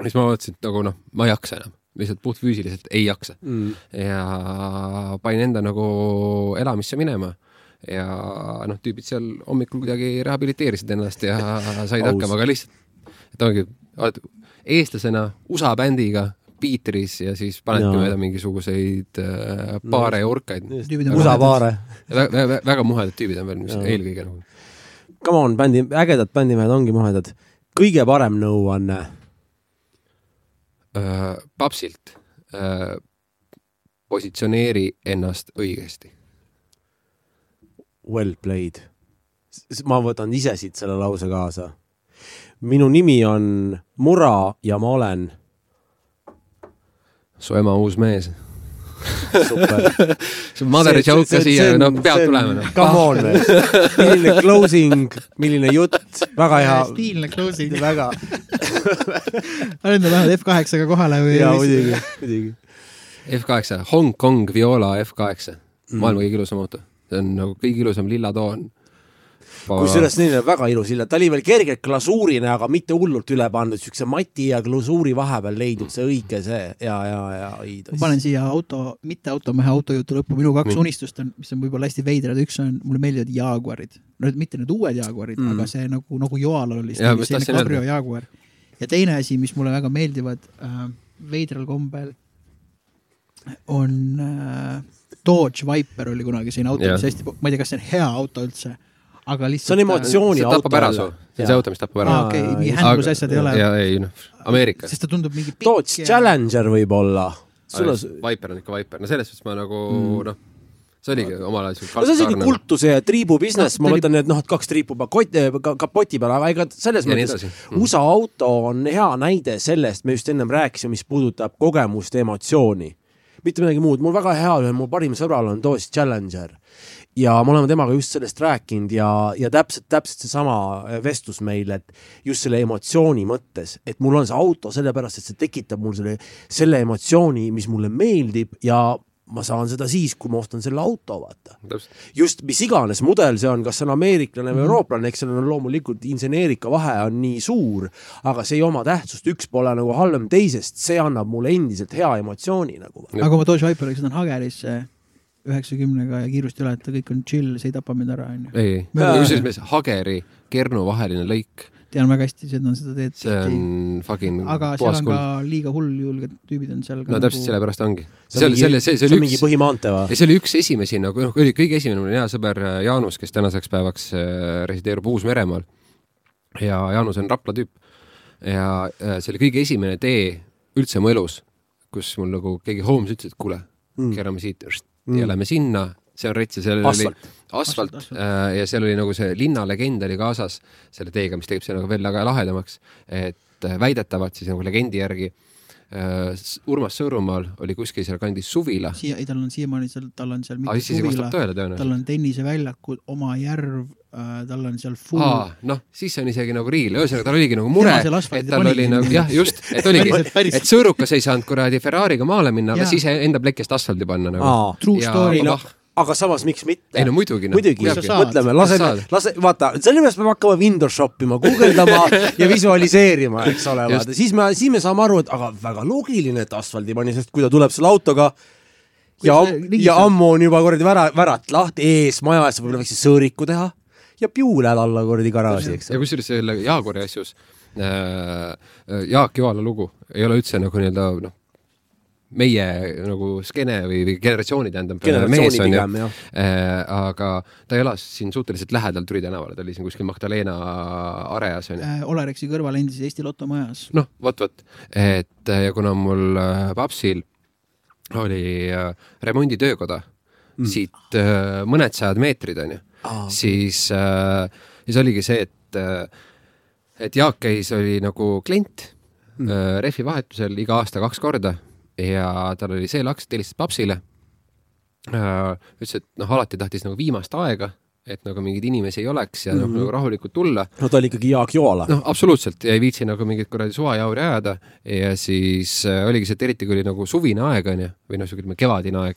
siis ma mõtlesin, et nagu noh, ma ei jaksa enam, lihtsalt puhtfüüsiliselt ei jaksa mm.. ja panin enda nagu elamisse minema ja noh, tüübid seal hommikul kuidagi rehabiliteerisid ennast ja said hakkama, aga lihtsalt, et ongi, oled eestlasena USA bändiga Piitris ja siis panedki Jaa. mööda mingisuguseid äh, baare ja urkaid. Tüübid on USA muhedad. paare. väga, väga, väga muhedad tüübid on veel, mis Jaa. eelkõige nagu. Come on, bändi, ägedad bändimehed ongi muhedad. kõige parem nõuanne. äh, papsilt äh, positsioneeri ennast õigesti. Well played. ma võtan ise siit selle lause kaasa. minu nimi on Mura ja ma olen su ema uus mees. super. see mother joke siia, no peab tulema noh. Come on, milline closing, milline jutt, väga hea, stiilne closing. väga, olen ta läinud F8-ga kohale või? jaa muidugi, muidugi. F8, Hongkong Viola F8, maailma kõige ilusam auto. see on nagu kõige ilusam lilla toon. Kusjuures neil on väga ilus ilm, ta oli veel kergelt glasuurine, aga mitte hullult üle pandud, siukse mati ja glasuuri vahepeal leidnud see õige see ja, ja, ja ei ma panen siia auto, mitte automehe autojutu lõppu, minu kaks Nii. unistust on, mis on võib-olla hästi veidrad, üks on, mulle meeldivad Jaguarid. no need- mitte need uued Jaguarid mm., Mm. aga see nagu, nagu Joalal oli Jaa, ma selline. Cabrio Jaguar. ja teine asi, mis mulle väga meeldivad äh, veidral kombel, on äh, Dodge Viper oli kunagi selline auto, mis hästi, ma ei tea, kas see on hea auto üldse, aga lihtsalt. see on emotsiooni see tapab auto ära su, see on see auto, mis tapab ära okei, nii händlusasjad ei ole. ja ei noh, Ameerikas. sest ta tundub mingi pikk Dodge Challenger võib-olla. sul on, Viper on ikka Viper, no selles suhtes ma nagu mm. noh, see oligi omal ajal siuke no see on siuke kultuse ja triibu business, No, ma mõtlen, et noh, et kaks triipu pakott, kapoti peal, aga ega selles Ja mõttes. Mm. USA auto on hea näide sellest, me just ennem rääkisime, mis puudutab kogemust ja emotsiooni. mitte midagi muud, mul väga hea, ühel mu parim sõbral on Dodge Challenger ja me oleme temaga just sellest rääkinud ja, ja täpselt, täpselt seesama vestlus meil, et just selle emotsiooni mõttes, et mul on see auto sellepärast, et see tekitab mul selle, selle emotsiooni, mis mulle meeldib ja ma saan seda siis, kui ma ostan selle auto, vaata. Just mis iganes mudel see on, kas see on ameeriklane või eurooplane, eks seal on loomulikult inseneerika vahe on nii suur, aga see ei oma tähtsust, üks pole nagu halvem teisest, see annab mulle endiselt hea emotsiooni nagu. Aga kui ma Dodge Viperiga sõidan Hagerisse üheksakümnega ja kiirust ületa, kõik on chill, see ei tapa mind ära, onju. ei, ei, kusjuures mees Hageri, Kernu vaheline lõik, tean väga hästi, sõidan seda teed see on fucking aga seal on ka kuld. liiga hulljulged tüübid on seal ka nagu no täpselt sellepärast ongi. see on oli, selle, see, see see on oli mingi üks, põhimaantee või? ja see oli üks esimesi nagu noh, oli kõige esimene, mul on hea sõber äh, Jaanus, kes tänaseks päevaks äh, resideerub Uus-Meremaal. ja Jaanus on Rapla tüüp. ja äh, see oli kõige esimene tee üldse mu elus, kus mul nagu keegi Holmes ütles, et kuule mm., keerame siit Mm. ja lähme sinna, see on rets ja seal Asfalt. oli asfalt Asfalt, äh, ja seal oli nagu see linnalegend oli kaasas selle teega, mis teeb selle nagu veel väga lahedamaks, et äh, väidetavalt siis nagu legendi järgi äh, Urmas Sõõrumaal oli kuskil sealkandis suvila, siia, ei tal on siiamaani seal, tal on seal aga siis see suvila tal on tenniseväljakud, oma järv äh,, tal on seal full noh, siis see on isegi nagu riil, ühesõnaga tal oligi nagu mure, seal et tal oli nagu jah, just, et oligi et sõõrukas ei saanud kuradi Ferrari'ga maale minna, las ise enda plekist asfaldi panna nagu. True story, no noh, aga samas miks mitte? ei no muidugi noh. muidugi, mõtleme, laseme lase, vaata, sellepärast peab hakkama window shop ima, guugeldama ja visualiseerima, eks ole, vaata, siis me, siis me saame aru, et aga väga loogiline, et asfaldi pani, sest kui ta tuleb selle autoga ja ja ammu on juba kuradi vära, värat lahti ees, maja ees, võib-olla väikse sõõriku teha ja piu lähed alla kuradi garaaži, eks ja kusjuures selle Jaaguri asjus äh, Jaak Joala lugu ei ole üldse nagu nii-öelda noh, meie nagu skeene või, või generatsiooni tähendab generatsiooni mees on ju äh,, aga ta elas siin suhteliselt lähedal Türi tänavale, ta oli siin kuskil Magdalena areas onju. äh, Olerexi kõrval endises Eesti Loto majas. noh, vot, vot, et äh, ja kuna mul papsil oli remonditöökoda mm. siit mõned sajad meetrid onju, Aa. siis äh,, siis oligi see, et et Jaak käis, oli nagu klient mm. äh, rehvi vahetusel iga aasta kaks korda ja tal oli see laks, et helistas papsile äh,. ütles, et noh, alati tahtis nagu viimast aega, et nagu mingeid inimesi ei oleks ja mm -hmm. nagu rahulikult tulla no ta oli ikkagi Jaak Joala. noh, absoluutselt ja ei viitsi nagu mingit kuradi suvajauri ajada ja siis äh, oligi see, et eriti kui oli nagu suvine aeg onju või noh, siuke ütleme kevadine aeg,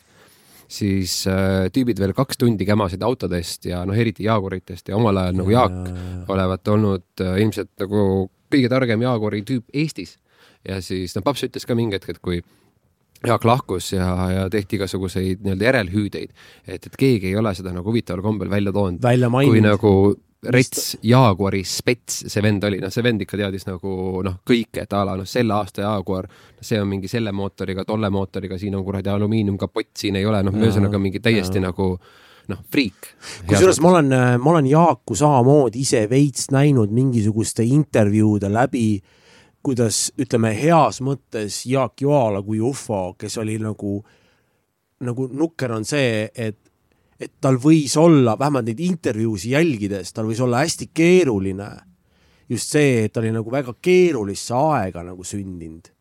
siis äh, tüübid veel kaks tundi kämasid autodest ja noh, eriti jaaguritest ja omal ajal nagu Jaak olevat olnud äh, ilmselt nagu kõige targem jaaguri tüüp Eestis ja siis noh, paps ütles ka mingi hetk, et kui Jaak lahkus ja, ja tehti igasuguseid nii-öelda järelhüüdeid, et, et keegi ei ole seda nagu huvitaval kombel välja toonud. Kui nagu Rets Jaguari spets see vend oli, noh, see vend ikka teadis nagu noh, kõike, et a la noh, selle aasta Jaguar, see on mingi selle mootoriga, tolle mootoriga, siin on kuradi alumiiniumkapott, siin ei ole, noh, ühesõnaga mingi täiesti nagu noh, friik. kusjuures ma olen, ma olen Jaaku samamoodi ise veits näinud mingisuguste intervjuude läbi, kuidas ütleme heas mõttes Jaak Joala kui ufo, kes oli nagu, nagu nukker on see, et et tal võis olla, vähemalt neid intervjuusid jälgides, tal võis olla hästi keeruline just see, et ta oli nagu väga keerulisse aega nagu sündinud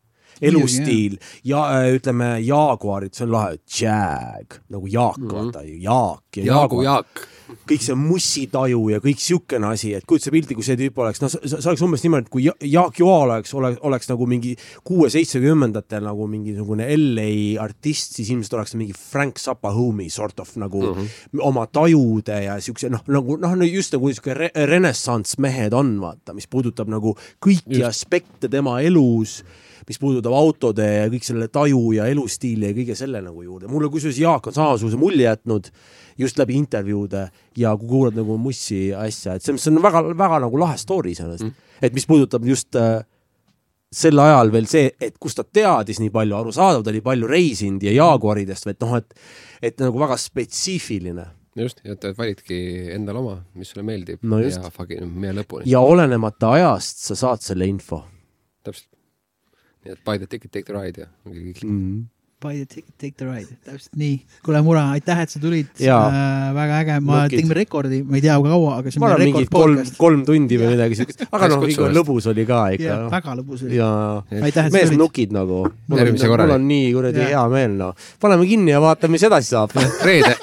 elustiil ja äh, ütleme Jaguarid, see on lahe, Jag nagu Jaak mm, -hmm. vaata ju, Jaak ja Jaagu Jaak. Kõik see mussitaju ja kõik siukene asi, et kujuta pilti, kui see tüüp oleks, noh, see oleks umbes niimoodi, et kui Ja- Jaak Joal oleks, oleks, oleks nagu mingi kuue-seitsmekümnendatel nagu mingisugune LA artist, siis ilmselt oleks mingi Frank Zappa homie sort of nagu mm -hmm. oma tajude ja siukse noh, nagu noh, no just nagu siuke re renessanss mehed on, vaata, mis puudutab nagu kõiki just. aspekte tema elus mis puudutab autode ja kõik selle taju ja elustiili ja kõige selle nagu juurde. mulle kusjuures Jaak on samasuguse mulje jätnud just läbi intervjuude ja kui kuulad nagu Mussi asja, et see, see on väga-väga nagu lahe story iseenesest mm.. et mis puudutab just äh, sel ajal veel see, et kus ta teadis nii palju, arusaadav, ta oli palju reisinud ja Jaguaridest, et noh, et et nagu väga spetsiifiline just, et et validki endale oma, mis sulle meeldib No just. ja fucking meie lõpuni. ja olenemata ajast sa saad selle info täpselt. Nii et buy the ticket, take the ride ja ongi kõik. mm.. Buy the ticket, take the ride, täpselt nii. kuule, Mura, aitäh, et sa tulid. Äh, väga äge, ma tegime rekordi, ma ei tea, kui kaua, aga see ma on mingi rekord kolm podcast., kolm tundi või midagi siukest, aga noh, ikka lõbus oli ka ikka väga lõbus oli. ja aitäh, et sa mees nukid nagu. mul on, nii kuradi hea meel, noh. paneme kinni ja vaatame, mis edasi saab. reede